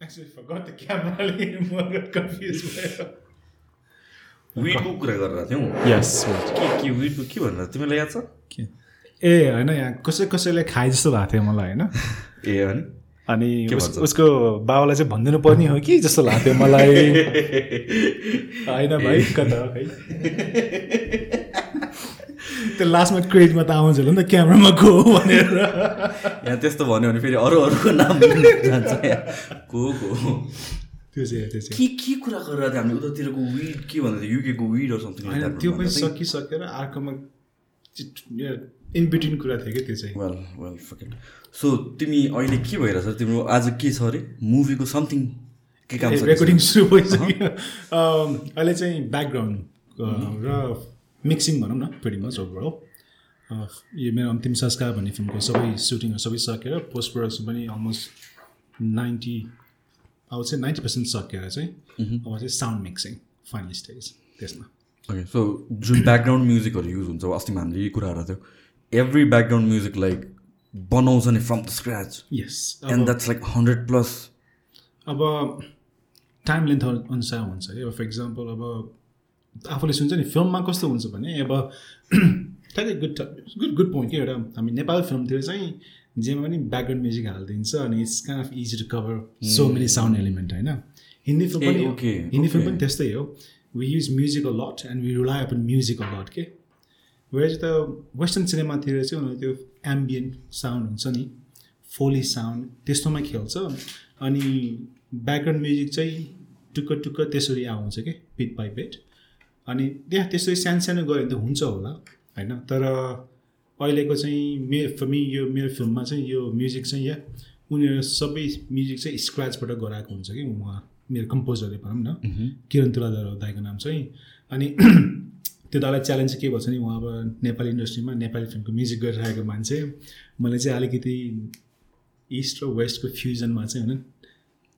Actually, forgot the camera. म confuse भयो विडको कुरा गरेर थियौँ यस के के विडको के भनेर तिमीलाई याद छ? ए होइन यहाँ कसै कसैले खाए जस्तो भएको थियो मलाई होइन? ए अनि? अनि के? उसको बाबालाई चाहिँ भनिदिनु पर्ने हो कि जस्तो लाग्थ्यो मलाई? होइन भाइ कता खै त्यो लास्टमा क्रेडिटमा त आउँछ होला नि त क्यामरामा गो भनेर। यहाँ त्यस्तो भन्यो भने फेरि अरू अरूको नाम जान्छ को को त्यो चाहिँ त्यो चाहिँ। के के कुरा गरेर हामीले? उतातिरको विड के भन्दा युकेको विड समथिङ होइन त्यो पनि सकिसकेर अर्कोमा इन बिट्विन कुरा थियो कि त्यो चाहिँ। वेल वेल फकेट सो तिमी अहिले के भइरहेछ? तिम्रो आज के छ अरे? मुभीको समथिङ के काम रेकर्डिङ सुरु भइसक्यो। अहिले चाहिँ ब्याकग्राउन्ड र मिक्सिङ भनौँ न प्रिटी मच ओभरअल यो मेरो अन्तिम संस्कार भन्ने फिल्मको सबै सुटिङहरू सबै सकेर पोस्ट प्रडक्सन पनि अलमोस्ट नाइन्टी अब चाहिँ नाइन्टी पर्सेन्ट सकेर चाहिँ अब चाहिँ साउन्ड मिक्सिङ फाइनल स्टेज त्यसमा। ओके सो जुन ब्याकग्राउन्ड म्युजिकहरू युज हुन्छ अस्ति हामीले यही कुरा गरेको थियो एभ्री ब्याकग्राउन्ड म्युजिक लाइक बनाउँछ नि from the scratch yes and that's like hundred plus अब टाइम लेन्थ अनुसार हुन्छ। है अब फर इक्जाम्पल अब आफूले सुन्छ नि फिल्ममा कस्तो हुन्छ भने अब ठ्याक्कै गुड गुड गुड पोइन्ट के एउटा हामी नेपाली फिल्मतिर चाहिँ जेमा पनि ब्याकग्राउन्ड म्युजिक हालिदिन्छ अनि it's kind of easy to cover so many sound element होइन? हिन्दी फिल्म पनि हिन्दी फिल्म. पनि त्यस्तै हो। We use music a lot and we rely upon music a lot के वेज त वेस्टर्न सिनेमातिर चाहिँ उनीहरू त्यो एम्बियन्ट साउन्ड हुन्छ नि फोली साउन्ड त्यस्तोमा खेल्छ। अनि ब्याकग्राउन्ड म्युजिक चाहिँ टुक्क टुक्क त्यसरी आउँछ कि पिट बाई पिट अनि त्यहाँ त्यसरी सानो सानो गयो भने त हुन्छ होला होइन? तर अहिलेको चाहिँ मे मी यो मेरो फिल्ममा चाहिँ यो म्युजिक चाहिँ या उनीहरू सबै म्युजिक चाहिँ स्क्रचबाट गराएको हुन्छ कि उहाँ मेरो कम्पोजरले भनौँ न। किरण तुलाधर दाईको नाम चाहिँ। अनि त्यो दालाई च्यालेन्ज के भन्छ नि उहाँ अब नेपाली इन्डस्ट्रीमा नेपाली फिल्मको म्युजिक गरिरहेको मान्छे। मैले चाहिँ अलिकति इस्ट र वेस्टको फ्युजनमा चाहिँ होइन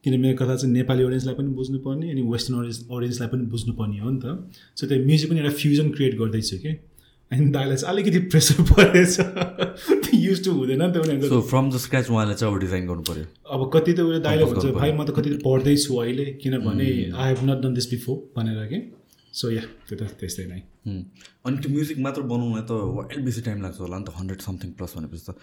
किन मेरो कथा चाहिँ नेपाली अडियन्सलाई पनि बुझ्नुपर्ने अनि वेस्टर्न अडियन्स अडियन्सलाई पनि बुझ्नुपर्ने हो नि त। सो त्यो म्युजिक पनि एउटा फ्युजन क्रिएट गर्दैछु कि? अनि दाइलाई चाहिँ अलिकति प्रेसर परेछ। त्यो युज टु हुँदैन नि त उनीहरूको। सो फ्रम द स्क्रच उहाँले चाहिँ अब डिजाइन गर्नु पऱ्यो अब कति त उसले दाइले भन्छ गर्नु भाइ म त कति त पढ्दैछु अहिले किनभने I have not done this before भनेर कि? सो या त्यो त त्यस्तै नै। हुँ। अनि त्यो म्युजिक मात्र बनाउन त वाइल्ड बेसी टाइम लाग्छ होला नि त हन्ड्रेड समथिङ प्लस भनेपछि त।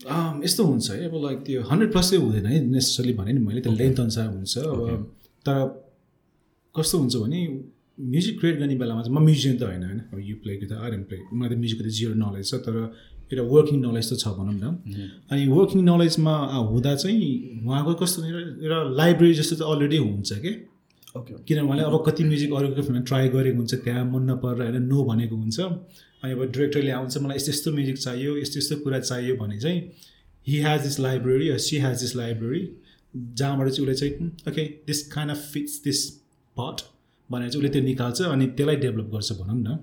यस्तो हुन्छ है अब लाइक त्यो हन्ड्रेड प्लस चाहिँ हुँदैन है नेसेसरी भने नि मैले त्यो लेन्थ अनुसार हुन्छ। अब तर कस्तो हुन्छ भने म्युजिक क्रिएट गर्ने बेलामा चाहिँ म म्युजियम त होइन होइन। अब यु प्लेको त आर एम प्ले मलाई त म्युजिकको त जिरो नलेज छ तर एउटा वर्किङ नलेज त छ भनौँ न। अनि वर्किङ नलेजमा हुँदा चाहिँ उहाँको कस्तो एउटा- लाइब्रेरी जस्तो चाहिँ अलरेडी हुन्छ कि? ओके किन उहाँले अब कति म्युजिक अरूको फिल्ममा ट्राई गरेको हुन्छ त्यहाँ मन नपरेर होइन नो भनेको हुन्छ। अनि अब डिरेक्टरले आउँछ मलाई यस्तो यस्तो म्युजिक चाहियो यस्तो यस्तो कुरा चाहियो भने चाहिँ he has this library she has this library जहाँबाट चाहिँ उसले चाहिँ okay this kind of fits this part भनेर चाहिँ उसले त्यो निकाल्छ अनि त्यसलाई डेभलप गर्छ भनौँ न।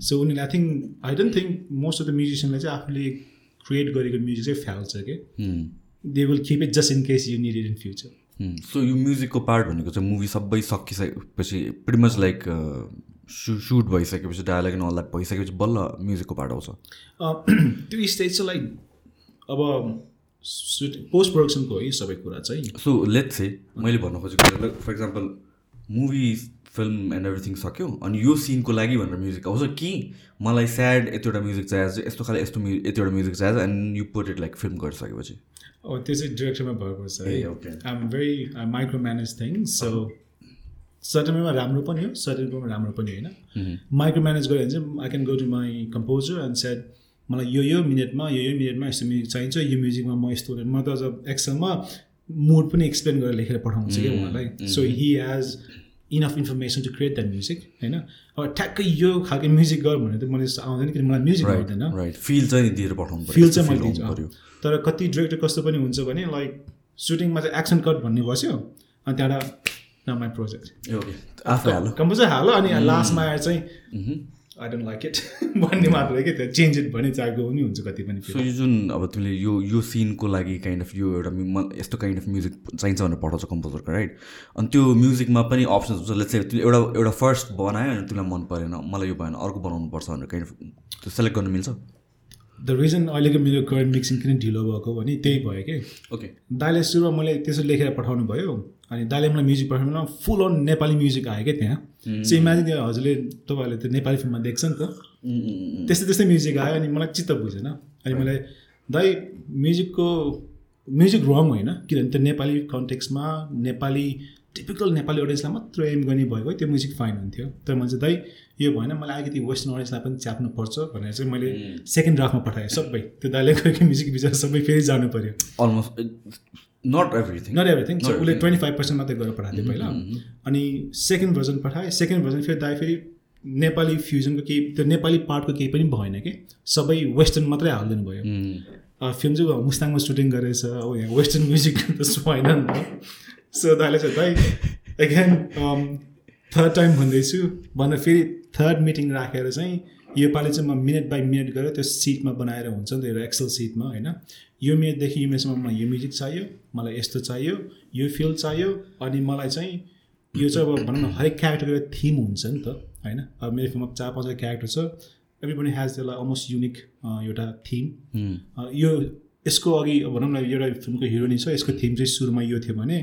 सो उनीहरूले I think I don't think most of the म्युजिसियनले चाहिँ आफूले क्रिएट गरेको म्युजिक चाहिँ फ्याल्छ कि। They will keep it just in case you need it in future so यो म्युजिकको पार्ट भनेको चाहिँ मुभी सबै सकिसकेपछि मच लाइक सु सुट भइसकेपछि डायलग एन्ड अल भइसकेपछि बल्ल म्युजिकको पार्ट आउँछ। त्यो स्टेज चाहिँ लाइक अब पोस्ट प्रोडक्सनको हो सबै कुरा चाहिँ। सो लेट से मैले भन्नु खोजेको for example movie film and everything सक्यो अनि यो सिनको लागि भनेर म्युजिक आउँछ कि मलाई स्याड यतिवटा म्युजिक चाहिएको छ यस्तो खाले यस्तो यतिवटा म्युजिक चाहिएको छ and you put it like film गरिसकेपछि। त्यो चाहिँ डिरेक्टरमा भएको छ है। Very micro manage thing so सर्टनमा राम्रो पनि हो सर्टनमा राम्रो पनि होइन। माइक्रो म्यानेज गऱ्यो भने चाहिँ I can go to my composer and said मलाई यो यो मिनटमा यो यो मिनटमा यस्तो म्युजिक चाहिन्छ यो म्युजिकमा म यस्तो म त अझ एक्सलमा मुड पनि एक्सप्लेन गरेर लेखेर पठाउँछु कि उहाँलाई। So he has enough information to create that music होइन? अब ठ्याक्कै यो खालको म्युजिक गर भने त मलाई जस्तो आउँदैन किनभने मलाई म्युजिक आउँदैन। फिल चाहिँ दिएर पठाउनु फिल चाहिँ मैले दिन्छु। तर कति डिरेक्टर कस्तो पनि हुन्छ भने लाइक सुटिङमा चाहिँ एक्सन कट भन्ने बस्यो अनि त्यहाँबाट न माई प्रोजेक्ट ए ओके आफै हालो कम्पोजर हाल अनि लास्टमा आएर चाहिँ आई डोन्ट लाइक इट भन्ने मात्र कि त्यो चेन्ज इट भने चाहेको पनि हुन्छ कति पनि सो यो जुन अब तिमीले यो यो सिनको लागि काइन्ड अफ यो एउटा म- यस्तो काइन्ड अफ म्युजिक चाहिन्छ भनेर पठाउँछ कम्पोजरको राइट अनि त्यो म्युजिकमा पनि अप्सन्स हुन्छ। लेट्स तिमीले एउटा एउटा फर्स्ट बनायो अनि तिमीलाई मन परेन। मलाई यो भएन अर्को बनाउनु पर्छ भनेर काइन्ड अफ त्यो सेलेक्ट गर्नु मिल्छ? द रिजन अहिलेको मेरो करेन्ट मिक्सिङ किन ढिलो भएको भने त्यही भयो कि। ओके दाइले सुरुमा मैले त्यसो लेखेर पठाउनु भयो। अनि दाइले मलाई म्युजिक पठाउनु फुल अन नेपाली म्युजिक आयो क्या त्यहाँ। चाहिँ इमेजिन त्यो हजुरले तपाईँहरूले त्यो नेपाली फिल्ममा देख्छ नि त। त्यस्तै त्यस्तै म्युजिक आयो अनि मलाई चित्त बुझेन। अनि मैले दाइ म्युजिकको म्युजिक रङ होइन। किनभने त्यो नेपाली कन्टेक्समा नेपाली टिपिकल नेपाली अडियन्सलाई मात्र एम गर्ने भएको भए त्यो म्युजिक फाइन हुन्थ्यो। तर मैले चाहिँ दाइ यो भएन मलाई अलिकति वेस्टर्न अडियन्सलाई पनि च्याप्नुपर्छ भनेर चाहिँ मैले सेकेन्ड ड्राफ्टमा पठाएँ। सबै त्यो दाइले गएको म्युजिक विचार सबै फेरि जानु पऱ्यो almost not everything not everything उसले ट्वेन्टी फाइभ पर्सेन्ट मात्रै गरेर पठाएको थियो पहिला। अनि सेकेन्ड भर्जन पठाएँ सेकेन्ड भर्जन फेरि दाइ फेरि नेपाली फ्युजनको केही त्यो नेपाली पार्टको केही पनि भएन कि। सबै वेस्टर्न मात्रै हालिदिनु भयो। फिल्म चाहिँ मुस्ताङमा सुटिङ गरेछ। अब यहाँ वेस्टर्न म्युजिक त होइन नि त। सो दाइले चाहिँ दाइ एगेन थर्ड टाइम भन्दैछु। भन्दा फेरि थर्ड मिटिङ राखेर चाहिँ योपालि चाहिँ म मिनट बाई मिनट गरेर त्यो सिटमा बनाएर हुन्छ नि त एउटा एक्सल सिटमा होइन? यो मिनटदेखि यो मिनटसम्म मलाई यो म्युजिक चाहियो मलाई यस्तो चाहियो यो फिल चाहियो अनि मलाई चाहिँ यो चाहिँ अब भनौँ न हरेक क्यारेक्टरको एउटा थिम हुन्छ नि त होइन? अब मेरो फिल्ममा चार पाँचवटा क्यारेक्टर छ एभ्रिबडी हेज त्यसलाई अलमोस्ट युनिक एउटा थिम। यो यसको अघि भनौँ न एउटा फिल्मको हिरोनी छ यसको थिम चाहिँ सुरुमा यो थियो भने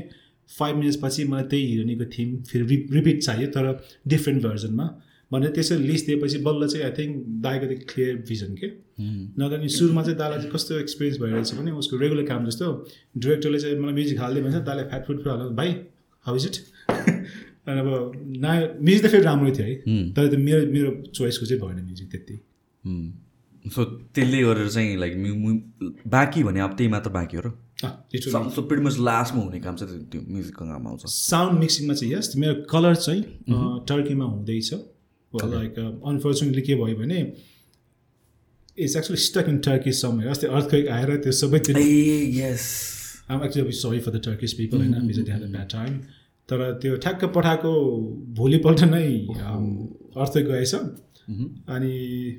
फाइभ मिनट्सपछि मलाई त्यही हिरोनीको थिम फेरि रिपिट चाहियो तर डिफ्रेन्ट भर्जनमा भनेर त्यसरी लिस्ट दिएपछि बल्ल चाहिँ आई थिङ्क दाइको त्यो क्लियर भिजन के? नत्र नि सुरुमा चाहिँ दालाई चाहिँ कस्तो एक्सपिरियन्स भइरहेछ भने उसको रेगुलर काम जस्तो डिरेक्टरले चाहिँ मलाई म्युजिक हालिदियो भने चाहिँ दाले फ्याट फुड हाल्नु भाइ हाउ इज इट अनि अब ना म्युजिक त फेरि राम्रै थियो है। तर त्यो मेरो मेरो चोइसको चाहिँ भएन म्युजिक त्यति। सो त्यसले गरेर चाहिँ लाइक बाँकी भने अब त्यही मात्र बाँकी हो र? मच लास्टमा हुने काम चाहिँ त्यो म्युजिकको काम आउँछ। साउन्ड मिक्सिङमा चाहिँ यस मेरो कलर चाहिँ टर्कीमा हुँदैछ। लाइक अनफर्चुनेटली के भयो भने it's actually stuck in Turkey समय अस्ति अर्थक्वेक आएर त्यो सबै yes um actually sorry for the Turkish people होइन? बिज ह्याड ब्याड टाइम तर त्यो ठ्याक्क पठाएको भोलिपल्ट नै अर्थक्वेक गएछ। अनि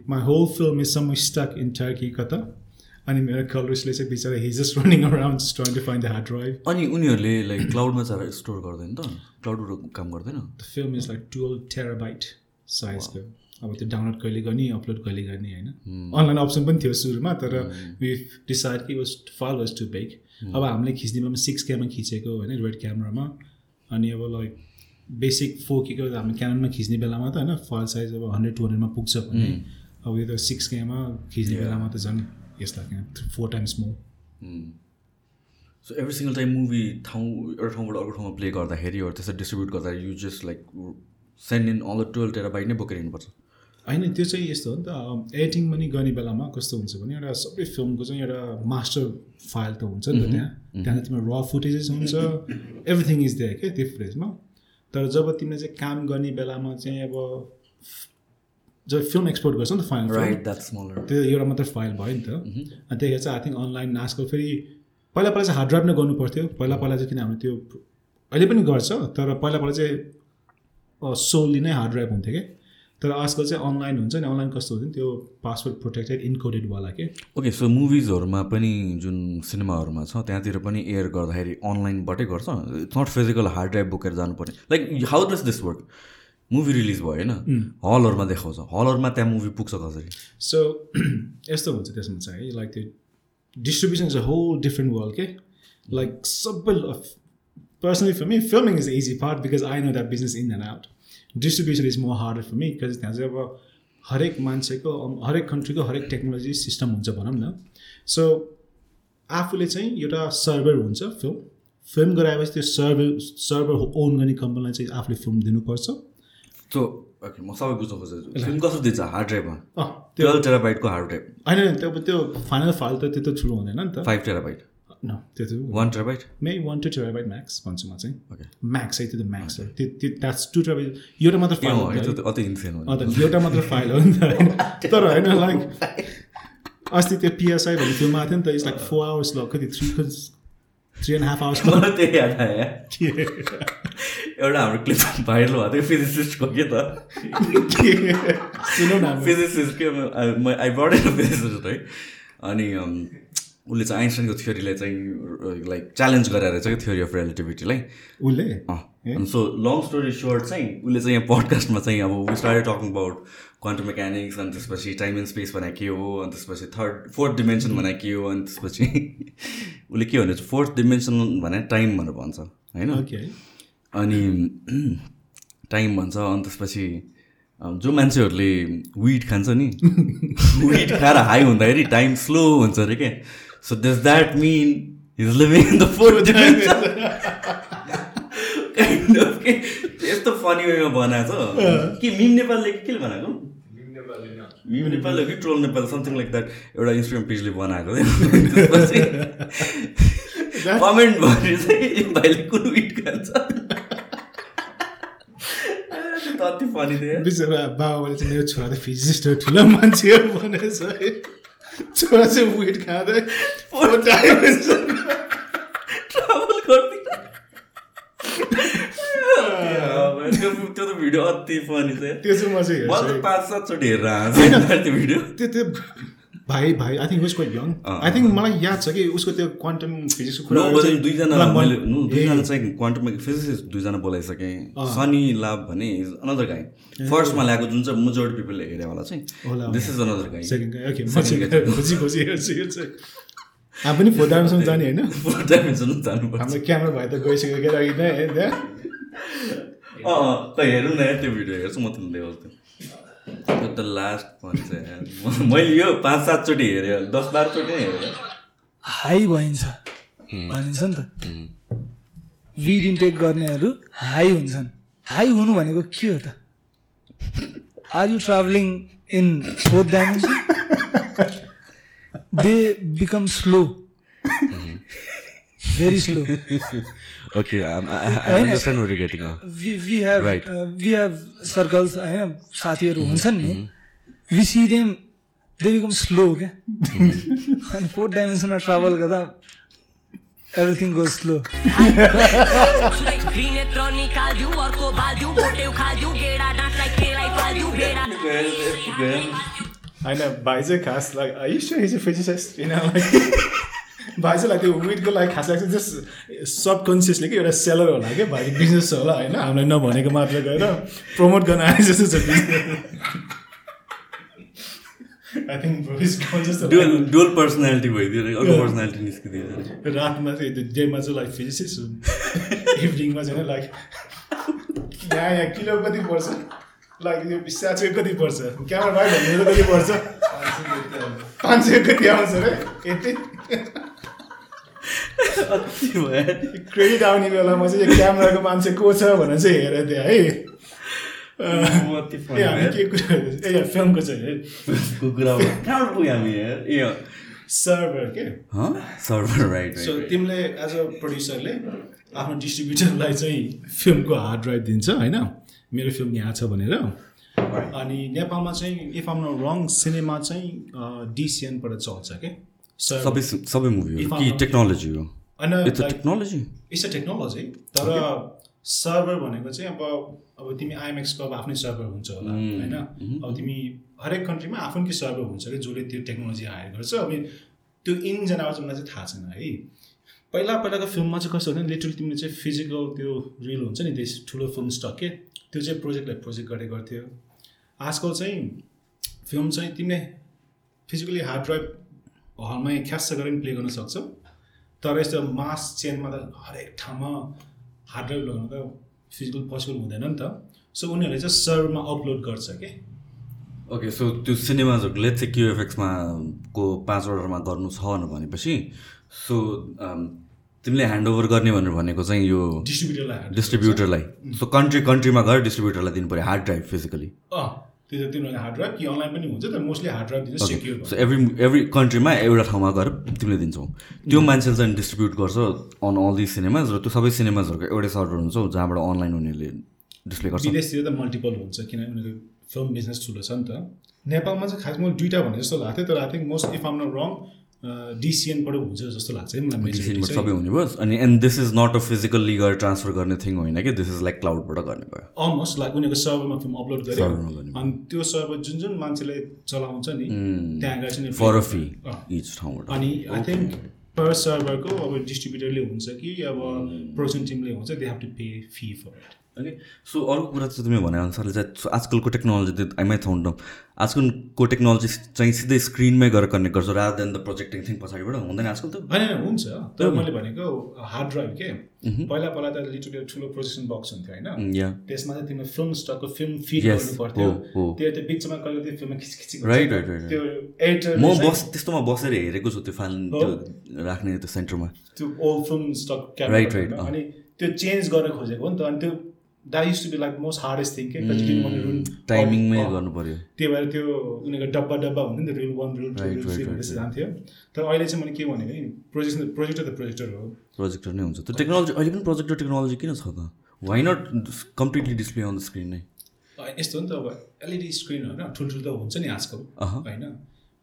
my whole film is some stuck in Turkey कता? अनि मेरो कलर्सले चाहिँ बिचरा he just running around trying to find the hard drive अनि उनीहरूले लाइक क्लाउडमा चाहिँ स्टोर गर्दैन त? क्लाउडबाट काम गर्दैन? The film is like twelve terabyte साइजको। अब त्यो डाउनलोड कहिले गर्ने अपलोड कहिले गर्ने होइन? अनलाइन अप्सन पनि थियो सुरुमा तर वि डिसाइड कि was full was too big अब हामीले खिच्ने बेलामा सिक्स क्याममा खिचेको होइन रेड क्यामरामा अनि अब लाइक बेसिक फोकेको हामी क्यामरामा खिच्ने बेलामा त होइन फाल साइज अब हन्ड्रेड टु हन्ड्रेडमा पुग्छ भने अब यो त सिक्स क्याममा खिच्ने बेलामा त झन् यस्ता four times more so every single time movie ठाउँ एउटा ठाउँबाट अर्को ठाउँमा प्ले गर्दाखेरि त्यसरी डिस्ट्रिब्युट गर्दाखेरि you just like send in all the twelve terabyte नै बोकेर हिँड्नुपर्छ होइन त्यो चाहिँ यस्तो हो नि त एडिटिङ पनि गर्ने बेलामा कस्तो हुन्छ भने एउटा सबै फिल्मको चाहिँ एउटा मास्टर फाइल त हुन्छ नि त त्यहाँ। त्यहाँ तिम्रो र फुटेजेस हुन्छ एभ्रिथिङ इज देयर क्या त्यो फुटेजमा तर जब तिमीले चाहिँ काम गर्ने बेलामा चाहिँ अब जब फिल्म एक्सपोर्ट गर्छ नि त फाइनल त्यो एउटा मात्र फाइल भयो नि त। अनि त्यही चाहिँ आई थिङ्क अनलाइन आजकल फेरि पहिला पहिला चाहिँ हार्ड ड्राइभ नै गर्नु पर्थ्यो पहिला पहिला चाहिँ किन हाम्रो त्यो अहिले पनि गर्छ तर पहिला पहिला चाहिँ सोली नै हार्ड ड्राइभ हुन्थ्यो कि? तर आजकल चाहिँ अनलाइन हुन्छ नि। अनलाइन कस्तो हुन्छ नि त्यो पासवर्ड प्रोटेक्टेड इन्कोडेडवाला के? ओके सो मुभिजहरूमा पनि जुन सिनेमाहरूमा छ त्यहाँतिर पनि एयर गर्दाखेरि अनलाइनबाटै गर्छ। It's not physical hard drive बोकेर जानुपर्ने। Like how does this work movie release भयो होइन? हलहरूमा देखाउँछ। हलहरूमा त्यहाँ मुभी पुग्छ कसरी? सो यस्तो हुन्छ त्यसमा चाहिँ। है लाइक त्यो distribution is a whole different world के? लाइक सबै personally for me filming is easy part because I know that business in and out distribution is more harder for me because त्यहाँ चाहिँ अब हरेक मान्छेको हरेक कन्ट्रीको हरेक टेक्नोलोजी सिस्टम हुन्छ भनौँ न। सो आफूले चाहिँ एउटा सर्भर हुन्छ फिल्म फिल्म गराएपछि त्यो सर्भर सर्भर ओन गर्ने कम्पनीलाई चाहिँ आफूले फिल्म दिनुपर्छ। सो म सबै बुझ्नु खोज्छु फिल्म कसरी दिन्छ? हार्ड ड्राइभमा टुवेल्भ टेराबाइटको हार्ड ड्राइभ होइन त्यो त्यो फाइनल फाइल त त्यत्रो ठुलो हुँदैन नि त। फाइभ टेराबाइट न त्यो one terabyte may one two terabyte max भन्छु म चाहिँ। ओके म्याक्स है त्यो त म्याक्स हो। त्यो त्यो द्याट्स टु टेराबाइट एउटा मात्र फाइल हो एउटा मात्र फाइल हो नि त। होइन तर होइन लाइक अस्ति त्यो पिएसआई भन्ने फिल्म आएको थियो नि त इट्स लाइक फोर आवर्स ल कति three three and half hours मलाई त्यही याद आयो। एउटा हाम्रो क्लिप भाइरल भएको थियो फिजिसिस्टको के त? सुनौ न। फिजिसिस्ट के आई इन फिजिसिस्ट है। अनि उसले चाहिँ आइन्स्टाइनको थ्योरीलाई चाहिँ लाइक च्यालेन्ज गरेर चाहिँ थ्योरी अफ रिलेटिभिटीलाई उसले? सो लङ स्टोरी सोर्ट चाहिँ उसले चाहिँ यहाँ पडकास्टमा चाहिँ अब we start talking about quantum mechanics अनि त्यसपछि टाइम एन्ड स्पेस भनेको के हो अनि त्यसपछि थर्ड फोर्थ डिमेन्सन भनेको के हो अनि त्यसपछि उसले के भनेको फोर्थ डिमेन्सन भने टाइम भनेर भन्छ होइन? अनि टाइम भन्छ अनि त्यसपछि जो मान्छेहरूले विड खान्छ नि विड खाएर हाई हुँदाखेरि टाइम स्लो हुन्छ अरे क्या so does that mean is living in the fourth dimension kind of के यस्तो फनी वेमा बनाएको छ। कि मिम नेपालले के केले बनाएको? मिम नेपाल हो कि troll Nepal something like that एउटा इन्स्टाग्राम पेजले बनाएको। थियो कमेन्ट भने चाहिँ भाइले कुन विट खान्छ? त्यो त अति फनी थियो। बिचरा बाबाले चाहिँ मेरो छोरा त फिजिस्ट हो ठुलो मान्छे हो भनेछ है छोरा चाहिँ वेट खाँदै ट्राभल गर्दिनँ त्यो त्यो त भिडियो अति फनी थियो त्यो चाहिँ म चाहिँ पाँच सातचोटि हेरेर आएको त्यो त्यो भाइ भाइ आई थिङ्क उसको यङ आई थिङ्क मलाई याद छ कि उसको त्यो क्वान्टम फिजिक्सको कुरा दुईजना मैले दुईजना चाहिँ क्वान्टम फिजिक्स दुईजना बोलाइसकेँ। सनी लाभ भने इज अनदर गाई फर्स्टमा ल्याएको जुन चाहिँ मेजोरिटी पिपलले हेरेवाला चाहिँ दिस इज अनदर गाई चाहिँ खोजी खोजी हेर्छु हेर्छु हामी पनि फोर डाइमेन्सन जाने होइन? डाइमेन्सन जानुपर्छ। हाम्रो क्यामेरा भाइ त गइसक्यो क्या अघि त हेरौँ न त्यो भिडियो हेर्छु म तिमीले त्यो त्यो त लास्ट भन्छ मैले यो पाँच सातचोटि हेरेँ दस बाह्रचोटि नै हेरेँ। हाई भइन्छ भनिन्छ नि त। विड इन्टेक गर्नेहरू हाई हुन्छन्। हाई हुनु भनेको के हो त? Are you travelling in fourth dimension they become slow very slow Okay, I, I I understand what you're getting at. We have Right. We have circles होइन साथीहरू हुन्छन् नि we see them they become slow क्या अनि fourth डाइमेन्सनमा travel गर्दा everything goes slow भाइ चाहिँ लाइक त्यो विटको लागि खास लाग्छ जस्ट सबकन्सियसली कि एउटा सेलर होला क्या भाइ बिजनेस होला होइन? हामीलाई नभनेको मात्र गएर प्रमोट गर्न आए जस्तो छ डुअल पर्सनालिटी भइदियो अर्को पर्सनालिटी निस्किदियो रातमा चाहिँ त्यो डेमा चाहिँ लाइक फिजिसिस्ट इभिनिङमा चाहिँ लाइक यहाँ यहाँ किलो कति पर्छ? लाइक यो स्याचो कति पर्छ? क्यामेरा भाइ भन्नु कति पर्छ? पाँच सय कति आउँछ। अरे यति। क्रेडिट आउने बेलामा चाहिँ क्यामेराको मान्छे को छ भनेर चाहिँ हेरेँ त्यहाँ है के कुरा? ए फिल्मको चाहिँ है कुकुरा कहाँबाट पुग्यो हामी यार ए सर्भर के सर्भर राइट सो तिमीले एज अ प्रड्युसरले आफ्नो डिस्ट्रिब्युटरलाई चाहिँ फिल्मको हार्ड ड्राइभ दिन्छ होइन? मेरो फिल्म यहाँ छ भनेर। अनि नेपालमा चाहिँ इफ आम रङ सिनेमा चाहिँ डिसिएनबाट चल्छ के सबै सबै मुभी कि टेक्नोलोजी हो it's a technology it's a technology तर सर्भर भनेको चाहिँ अब अब तिमी आइएमएक्सको अब आफ्नै सर्भर हुन्छ होला होइन? अब तिमी हरेक कन्ट्रीमा आफ्नै सर्भर हुन्छ कि जसले त्यो टेक्नोलोजी हायर गर्छ। अब त्यो इन आउट मलाई चाहिँ थाहा छैन है। पहिला पहिलाको फिल्ममा चाहिँ कस्तो हुन्छ लिटरली तिमीले चाहिँ फिजिकल त्यो रिल हुन्छ नि त्यस ठुलो फिल्म स्टक के त्यो चाहिँ प्रोजेक्टलाई प्रोजेक्ट गरे गर्थ्यो। आजकल चाहिँ फिल्म चाहिँ तिमीले फिजिकली हार्ड ड्राइभ हलमै ख्यास गरेर पनि प्ले गर्न सक्छौ। तर यस्तो मास चेनमा त हरेक ठाउँमा हार्ड ड्राइभ लगाउनु त फिजिकल पोसिबल हुँदैन नि त। सो उनीहरूले चाहिँ सर्भरमा अपलोड गर्छ कि? ओके सो त्यो सिनेमाजहरू लेट चाहिँ क्युएफएक्समा को पाँच अर्डरमा गर्नु छ भनेपछि सो तिमीले ह्यान्डओभर गर्ने भनेर भनेको चाहिँ यो डिस्ट्रिब्युटरलाई डिस्ट्रिब्युटरलाई सो कन्ट्री कन्ट्रीमा गएर डिस्ट्रिब्युटरलाई दिनु पऱ्यो हार्ड ड्राइभ फिजिकली अँ। त्यो त तिनीहरूले हार्ड ड्राइभ कि अनलाइन पनि हुन्छ तर मोस्टली हार्ड ड्राइभ दिन्छ सेक्युर सो एभ्री एभ्री कन्ट्रीमा एउटा ठाउँमा गएर तिमीले दिन्छौ। त्यो मान्छेले चाहिँ डिस्ट्रिब्युट गर्छ अन अल दिस सिनेमाज र त्यो सबै सिनेमाजहरूको एउटै सर्भर हुन्छ जहाँबाट अनलाइन उनीहरूले डिस्प्ले गर्छ। विदेशतिर त मल्टिपल हुन्छ किनभने उनीहरूको फिल्म बिजनेस ठुलो छ नि त। नेपालमा चाहिँ खास मलाई दुइटा भने जस्तो लाग्थ्यो तर I think most if I'm not wrong डिसिएनबाट हुन्छ जस्तो लाग्छ चाहिँ। सबै हुने भयो। अनि and this is not a physically गएर ट्रान्सफर गर्ने थिङ होइन कि? दिस इज लाइक क्लाउडबाट गर्ने भयो। अलमोस्ट लाइक उनीहरूको सर्भरमा फिल्म अपलोड गर्यो गर्ने। अनि त्यो सर्भर जुन जुन मान्छेले चलाउँछ नि त्यहाँ गएर चाहिँ फर अ फी अँ। इच ठाउँबाट। अनि आई थिङ्क पर सर्भरको अब डिस्ट्रिब्युटरले हुन्छ कि अब प्रोडक्सन टिमले हुन्छ they have to pay fee for it okay? So अर्को कुरा चाहिँ तिमीले भनेअनुसारले चाहिँ आजकलको टेक्नोलोजी आई माई थाउन्ड आजकलको टेक्नोलोजी चाहिँ सिधै स्क्रिनमै गएर कनेक्ट गर्छ rather than the projecting thing पछाडिबाट। हुँदैन आजकल त? होइन हुन्छ। तर मैले भनेको हार्ड ड्राइभ के? पहिला पहिला त लिटरली ठुलो प्रोजेक्सन बक्स हुन्थ्यो होइन? त्यसमा चाहिँ तिमीले फिल्म स्टकको फिल्म फिड Yes, गर्नु पर्थ्यो। त्यो त्यो बिचमा कहिले त्यो फिल्ममा खिचखिची right, right. त्यो एडिटर म बस त्यस्तोमा बसेर हेरेको छु त्यो फाइल त्यो राख्ने त्यो सेन्टरमा त्यो ओल्ड फिल्म स्टक right, अँ। अनि त्यो चेन्ज गर्न खोजेको हो नि त। अनि त्यो that used to be like most hardest thing के टाइमिङमै गर्नु पऱ्यो त्यही भएर त्यो उनीहरूको डब्बा डब्बा हुन्थ्यो नि त reel one reel two reel three जान्थ्यो। तर अहिले चाहिँ मैले के भनेको नि प्रोजेक्ट प्रोजेक्टर त प्रोजेक्टर हो। प्रोजेक्टर नै हुन्छ। त्यो टेक्नोलोजी अहिले पनि प्रोजेक्टर टेक्नोलोजी किन छ त? Why not completely display on the screen नै? यस्तो हो नि त अब एलइडी स्क्रिन होइन ठुल्ठुलो त हुन्छ नि आजकल। होइन?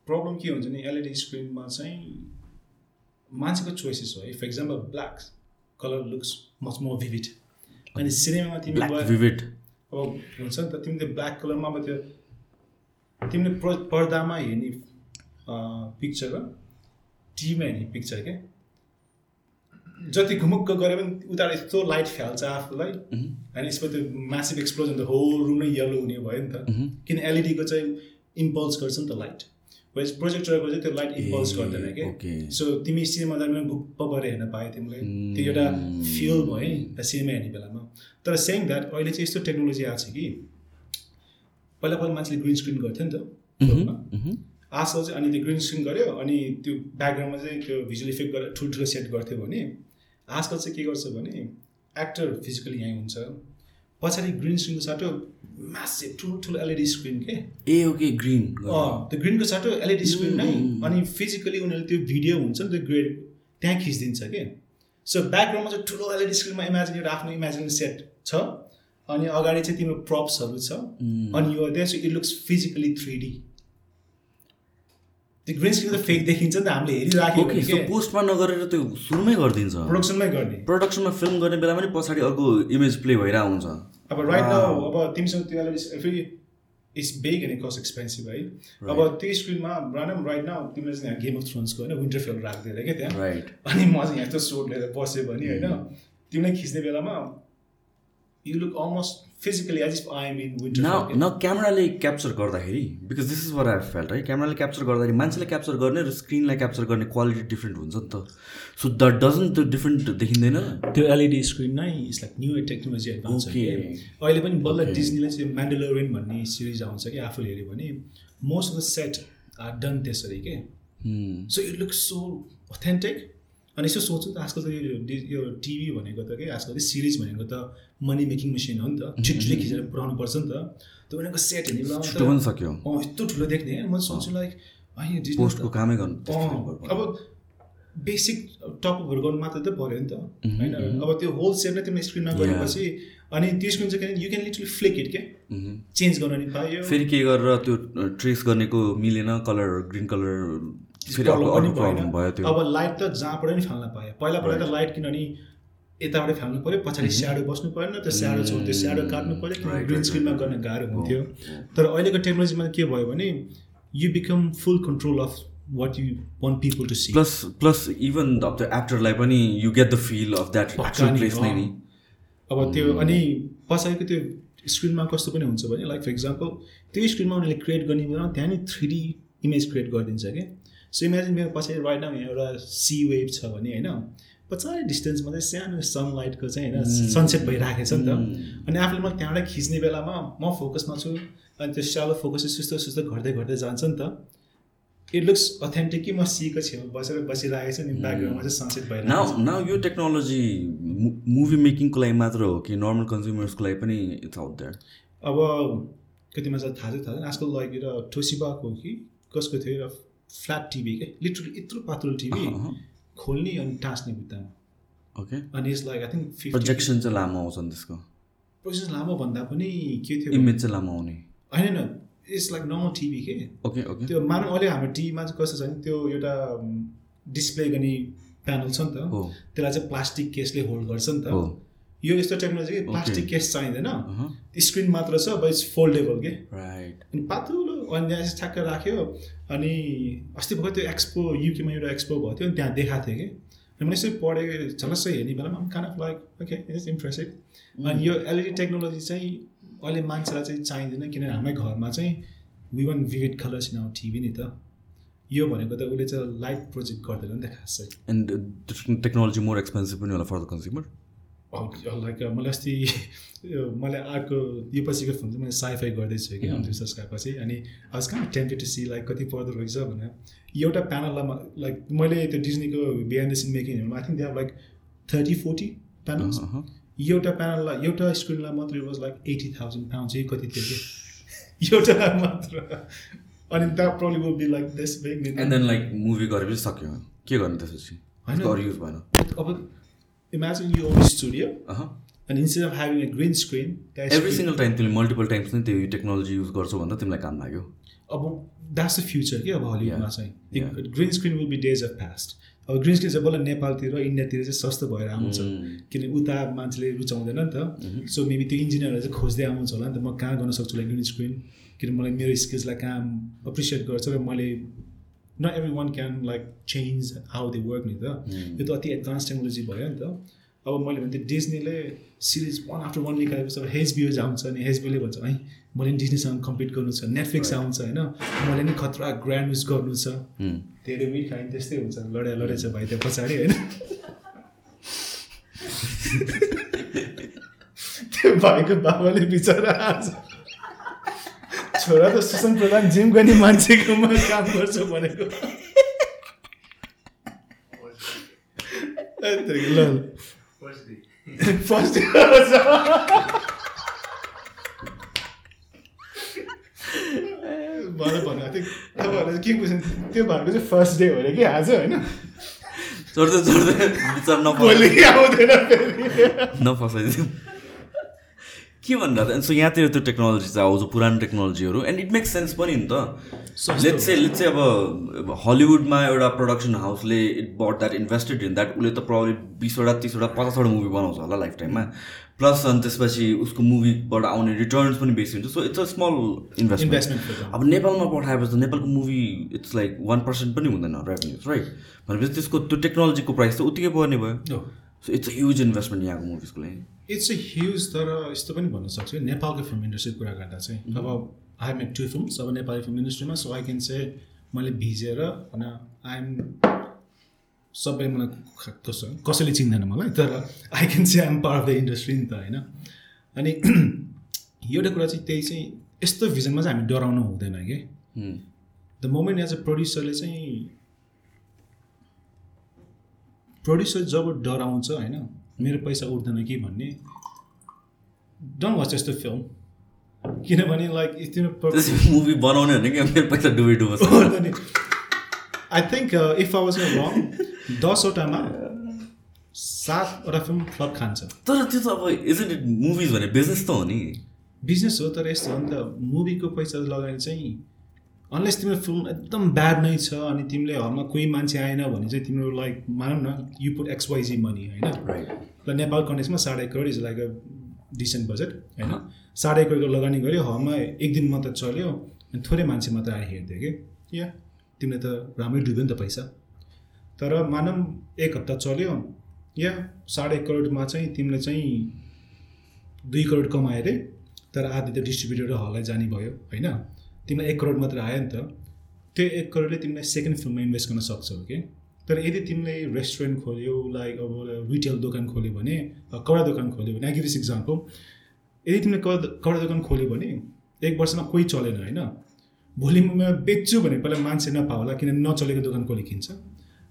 प्रब्लम के हुन्छ नि एलइडी स्क्रिनमा चाहिँ मान्छेको चोइसेस हो। For example black colour looks much more vivid अनि सिनेमामा तिमी भिभिड अब हुन्छ नि त। तिमीले ब्ल्याक कलरमा अब त्यो तिमीले प्र पर्दामा हेर्ने पिक्चर र टिभीमा हेर्ने पिक्चर क्या जति घुमुक्क गरे पनि उता यस्तो लाइट फ्याल्छ आफूलाई। होइन यसमा त्यो म्यासिभ एक्सप्लोजन त होल रुम नै येलो हुने भयो नि त। किन एलइडीको चाहिँ इम्पल्स गर्छ नि त लाइट प्रोजेक्टरको चाहिँ त्यो लाइट इम्पल्स गर्दैन. कि सो तिमी सिनेमा जाने बेला भुप्प गरेर हेर्न पायो तिमीले त्यो एउटा फिल भयो नि सिनेमा हेर्ने बेलामा। तर सेङ द्याट अहिले चाहिँ यस्तो टेक्नोलोजी आएको छ कि पहिला पहिला मान्छेले ग्रिन स्क्रिन गर्थ्यो नि त। फिल्ममा। आजकल चाहिँ अनि त्यो ग्रिन स्क्रिन गऱ्यो अनि त्यो ब्याकग्राउन्डमा चाहिँ त्यो भिजुअल इफेक्ट गरेर ठुल्ठुलो सेट गर्थ्यो भने आजकल चाहिँ के गर्छ भने एक्टर फिजिकली यहीँ हुन्छ। पछाडि ग्रिन स्क्रिनको साटो म्यासिभ ठुल्ठुलो एलइडी स्क्रिन के। ए ओके ग्रिन अँ त्यो ग्रिनको साटो एलइडी स्क्रिन नै। अनि फिजिकली उनीहरूले त्यो भिडियो हुन्छ नि त्यो ग्रेड त्यहाँ खिचिदिन्छ कि। सो ब्याकग्राउन्डमा चाहिँ ठुलो एलइडी स्क्रिनमा इमेजिन एउटा आफ्नो इमेजिन सेट छ। अनि अगाडि चाहिँ तिम्रो प्रप्सहरू छ। अनि यो त्यहाँ चाहिँ it looks physically three D त्यो ग्रिन स्क्रिन त फेक देखिन्छ नि त हामीले हेरिराख्यो ओके भने सो के। पोस्टमा नगरेर त्यो सुरुमै गरिदिन्छ। प्रोडक्सनमै गर्ने। प्रडक्सनमा फिल्म गर्ने बेला पनि पछाडि अर्को इमेज प्ले भइरहेको हुन्छ। अब राइट नाउ अब तिमीसँग त्यो एलइडी फेरि it's big and cost expensive है अब त्यो स्क्रिनमा रानम राइट नाउ तिमीले चाहिँ गेम अफ थ्रोन्सको होइन विन्टर फेल राखिदिएर क्या त्यहाँ अनि म चाहिँ यहाँ यस्तो सोट लिएर बस्यो भने होइन तिमीलाई खिच्ने बेलामा you look almost physically as if I am in न विन्टर न क्यामेराले क्याप्चर गर्दाखेरि because this is where I felt है क्यामेराले क्याप्चर गर्दाखेरि मान्छेले क्याप्चर गर्ने र स्क्रिनलाई क्याप्चर गर्ने क्वालिटी डिफ्रेन्ट हुन्छ नि त सो द्याट डजन्ट त्यो डिफ्रेन्ट देखिँदैन त्यो एलइडी स्क्रिन नै it's like new technology advance Okay. अहिले पनि बल्ल डिजनीले चाहिँ म्यान्डलोरियन भन्ने सिरिज आउँछ कि आफूले हेऱ्यो भने most of the set are done त्यसरी के so it looks so authentic अनि यसो सोच्छु त आजकल त यो यो टिभी भनेको त के आजकल सिरिज भनेको त मनी मेकिङ मेसिन हो नि त। छिटो खिचेर पुऱ्याउनु पर्छ नि त। त्यो उनीहरूको सेट हेर्ने सक्यो। अँ यस्तो ठुलो देख्ने। म सोच्छु लाइक कामै गर्नु अब बेसिक टपअपहरू गर्नु मात्र त पऱ्यो नि त। होइन? अब त्यो होल सेट नै तिमीले स्क्रिनमा गरेपछि अनि त्यो स्क्रिन चाहिँ you can literally flick it के? चेन्ज गर्न नि पायो फेरि के गरेर त्यो ट्रेस गर्नेको मिलेन। कलर ग्रिन कलर प्रब्लम भयो त्यो। अब लाइट त जहाँबाट नि फाल्न पायो। पहिला पहिला त लाइट किनभने यताबाट फाल्नु पऱ्यो पछाडि स्याडो बस्नु परेन त्यो स्याडो छ त्यो स्याडो काट्नु पऱ्यो किनभने ग्रिन स्क्रिनमा गर्न गाह्रो हुन्थ्यो। तर अहिलेको टेक्नोलोजीमा के भयो भने you become full control of what you want people to see plus plus even अब त्यो एक्टरलाई पनि you get the feel of that place नै नि अब त्यो अनि पछाडिको त्यो स्क्रिनमा कस्तो पनि हुन्छ भने लाइक फर इक्जाम्पल त्यो स्क्रिनमा उनीहरूले क्रिएट गर्ने बेलामा त्यहाँ नि थ्री डी इमेज क्रिएट गरिदिन्छ कि? सो इमेजिन मेरो पछाडि राइट नाउ यहाँ एउटा सी वेभ छ भने होइन? पछाडि डिस्टेन्समा चाहिँ सानो सनलाइटको चाहिँ होइन सनसेट भइराखेको छ नि त। अनि आफूले म त्यहाँबाट खिच्ने बेलामा म फोकसमा छु अनि त्यो स्यालो फोकस सुस्तो सुस्तो घट्दै घट्दै जान्छ नि त। इट लुक्स अथेन्टिक कि म सीको छेउमा बसेर बसिरहेको छु नि ब्याकग्राउन्डमा चाहिँ सनसेट भइरहेको नाउ नाउ यो टेक्नोलोजी मुभी मेकिङको लागि मात्र हो कि नर्मल कन्ज्युमर्सको लागि पनि इट्स आउट द्याट अब कतिमा चाहिँ थाहा चाहिँ थाहा छैन। आजकल एउटा टोसिबाको हो कि? कसको थियो एउटा फ्ल्याट टिभी के लिटरली यत्रो पातलो टिभी खोल्ने अनि टाँस्ने भित्तामा ओके अनि it's like I think projection चाहिँ लामो आउँछ नि त्यसको प्रोजेक्सन लामो भन्दा पनि के थियो इमेज चाहिँ लामो आउने होइन होइन इट्स लाइक नर्मल टिभी के। ओके ओके त्यो मानव अहिले हाम्रो टिभीमा चाहिँ कस्तो छ भने त्यो एउटा डिस्प्ले गर्ने प्यानल छ नि त त्यसलाई चाहिँ प्लास्टिक केसले होल्ड गर्छ नि त यो यस्तो टेक्नोलोजी प्लास्टिक केस चाहिँदैन। स्क्रिन मात्र छ अब इट्स फोल्डेबल के। राइट अनि पातलो अनि त्यहाँ चाहिँ ठ्याक्क राख्यो। अनि अस्ति भर्खर त्यो एक्सपो युकेमा एउटा एक्सपो भएको थियो अनि त्यहाँ देखाएको थियो कि। अनि मैले यसो पढेँ झलस्सै हेर्ने बेलामा kind of like okay it's impressive अनि यो एलइडी टेक्नोलोजी चाहिँ अहिले मान्छेलाई चाहिँ चाहिँदैन किनभने हाम्रै घरमा चाहिँ we want vivid colours in our TV नि त। यो भनेको त उसले चाहिँ लाइट प्रोजेक्ट गर्दैन नि त खासै। एन्ड टेक्नोलोजी मोर एक्सपेन्सिभ पनि होला फर द कन्ज्युमर लाइक मलाई अस्ति मलाई अर्को यो पछिको फिल्म चाहिँ मैले साइफाई गर्दैछु कि अन्तिम संस्कारपछि अनि आज कहाँ टेम्पेड टु सी लाइक कति पर्दो रहेछ भनेर। एउटा प्यानलमा लाइक मैले त्यो डिजनीको behind the scene making I think they've like thirty forty panels एउटा प्यानललाई एउटा स्क्रिनलाई मात्रै was like eighty thousand pound चाहिँ कति थियो कि? एउटा मात्र। अनि that problem will be like this big and then like movie गरेपछि सक्यो। के गर्ने त्यसपछि? होइन। त्यसको imagine you own studio instead of having a green screen every single time तिमीले मल्टिपल टाइम्स नै त्यो टेक्नोलोजी युज गर्छौ भन्दा तिमीलाई काम लाग्यो। अब द्याट्स द फ्युचर कि अब हलिउडमा. चाहिँ। Green screen will be days of past अब ग्रिन स्क्रिन चाहिँ बल्ल नेपालतिर इन्डियातिर चाहिँ सस्तो भएर आउँछ। किनभने उता मान्छेले रुचाउँदैन नि त। सो मेबी त्यो इन्जिनियरहरू चाहिँ खोज्दै आउँछ होला नि त। म कहाँ गर्न सक्छु लाइक ग्रिन स्क्रिन किन मलाई मेरो स्किल्सलाई कहाँ एप्रिसिएट गर्छ र मैले न everyone can like change how they work नि त यो त अति एडभान्स टेक्नोलोजी भयो नि त अब मैले भने डिजनीले सिरिज वान आफ्टर वान निकालेपछि अब हेचबिओज आउँछ अनि हेचबिओले भन्छ है मैले नि डिजनीसँग कम्पिट गर्नु छ नेटफ्लिक्स आउँछ होइन मैले नि खतरा ग्रान्ड युज गर्नु छ धेरै विक खायो त्यस्तै हुन्छ लडाइ लडेछ भाइ त्यो पछाडि होइन त्यो भाइको बाबाले बिचरा आज छोरा त सुशान्त प्रधान जिम गर्ने मान्छेकोमा काम गर्छ भनेको। ल। फर्स्ट मलाई भन्नु थियो तपाईँहरूलाई के बुझ्नु? त्यो भएको चाहिँ फर्स्ट डे हो अरे कि आज होइन? चढ्दै चढ्दै विचार भोलि नफस आउँदैन फेरि नफसाइदिउँ के भन्दा त सो यहाँतिर त्यो टेक्नोलोजी चाहिँ आउँछ पुरानो टेक्नोलोजीहरू एन्ड इट मेक्स सेन्स पनि नि त। लेट चाहिँ लेट चाहिँ अब हलिउडमा एउटा production हाउसले it but that invested in that उसले त प्रब्लम बिसवटा तिसवटा पचासवटा मुभी बनाउँछ होला लाइफ टाइममा प्लस अनि त्यसपछि उसको मुभीबाट आउने रिटर्न्स पनि बेसी हुन्छ। So it's a small investment. अब नेपालमा पठाएपछि त नेपालको movie it's like one percent पनि हुँदैन रेभेन्युज राइट भनेपछि त्यसको त्यो टेक्नोलोजीको प्राइस त उत्तिकै पर्ने भयो। So it's a huge investment यहाँको मुभिजको लागि। इट्स अ ह्युज तर यस्तो पनि भन्न सक्छु। नेपालको फिल्म इन्डस्ट्रीको कुरा गर्दा चाहिँ अब आई मेक टु फिल्म्स अब नेपाली फिल्म इन्डस्ट्रीमा सो आई क्यान से मैले भिजेर होइन आइएम सबै मलाई कसैले चिन्दैन मलाई तर I can say I'm part of the industry नि त होइन? अनि एउटा कुरा चाहिँ त्यही चाहिँ यस्तो भिजनमा चाहिँ हामी डराउनु हुँदैन कि? द मोमेन्ट एज अ प्रड्युसरले चाहिँ प्रड्युसर जब डराउँछ होइन? मेरो पैसा उठ्दैन कि भन्ने? डोन्ट वाच यस्तो फिल्म किनभने लाइक मुभी बनाउने भने कि? मेरो पैसा डुबे डुबोस् I think if I was wrong दसवटामा सातवटा फिल्म फ्लप खान्छ। तर त्यो त अब इजन्ट इट मुभिज भने बिजनेस त हो नि। बिजनेस हो तर यस्तो हो नि त मुभीको पैसा लगाएर चाहिँ अनलेस तिम्रो फिल्म एकदम ब्याड नै छ अनि तिमीले हलमा कोही मान्छे आएन भने चाहिँ तिम्रो लाइक मानौँ न यु पुट एक्सवाइजी मनी होइन? ल नेपाल कन्टेक्समा साढे crore is like a decent budget होइन? साढे करोडको लगानी गऱ्यो हलमा एक दिन मात्र चल्यो अनि थोरै मान्छे मात्र आएर हेर्थ्यो कि या तिमीले त राम्रै डुब्यो नि त पैसा। तर मानौँ एक हप्ता चल्यो या साढे करोडमा चाहिँ तिमीले चाहिँ दुई करोड कमायो अरे तर आधी त डिस्ट्रिब्युटर र हललाई जाने भयो होइन? तिमीलाई एक करोड मात्र आयो नि त त्यो एक करोडले तिमीलाई सेकेन्ड फिल्ममा इन्भेस्ट गर्न सक्छौ कि तर यदि तिमीले रेस्टुरेन्ट खोल्यो लाइक अब रिटेल दोकान खोल्यो भने अ, कपडा दोकान खोल्यो भने दिस इक्जाम्पल यदि तिमीले कपडा कपडा दोकान खोल्यो भने एक वर्षमा कोही चलेन होइन? भोलि म बेच्छु भने पहिला मान्छे नपाउला किन नचलेको दोकान कसले किन्छ?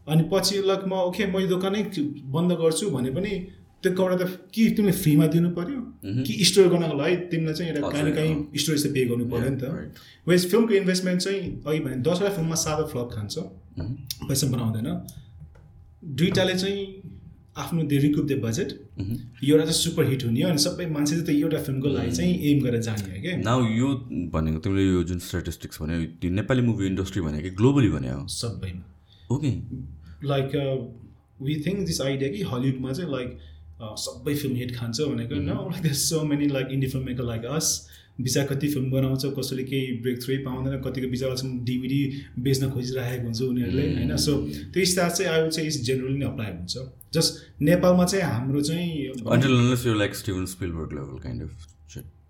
अनि पछि लक म ओके म यो दोकानै बन्द गर्छु भने पनि त्यो कपडा त कि तिमीले फ्रीमा दिनु पऱ्यो कि स्टोर गर्नको लागि तिमीलाई चाहिँ एउटा काहीँ न काहीँ स्टोरेज चाहिँ पे गर्नु पऱ्यो नि त। वेज फिल्मको इन्भेस्टमेन्ट चाहिँ अघि भने दसवटा फिल्ममा सातो फ्लप खान्छ। पैसा बनाउँदैन। दुइटाले चाहिँ आफ्नो दे रिकुप द बजेट एउटा चाहिँ सुपर हिट हुने हो अनि सबै मान्छे चाहिँ त्यो एउटा फिल्मको लागि चाहिँ एम गरेर जाने हो क्या नाउ यो भनेको तिमीले यो जुन स्ट्याटिस्टिक्स भन्यो त्यो नेपाली मुभी इन्डस्ट्री भनेको ग्लोबली भने हो सबैमा। Okay like we think this idea कि हलिउडमा चाहिँ लाइक सबै फिल्म हिट खान्छ भनेको न like so many like indie film maker like us बिचरा कति फिल्म बनाउँछ कसैले केही ब्रेक थ्रै पाउँदैन कतिको बिचरासम्म डिभिडी बेच्न खोजिरहेको हुन्छ उनीहरूले होइन। सो त्यो स्टार चाहिँ वुड चाहिँ इज जेनरली नै अप्लाई हुन्छ। जस्ट नेपालमा चाहिँ हाम्रो चाहिँ like Steven Spielberg level kind of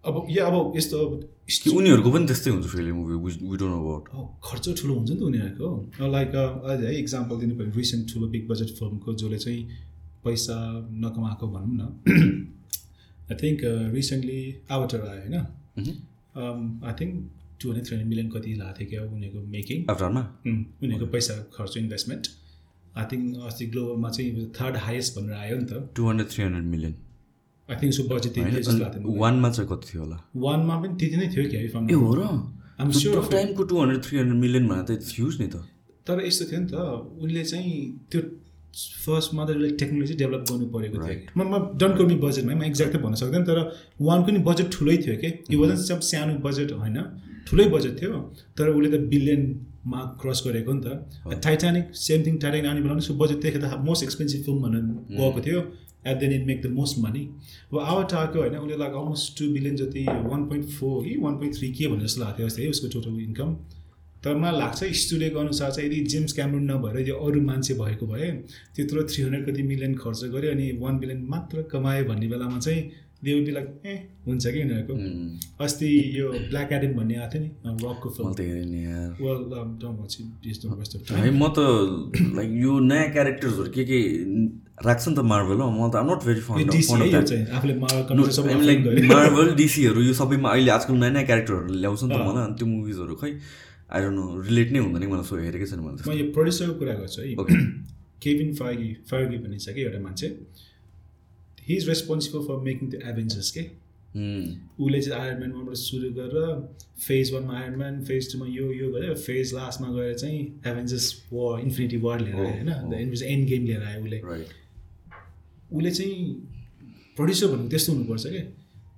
अब या अब यस्तो अब उनीहरूको पनि त्यस्तै हुन्छ फेरि मुभी डोन्ट नो अबाउट अब खर्च ठुलो हुन्छ नि त उनीहरूको। लाइक है इक्जाम्पल दिनु पऱ्यो रिसेन्ट ठुलो बिग बजेट फिल्मको जसले चाहिँ पैसा नकमाएको भनौँ न। आई थिङ्क रिसेन्टली आवाटर आयो होइन? I think two hundred three hundred million कति लागेको थियो क्या उनीहरूको मेकिङ उनीहरूको पैसा खर्च इन्भेस्टमेन्ट आई थिङ्क अस्ति ग्लोबलमा चाहिँ थर्ड हाइएस्ट भनेर आयो नि त। Two hundred three hundred million I think so budget. वानमा चाहिँ कति थियो होला? वानमा पनि त्यति नै थियो क्या हो. र. टाइमको two hundred three hundred million भनेर त ह्युज नि त। तर यस्तो थियो नि त उनले चाहिँ त्यो फर्स्टमा त उसले टेक्नोलोजी डेभलप गर्नु परेको थियो. म म डन्ट कर्मी बजेटमा म एक्ज्याक्टै भन्न सक्दैन तर वानको नि बजेट ठुलै थियो कि? यो वाजन सब सानो बजेट होइन? ठुलै बजेट थियो तर उसले त बिलियनमा क्रस गरेको नि त। टाइटानिक सेम थिङ टाइटानिक आउने बेला उसको बजेट त मोस्ट एक्सपेन्सिभ फिल्म भनेर गएको थियो at then it make the most money अब आवाटाको होइन उसले लाइक अलमोस्ट टु बिलियन जति वान पोइन्ट फोर कि वान पोइन्ट थ्री के भनेर जस्तो लाग्थ्यो जस्तै है उसको टोटल इन्कम तर मलाई लाग्छ स्टुडियोको अनुसार चाहिँ यदि जेम्स क्यामरुन नभएर यो अरू मान्छे भएको भए त्यत्रो थ्री हन्ड्रेड कति मिलियन खर्च गर्यो अनि वान बिलियन मात्र कमायो भन्ने बेलामा चाहिँ दे विल बी लाइक ए हुन्छ कि यिनीहरूको अस्ति यो ब्ल्याक एडम भन्ने आएको थियो नि रकको फिल्म है म त लाइक यो नयाँ क्यारेक्टर्सहरू के के राख्छ नि त मार्बल हो म त am not very fond like. Marvel डिसीहरू यो सबैमा अहिले आजकल नयाँ नयाँ क्यारेक्टरहरू ल्याउँछ नि त मलाई। अनि त्यो मुभिजहरू खै। आई डोन्ट नो रिलेट नै हुँदैन मलाई सो हेरेकै छैन मैले म यो प्रड्युसरको कुरा गर्छु है। ओके केभिन फागी फागी भन्ने छ कि एउटा मान्छे। He is responsible for making the Avengers के उसले चाहिँ आयरन वानबाट सुरु गरेर फेज वानमा आयरन म्यान फेज टूमा यो यो गऱ्यो फेज लास्टमा गएर चाहिँ एभेन्जर्स वर इन्फिनिटी वार लिएर आयो होइन? एन्ड एन्ड गेम लिएर आयो उसले। उसले चाहिँ प्रड्युसर भनेको त्यस्तो हुनुपर्छ क्या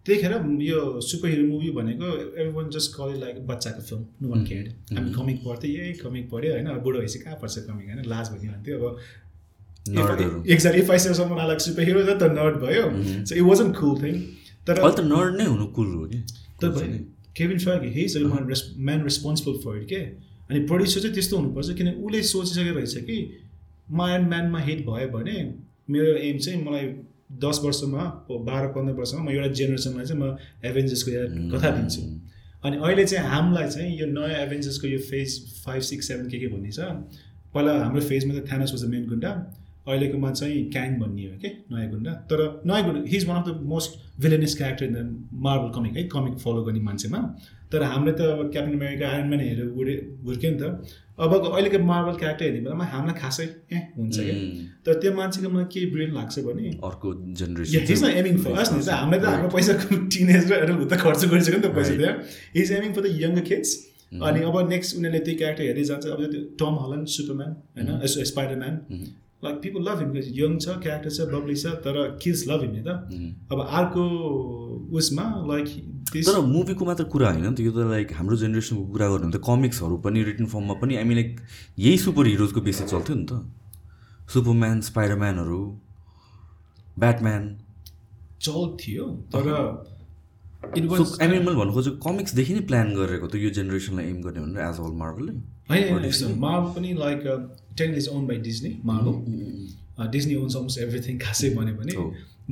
त्यतिखेर यो सुपर हिरो मुभी भनेको everyone just call like बच्चाको फिल्म नो वान केयर हामी कमिक पढ्थ्यो यही कमिक पढ्यो होइन। अब बुढो भएपछि कहाँ पढ्छ कमिक होइन? लाज भन्ने भन्थ्यो अब exact say someone like super hero त नर्ड भयो। So it wasn't cool thing तर त नर्ड नै हुनु कुल हो कि? तर Kevin Feige he is man race man responsible for it के? अनि प्रड्युसर चाहिँ त्यस्तो हुनुपर्छ किन उसले सोचिसकेको रहेछ कि म आयरन म्यानमा हिट भयो भने मेरो एम चाहिँ मलाई दस वर्षमा बाह्र पन्ध्र वर्षमा म एउटा जेनेरेसनलाई चाहिँ म एभेन्जर्सको कथा दिन्छु। अनि अहिले चाहिँ हामीलाई चाहिँ यो नयाँ एभेन्जर्सको यो फेज फाइभ सिक्स सेभेन के के भन्ने छ पहिला हाम्रो फेजमा त थ्यानस वाज द मेन गुन्डा। अहिलेकोमा चाहिँ क्याङ भन्ने हो कि नयाँ गुन्डा। तर नयाँ गुन्डा he is one of the most villainous character in the Marvel comic है कमिक फलो गर्ने मान्छेमा। तर हामीले त अब क्याप्टन अमेरिका आयरन म्यान हेरेर उडे हुर्क्यो नि त। अबको अहिलेको मार्बल क्यारेक्टर हेर्ने बेलामा हामीलाई खासै ए हुन्छ क्या। तर त्यो मान्छेको मलाई के ब्रेन लाग्छ भने अर्को जेनेरेसन aiming for us. नि त। हामीले त हाम्रो पैसा टिनेज र एडल्ट त खर्च गरिसक्यो नि त पैसा त्यहाँ he's aiming for the younger kids अनि अब नेक्स्ट उनीहरूले त्यो क्यारेक्टर हेर्दै जान्छ अब त्यो टम हलन सुपरम्यान होइन Spiderman like people love him young छ क्यारेक्टर छ बब्ली छ तर किड्स लभ हिम नि त अब अर्को उसमा लाइक तर मुभीको मात्र कुरा होइन नि त यो त लाइक हाम्रो जेनेरेसनको कुरा गर्नु त कमिक्सहरू पनि रिटन फर्ममा पनि हामी लाइक यही सुपर हिरोजको बेसी चल्थ्यो नि त। सुपरम्यान स्पाइडरम्यानहरू ब्याटम्यान चल थियो तर it was so I mean मैले भन्नु खोजेको कमिक्सदेखि नै प्लान गरेको त यो जेनेरेसनलाई एम गर्ने भनेर एज अल मार्बलले होइन मार्बल पनि like then is own by Disney Marvel Disney owns almost everything खासै भन्यो भने।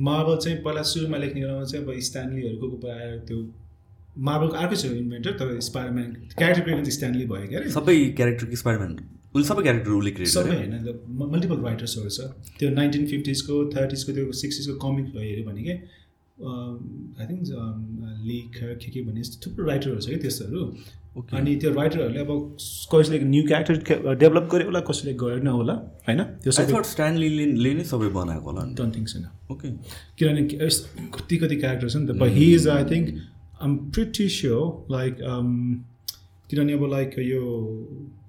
मार्बल चाहिँ पहिला सुरुमा लेख्ने बेलामा चाहिँ अब स्ट्यान्लीहरूको आएर त्यो मार्बलको अर्कै छ इन्भेन्टर तर स्पाइडरम्यान क्यारेक्टर क्रिएटर चाहिँ स्ट्यान्ली भयो क्या सबै क्यारेक्टर कि स्पाइडरम्यान उसले सबै क्यारेक्टर उसले क्रिएट सबै होइन मल्टिपल राइटर्सहरू छ। त्यो नाइन्टिन फिफ्टिजको थर्टिजको त्यो सिक्सटिजको कमिक हेऱ्यो भने के? आई थिङ्क लिक के के यस्तो थुप्रो राइटरहरू छ कि त्यस्तोहरू अनि त्यो राइटरहरूले अब कसैले न्यू क्यारेक्टर डेभलप गर्यो होला कसैले गरेन होला होइन? त्यो स्ट्यान्लीले नै सबै बनाएको होला डोन्ट थिङ्क छैन ओके किनभने कति कति क्यारेक्टर छ नि त but he is I think um pretty sure like किनभने अब लाइक यो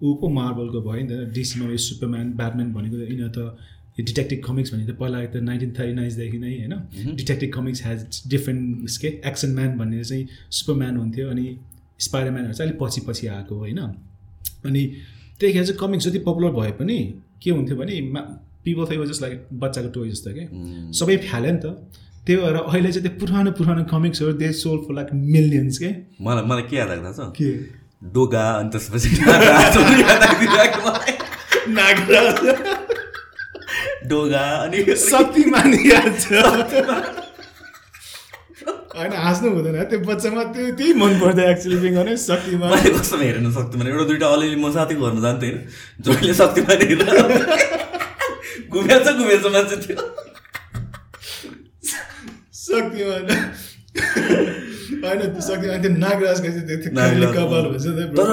ऊ पो मार्बलको भयो नि त डिसीमा यो सुपरम्यान ब्याटम्यान भनेको यिनीहरू त यो डिटेक्टिभ कमिक्स भने त पहिला त नाइन्टिन थर्टी नाइन्सदेखि नै होइन? डिटेक्टिभ कमिक्स हेज डिफ्रेन्ट के एक्सन म्यान भन्ने चाहिँ सुपरम्यान हुन्थ्यो अनि स्पाइडरम्यानहरू चाहिँ अलिक पछि पछि आएको होइन? अनि त्यतिखेर चाहिँ कमिक्स जति पपुलर भए पनि के हुन्थ्यो भने मा पिपल थियो जस्ट लाइक बच्चाको टोय जस्तो कि? सबै फ्याल्यो नि त। त्यही भएर अहिले चाहिँ त्यो पुरानो पुरानो कमिक्सहरू they sold for like millions के? मलाई मलाई के याद थाहा छ के? डोगा अनि त्यसपछि नागराजहरू याद आइदिरहेको मलाई। नागराज डोगा अनि शक्तिमान याद छ होइन हाँस्नु हुँदैन। त्यो बच्चामा त्यो त्यही मन पर्थ्यो एक्चुली बिङ भने शक्तिमान मैले कस्तो हेर्नु सक्दिनँ एउटा दुइटा अलिअलि म साथी घरमा जान्थेँ। होइन जहिले शक्तिमान हेरेर घुमेछ घुमेछ मान्छे थियो शक्तिमान होइन त्यो शक्तिमान त्यो नागराजको चाहिँ त्यो- कपाल भन्छ तर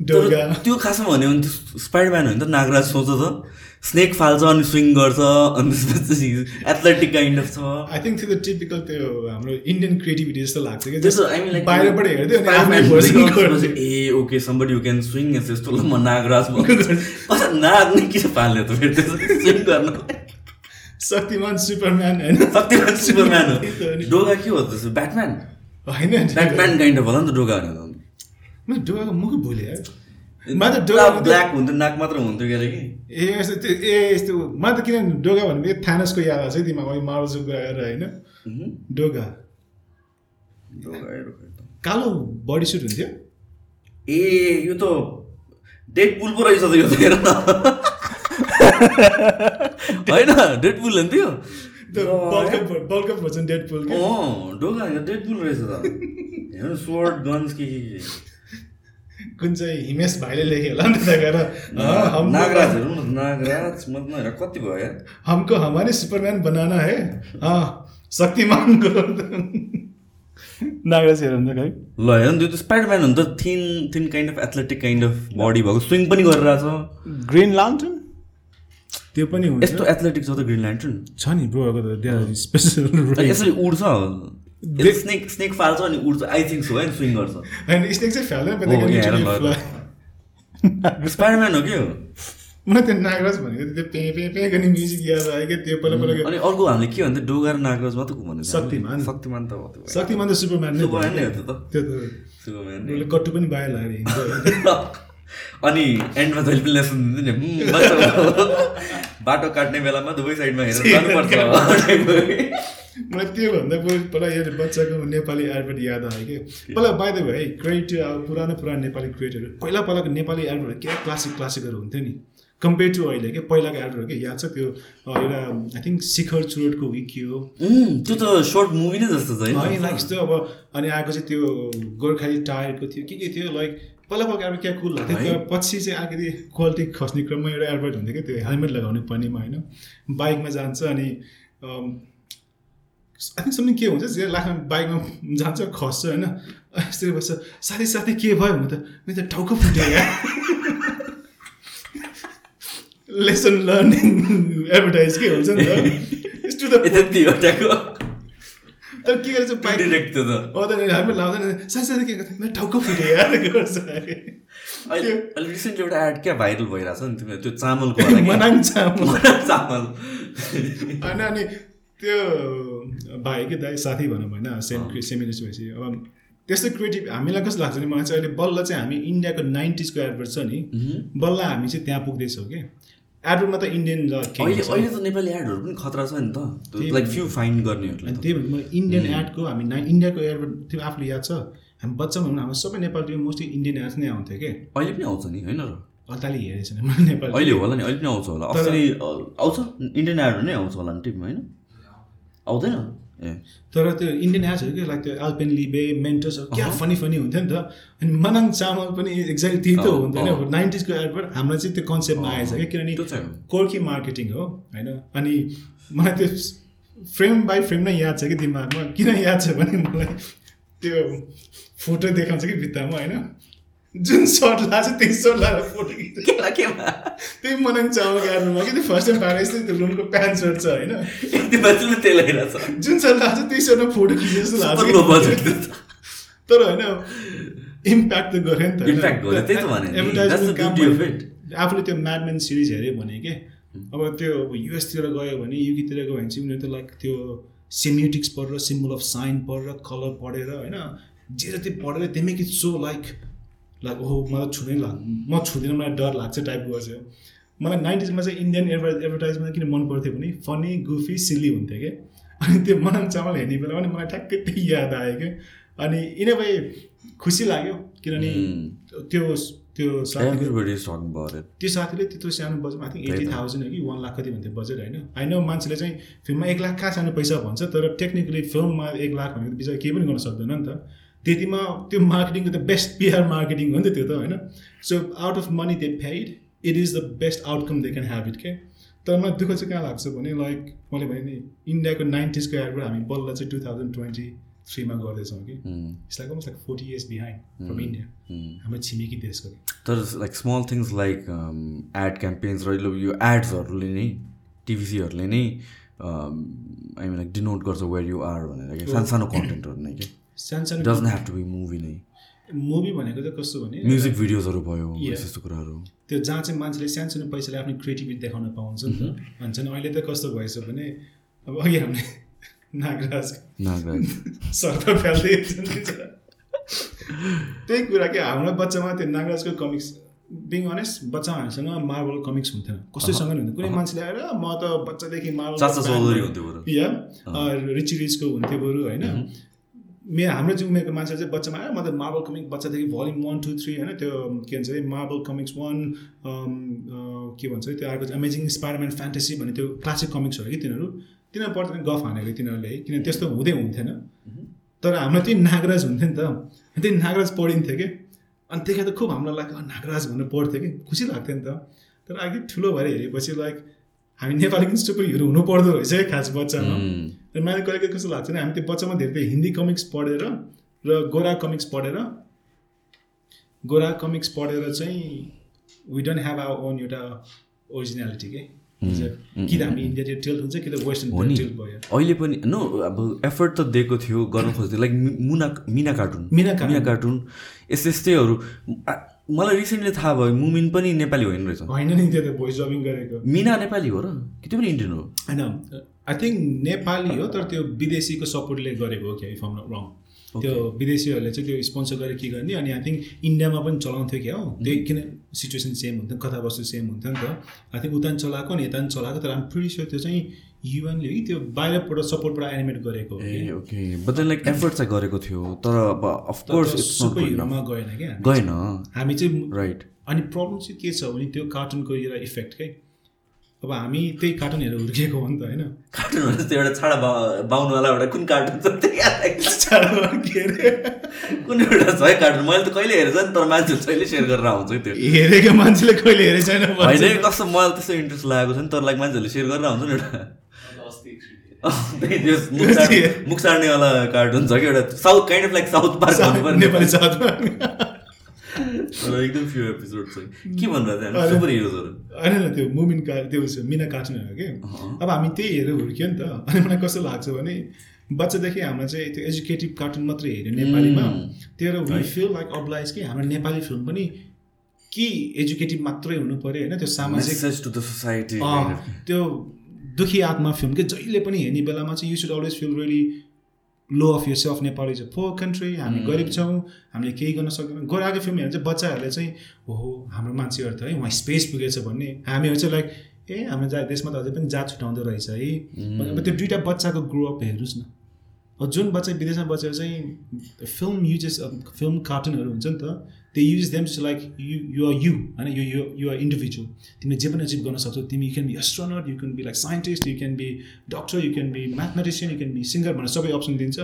त्यो खासमा भन्यो भने स्पाइडरम्यान हो नि त नागराज सोच त। स्नेक फाल्छ अनि स्विङ गर्छ अनि त्यसपछि एथलेटिक काइन्ड अफ छ। आई थिङ्क त्यो टिपिकल त्यो हाम्रो इन्डियन क्रिएटिभिटी जस्तो लाग्छ कि mean, like, बाहिरबाट हेर्थ्यो ए okay somebody you can swing यस यस्तो ल म नागराज भन्छु। नाग नै किन पाल्ने त फेरि स्विङ गर्न। शक्तिमान सुपरम्यान होइन। शक्तिमान सुपरम्यान हो। डोगा के हो त्यसो ब्याटम्यान? होइन ब्याटम्यान काइन्ड अफ होला नि त डोगा भनेर म डोगाको मुख भुलेँ यार म त डोगा ब्ल्याक हुन्थ्यो नाक मात्र हुन्थ्यो के अरे कि? ए यस्तो त्यो ए यस्तो म त किन डोगा भनेको थानसको याद आएको छ है दिमागमा मार्वलको कुरा गरेर होइन। डोगा। कालो बडी सुट हुन्थ्यो। ए यो त डेड पुल पो रहेछ त यो त हेर न होइन डेड पुल हुन्थ्यो? त्यो बल्कअप भन्छ डेड पुल अँ डोगा डेड पुल रहेछ त। हेर स्वर्ड गन्स के के। कुन चाहिँ हिमेश भाइले लेख्यो होला नि त गएर हमको- नागराज हेरौँ न नागराज मतलब हेर कति भयो यार? हमको हमारे सुपरमैन बनाना है। हाँ शक्तिमान को नागराज हेर खै। ल हेर त्यो त स्पाइडरम्यान हो नि त thin thin kind of athletic kind of body भएको स्विङ पनि गरिरहेछ। Green Lantern? त्यो पनि हुन्छ। यस्तो एथलेटिक छ त ग्रिन ल्यान्टर्न छ नि ब्रोको त त्यहाँ स्पेसल यसरी उड्छ। स्नेक स्नेक फाल्छ अनि उड्छ आई थिङ्क सो होइन स्विङ गर्छ होइन स्नेक चाहिँ fly. स्पाइडरम्यान हो के हो मलाई त्यो नागराज भनेको त्यो पे पे पे गर्ने म्युजिक याद आयो क्या त्यो पहिला पहिला अनि अर्को हामीले के भन्थ्यो डोगा र नागराज मात्र भन्नु शक्तिमान। शक्तिमान त हो त्यो शक्तिमान त सुपरम्यान नै हो त्यो त त्यो त सुपरम्यान उसले कट्टु पनि बाहिर लागेर हिँड्छ अनि एन्डमा जहिले पनि लेसन दिन्थ्यो नि "हुम्, बच्चा बाटो काट्ने बेलामा दुवै साइडमा हेरेर जानुपर्छ मलाई त्योभन्दा पहिला पहिला यो बच्चाको नेपाली एडभर्ट याद आयो कि? पहिला बाहिर भयो है क्रिएट अब पुरानो पुरानो नेपाली क्रिएटरहरू पहिला पहिलाको नेपाली एडभर्टहरू के क्लासिक क्लासिकहरू हुन्थ्यो नि? कम्पेयर टु अहिले के? पहिलाको एडभर्टहरू के? याद छ त्यो एउटा आई थिङ्क शिखर चुरोटको विक के हो त्यो त सर्ट मुभी नै जस्तो छ लाइक यस्तो अब अनि आएको चाहिँ त्यो गोर्खाली टायरको थियो। के के थियो? लाइक पहिला पहिला एडभर्ट क्या कुल लाग्थ्यो। त्यो पछि चाहिँ अलिकति क्वालिटी खस्ने क्रममा एउटा एडभर्ट हुन्थ्यो क्या त्यो हेलमेट लगाउने पर्नेमा होइन? बाइकमा जान्छ अनि आई थिङ्क समथिङ के हुन्छ जे लाग्छ बाइकमा जान्छ खस्छ होइन यस्तै बस्छ साथी साथी के भयो भने त? मेरो त टाउको फुट्यो क्या? लेसन लर्निङ एडभर्टाइज के हुन्छ नि त? तर के गर्छ बाइक डिरेक्ट त। हो त हेलमेट लाउँदैन। साथी साथी के गर्छ? मेरो टाउको फुट्यो यार गर्छ? अहिले अहिले रिसेन्टली एउटा एड क्या भाइरल भइरहेछ नि तिमीले त्यो चामलको। मनाङ चामल। चामल। होइन अनि त्यो भाइ के दाइ साथी भनौँ होइन सेम सेमिनिस्ट भएपछि अब त्यस्तो क्रिएटिभ हामीलाई कस्तो लाग्छ नि मलाई चाहिँ अहिले बल्ल चाहिँ हामी इन्डियाको नाइन्टिजको एडभर्ट छ नि बल्ल हामी चाहिँ त्यहाँ पुग्दैछौँ कि एडभर्टमा त इन्डियन अहिले त नेपाली एडहरू पनि खतरा छ नि त। लाइक फ्यु फाइन गर्नेहरूलाई। त्यही भएर म इन्डियन एडको हामी ना इन्डियाको एडभर्ट त्यो आफूले याद छ? हामी बच्चामा हुनु हाम्रो सबै नेपाली मोस्टली इन्डियन एड्स नै आउँथ्यो कि अहिले पनि आउँछ नि होइन र? अल्ताली हेरेको छैन नेपाली अहिले होला नि अहिले पनि आउँछ होला। आउँछ? इन्डियन एडहरू नै आउँछ होला नि टिभीमा होइन? आउँदैन। ए। तर त्यो इन्डियन एड्सहरू के लाइक त्यो एल्पेन लिबे मेन्टसहरू क्या फनी फनी हुन्थ्यो नि त। अनि मनाङ चामल पनि एक्ज्याक्टली त्यही त हुन्थ्यो। होइन नाइन्टिजको एडभर्ट हाम्रो चाहिँ त्यो कन्सेप्टमा आएछ कि किनभने हो। कोर्की मार्केटिङ हो होइन। अनि मलाई त्यो फ्रेम बाई फ्रेम नै याद छ कि दिमागमा। किन याद छ भने मलाई त्यो फोटो देखाउँछ कि भित्तामा होइन। जुन सर्ट लाग्छ त्यही सर्ट लगाएर फोटो केमा त्यही मनाङ चामलको एडभर्टमा कि त्यो फर्स्ट टाइम पाएर यस्तै त्यो प्यान्ट सर्ट छ होइन? त्यही लगाइरहेको छ जुन सर्ट लाग्छ त्यही सर्टमा फोटो खिच्ने जस्तो लाग्छ त्यो। तर होइन इम्प्याक्ट त गऱ्यो नि त। काम. आफूले त्यो म्याडमेन सिरिज हेऱ्यो भने के अब त्यो अब युएसतिर गयो भने युकेतिर गयो भने चाहिँ उनीहरू त लाइक त्यो सेमियोटिक्स पढेर सिम्बल अफ साइन पढेर कलर पढेर होइन? जे जति पढेर they make it so like like ओहो मलाई छुनै लाग म छुँदिनँ मलाई डर लाग्छ टाइपको गर्छ मलाई नाइन्टिजमा चाहिँ इन्डियन एडभर एडभर्टाइजमेन्ट किन मन पर्थ्यो भने फनी गुफी सिल्ली हुन्थ्यो कि अनि त्यो मन चामल हेर्ने बेला पनि मलाई ठ्याक्कै त्यही याद आयो कि अनि इन भए खुसी लाग्यो किनभने त्यो त्यो. त्यो साथीले त्यत्रो सानो budget I think eighty thousand हो कि वान लाख कति भन्थ्यो बजेट होइन? होइन मान्छेले चाहिँ फिल्ममा एक लाख कहाँ सानो पैसा भन्छ तर टेक्निकली फिल्ममा एक लाख भनेको बिचरा केही पनि गर्न सक्दैन नि त। त्यतिमा त्यो मार्केटिङको त बेस्ट पिआर मार्केटिङ हो नि त त्यो त होइन? So out of money they paid it is the best outcome they can have it के तर मलाई दुःख चाहिँ कहाँ लाग्छ भने लाइक मैले भने नि इन्डियाको नाइन्टिजको एडबाट हामी बल्ल चाहिँ टु थाउजन्ड ट्वेन्टी थ्रीमा गर्दैछौँ कि. It's like like forty years behind from India हाम्रो छिमेकी देशको। तर like small things like ad campaigns र यो एड्सहरूले नै टिभिसीहरूले नै आई मिन लाइक डिनोट गर्छ वेयर यु आर भनेर सानो सानो कन्टेन्टहरू नै कि सानो doesn't have to be movie नै। मुभी भनेको चाहिँ कस्तो भने म्युजिक भिडियोजहरू भयो Yeah. यस्तो कुराहरू। त्यो जहाँ चाहिँ मान्छेले सानसानो पैसाले आफ्नो क्रिएटिभिटी देखाउन पाउँछ नि त। भन्छ नि अहिले त कस्तो भएछ भने अब अघि हामीले नागराज नागराज। फ्याल्दै। त्यही कुरा के हाम्रो बच्चामा त्यो नागराजको कमिक्स बिङ अनेस्ट बच्चामा हामीसँग मार्बल कमिक्स हुन्थेन कसैसँग नि हुन्थ्यो। कुनै मान्छेले आएर म त बच्चादेखि मार्बल या रिची रिचको हुन्थ्यो बरु होइन? मेरो हाम्रो चाहिँ उमेरको मान्छे चाहिँ बच्चामा आएर म त मार्बल कमिक बच्चादेखि भल्युम वान टू थ्री होइन त्यो के भन्छ अरे मार्बल कमिक्स वान के भन्छ त्यो अर्को अमेजिङ स्पाइडरम्यान फ्यान्टेसी भन्ने त्यो क्लासिक कमिक्सहरू कि तिनीहरू। तिनीहरू पढ्दा गफ हानेको तिनीहरूले है किन त्यस्तो हुँदै हुन्थेन। तर हाम्रो त्यही नागराज हुन्थ्यो नि त। त्यही नागराज पढिन्थ्यो कि। अनि त्यही त खुब हामीलाई लाग्यो "अँ, नागराज भनेर पढ्थ्यो कि। खुसी लाग्थ्यो नि त। तर अघि ठुलो भएर हेरेपछि लाइक हामी नेपाली पनि सुपर हिरो हुनु पर्दो रहेछ है खास बच्चामा. र मैले कहिले कहिले कस्तो लाग्छ भने हामी त्यो बच्चामा धेरै हिन्दी कमिक्स पढेर र गोरा कमिक्स पढेर गोरा कमिक्स पढेर चाहिँ we don't have our own एउटा ओरिजिनालिटी के? कि त हामी इन्डिया टेल्ट हुन्छ कि त वेस्टर्न टेल्ट भयो? अहिले पनि नो अब एफर्ट त दिएको थियो गर्न खोज्थ्यो like Muna Meena cartoon. Meena cartoon. Meena cartoon. यस्तै यस्तैहरू मलाई रिसेन्टली थाहा भयो मुमिन पनि नेपाली होइन रहेछ। होइन नि त्यो त भोइस डबिङ गरेको। मिना नेपाली हो र? कि त्यो पनि इन्डियन हो? होइन आई थिङ्क नेपाली हो तर त्यो विदेशीको सपोर्टले गरेको हो क्या इफ अम रङ त्यो विदेशीहरूले चाहिँ त्यो स्पोन्सर गरेर के गर्ने अनि आई थिङ्क इन्डियामा पनि चलाउँथ्यो क्या हो। त्यही किन सिचुएसन सेम हुन्थ्यो कथावस्तु सेम हुन्थ्यो नि त। आई थिङ्क उता पनि चलाएको अनि यता पनि चलाएको तर आम स्योर त्यो चाहिँ युएनले कि त्यो बाहिरबाट सपोर्टबाट एनिमेट गरेको हो ए कि ओके बट लाइक एफर्ट चाहिँ गरेको थियो तर अब of course it's super not हिरोमा गएन क्या? गएन। हामी चाहिँ राइट अनि प्रब्लम चाहिँ के छ भने त्यो कार्टुनको एउटा इफेक्ट क्या? अब हामी त्यही कार्टुन हेरेर हुर्किएको हो नि त होइन? कार्टुन भनेपछि त्यो एउटा छाडा बा बाहुनवाला एउटा कुन कार्टुन छ। के अरे? कुन एउटा छ है कार्टुन मैले त कहिले हेरेको छ नि तर मान्छेहरू जहिले सेयर गरेर आउँछ त्यो। हेरेको मान्छेले कहिले हेरेको छैन। होइन कस्तो मलाई त्यस्तो इन्ट्रेस्ट लागेको छ नि तर लाइक मान्छेहरूले सेयर गरेर आउँछ नि एउटा। मुख सार्ने- मुख सार्नेवाला कार्टुन छ कि एउटा South kind of like South Park. Nepali तर एकदम फ्यु एपिसोड छ। के त्यहाँ सुपर हिरोजहरू होइन त्यो मुमिन कार त्यो मिना कार्टुनहरू के? अब हामी त्यही हेरेर हुर्क्यो नि त। अनि मलाई कस्तो लाग्छ भने बच्चादेखि हाम्रो चाहिँ त्यो एजुकेटिभ कार्टुन मात्रै हेऱ्यो नेपालीमा। त्यही वी फिल लाइक अब्लाइज कि हाम्रो नेपाली फिल्म पनि कि एजुकेटिभ मात्रै हुनु पऱ्यो होइन? त्यो सामाजिक टु द सोसाइटी त्यो दुखी आत्मा फिल्म के जहिले पनि हेर्ने बेलामा चाहिँ you should always feel really low of yourself Nepal is a poor country हामी गरिब छौँ हामीले केही गर्न सक्दैनौँ। फिल्म हेर्नु चाहिँ बच्चाहरूले चाहिँ हो हाम्रो मान्छेहरू त है उहाँ स्पेस पुगेछ भन्ने। हामीहरू चाहिँ लाइक ए हाम्रो जा देशमा त अझै पनि जात छुट्याउँदो रहेछ है। अब त्यो दुइटा बच्चाको ग्रो अप हेर्नुहोस् न। अब जुन बच्चा विदेशमा बसेर चाहिँ फिल्म युजेस फिल्म कार्टुनहरू हुन्छ नि त they use them like you you are you होइन you you you are individual तिमीले जे पनि अचिभ गर्न सक्छौ तिमी you can be astronaut you can be like scientist you can be doctor you can be mathematician you can be singer भनेर सबै option दिन्छ।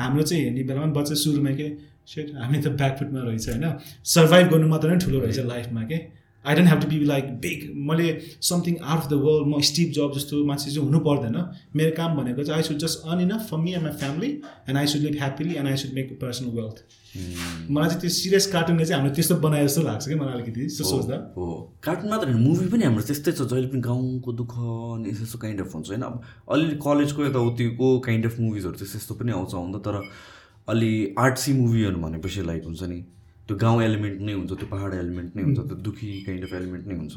हाम्रो चाहिँ हेर्ने बेलामा बच्चा सुरुमा के सेट हामी त ब्याकफुटमा रहेछ होइन? सर्भाइभ गर्नु मात्र नै ठुलो रहेछ लाइफमा के? I don't have to be like big मैले something out of the world म स्टिभ जब जस्तो मान्छे चाहिँ हुनु पर्दैन। मेरो काम भनेको चाहिँ I should just earn enough for me and my family and I should live happily and I should make personal wealth मलाई चाहिँ त्यो सिरियस कार्टुनले चाहिँ हाम्रो त्यस्तो बनाए जस्तो लाग्छ कि मलाई अलिकति त्यस्तो सोच्दा। हो। कार्टुन मात्र होइन मुभी पनि हाम्रो त्यस्तै छ जहिले पनि गाउँको दुःख अनि यस्तो यस्तो काइन्ड अफ हुन्छ। होइन अब अलिअलि कलेजको यताउतिको काइन्ड अफ मुभिजहरू त्यस्तो यस्तो पनि आउँछ आउँदा तर अलि आर्ट्सी मुभीहरू भनेपछि लाइक हुन्छ नि त्यो गाउँ एलिमेन्ट नै हुन्छ त्यो पाहाड एलिमेन्ट नै हुन्छ त्यो दुखी काइन्ड अफ एलिमेन्ट नै हुन्छ।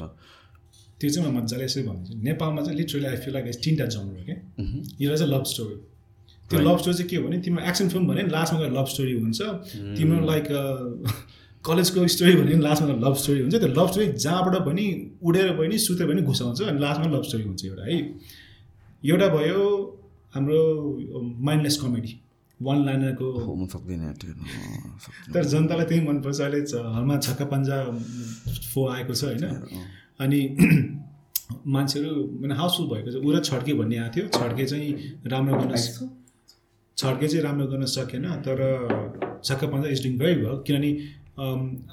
त्यो चाहिँ म मजाले यसरी भन्छु नेपालमा चाहिँ लिटरली आई फिल लाइक तिनवटा जन्म क्या एउटा चाहिँ लभ स्टोरी त्यो लभ स्टोरी चाहिँ के हो भने तिम्रो एक्सन फिल्म भने लास्टमा गएर लभ स्टोरी हुन्छ। तिम्रो लाइक कलेजको स्टोरी भने लास्टमा लभ स्टोरी हुन्छ। त्यो लभ स्टोरी जहाँबाट पनि उडेर पनि सुतेर पनि घुसाउँछ अनि लास्टमा लभ स्टोरी हुन्छ एउटा है। एउटा भयो हाम्रो माइन्डलेस कमेडी वान लाइनरको। तर जनतालाई त्यही मनपर्छ अहिले हलमा छक्का पन्जा फो आएको छ होइन। अनि मान्छेहरू माने हाउसफुल भएको छ। र छड्के भन्ने आएको थियो। छड्के चाहिँ राम्रो गर्न छड्के चाहिँ राम्रो गर्न सकेन तर Chhakka Panja is doing very well किनभने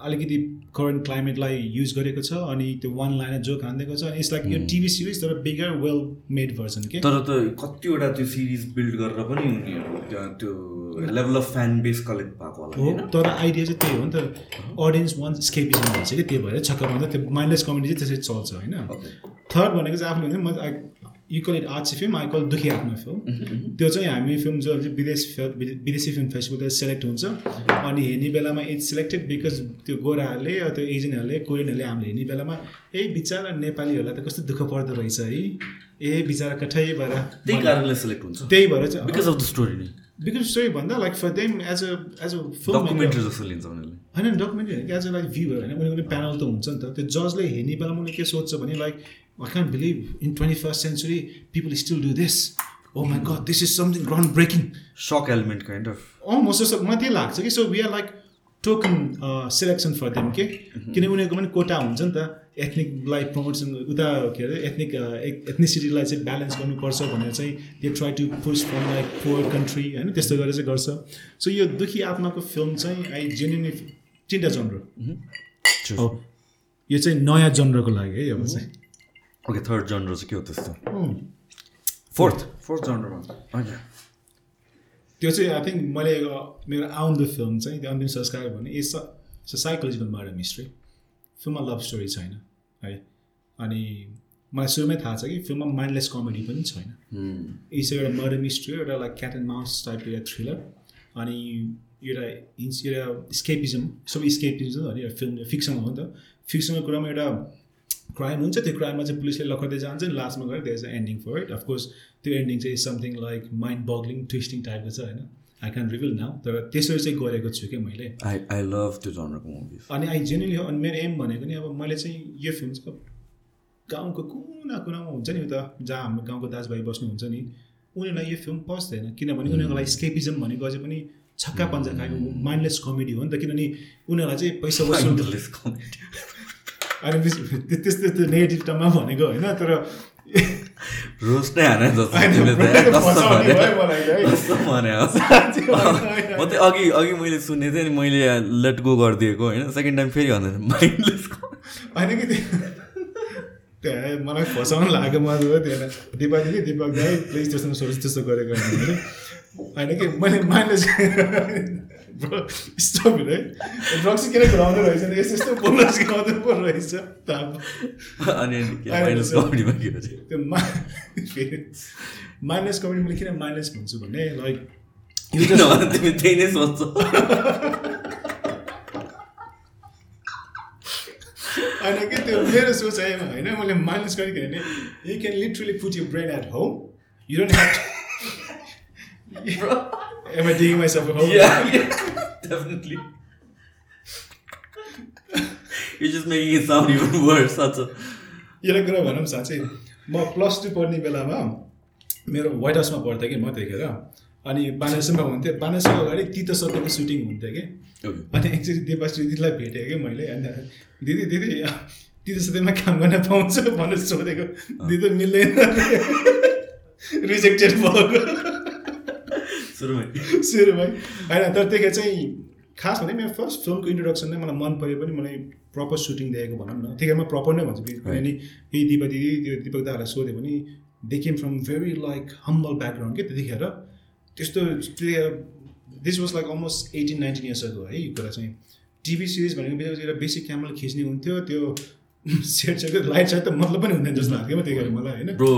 अलिकति करेन्ट क्लाइमेटलाई युज गरेको छ अनि त्यो वान लाइन जोक हानिदिएको छ अनि इट्स लाइक यो टिभी सिरिज तर बिगर वेल मेड भर्जन के तर त कतिवटा त्यो सिरिज बिल्ड गरेर पनि उनीहरू त्यो level of fan base collect भएको होला हो तर आइडिया चाहिँ त्यही हो नि त अडियन्स वान स्केपिजम भन्छ कि त्यही भएर छक्का पन्जा त्यो माइन्डलेस कमेडी चाहिँ त्यसरी चल्छ होइन? थर्ड भनेको चाहिँ आफूले भने म you call it arts film I call Dukhi Aatma film त्यो चाहिँ हामी फिल्म जो विदेश विदेशी फिल्म फेस्टिभल सेलेक्ट हुन्छ। अनि हेर्ने बेलामा इट्स सिलेक्टेड बिकज त्यो गोराहरूले त्यो एजेन्टहरूले कोरियनहरूले हामीले हेर्ने बेलामा ए बिचरा नेपालीहरूलाई त कस्तो दुःख पर्दो रहेछ है। ए बिचरा कठै भएर त्यही कारणले सेलेक्ट हुन्छ। त्यही भएर चाहिँ बिकज अफ द स्टोरी नै। बिकज स्टोरी भन्दा like for them as a as a film documentary जस्तो लिन्छ उनीहरूले। होइन documentary as a like view होइन। उनीहरू पनि प्यानल त हुन्छ नि त। त्यो जजले हेर्ने बेलामा उनीहरूले के सोध्छ भने like I can believe in twenty first century people still do this oh my god this is something ground breaking such element kind of almost जस्तो मलाई त्यही लाग्छ कि so we are like token selection for them के किन उनीहरूको पनि कोटा हुन्छ नि त। एथनिकलाई प्रमोसन उता के अरे एथनिक एथनिसिटीलाई चाहिँ ब्यालेन्स गर्नुपर्छ भनेर चाहिँ they try to push from like power country होइन? त्यस्तो गरेर चाहिँ गर्छ। सो यो दुखी आत्माको फिल्म चाहिँ आई जेन्युनली तिनवटा जनर हो यो चाहिँ नयाँ जनरको लागि है अब चाहिँ। ओके थर्ड जनर चाहिँ के हो त्यस्तो अँ। फोर्थ फोर्थ जनरमा होइन त्यो चाहिँ आई थिङ्क मैले अ, मेरो आउँदो फिल्म चाहिँ त्यो अन्तिम संस्कार भने इट्स साइकोलोजिकल मर्डर मिस्ट्री फिल्ममा लभ स्टोरी छैन है। अनि मलाई सुरुमै थाहा छ कि फिल्ममा माइन्डलेस कमेडी पनि छैन। इट्स एउटा मर्डर मिस्ट्री एउटा लाइक क्याट एन्ड माउस टाइपको एउटा थ्रिलर अनि एउटा इन्स एउटा स्केपिजम सबै स्केपिजम अनि एउटा फिल्म फिक्सन हो नि त। फिक्सनको कुरामा एउटा क्राइम हुन्छ त्यो क्राइममा चाहिँ पुलिसले लखर्दै जान्छ अनि लास्टमा गएर there is a ending for it of course त्यो एन्डिङ चाहिँ something like mind boggling twisting टाइपको छ होइन? आई क्यान रिभिल नाउ तर त्यसरी चाहिँ गरेको छु क्या मैले। आई आई लभ त्यो जनरको मुभिज अनि आई जेन्युली हो अनि मेरो एम भनेको नि अब मैले चाहिँ यो फिल्म गाउँको कुना कुनामा हुन्छ नि उता जहाँ हाम्रो गाउँको दाजुभाइ बस्नुहुन्छ नि उनीहरूलाई यो फिल्म पस्दैन। किनभने उनीहरूको लागि स्केपिजम भनेको अझै पनि छक्का पन्जा खाएको माइन्डलेस कमेडी हो नि त। किनभने उनीहरूलाई चाहिँ पैसा वसुल अनि त्यस- त्यस्तो त्यो नेगेटिभ टर्ममा भनेको होइन तर रोस्ट नै हाने भयो। म चाहिँ अघि अघि मैले सुनेको थिएँ नि मैले लेट गो गरिदिएको होइन? सेकेन्ड टाइम फेरि भन्दैन माइन्डलेस होइन कि त्यो त्यहाँ मलाई फसाउनु लाग्यो मलाई हो त्यहाँ। दिपक कि दिपक दाई प्लिज त्यस्तो सोच त्यस्तो गरेको होइन। कि मैले माइन्डलेस स्टप है ड्रग्स किन घुराउँदो रहेछ यस्तो यस्तो बोल्न सिकाउँदो पो रहेछ त्यो मा फेरि माइनस कमेडी मैले किन माइनस भन्छु भने लाइक तिमी त्यही नै सोध्छौ होइन कि त्यो मेरो सोच आएमा होइन मैले माइनस गरेको भने you can literally put you brain at home you don't Am I digging myself a hole? Yeah, yeah, definitely. You're just making it sound even worse. That's a... एउटा कुरा भनौँ साँच्चै म प्लस टू पढ्ने बेलामा मेरो व्हाइट हाउसमा पढ्थेँ कि म त्यतिखेर अनि बानेश्वरमा हुन्थ्यो बानेश्वरको अगाडि तितो सत्यको सुटिङ हुन्थ्यो कि. अनि एकचोटि देवाश्री दिदीलाई भेटेँ कि मैले अन्त दिदी दिदी तितो सत्यमा काम गर्न पाउँछु भनेर सोधेको दिदी मिल्दैन रिजेक्टेड भएको सुरुमै। होइन तर त्यतिखेर चाहिँ खास भने मेरो फर्स्ट फिल्मको इन्ट्रोडक्सन नै मलाई मन पऱ्यो पनि मलाई प्रपर सुटिङ देखेको भनौँ न। त्यतिखेर म प्रपर नै भन्छु किनभने यही दिपा दिदी त्यो दिपक दाहरूलाई सोध्यो भने they came from very like humble background के त्यतिखेर। त्यस्तो त्यतिखेर this was like almost eighteen nineteen इयर्सहरूको है यो कुरा चाहिँ। टिभी सिरिज भनेको बेला बेसिक क्यामरा खिच्ने हुन्थ्यो त्यो सेट सेटको लाइट साइट त मतलब पनि हुँदैन जस्तो लाग्थ्यो त्यतिखेर मलाई होइन। ब्रो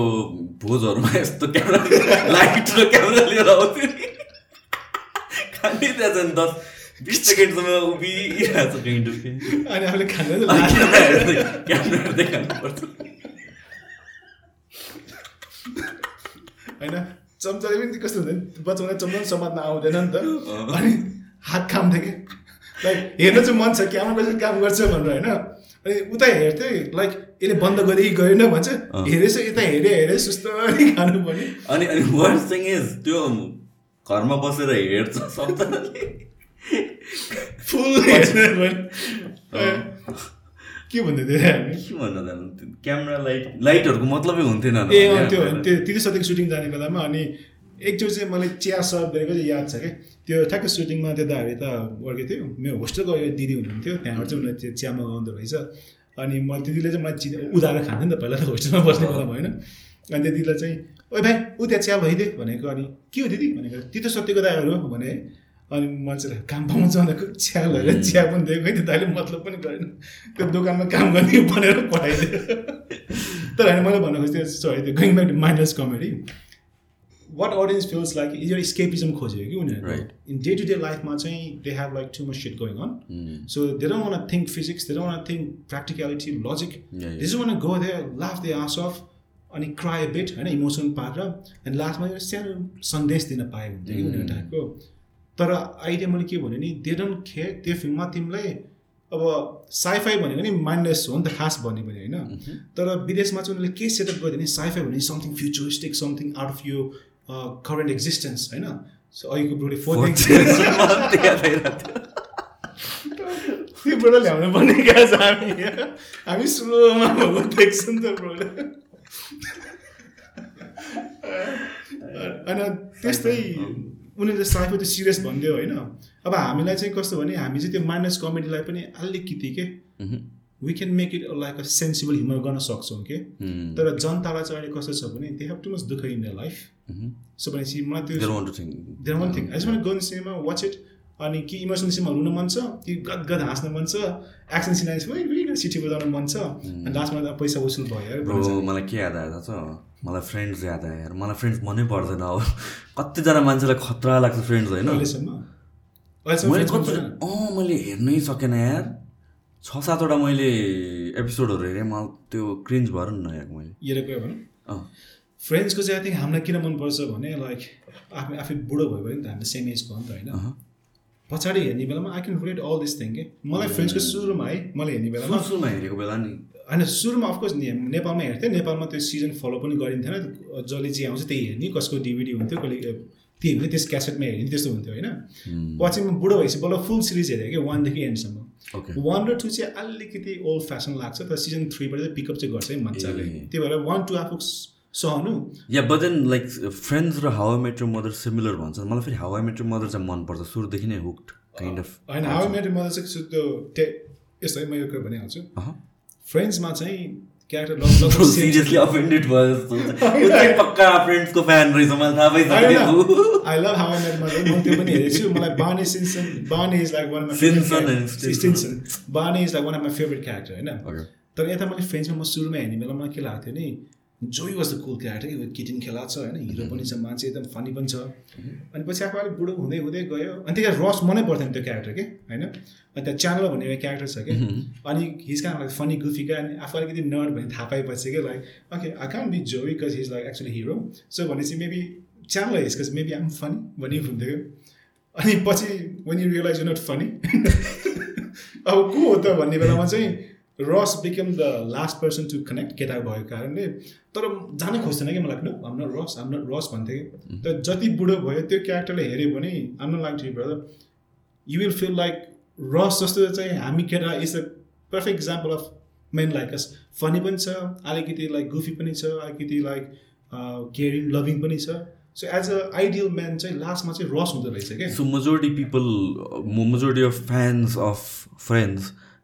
भोजहरूमा यस्तो क्यामेरा लाइट र क्यामेरा लिएर आउँथ्यो खाने त्यहाँ चाहिँ दस बिस सेकेन्डसम्म उभिरहेको छ डुब्ने अनि आफूले हेर्दै खानुपर्छ होइन चम्चाले पनि कस्तो हुन्छ नि बचाउँदा चम्चा समात्न आउँदैन नि त अनि हात खाम्थ्यो कि लाइक हेर्न चाहिँ मन छ क्यामरा कसरी काम गर्छ भनेर होइन अनि उता हेर्थेँ लाइक यसले बन्द गरे कि गरेन भन्छ हेरेछ यता हेऱ्यो हेऱ्यो सुस्तरी खानु पर्ने अनि अनि वर्स्ट थिङ इज त्यो घरमा बसेर हेर्छ सबजनाले फुल के भन्दै थियो हामी? के भन्न जानु क्यामेरा लाइट लाइटहरूको मतलबै हुन्थेन ए त्यो त्यो सतीको सुटिङ जाने बेलामा अनि एकचोटि चाहिँ मैले चिया सर्भ गरेको चाहिँ याद छ क्या त्यो ठ्याक्क सुटिङमा त्यो दाहरू त वर्केको थियो। मेरो होस्टेलको दिदी हुनुहुन्थ्यो त्यहाँबाट चाहिँ उनीहरूले त्यो चिया मगाउँदो रहेछ। अनि म दिदीले चाहिँ मलाई चिया उधारो खान्थेँ नि त पहिला त होस्टेलमा बस्ने बेला भएन अनि त्यो दिदीलाई चाहिँ ओ भाइ ऊ त्यहाँ चिया भइदिए भनेको अनि के हो दिदी? भनेको तितो सत्यको दाहरू भने अनि मान्छेलाई काम पाउँछ भनेको चिया लगेर चिया पनि दिएको। है त्यो दाइले मतलब पनि गरेन। त्यो दोकानमा काम गर्ने भनेर पठाइदियो। तर होइन मैले भन्नु खोज्थेँ सरी त्यो going back to minus comedy what audience feels like यो स्केपिजम खोज्यो कि उनीहरू. इन डे टु डे लाइफमा चाहिँ they have like too much shit going on. So they don't want think physics they don't want think practicality logic yeah. This want go they laugh their ass off अनि cry bit होइन emotion पारेर अनि लास्टमा यो सानो सन्देश दिन पाए हुन्थ्यो कि उनीहरू टाइपको। तर आइडिया मैले के भने नि दे डोन्ट खे त्यो फिल्ममा तिमीलाई अब साइफाई भनेको नि माइन्डलेस हो नि त खास भन्यो भने होइन। तर विदेशमा चाहिँ उनीहरूले के सेटअप गरिदियो भने साइफाई भने something futuristic something out of यो करेन्ट एक्जिस्टेन्स होइन। सो अहिलेको ब्रोले फोर त्यो ब्रोले ल्याउनु पर्ने हामी। हामी स्लोमा भएको देख्छौँ नि त ब्रोले। होइन त्यस्तै उनीहरूले साइफो त्यो सिरियस भनिदियो होइन? अब हामीलाई चाहिँ कस्तो भने हामी चाहिँ त्यो माइनस कमेडीलाई पनि अलिकति के we can make it like a sensible humour गर्न सक्छौँ के? तर जनतालाई चाहिँ अहिले कस्तो छ भने दे हेभ टु मच दुःख इन द लाइफ सो भनेपछि मलाई त्यो I just want watch it अनि कि इमोसनल सिनेमा रुन मन छ कि गद गद हाँस्न मन छ एक्सन सिन आएपछि सिटी बजाउन मन छ। अनि लास्टमा त पैसा वसुल भयो मलाई के याद आयो थाहा छ? मलाई फ्रेन्ड्स याद आयो यार। मलाई फ्रेन्ड्स मनै पर्दैन अब। कतिजना मान्छेलाई खतरा लाग्छ फ्रेन्ड्स होइन। अँ मैले हेर्नै सकेन यार। छ सातवटा मैले एपिसोडहरू हेरेँ। मलाई त्यो क्रिन्ज भएर नि नहेरेको मैले। हेरेको अँ। फ्रेन्ड्सको चाहिँ आई थिङ्क हामीलाई किन मनपर्छ भने लाइक आफै आफै बुढो भयो भने त हामीले सेम एजको हो नि त होइन। पछाडि हेर्ने बेलामा I can relate all this thing के? मलाई फ्रेन्ड्सको सुरुमा है मैले हेर्ने बेलामा सुरु सुरुमा हेरेको बेला नि। होइन सुरुमा अफकोर्स नेपालमा हेर्थेँ नेपालमा त्यो सिजन फलो पनि गरिन्थेन। जसले चाहिँ आउँछ त्यही हेर्ने कसको डिभिडी हुन्थ्यो कसले त्यही हुन्थ्यो त्यस क्यासेटमा हेर्ने त्यस्तो हुन्थ्यो होइन? पछि म बुढो भएपछि बल्ल फुल सिरिज हेरेँ कि? वानदेखि एन्डसम्म वान र टू चाहिँ अलिकति ओल्ड फेसन लाग्छ तर सिजन थ्रीबाट चाहिँ पिकअप चाहिँ गर्छ है मजाले। त्यही भएर वान टू आफू सहनु या बट देन लाइक फ्रेन्ड्स र how met your mother similar भन्छ मलाई फेरि हाउ मेट्रो मदर चाहिँ मनपर्छ। सुरुदेखि नै हुक्ड काइन्ड अफ होइन हाउ मेट मदर चाहिँ त्यो यस्तो है म यो कुरा भनिहाल्छु फ्रेन्ड्समा चाहिँ character love love seriously offended भयो जस्तो हुन्छ। ऊ चाहिँ पक्का फ्रेन्ड्सको फ्यान रहेछ मलाई थाहा पाइसकेको। I love how met mother म त्यो पनि हेरेको छु मलाई Barney Stinson Barney is like one Simpson and Stinson. Stinson Barney is like one of my favourite character होइन। Okay. तर यता मैले फ्रेन्ड्समा म सुरुमा हेर्ने बेला मलाई के लाग्थ्यो नि Joey was the cool character किटिन खेला छ होइन हिरो पनि छ मान्छे एकदम फनी पनि छ। अनि पछि आफू अलिक बुढो हुँदै हुँदै गयो। अनि त्यहाँ रस मनै पर्थेन त्यो क्यारेक्टर के? होइन? अनि त्यहाँ च्यानल भन्ने एउटा क्यारेक्टर छ कि? अनि हिज कान लाइक फनी गुफीका अनि आफू अलिकति नर्ड भन्ने थाहा पाएपछि कि? Like okay I can be Joey because he's like actually hero so भनेपछि maybe Chandler he's cause maybe I'm funny भन्ने हुन्थ्यो अनि पछि when you realize you not funny अब को हो त भन्ने बेलामा चाहिँ Ross become the last person to connect केटा भएको कारणले तर जानै खोज्दैन कि मलाई नो हाम नट रस हाम नट रस भन्थेँ कि तर जति बुढो भयो त्यो क्यारेक्टरले हेऱ्यो भने I'm not like to brother you will feel like Ross जस्तो चाहिँ हामी केटा is a perfect example of men like us funny पनि छ अलिकति लाइक गुफी पनि छ अलिकति लाइक केयरिङ लभिङ पनि छ। So as a ideal man चाहिँ लास्टमा चाहिँ रस हुँदो रहेछ क्या। So majority people majority of fans of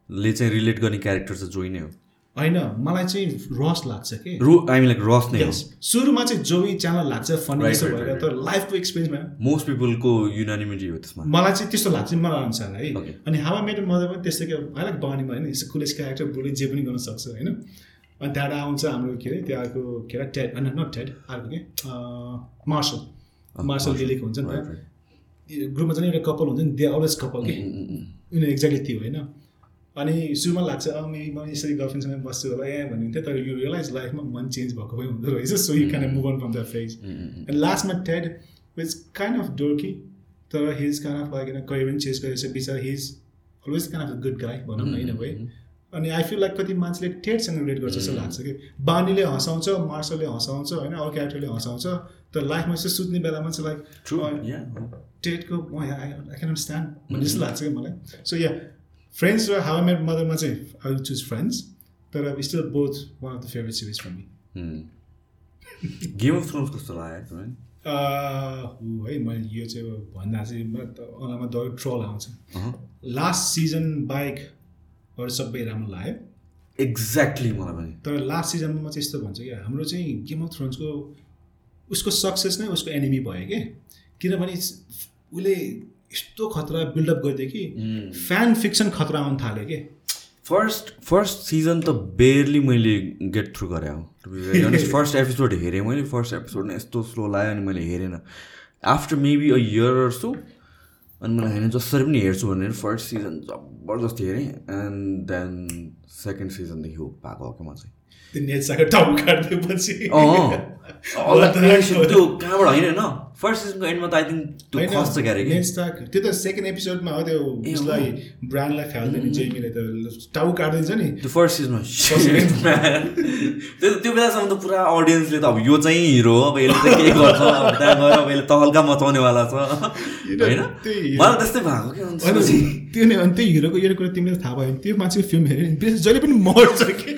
फ्रेन्ड्सले चाहिँ रिलेट गर्ने क्यारेक्टर चाहिँ जोइ नै हो। होइन मलाई चाहिँ रस लाग्छ कि? रो आई मिन लाइक रस नै हो. सुरुमा चाहिँ जोई च्यानल लाग्छ फनी भएर तर लाइफको एक्सपिरियन्समा मोस्ट पिपलको युनानिमिटी हो त्यसमा। मलाई चाहिँ त्यस्तो लाग्छ मलाई अनुसार है. अनि हावा मेरो मदर पनि त्यस्तै क्या आई लाइक बानीमा होइन? यस्तो कुलेस क्यारेक्टर बुढी जे पनि गर्न सक्छ होइन? अनि त्यहाँबाट आउँछ हाम्रो के अरे त्यो अर्को के अरे टेड होइन नट टेड अर्को के? मार्सल मार्सल लिलेको हुन्छ नि त। ग्रुपमा चाहिँ एउटा कपाल हुन्छ नि दे अलवेज कपाल के? उनीहरू एक्ज्याक्टली त्यो होइन? अनि सुरुमा लाग्छ अँ मे म यसरी गर्लफ्रेन्डसँग बस्छु होला ए भन्ने हुन्थ्यो तर यो रियलाइज लाइफमा मन चेन्ज भएको भए हुँदो रहेछ so you can move on from the phase and लास्टमा Ted is kind of dorky तर हिज काइन्ड अफ लाइक कहिले पनि चेन्ज गरेछ बिचरा his always kind of good guy भनौँ न इन वे अनि आई फिल लाइक कति मान्छेले टेटसँग रिलेट गर्छ जस्तो लाग्छ कि बानीले हँसाउँछ मार्सलले हँसाउँछ होइन अरू क्यारेक्टरले हँसाउँछ तर लाइफमा चाहिँ सुत्ने बेलामा चाहिँ लाइक. टेटको आई आई क्यान अन्डरस्ट्यान्ड भन्ने जस्तो लाग्छ कि मलाई। सो या फ्रेन्ड्स र हाउ मेड मदरमा चाहिँ आई विल चुज फ्रेन्ड्स तर still both one of the favourite series for me Game of Thrones कस्तो लाग्यो है मैले यो चाहिँ भन्दा चाहिँ म त अनलाइनमा दबाई ट्रल आउँछ। लास्ट सिजन बाइकहरू सबै राम्रो लाग्यो एक्ज्याक्टली मलाई पनि तर लास्ट सिजनमा म चाहिँ यस्तो भन्छु कि हाम्रो चाहिँ गेम अफ थ्रोन्सको उसको सक्सेस नै उसको एनिमी भयो कि? किनभने उसले यस्तो खतरा बिल्डअप गरिदियो कि फ्यान फिक्सन खतरा आउनु थाल्यो कि? फर्स्ट फर्स्ट सिजन त बेयरली मैले गेट थ्रु गरेँ हो। फर्स्ट एपिसोड हेरेँ मैले फर्स्ट एपिसोड नै यस्तो स्लो लाग्यो अनि मैले हेरेन। After maybe a year so अनि मलाई होइन जसरी पनि हेर्छु भनेर फर्स्ट सिजन जबरजस्ती हेरेँ एन्ड देन सेकेन्ड सिजनदेखि हो पाएको हो कि म चाहिँ। त्यो कहाँबाट होइन होइन? फर्स्ट सिजनको एन्डमा त आई थिङ्क त्यो खस्छ क्यारे कि? त्यो त सेकेन्ड एपिसोडमा हो त्यो उसलाई ब्रान्डलाई फाल्दैन नि जेमीले त टाउ काटिदिन्छ नि। त्यो फर्स्ट सिजनमा त्यो त्यो बेलासम्म त पुरा अडियन्सले त अब यो चाहिँ हिरो हो अब यसले त के गर्छ अब त्यहाँ गएर अब यसले तहल्का मचाउनेवाला छ। होइन? मलाई त्यस्तै भएको कि त्यो नै अनि त्यही हिरोको यो कुरा तिमीले थाहा भयो भने त्यो मान्छेको फिल्म हेऱ्यो नि जहिले पनि मर्छ कि?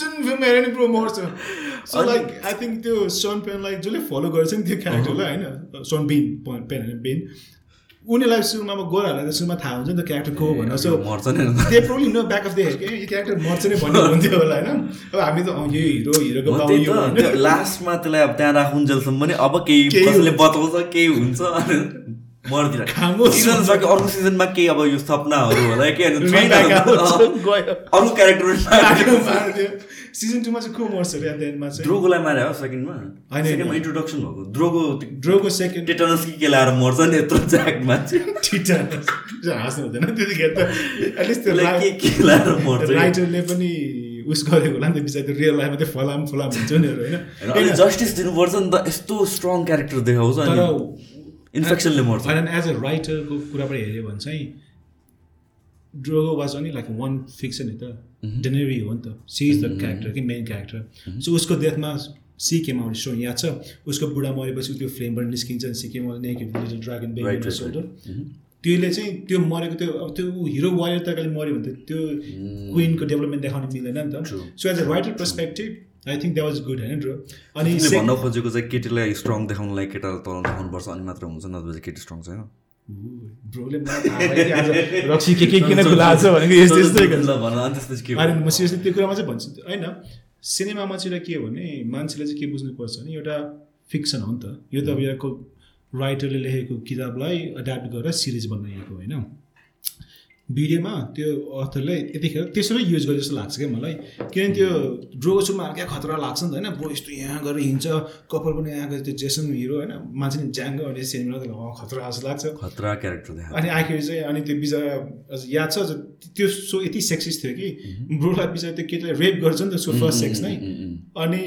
जुन फिल्म हेऱ्यो नि पुरो मर्छ। सो लाइक आई थिङ्क त्यो सन पेनलाई जसले फलो गर्छ नि त्यो क्यारेक्टरलाई होइन? सन बिन पेन होइन बिन उनीहरूलाई सुरुमा अब गोराहरूलाई त सुरुमा थाहा हुन्छ नि त क्यारेक्टर को भनेर। सो मर्छ नि। अन्त। They probably know back of the head कि यो क्यारेक्टर मर्छ नै भन्ने हुन्थ्यो होला होइन? अब हामी त यो हिरो हिरोको त्यही लास्टमा त्यसलाई अब त्यहाँ राखुन्जेलसम्म पनि अब केही कसैले। बताउँछ केही हुन्छ। खामोस सिजन अर्को सिजनमा केही अब यो सपनाहरू होला के। अरू क्यारेक्टर सिजन टूमा चाहिँ को मर्छ अरे एन्डमा चाहिँ। द्रोगोलाई मारे हो सेकेन्डमा? होइन। इन्ट्रोडक्सन भएको। द्रोगो ड्रोको सेकेन्ड टेटनस कि के लाएर मर्छ नि यत्रो ज्याक मान्छे ठिटा हाँस्नु हुँदैन त्यतिखेर त। एटलिस्ट त्यो त्यसलाई के के लाएर मर्छ? राइटरले पनि उस गरेको होला नि त बिचरा। त्यो रियल लाइफमा त्यो फलाम फलाम हुन्छ नि होइन? जस्टिस दिनुपर्छ नि त। यस्तो स्ट्रङ क्यारेक्टर देखाउँछ इन्फेक्सनले मर्छ होइन एज अ राइटरको कुराबाट हेऱ्यो भने चाहिँ ड्रोगो वाज अनि लाइक वान फिक्सन नि त। डेनेरी हो नि त। सी इज द क्यारेक्टर कि मेन क्यारेक्टर सो उसको डेथमा सी आउट स्टोरी याद छ? उसको बुढा मरेपछि त्यो फ्लेमबाट निस्किन्छ she came naked little dragon baby. Shoulder त्यसले चाहिँ त्यो मरेको त्यो अब त्यो हिरो वारियर तरिकाले मऱ्यो भने त त्यो क्विनको डेभलपमेन्ट देखाउन मिल्दैन नि. त। So as a writer perspective I think that was good होइन अनि भन्न खोजेको चाहिँ केटीलाई स्ट्रङ देखाउनलाई केटालाई तल देखाउनुपर्छ अनि मात्र हुन्छ नत्र चाहिँ केटी स्ट्रङ छैन। रक्सी के के किन खुलाएको छ भनेको यस्तो यस्तै म सिरियसली त्यो कुरामा चाहिँ भन्छु होइन? सिनेमामा चाहिँ के हो भने मान्छेले चाहिँ के बुझ्नुपर्छ भने एउटा फिक्सन हो नि त। यो त अब यहाँको राइटरले लेखेको किताबलाई एड्याप्ट गरेर सिरिज बनाइएको होइन? भिडियोमा त्यो अथरले यतिखेर त्यसरी युज गरे जस्तो लाग्छ क्या मलाई। किनभने त्यो ड्रोको सुमा क्या खतरा लाग्छ नि त होइन। ब्रो यस्तो यहाँ गरेर हिँड्छ कपाल पनि यहाँ गएर त्यो जेसन हिरो होइन। मान्छे नि ज्याङ्गो अनि अँ, खतरा जस्तो लाग्छ। खतरा क्यारेक्टर अनि आखिर चाहिँ अनि त्यो बिचरा याद छ त्यो सो यति सेक्सिस थियो कि। ब्रोलाई बिचरा त्यो केटीलाई रेप गर्छ नि त सो फर्स्ट सेक्स नै। अनि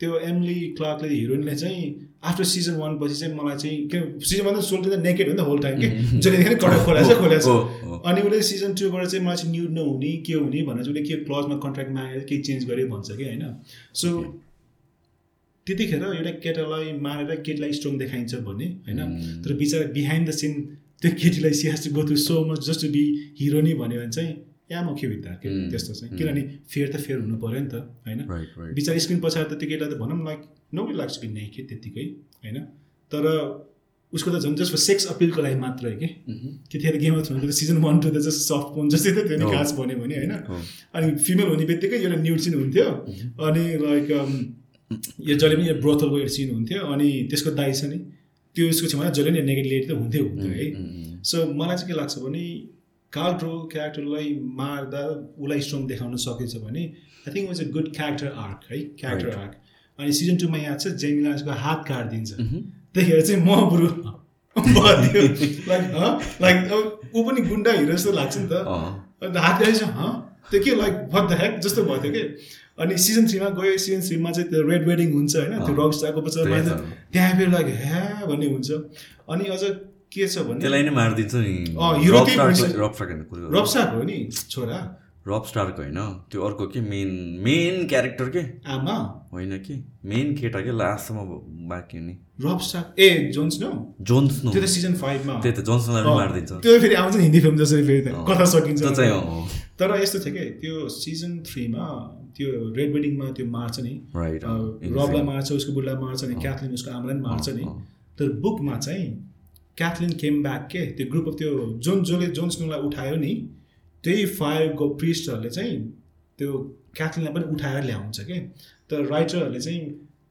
त्यो एमली क्लार्कले हिरोइनले चाहिँ आफ्टर सिजन वान पछि चाहिँ मलाई चाहिँ किन सिजन वान त सोल्टी त नेकेड हो नि त होल टाइम कि? जहिले कडा खोलाएको छ खोलाएको हो, छ। अनि उसले सिजन टूबाट चाहिँ मलाई चाहिँ न्युड नहुने के हुने भनेर चाहिँ उसले के क्लजमा कन्ट्र्याक्ट मागेर केही चेन्ज गरे भन्छ कि होइन? सो त्यतिखेर एउटा केटालाई मारेर केटीलाई स्ट्रङ देखाइन्छ भने होइन? तर बिचरा बिहाइन्ड द सिन त्यो केटीलाई she has to go through so much just to be hero नै भन्यो भने चाहिँ या म के बित्दा के Mm. त्यस्तो चाहिँ। किनभने फेयर त फेयर हुनु पऱ्यो नि त होइन? बिचरा स्क्रिन पछाडि त त्यो केटालाई त भनौँ लाइक नो लाग्छ कि नै के त्यत्तिकै होइन? तर उसको त झन् जस्ट सेक्स अपिलको लागि मात्र हो कि? त्यतिखेर गेम अफ थ्रोनको त सिजन वान टू त जस्ट सफ्ट फोन जस्तै त त्यो नि। खास भन्यो भने होइन। अनि फिमेल हुने बित्तिकै एउटा न्युड सिन हुन्थ्यो। अनि लाइक यो जहिले पनि यो ब्रोथलको एउटा सिन हुन्थ्यो। अनि त्यसको दाइ छ नि त्यो उसको छेउमा जहिले पनि नेगेटिभ त हुन्थ्यो हुन्थ्यो है? सो मलाई चाहिँ के लाग्छ भने कार्ड्रो क्यारेक्टरलाई मार्दा उसलाई स्ट्रङ देखाउन सकेछ भने I think was a good character arc है? क्यारेक्टर. आर्क अनि सिजन टूमा याद छ जेमिला उसको हात काटिदिन्छ। त्यतिखेर चाहिँ म बरु लाइक लाइक ऊ पनि गुन्डा हिरो जस्तो लाग्छ नि त। अन्त हात काटेपछि हँ त्यो के लाइक भट द ह्याक जस्तो भयो थियो कि? अनि सिजन थ्रीमा गयो सिजन थ्रीमा चाहिँ त्यो रेड वेडिङ हुन्छ होइन? त्यो अँ। रक स्टारको पछि त्यही मान्छे त। त्यहाँ फेरि लाइक ह्या भन्ने हुन्छ। अनि अझ के छ भने त्यसलाई नै मारिदिन्छ नि। रब्साक हो। नि छोरा। रब स्टार्क होइन। त्यो अर्को के? मेन मेन क्यारेक्टर के? आमा। होइन कि? मेन केटा के? लास्टसम्म बाँकी हुने। रब्साक ए जोन्स नो जोन्स नो त्यो त सिजन फाइभमा त्यही त जोन्सनलाई मारिदिन्छ। त्यो फेरि आउँछ नि हिन्दी फिल्म जसरी फेरि कथा सकिन्छ। चाहिँ तर यस्तो थियो कि? त्यो सिजन थ्रीमा त्यो रेड वेडिङमा त्यो मार्छ नि। अँ, रबलाई. मार्छ उसको बुढलाई मार्छ नि। क्याथलिन उसको आमालाई पनि मार्छ नि। तर बुकमा चाहिँ क्याथलिन केम ब्याक के? त्यो ग्रुप अफ त्यो जोन जसले जोन स्नोलाई उठायो नि त्यही फायरको प्रिस्टहरूले चाहिँ त्यो क्याथलिनलाई पनि उठाएर ल्याउँछ के? तर राइटरहरूले चाहिँ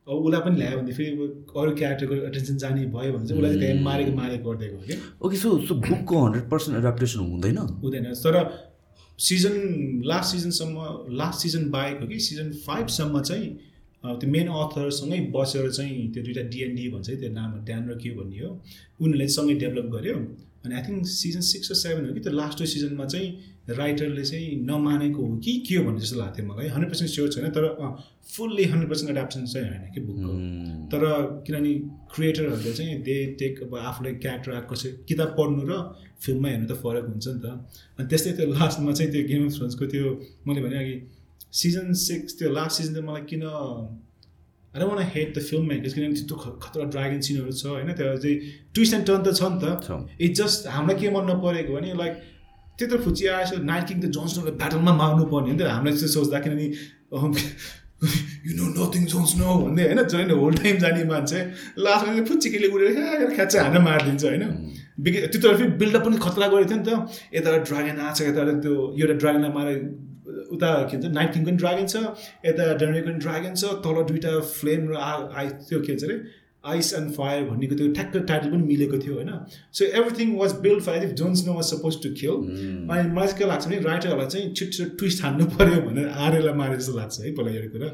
अब उसलाई पनि ल्यायो भने फेरि अरू क्यारेक्टरको एटेन्सन जाने भयो भने चाहिँ उसलाई चाहिँ मारेको मारेको गरिदिएको हो कि? ओके सो सो बुकको हन्ड्रेड पर्सेन्ट एडाप्टेसन हुँदैन? हुँदैन। तर सिजन लास्ट सिजनसम्म लास्ट सिजन बाहेक हो कि सिजन फाइभसम्म चाहिँ त्यो मेन अथरसँगै बसेर चाहिँ त्यो दुइटा डिएनडी भन्छ है त्यो नाम ड्यान र क्यु भन्ने हो। उनीहरूले सँगै डेभलप गर्यो। अनि आई थिङ्क सिजन सिक्स र सेभेन हो कि त्यो लास्ट सिजनमा चाहिँ राइटरले चाहिँ नमानेको हो कि के हो भन्ने जस्तो लाग्थ्यो मलाई। हन्ड्रेड पर्सेन्ट स्योर छैन तर फुल्ली हन्ड्रेड पर्सेन्ट एडाप्सन चाहिँ होइन कि बुकको. तर किनभने क्रिएटरहरूले चाहिँ दे टेक अब आफूले क्यारेक्टर आएको कसै किताब पढ्नु र फिल्ममा हेर्नु त फरक हुन्छ नि त। अनि त्यस्तै त्यो लास्टमा चाहिँ त्यो गेम अफ थ्रोन्सको त्यो मैले भने अघि सिजन सिक्स त्यो लास्ट सिजन चाहिँ मलाई किन अरे मलाई हेट द फिल्म मेकर्स किनभने त्यस्तो खतरा ड्रागन सिनहरू छ होइन त्यो चाहिँ ट्विस्ट एन्ड टर्न त छ नि। त इट जस्ट हामीलाई के मन नपरेको भने लाइक त्यत्रो फुची आएछ नाइट किङ त जोन्सनलाई ब्याटलमा मार्नु पर्ने हो नि त हामीलाई त्यस्तो सोच्दा किनभने you know nothing Jon Snow भन्दै होइन जहिले होल टाइम जाने मान्छे लास्टमा चाहिँ फुच्चिकेले उडेर ख्याच्चा हानेर मारिदिन्छ होइन बिग त्यत्रो फेरि बिल्डअप पनि खतरा गरेको थियो नि त यता ड्रागन आएको छ यता त्यो एउटा ड्रागनलाई मारे उता के भन्छ नाइट किङ पनि ड्रागन छ यता डर्मी पनि ड्रागन छ तल दुइटा फ्लेम र आ आइ त्यो के भन्छ अरे आइस एन्ड फायर भन्नेको त्यो ठ्याक्क टाइटल पनि मिलेको थियो होइन? So everything was build fire if Jon Snow was suppose to kill अनि मलाई चाहिँ के लाग्छ भने राइटरहरूलाई चाहिँ छिटो छिटो ट्विस्ट हान्नु पऱ्यो भनेर आर्यलाई मारे जस्तो लाग्छ है पहिला एउटा कुरा।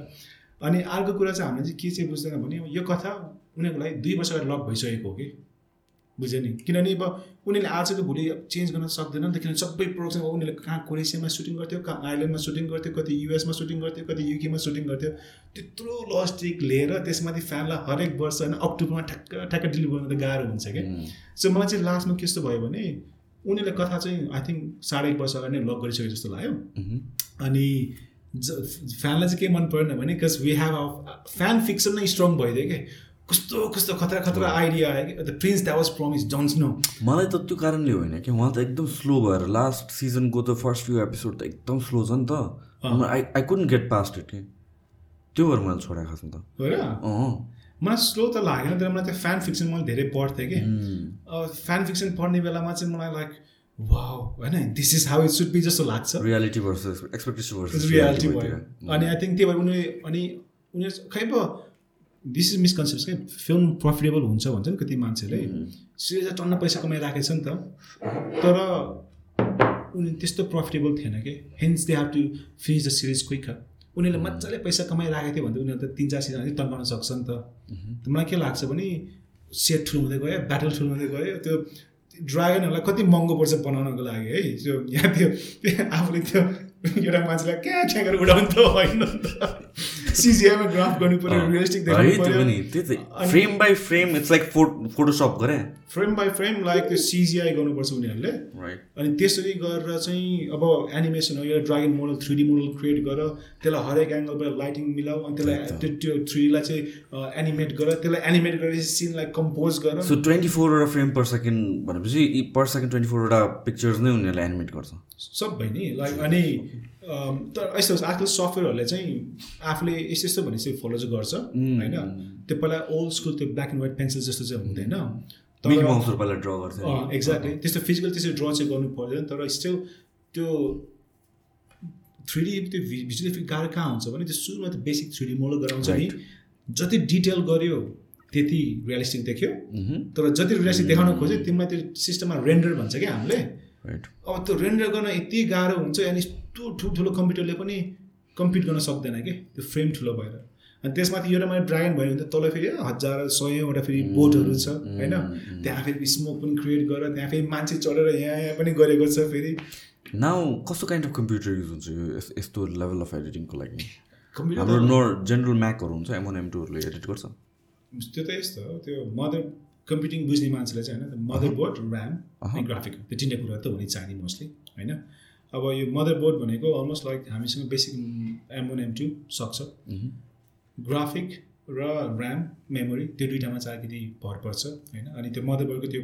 अनि अर्को कुरा चाहिँ हामीले चाहिँ के चाहिँ बुझ्दैन भने यो कथा उनीहरूको लागि दुई वर्ष अगाडि लक भइसकेको हो कि? बुझ्यो नि किनभने अब उनीहरूले आजको भोलि चेन्ज गर्न सक्दैन नि त किनभने सबै प्रोडक्सन उनीहरूले कहाँ कोरेसियामा सुटिङ गर्थ्यो कहाँ आइल्यान्डमा सुटिङ गर्थ्यो कति युएसमा सुटिङ गर्थ्यो कति युकेमा सुटिङ गर्थ्यो। त्यत्रो लजिस्टिक लिएर त्यसमाथि फ्यानलाई हरेक वर्ष होइन अक्टोबरमा ठ्याक्क ठ्याक्क डिलिभर गर्न त गाह्रो हुन्छ क्या। सो मलाई चाहिँ लास्टमा कस्तो भयो भने उनीहरूले कथा चाहिँ आई थिङ्क साढे एक वर्ष अगाडि नै लक गरिसके जस्तो लाग्यो। अनि फ्यानलाई चाहिँ के मन परेन भने because we have a fan fiction नै स्ट्रङ भइदियो कि कस्तो कस्तो खतरा खतरा आइडिया आयो कि the prince that was promise Jon Snow मलाई त त्यो कारणले होइन कि उहाँ त एकदम स्लो भएर लास्ट सिजनको त फर्स्ट फ्यु एपिसोड त एकदम स्लो छ नि त। I I couldn't get past it कि। त्यो भएर मैले छोडेँ खासमा त। हो र अँ। मलाई स्लो त लागेन तर मलाई त्यो फ्यान फिक्सन मैले धेरै पढ्थेँ कि। फ्यान फिक्सन पढ्ने बेलामा चाहिँ मलाई लाइक वाउ होइन? This is how it should be जस्तो लाग्छ। Reality versus expectation versus reality भयो। अनि आई थिङ्क त्यही भएर उनीहरूले अनि उनीहरू खै पो दिस इज मिसकन्सेप्ट क्या फिल्म प्रफिटेबल हुन्छ भन्छ नि कति मान्छेहरूले सिरिज टन्न पैसा कमाइराखेको छ नि त। तर उनी त्यस्तो प्रफिटेबल थिएन कि? Hence they have to finish the series quick उनीहरूले मजाले पैसा कमाइराखेको थियो भने त उनीहरूले त तिन चार सिजन तन्काउन सक्छ नि त। त मलाई के लाग्छ भने सेट ठुलो हुँदै गयो ब्याटल ठुलो हुँदै गयो त्यो ड्रागनहरूलाई कति महँगो पर्छ बनाउनको लागि है? त्यो यहाँ त्यो आफूले त्यो एउटा मान्छेलाई क्या क्या गरेर उडाउनु त होइन नि त। सिजिआईमा ग्राफ गर्नु पऱ्यो realistic frame by frame it's like photoshop गरे फ्रेम बाई फ्रेम लाइक त्यो सिजिआई गर्नुपर्छ उनीहरूले राइट अनि त्यसरी गरेर चाहिँ अब एनिमेसन हो यो dragon model three D model create गर त्यसलाई हरेक एङ्गलबाट लाइटिङ मिलाऊ अनि त्यसलाई त्यो त्यो थ्रीलाई चाहिँ एनिमेट गर त्यसलाई एनिमेट गरेपछि सिनलाई कम्पोज गर। सो ट्वेन्टी फोरवटा फ्रेम पर सेकेन्ड भनेपछि पर सेकेन्ड ट्वेन्टी फोरवटा पिक्चर्स नै उनीहरूले एनिमेट गर्छ। सबै नि लाइक अनि तर यस्तो हुन्छ, आजकल सफ्टवेयरहरूले चाहिँ आफूले यस्तो यस्तो भने चाहिँ फलो चाहिँ गर्छ होइन? त्यो पहिला ओल्ड स्कुल त्यो ब्ल्याक एन्ड व्हाइट पेन्सिल जस्तो चाहिँ हुँदैन। ड्र गर्थ्यो एक्ज्याक्टली त्यस्तो फिजिकल त्यसरी ड्र चाहिँ गर्नु पर्दैन तर स्टिल त्यो थ्री डी त्यो भिजुअली फेरि गाह्रो कहाँ हुन्छ भने त्यो सुरुमा त्यो बेसिक थ्री डी मोडल गराउँछ नि। जति डिटेल गर्यो त्यति रियलिस्टिक देख्यो। तर जति रियलिस्टिक देखाउन खोज्यो तिमीलाई त्यो सिस्टममा रेन्डर भन्छ क्या हामीले। अब त्यो रेन्डर गर्न यति गाह्रो हुन्छ अनि यस्तो ठुल्ठुलो कम्प्युटरले पनि कम्पिट गर्न सक्दैन कि? त्यो फ्रेम ठुलो भएर। अनि त्यसमाथि एउटा मैले ड्रागन भयो भने त तल फेरि हजार सयौँवटा फेरि बोटहरू छ होइन? त्यहाँ फेरि स्मोक पनि क्रिएट गरेर त्यहाँ फेरि मान्छे चढेर यहाँ यहाँ पनि गरेको छ फेरि। नाउ कस्तो काइन्ड अफ कम्प्युटर युज हुन्छ यो यस- यस्तो लेभल अफ एडिटिङको लागि? हाम्रो नोर जेनरल म्याकहरू हुन्छ एमन एम टूहरूले एडिट गर्छ। त्यो त यस्तो हो त्यो मदर कम्प्युटिङ बुझ्ने मान्छेलाई चाहिँ होइन मदर बोर्ड ऱ्याम ग्राफिक त्यो तिनवटा कुरा त हुने चाहिने मोस्टली होइन? अब यो मदर बोर्ड भनेको अलमोस्ट लाइक हामीसँग basic M one M two सक्छ। ग्राफिक र ऱ्याम मेमोरी त्यो दुइटामा चाहिँ अलिकति भर पर्छ होइन? अनि त्यो मदर बोर्डको त्यो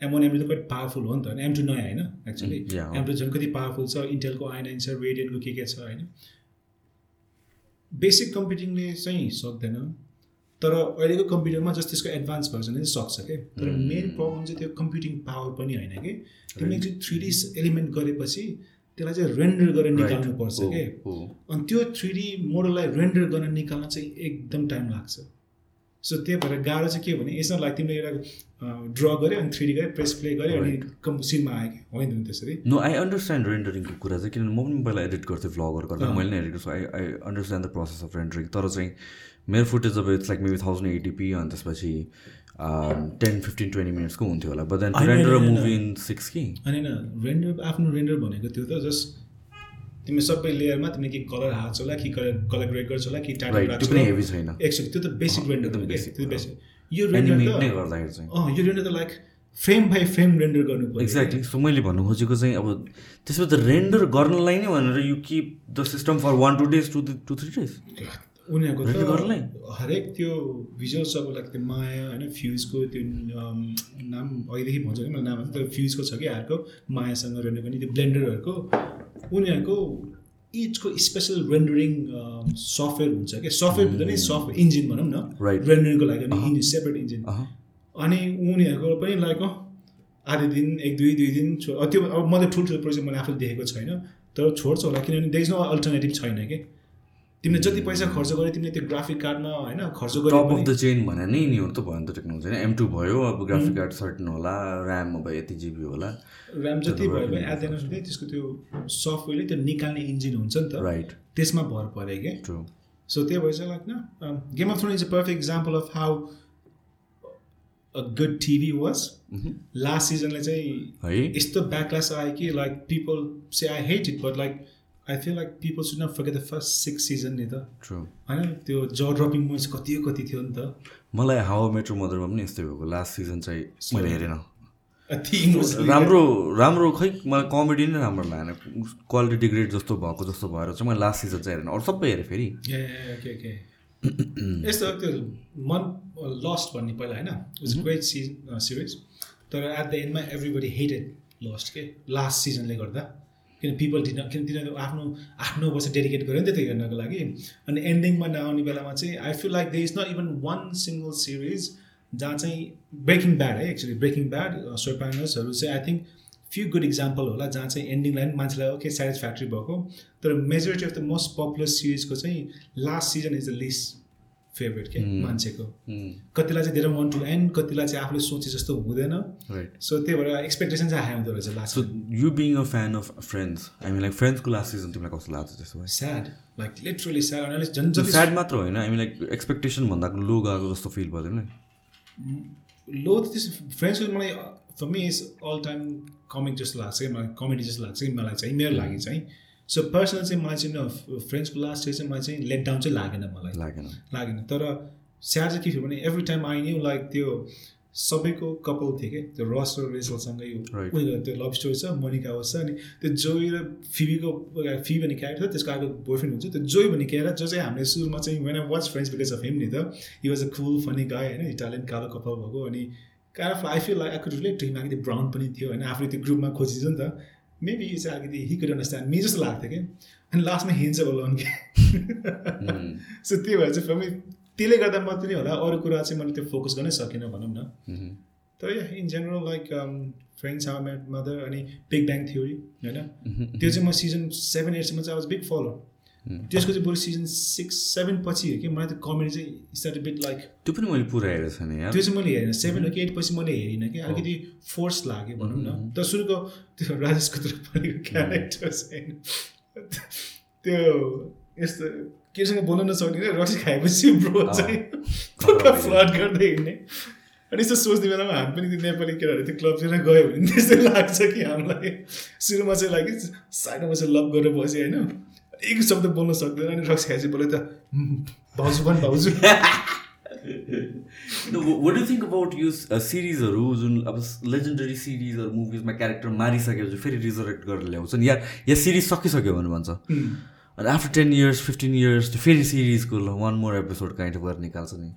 एम वान एम टू त कति पावरफुल हो नि त होइन? एम टू नयाँ होइन? Actually Mm. एम टू झन् कति पावरफुल छ इन्टेलको आई नाइन छ रेडियनको के के छ होइन? बेसिक कम्प्युटिङले चाहिँ सक्दैन तर अहिलेको कम्प्युटरमा जस्ट त्यसको एडभान्स भर्जनले चाहिँ सक्छ क्या तर मेन प्रब्लम चाहिँ त्यो कम्प्युटिङ पावर पनि होइन कि? तिमीले चाहिँ थ्री डी एलिमेन्ट गरेपछि त्यसलाई चाहिँ रेन्डर गरेर निकाल्नु पर्छ कि। अनि त्यो थ्री डी मोडललाई रेन्डर गर्न निकाल्न चाहिँ एकदम टाइम लाग्छ। सो त्यही भएर गाह्रो चाहिँ के भने यसमा लाइक तिमीले एउटा ड्र गऱ्यो अनि थ्री डी गऱ्यो प्रेस प्ले गऱ्यो अनि कम सिनमा आयो कि? होइन त्यसरी? नो आई अन्डरस्ट्यान्ड रेन्डरिङको कुरा चाहिँ किनभने म पनि पहिला एडिट गर्थेँ भ्लगहरू गर्दा मैले नै एडिट गर्छु। I I understand the process of rendering तर चाहिँ मेरो फुटेज अब it's like maybe thousand eighty p अनि त्यसपछि टेन फिफ्टिन ट्वेन्टी मिनट्सको हुन्थ्यो होला। But then render a movie in six कि होइन रेन्डर आफ्नो रेन्डर भनेको त्यो त जस्ट तिमी सबै लेयरमा तिमीले कि कलर हाल्छौ होला कि कलर कलर ग्रेड गर्छौ होला कि पनि हेभी छैन। एकचोटि त्यो त बेसिक रेन्डर basic त्यो। बेसिक यो रेन्डर नै त गर्दाखेरि चाहिँ। अँ यो रेन्डर त like frame by frame render गर्नु पर्यो। एक्ज्याक्टली सो मैले भन्नु खोजेको चाहिँ अब त्यसमा त रेन्डर गर्नलाई नै भनेर you keep the system for one two days to two three days उनीहरूको? त हरेक त्यो भिजुअल सब लाइक त्यो माया होइन फ्युजको त्यो नाम अहिलेदेखि भन्छ कि मलाई नाम त्यो फ्युजको छ कि अर्को मायासँग रेन्डर गर्ने त्यो ब्लेन्डरहरूको उनीहरूको इचको स्पेसल रेन्डरिङ सफ्टवेयर हुन्छ क्या सफ्टवेयर नै सफ्टवेयर इन्जिन भनौँ न. रेन्डरिङको लागि इन्जिन सेपरेट इन्जिन। अनि उनीहरूको पनि लाइक आधी दिन एक दुई दुई दिन त्यो अब मैले ठुल्ठुलो प्रोजेक्ट मैले आफूले देखेको छैन तर छोड्छ होला किनभने देयर इज नो अल्टरनेटिभ छैन कि तिमीले जति पैसा खर्च गर्यो तिमीले त्यो ग्राफिक कार्डमा होइन खर्च टप गर्यो अफ भने द चेन भने नै यिनीहरू त भयो नि त टेक्नोलोजी होइन एम टू भयो अब ग्राफिक कार्ड सर्टन होला ऱ्याम अब यति जिबी होला। ऱ्याम जति भयो भने एट एन्ड त्यसको त्यो सफ्टवेयरले त्यो निकाल्ने इन्जिन हुन्छ नि त। राइट त्यसमा भर पऱ्यो क्या ट्रु सो त्यही भएर चाहिँ लाइक न game of throne is a perfect example of how a good TV was last सिजनले चाहिँ यस्तो ब्याकलास आयो कि like people say I hate it but like I feel like people should not forget the first six season नि त true होइन त्यो ज dropping moments कति कति थियो नि त। मलाई हावा मेट्रो मदरमा पनि यस्तै भएको लास्ट सिजन चाहिँ मैले हेरेन। राम्रो राम्रो खै मलाई कमेडी नै राम्रो लागेन। क्वालिटी डिग्रेड जस्तो भएको जस्तो भएर चाहिँ मैले लास्ट सिजन चाहिँ हेरेन। अरू सबै हेरेँ फेरि। यस्तो त्यो मन लस्ट भन्ने पहिला होइन? इट्स ग्रेट सिरिज तर एट द एन्डमा एभ्रीबडी हेटेड लस्ट के लास्ट सिजनले गर्दा। किन पिपल डिन किन तिनीहरू आफ्नो आठ नौ वर्ष डेडिकेट गर्यो नि त त्यो हेर्नको लागि। अनि एन्डिङमा नआउने बेलामा चाहिँ I feel like there is not even one single series जहाँ चाहिँ ब्रेकिङ ब्याड है एक्चुली ब्रेकिङ ब्याड सोपानर्सहरू चाहिँ I think few good example होला जहाँ चाहिँ एन्डिङलाई पनि मान्छेलाई ओके सेटिस्फ्याक्ट्री भएको। तर majority of the most popular सिरिजको चाहिँ last season is the least favourite के मान्छेको। कतिलाई चाहिँ धेरै वान टु एन्ड कतिलाई चाहिँ आफूले सोचे जस्तो हुँदैन। सो त्यही भएर एक्सपेक्टेसन चाहिँ हाई हुँदो रहेछ last so you being a fan of Friends I mean like फ्रेन्ड्सको last season तिमीलाई कस्तो लाग्छ त्यसो भए स्याड लाइक लिटरली स्याड अनि झन् स्याड मात्र होइन आई मिन लाइक एक्सपेक्टेसन भन्दा लो गएको जस्तो फिल भयो तिमीलाई? लो त त्यस्तो फ्रेन्ड्सको मलाई for me is all time comic जस्तो लाग्छ कि मलाई कमेडी जस्तो लाग्छ कि मलाई चाहिँ मेरो लागि चाहिँ। सो पर्सनल चाहिँ मलाई चाहिँ न फ्रेन्ड्सको लास्ट चाहिँ मलाई चाहिँ लेट डाउन चाहिँ लागेन मलाई। लागेन। लागेन। तर स्याड चाहिँ के थियो भने every time I knew like त्यो सबैको कपाल थियो कि त्यो रस र रेसलसँगै. उनीहरूको त्यो लभ स्टोरी छ मोनिका होस् अनि त्यो जोई र फिबीको फिबी भन्ने क्यारेक्टर छ त्यसको अर्को बोयफ्रेन्ड हुन्छ त्यो जोई भन्ने क्यारेक्टर जो चाहिँ हामीले सुरुमा चाहिँ when I watch Friends because of him नि त he was a cool funny guy होइन इटालियन कालो कपाल भएको अनि of I feel like I could relate to him अलिकति ब्राउन पनि थियो होइन आफूले त्यो ग्रुपमा खोजिन्छ नि त। मेबी यो चाहिँ अलिकति हि कुड अन्डरस्ट्यान्ड मी जस्तो लाग्थ्यो कि अनि लास्टमा हिँड्छ होला कि सो त्यही भएर चाहिँ फर त्यसले गर्दा मात्रै होला। अरू कुरा चाहिँ मैले त्यो फोकस गर्नै सकिनँ भनौँ न। तर yeah in general like Friends How Met Mother अनि बिग ब्याङ थ्योरी होइन? त्यो चाहिँ म सिजन सेभेन एटसम्म चाहिँ आई बिग फलो त्यसको चाहिँ बरु सिजन सिक्स सेभेन पछि हो कि? मलाई त्यो कमेडी चाहिँ स्टार्ट बिट लाइक त्यो पनि मैले पुरा हेरेको छैन त्यो चाहिँ मैले हेरेन। सेभेन हो कि एट पछि मैले हेरिनँ कि? अलिकति फोर्स लाग्यो भनौँ न। तर सुरुको त्यो राजेश कुद्रापल्लीको क्यारेक्टर चाहिँ त्यो यस्तो केसँग बोल्न नसक्ने रक्सी खाएपछि ब्रो चाहिँ पुरा फ्लड गर्दै हिँड्ने। अनि यस्तो सोच्ने बेलामा हामी पनि त्यो नेपाली केटाहरू त्यो क्लबतिर गयो भने त्यस्तै लाग्छ कि हामीलाई। सुरुमा चाहिँ लाग्यो साइडमा चाहिँ लभ गरेर बस्यो होइन? एक शब्द बोल्न सक्दैन अनि रक्सी खाएपछि बोल्यो त "हुँ, भाउजू पनि भाउजू। वाट डु थिङ्क अबाउट यो सिरिजहरू जुन अब लेजेन्डरी सिरिजहरू मुभिजमा क्यारेक्टर मारिसकेपछि फेरि रिजरेक्ट गरेर ल्याउँछ नि? या या सिरिज सकिसक्यो भने भन्छ? अनि after ten years fifteen years फेरि सिरिजको ल one more episode kind of गरेर निकाल्छ नि?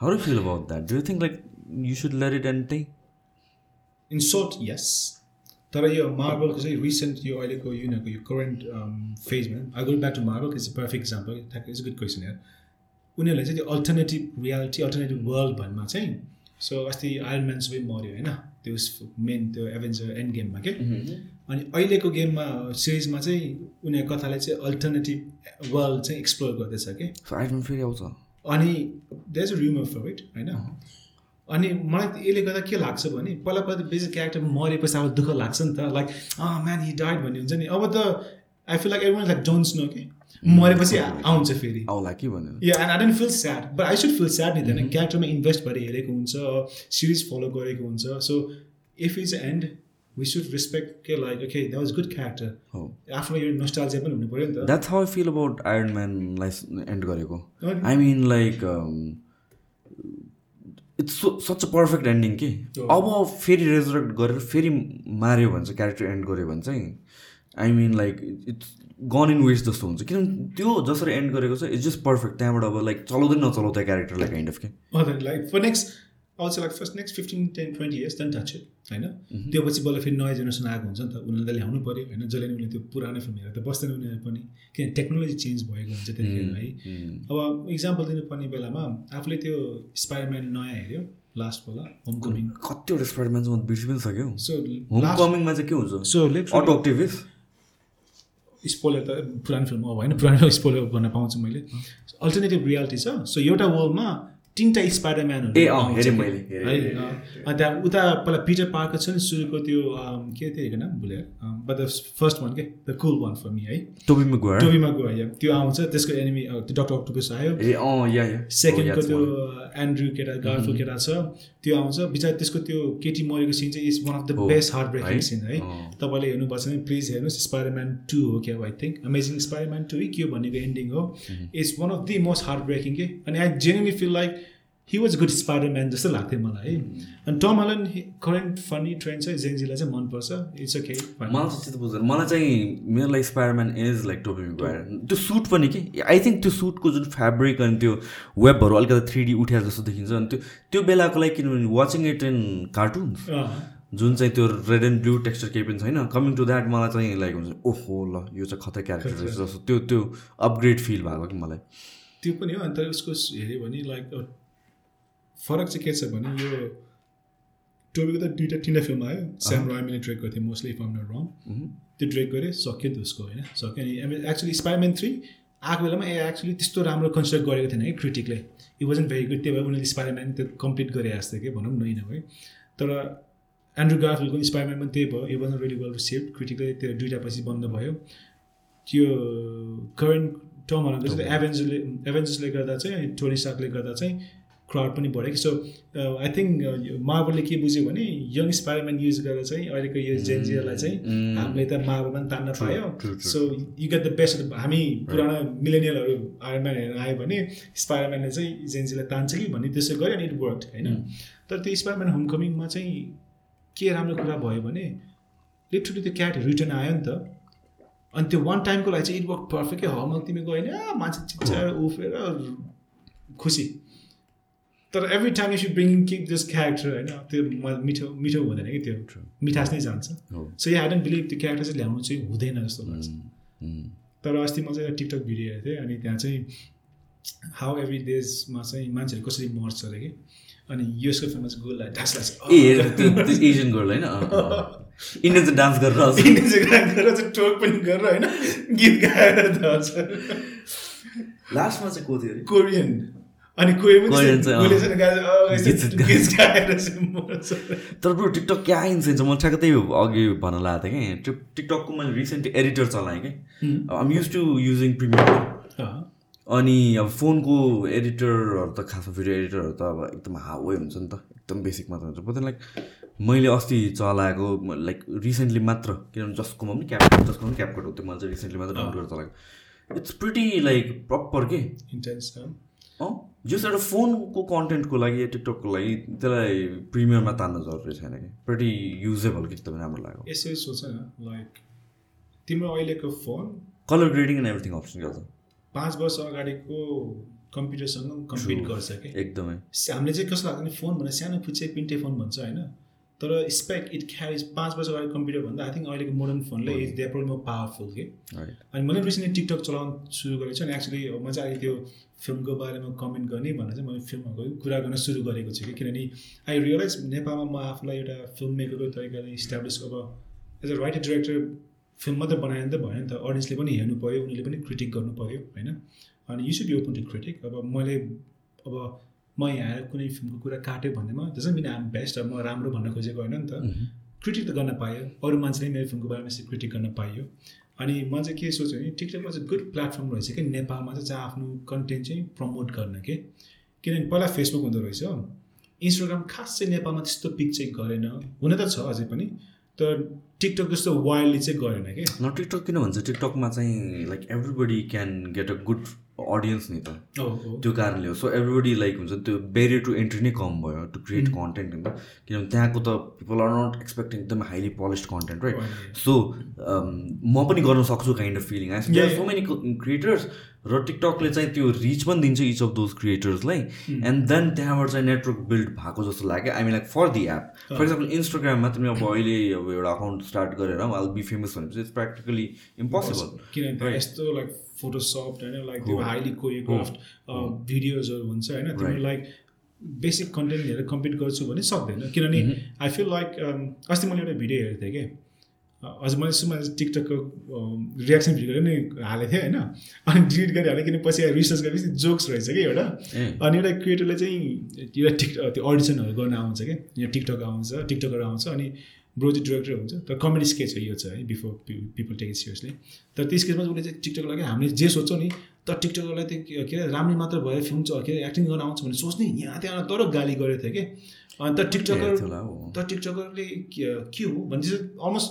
How feel about that do think like you should let it and त्यही? इन सर्ट यस तर यो मार्बलको चाहिँ रिसेन्ट यो अहिलेको यिनीहरूको यो current फेजमा I go back to Marvel is a perfect example ठ्याक्कै इज गुड क्वेसन यार उनीहरूलाई चाहिँ त्यो अल्टरनेटिभ रियालिटी अल्टरनेटिभ वर्ल्ड भन्मा चाहिँ सो अस्ति आयरन म्यान सबै मऱ्यो होइन? त्यो मेन त्यो एभेन्जर एन्ड गेममा के अनि अहिलेको गेममा सिरिजमा चाहिँ उनीहरूको कथाले चाहिँ अल्टरनेटिभ वर्ल्ड चाहिँ एक्सप्लोर गर्दैछ कि? फेरि आउँछ। अनि there is a rumour for it होइन अनि मलाई यसले गर्दा के लाग्छ भने पहिला पहिला त बेसिक क्यारेक्टर मरेपछि अब दुःख लाग्छ नि त। लाइक अँ म्यान हि डाइड भन्ने हुन्छ नि। अब त I feel like every like don'ts no कि मरेपछि आउँछ फेरि। आउला कि भनेर yeah and I don't feel sad but I should feel sad नि त। क्यारेक्टरमा इन्भेस्ट गरेर हेरेको हुन्छ सिरिज फलो गरेको हुन्छ। So if is end we should respect के like okay that was good character आफ्नो यो नोस्टालजिया पनि हुनु पऱ्यो नि त। That's how I feel about Iron म्यानलाई end गरेको। I mean like it's such a perfect ending कि अब फेरि रेजरेक्ट गरेर फेरि माऱ्यो भने चाहिँ क्यारेक्टर एन्ड गऱ्यो भने चाहिँ I mean like it's gone in waste जस्तो हुन्छ। किनभने त्यो जसरी एन्ड गरेको छ इट्स जस्ट पर्फेक्ट त्यहाँबाट अब लाइक चलाउँदै नचलाउँदै क्यारेक्टरलाई काइन्ड अफ के? Like for next also like first next fifteen ten twenty years then touch it होइन? त्यो पछि बल्ल फेरि नयाँ जेनेरेसन आएको हुन्छ नि त उनीहरूले त ल्याउनु पऱ्यो होइन? जसले नि उनीहरूले त्यो पुरानो फिल्म हेरेर त बस्दैन उनीहरू पनि। किन टेक्नोलोजी चेन्ज भएको हुन्छ त्यतिखेर है? अब इक्जाम्पल दिनुपर्ने बेलामा आफूले त्यो स्पाइडरम्यान नयाँ हेऱ्यो लास्ट होला होम कमिङ कतिवटा स्पाइडरम्यान चाहिँ बिर्सि पनि सक्यो सो होम कमिङमा चाहिँ के हुन्छ? सो अटो स्पोलर त पुरानो फिल्म हो होइन पुरानो स्पोलर भन्न पाउँछु मैले। अल्टरनेटिभ रियालिटी छ। सो एउटा वर्ल्डमा तिनवटा स्पाइडरम्यानहरू ए, अँ, हेरेँ कि, मैले, हेरेँ, है? अनि त्यहाँ उता पहिला पिटर पार्कर छ नि सुरुको त्यो के थियो हेरेको नाम भुलेँ? बट द फर्स्ट वान के? The cool one for me है? टोबी मगुयर टोबीमा गयो या त्यो आउँछ त्यसको एनिमी त्यो डक्टर अक्टोपस आयो। ए अँ या या। सेकेन्डको त्यो एन्ड्रु केटा गार्फुल केटा छ त्यो आउँछ। बिचरा त्यसको त्यो केटी मरेको सिन चाहिँ is one of the best heartbreaking? Scene है? अँ। तपाईँले हेर्नुपर्छ भने प्लिज हेर्नुहोस् स्पाइडरम्यान टू हो क्या I think Amazing Spiderman two के हो भनेको एन्डिङ हो। It's one of the most heartbreaking के? अनि I genuinely feel like he was good Spiderman जस्तो लाग्थ्यो मलाई। है अनि टम हलन करेन्ट फनी ट्रेन्ड चाहिँ जेन्जीलाई चाहिँ मनपर्छ। इट्स ओके मलाई चाहिँ त्यस्तो बुझ्दैन। मलाई चाहिँ मेरो लागि स्पाइडरम्यान इज लाइक मगुयर त्यो सुट पनि कि? आई थिङ्क त्यो सुटको जुन फेब्रिक अनि त्यो वेबहरू अलिकति थ्री डी उठ्या जस्तो देखिन्छ। अनि त्यो त्यो बेलाको लागि किनभने वाचिङ इट इन कार्टुन्स जुन चाहिँ त्यो रेड एन्ड ब्लू टेक्स्चर केही पनि छैन। कमिङ टु द्याट मलाई चाहिँ लाइक हुन्छ ओहो ल यो चाहिँ खतै क्यारेक्टर रहेछ जस्तो त्यो त्यो अपग्रेड फिल भएको कि मलाई। त्यो पनि हो। अन्त उसको हेऱ्यो भने लाइक फरक चाहिँ के छ भने यो टोबीको त दुइटा तिनवटा फिल्म आयो। स्याम रायमेले ड्रेक गर्थ्यो mostly if I'm not wrong त्यो ड्रेक गरेँ सक्यो उसको होइन? सक्यो अनि I mean actually Spiderman three आएको बेलामा ए एक्चुली त्यस्तो राम्रो कन्सिडर गरेको थिएन है क्रिटिकले इट वाजन भेरी गुड त्यही भएर उनीहरूले स्पाइरम्यान त्यो कम्प्लिट गरे जस्तो कि भनौँ न है तर एन्ड्रु गार्फिलको स्पाइरम्यान पनि त्यही भयो। It wasn't really well receive क्रिटिकले त्यो दुइटा पछि बन्द भयो। त्यो करेन्ट टर्म हलनको चाहिँ एभेन्जरले एभेन्जर्सले गर्दा चाहिँ टोनी गर्दा चाहिँ क्राउड पनि बढ्यो कि। सो आई थिङ्क मार्बलले के बुझ्यो भने यङ स्पाइरम्यान युज गरेर चाहिँ अहिलेको यो जेन्जियरलाई चाहिँ हामीले त मार्बलमा पनि तान्न पायो। So you get the best हामी पुरानो मिलेनियलहरू आयरम्यान हेरेर आयो भने स्पाइरम्यानले चाहिँ जेन्जीलाई तान्छ कि भन्ने त्यसो गऱ्यो अनि इट वर्क होइन? तर त्यो स्पाइरम्यान होमकमिङमा चाहिँ के राम्रो कुरा भयो भने लिटरली त्यो क्याट रिटर्न आयो नि त। अनि त्यो वान टाइमको लागि चाहिँ इट वर्क पर्फेक्टै हलमा तिमी गयो भने आ, मान्छे चिच्चाएर उफेर खुसी। तर every time you bring keep this character होइन त्यो मिठो मिठो हुँदैन कि त्यो मिठास नै जान्छ। सो आई डोन्ट बिलिभ त्यो क्यारेक्टर चाहिँ ल्याउनु चाहिँ हुँदैन जस्तो लाग्छ. तर अस्ति म चाहिँ एउटा टिकटक भिडियो हेर्थेँ अनि त्यहाँ चाहिँ हाउ एभ्री डेजमा चाहिँ मान्छेहरू कसरी मर्छ अरे कि? अनि यसको फेमस गोललाई ढास लाग्छ। ए हेर त्यो त्यो एसियन गर्ल होइन। इन्डियन चाहिँ डान्स गरेर इन्डियन चाहिँ गरेर चाहिँ टोक पनि गरेर होइन गीत गाएर लास्टमा चाहिँ को थियो कोरियन अनि कोही तर ब्रो टिकटक क्या इन्सेन्स म ठ्याक्क त्यही अघि भन्न लागेको थिएँ कि टिक टिकटकको मैले रिसेन्टली एडिटर चलाएँ कि। I'm use to using Premiere अनि अब फोनको एडिटरहरू त खासमा भिडियो एडिटरहरू त अब एकदम हावै हुन्छ नि त। एकदम बेसिक मात्र हुन्छ। बट लाइक मैले अस्ति चलाएको लाइक रिसेन्टली मात्र किनभने जसकोमा पनि क्याप जसको पनि क्यापकट हो त्यो मैले चाहिँ रिसेन्टली मात्र डाउनलोड गरेर चलाएको। इट्स प्रिटी लाइक प्रपर के? इन्टेन्स जस एउटा फोनको कन्टेन्टको लागि टिकटकको लागि त्यसलाई प्रिमियममा तान्न जरुरी छैन कि? प्रति युजेबल कि एकदमै राम्रो लाग्यो। यसरी सोच न लाइक तिम्रो अहिलेको phone colour grading and everything option गर्छ। पाँच वर्ष अगाडिको कम्प्युटरसँग कम्पिट गर्छ कि? एकदमै। हामीले चाहिँ कस्तो लाग्छ भने फोन भनेर सानो फुच्चे पिन्टे फोन भन्छ होइन। तर स्पेक इट क्यारिज पाँच वर्ष अगाडि कम्प्युटर भन्दा आई थिङ्क अहिलेको मोडर्न फोनले is the problem more powerful के? अनि मैले रिसेन्टली टिकटक चलाउनु सुरु गरेको छु अनि एक्चुली म चाहिँ अहिले त्यो फिल्मको बारेमा कमेन्ट गर्ने भनेर चाहिँ मैले फिल्महरूको कुरा गर्न सुरु गरेको छु कि किनभने आई रियलाइज नेपालमा म आफूलाई एउटा फिल्म मेकरको तरिकाले इस्टाब्लिस अब as a writer director film मात्रै बनायो भने त भएन नि त। अडियन्सले पनि हेर्नु पऱ्यो उनीहरूले पनि क्रिटिक गर्नु पऱ्यो होइन? अनि you should be open to critic अब मैले अब म यहाँ आएर कुनै फिल्मको कुरा काट्यो भन्दैमा त्यसै मिन आम बेस्ट अब म राम्रो भन्न खोजेको होइन नि त। क्रिटिक त गर्न पायो। अरू मान्छेले मेरो फिल्मको बारेमा यसरी क्रिटिक गर्न पाइयो। अनि म चाहिँ के सोच्छु भने टिकटक चाहिँ गुड प्लेटफर्म रहेछ कि? नेपालमा चाहिँ चाहिँ आफ्नो कन्टेन्ट चाहिँ प्रमोट गर्न के? किनभने पहिला फेसबुक हुँदो रहेछ इन्स्टाग्राम खास चाहिँ नेपालमा त्यस्तो पिक चाहिँ गरेन। हुन त छ अझै पनि तर टिकटक जस्तो वाइल्डली चाहिँ गरेन कि? न टिकटक किन भन्छ? टिकटकमा चाहिँ like everybody can get a good audience नि त। त्यो कारणले हो। सो एभ्रिबडी लाइक हुन्छ त्यो बेरियर टु एन्ट्री नै कम भयो टु क्रिएट कन्टेन्ट नि त। किनभने त्यहाँको त पिपल आर नट एक्सपेक्टिङ एकदम highly polished content right so म पनि गर्न सक्छु kind of feeling I Yeah, so many creators र टिकटकले चाहिँ त्यो रिच पनि दिन्छ इच अफ दोज क्रिएटर्सलाई एन्ड देन त्यहाँबाट चाहिँ नेटवर्क बिल्ड भएको जस्तो लाग्यो। I mean like for the app for example इन्स्टाग्राममा तिमी अब अहिले अब एउटा अकाउन्ट स्टार्ट गरेर बी फेमस भनेपछि इट्स प्र्याक्टिकली इम्पोसिबल किनभने यस्तो लाइक फोटोसप होइन लाइक त्यो हाइली कोरियोग्राफ्ट भिडियोजहरू हुन्छ होइन तिमीहरू लाइक बेसिक कन्टेन्ट हेरेर कम्पिट गर्छु भने सक्दैन। किनभने आई फिल लाइक अस्ति मैले एउटा भिडियो हेरेको थिएँ कि अझ मैले सुमा टिकटकको रियाक्सन भिडियो नै हालेको थिएँ होइन अनि डिलिट गरिहालेँ किन पछि रिसर्च गरेपछि जोक्स रहेछ कि एउटा। ए अनि एउटा क्रिएटरले चाहिँ एउटा टिक त्यो अडिसनहरू गर्न आउँछ क्या यहाँ टिकटक आउँछ टिकटकहरू आउँछ अनि ब्रो चाहिँ डिरेक्टर हुन्छ तर कमेडी स्केच हो यो चाहिँ है before people take it seriously तर त्यो स्केचमा चाहिँ उसले चाहिँ टिकटक लागि हामीले जे सोच्छौँ नि तर टिकटकलाई चाहिँ के अरे राम्रै मात्र भएर फिल्म छ के अरे एक्टिङ गर्न आउँछ भने सोच्ने यहाँ त्यहाँ तर गाली गरेको थियो कि अनि त टिकटकर ए, त्यसलाई हो। त टिकटकरले के के हो भने चाहिँ अलमोस्ट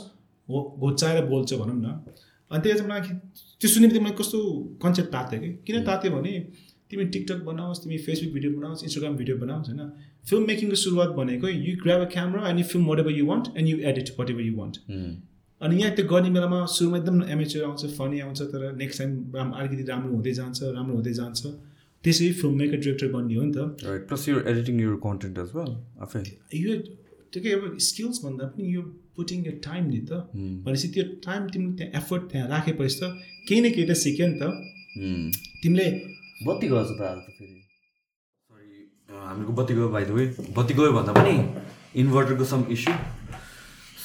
हो घोचाएर बोल्छ भनौँ न। अनि त्यही चाहिँ मलाई त्यो सुनेपछि मलाई कस्तो कन्सेप्ट तात्यो कि किन तात्यो भने तिमी टिकटक बनाओस् तिमी फेसबुक भिडियो बनाओस् इन्स्टाग्राम भिडियो बनाओस् होइन? फिल्म मेकिङको सुरुवात भनेको you grab a camera and you film whatever you want and you edit whatever you want अनि यहाँ त्यो गर्ने बेलामा सुरुमा एकदम एमेचर आउँछ फनी आउँछ तर नेक्स्ट टाइम राम अलिकति राम्रो हुँदै जान्छ राम्रो हुँदै जान्छ। त्यसरी फिल्म मेकर डिरेक्टर बन्ने हो नि त। Plus your editing your content as well आफै। यो त्यो के अब स्किल्स भन्दा पनि यो पुटिङ यो टाइम नि त। भनेपछि त्यो टाइम तिमीले त्यहाँ एफर्ट त्यहाँ राखेपछि त केही न केही त सिक्यो नि त। तिमीले बत्ती गएछ त आज त फेरि। सरी हामीको बत्ती गयो द वे बत्ती गयो भन्दा पनि इन्भर्टरको सम इस्यु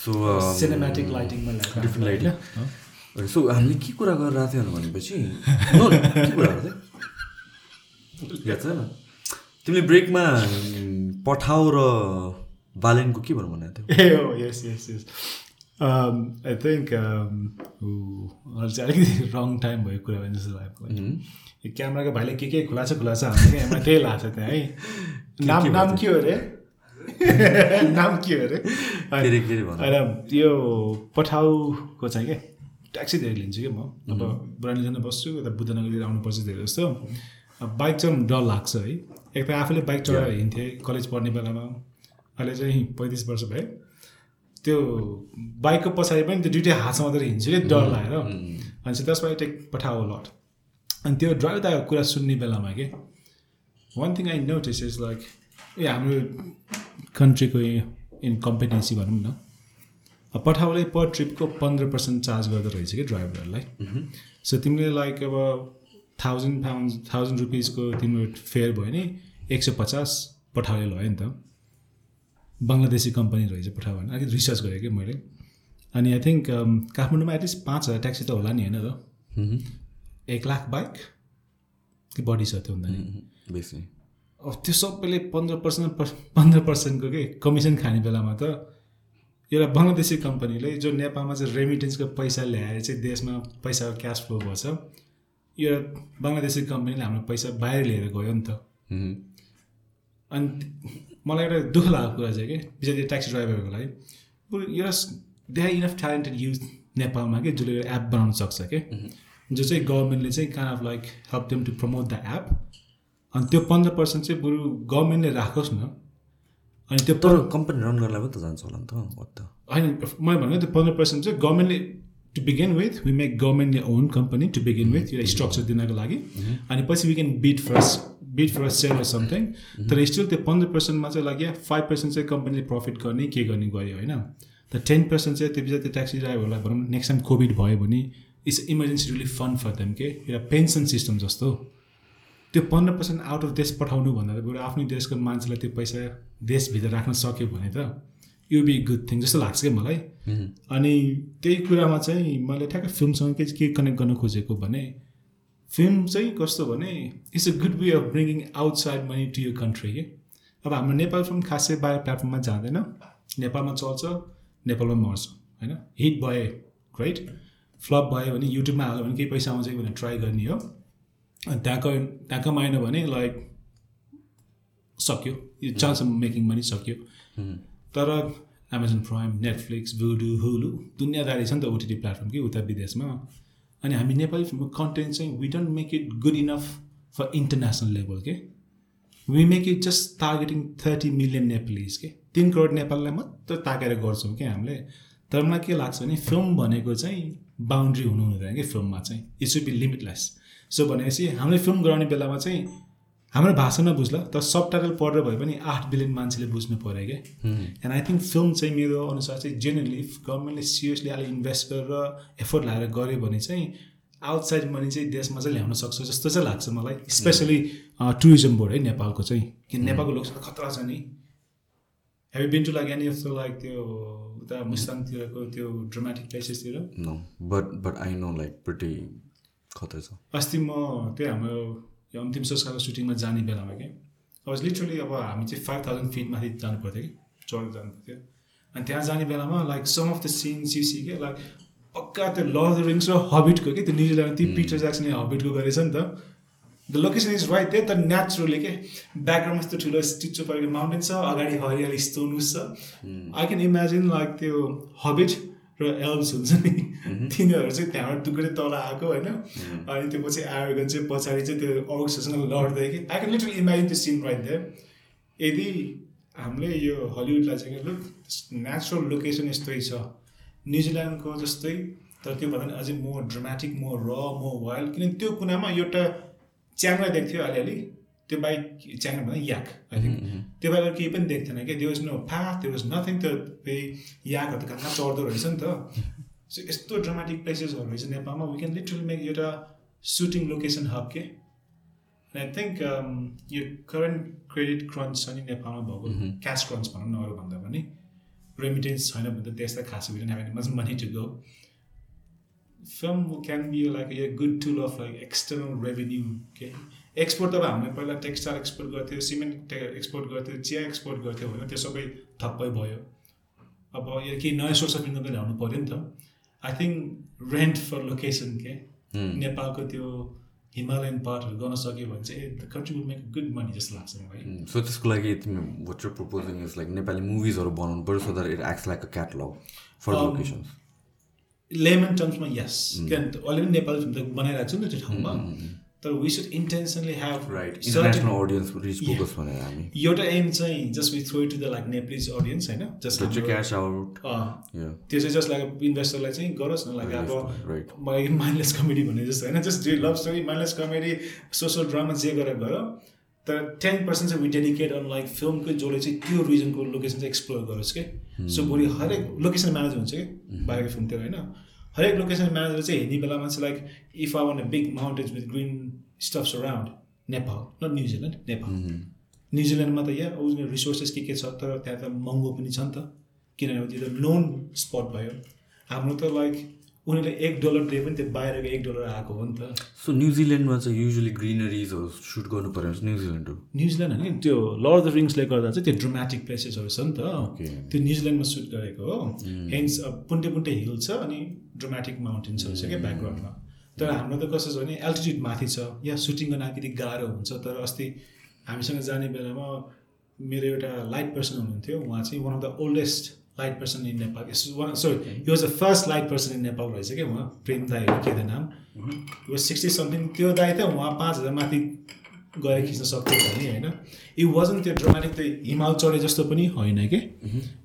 सो सिनेमेटिक लाइटिङमा डिफ्रेन्ट लाइटिङ सो हामीले के कुरा गरिरहेको थियौँ भनेपछि नो, के कुरा गर्थ्यो याद छैन तिमीले ब्रेकमा पठाउ र बालेनको के भन्नु भनेको थियो? ए हो यस यस यस आई थिङ्क अहिले चाहिँ अलिकति रङ टाइम भएको कुरा भने जस्तो लाग्यो। यो क्यामेराको भाइले के के खुला छ खुला छ हामीले क्या? यहाँ त्यही लाग्छ त्यहाँ है? नाम नाम के हो अरे? नाम के हो अरे? होइन यो पठाउको चाहिँ क्या ट्याक्सी धेरै लिन्छु कि म? अब बुढानीजना बस्छु यता बुद्धनगरतिर आउनुपर्छ धेरै जस्तो। बाइक चलाउनु डर लाग्छ है? एक त आफूले बाइक चलाएर हिँड्थेँ कलेज पढ्ने बेलामा। अहिले चाहिँ पैँतिस वर्ष भयो। त्यो बाइकको पछाडि पनि त्यो दुइटै हातमा मात्रै हिँड्छु कि डर लागेर। अनि चाहिँ त्यसमा टेक पठाओ लट अनि त्यो ड्राइभ दाको कुरा सुन्ने बेलामा के one thing I notice is like ए हाम्रो कन्ट्रीको इन कम्पिटेन्सी भनौँ न अब पठाउले पर ट्रिपको पन्ध्र पर्सेन्ट चार्ज गर्दो रहेछ कि ड्राइभरहरूलाई सो तिमीले लाइक अब थाउजन्ड पाउन्ड थाउजन्ड रुपिसको तिम्रो फेयर भयो नि एक सय पचास पठाउले लगायो नि त। बङ्गलादेशी कम्पनी रहेछ पठाउ भने अलिकति रिसर्च गरेँ कि मैले। अनि आई थिङ्क काठमाडौँमा एटलिस्ट पाँच हजार ट्याक्सी त होला नि होइन त? एक लाख बाइक कि बढी छ त्यो नि बेसी। अब त्यो सबैले पन्ध्र पर्सेन्ट पन्ध्र पर्सेन्टको के कमिसन खाने बेलामा त एउटा बङ्गलादेशी कम्पनीले जो नेपालमा चाहिँ रेमिटेन्सको पैसा ल्याएर चाहिँ देशमा पैसाको क्यास फ्लो गर्छ यो बङ्गलादेशी कम्पनीले हाम्रो पैसा बाहिर लिएर गयो नि त। अनि मलाई एउटा दुःख लागेको कुरा चाहिँ कि पछाडि ट्याक्सी ड्राइभरहरूको लागि। एउटा they are enough talented youths नेपालमा कि जसले एउटा एप बनाउन सक्छ कि। जो चाहिँ गभर्मेन्टले चाहिँ kind of like help them to promote the app अनि त्यो पन्ध्र पर्सेन्ट चाहिँ बरु गभर्मेन्टले राखोस् न। अनि त्यो तर कम्पनी रन गर्नलाई पनि त जान्छ होला नि त? होइन मैले भनेको त्यो पन्ध्र पर्सेन्ट चाहिँ गभर्मेन्टले to begin with we make गभर्मेन्टले own company to begin with यो स्ट्रक्चर दिनको लागि. अनि पछि we can bit first bit first sell or something तर स्टिल त्यो पन्ध्र पर्सेन्टमा चाहिँ लाग्यो फाइभ पर्सेन्ट चाहिँ कम्पनीले प्रफिट गर्ने के गर्ने गऱ्यो होइन? त टेन पर्सेन्ट चाहिँ त्यो पछाडि त्यो ट्याक्सी ड्राइभरलाई भनौँ नेक्स्ट टाइम कोभिड भयो भने it's emergency relief fund for them के एउटा पेन्सन सिस्टम जस्तो। त्यो पन्ध्र पर्सेन्ट आउट अफ देश पठाउनु भन्दा बरु आफ्नै देशको मान्छेलाई त्यो पैसा देशभित्र राख्न सक्यो भने त यो बी गुड थिङ जस्तो लाग्छ क्या मलाई। अनि त्यही कुरामा चाहिँ मैले ठ्याक्कै फिल्मसँग के के कनेक्ट गर्न खोजेको भने फिल्म चाहिँ कस्तो भने it's a good way of bringing outside money to your country के अब हाम्रो नेपाल फिल्म खासै बाहिर प्लेटफर्ममा जाँदैन। नेपालमा चल्छ नेपालमा मर्छ होइन? हिट भयो ग्रेट फ्लप भयो भने युट्युबमा हाल्यो भने केही पैसा आउँछ कि भनेर ट्राई गर्ने हो। अनि त्यहाँको त्यहाँ कमाएन भने लाइक सक्यो। यो चान्स अफ मेकिङ मनी सक्यो। तर Amazon Prime Netflix Vudu Hulu दुनियाँदारी छ नि त ओटिटी प्लेटफर्म कि उता विदेशमा। अनि हामी नेपाली कन्टेन्ट चाहिँ we don't make it good enough for international level के। We make it just targeting thirty million Nepalese के। तिन करोड नेपाललाई मात्र ताकेर गर्छौँ कि हामीले। तर मलाई के लाग्छ भने फिल्म भनेको चाहिँ बााउन्ड्री हुनु हुँदैन कि फिल्ममा चाहिँ। It should be limitless so भनेपछि हामीले फिल्म गराउने बेलामा चाहिँ हाम्रो भाषा नबुझ्ला तर सब टाइटल पढेर भए पनि आठ बिलियन मान्छेले बुझ्नु पऱ्यो क्या एन्ड आई थिङ्क फिल्म चाहिँ मेरो अनुसार चाहिँ जेनरली गभर्मेन्टले सिरियसली अलिक इन्भेस्ट गरेर एफोर्ट लगाएर गऱ्यो भने चाहिँ आउटसाइड मनी चाहिँ देशमा चाहिँ ल्याउन सक्छ जस्तो चाहिँ लाग्छ मलाई स्पेसली टुरिज्म बोर्ड है नेपालको चाहिँ। किन नेपालको लोकसभा खतरा छ नि। Heavy been to like any जस्तो लाइक त्यो उता मुस्ताङतिरको त्यो ड्रामेटिक प्लेसेसतिर I know like pretty खतरा छ। अस्ति म त्यही हाम्रो यो अन्तिम संस्कारको सुटिङमा जाने बेलामा क्या अब लिटरली अब हामी चाहिँ फाइभ थाउजन्ड फिट माथि जानु पर्थ्यो कि? चढेर जानु पर्थ्यो। अनि त्यहाँ जाने बेलामा like some of the scenes you see के लाइक पक्का त्यो लर्ड रिङ्स र हबिटको कि? त्यो न्युजिल्यान्ड त्यो पिटर ज्याक्सनले हबिटको गरेछ नि त। द लोकेसन इज राइट त्यही त नेचुरली के ब्याकग्राउन्डमा यस्तो ठुलो स्टिचो परेको माउन्टेन छ अगाडि हरियाली स्टोनुस छ। आई क्यान इमेजिन लाइक त्यो हबिट र एल्ब्स हुन्छ नि। तिनीहरू चाहिँ त्यहाँबाट टुक्रै तल आएको होइन? अनि त्यो पछि आयोगन चाहिँ पछाडि चाहिँ त्यो अर्क्ससँग लड्दै कि आई क्यान लिटरली इमेजिन त्यो सिन राइट यदि हामीले यो हलिउडलाई चाहिँ लुक नेचुरल लोकेसन यस्तै छ। न्युजिल्यान्डको जस्तै तर त्यो भन्दा पनि अझै मोर ड्रामेटिक मोर र मोर वाइल्ड किनभने त्यो कुनामा एउटा च्याङ्रा देख्थ्यो अलिअलि। त्यो बाहेक च्याङ्रा भन्दा याक। आई थिङ्क त्यो बाहेक केही पनि देख्थेन क्या। There was no path there was nothing त्यो फेरि याकहरू त कहाँ चढ्दो रहेछ नि त। सो यस्तो ड्रामेटिक प्लेसेसहरू रहेछ नेपालमा। वी क्यान लिटरली मेक एउटा सुटिङ लोकेसन हब के। आई थिङ्क यो करेन्ट क्रेडिट क्रन्च छ नि नेपालमा भएको। क्यास क्रन्च भनौँ न अरू भन्दा पनि। रेमिटेन्स छैन भने त त्यस्तै खास have much money to go film can be like a good tool of like external revenue के एक्सपोर्ट त अब हामीले पहिला टेक्सटाइल एक्सपोर्ट गर्थ्यो सिमेन्ट एक्सपोर्ट गर्थ्यो चिया एक्सपोर्ट गर्थ्यो होइन त्यो सबै ठप्पै भयो। अब यो केही नयाँ सोर्स अफ इन्कम त ल्याउनु पऱ्यो नि त। I think rent for location के? नेपालको त्यो हिमालयन पार्टहरू गर्न सक्यो भने चाहिँ the country will make good money जस्तो लाग्छ मलाई। सो त्यसको लागि तिमी what proposing is like Nepali मुभिजहरू बनाउनु पऱ्यो so that it acts like a catalogue for locations layman टर्म्समा यस किनभने अलरेडी नेपाली फिल्म त बनाइरहेको छु नि त्यो ठाउँमा। तर we should intentionally have right international audience reach focus भनेर हामी एउटा एम चाहिँ just we throw to the like Nepalese audience होइन जस्ट क्यास आउट त्यो चाहिँ जस्ट लाइक इन्भेस्टरलाई चाहिँ गरोस् न लाइक अब मलाई माइन्डलेस कमेडी भन्ने जस्तो होइन just do love story mindless comedy social drama जे गरेर गर तर टेन पर्सेन्ट चाहिँ वी डेडिकेट अन लाइक फिल्मको जसले चाहिँ त्यो रिजनको लोकेसन चाहिँ एक्सप्लोर गरोस् कि सो भोलि हरेक लोकेसन म्यानेज हुन्छ कि बाहिरको फिल्म त्यो होइन हरेक लोकेसन म्यानेजर चाहिँ हेर्ने बेलामा चाहिँ like if I want a big mountains with green stuffs around Nepal not New Zealand Nepal न्युजिल्यान्डमा त यहाँ उनीहरू रिसोर्सेस के के छ तर त्यहाँ त महँगो पनि छ नि त। किनभने त्यो त लोन स्पट भयो। हाम्रो त लाइक उनीहरूले एक डलर दिए पनि त्यो बाहिरको एक डलर आएको हो नि त। सो न्युजिल्यान्डमा चाहिँ युजली ग्रिनरिजहरू सुट गर्नु पऱ्यो न्युजिल्यान्ड हो। न्युजिल्यान्ड होइन त्यो लर्ड अफ द रिङ्सले गर्दा चाहिँ त्यो ड्रामेटिक प्लेसेसहरू छ नि. त। त्यो न्युजिल्यान्डमा सुट गरेको हो। हेन्स पुन्टे पुन्टे हिल छ अनि ड्रामेटिक माउन्टेन्सहरू छ क्या ब्याकग्राउन्डमा तर हाम्रो त कस्तो छ भने एल्टिट्युड माथि छ। या सुटिङ गर्न अलिकति गाह्रो हुन्छ तर अस्ति हामीसँग जाने बेलामा मेरो एउटा लाइट पर्सन हुनुहुन्थ्यो उहाँ चाहिँ one of the oldest light person in Nepal sorry यो was the first light person in Nepal रहेछ क्या उहाँ प्रेम दाईहरू के थियो नाम वाज सिक्सटी समथिङ त्यो दाई त उहाँ पाँच हजार माथि गएर खिच्न सक्थ्यो भने होइन। इट वाजन त्यो ड्रामेटिक त्यो हिमाल चढे जस्तो पनि होइन कि?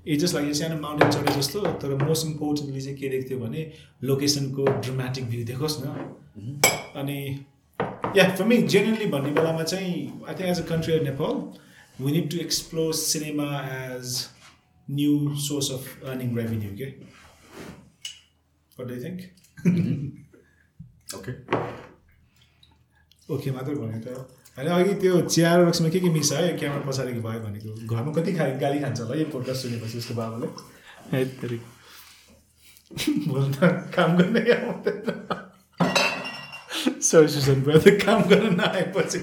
इट जस्ट लाइक सानो माउन्टेन चढे जस्तो तर मोस्ट इम्पोर्टेन्टली चाहिँ के देख्थ्यो भने लोकेसनको ड्रामेटिक भ्यू देखोस् न। अनि या फर मी जेन्युनली भन्ने बेलामा चाहिँ I think as a country of Nepal we need to explore cinema as new source of earning revenue के What do you think? Okay okay मात्र भने त। होइन अघि त्यो चिया र रक्सीमा के के मिक्स आयो? क्यामेरा पछाडिको भयो भनेको। घरमा कति खा गाली खान्छ होला यो पोडकास्ट सुनेपछि उसको बाबाले। भोलि त काम गर्ने आउँदैन सरी सुसन भयो त काम गर्न नआएपछि।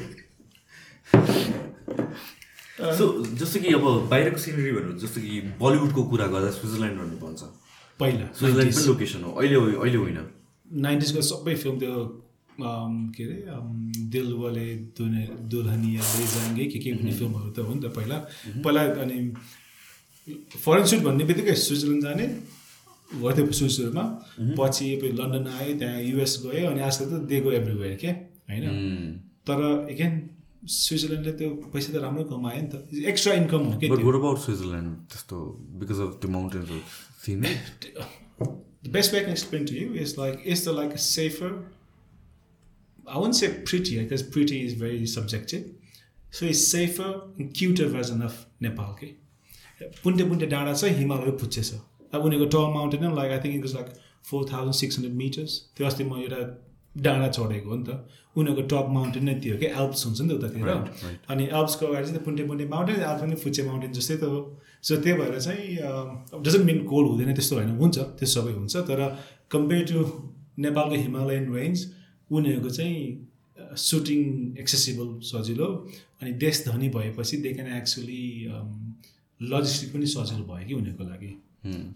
सो जस्तो कि अब बाहिरको सिनेरी भन्नु जस्तो कि बलिउडको कुरा गर्दा स्विजरल्यान्ड भन्नु पर्छ पहिला स्विजरल्यान्ड पनि लोकेसन हो। अहिले अहिले होइन। नाइन्टिजको सबै फिल्म त्यो के अरे अम, दिल वाले दुने दुल्हनिया ले जाएंगे के के भन्ने फिल्महरू त हो नि त पहिला। पहिला अनि फरेन सुट भन्ने बित्तिकै स्विजरल्यान्ड जाने गर्थ्यो सुरु सुरुमा पछि लन्डन आयो त्यहाँ युएस गयो अनि आजकल त दे गो एभ्रिवेयर के? होइन? तर एगेन स्विजरल्यान्डले त्यो पैसा त राम्रो कमायो नि त एक्स्ट्रा इन्कम हो कि स्विजरल्यान्ड त्यस्तो बिकज अफ त्यो mountains scene the best way I can explain to you is like, is there like a safer, I wouldn't say prettier because pretty is very subjective. So it's safer and cuter version of Nepal. Okay? पुन्टे पुन्टे डाँडा छ हिमालहरू पुच्छे छ अब उनीहरूको tall mountain like I think it was like four thousand six hundred metres त्यो अस्ति म एउटा डाँडा चढेको हो नि त। उनीहरूको टप माउन्टेन नै त्यो कि एल्प्स हुन्छ नि त उतातिर। अनि एल्प्सको अगाडि चाहिँ पुन्टे पुन्टे माउन्टेन एल्प्स पनि फुच्चे माउन्टेन जस्तै त हो। सो त्यही भएर चाहिँ डजन्ट मिन कोल्ड हुँदैन त्यस्तो होइन हुन्छ त्यो सबै हुन्छ। तर कम्पेयर टु नेपालको हिमालयन रेन्ज उनीहरूको चाहिँ सुटिङ एक्सेसिबल सजिलो। अनि देश धनी भएपछि दे क्यान एक्चुली लजिस्टिक पनि सजिलो भयो कि उनीहरूको लागि।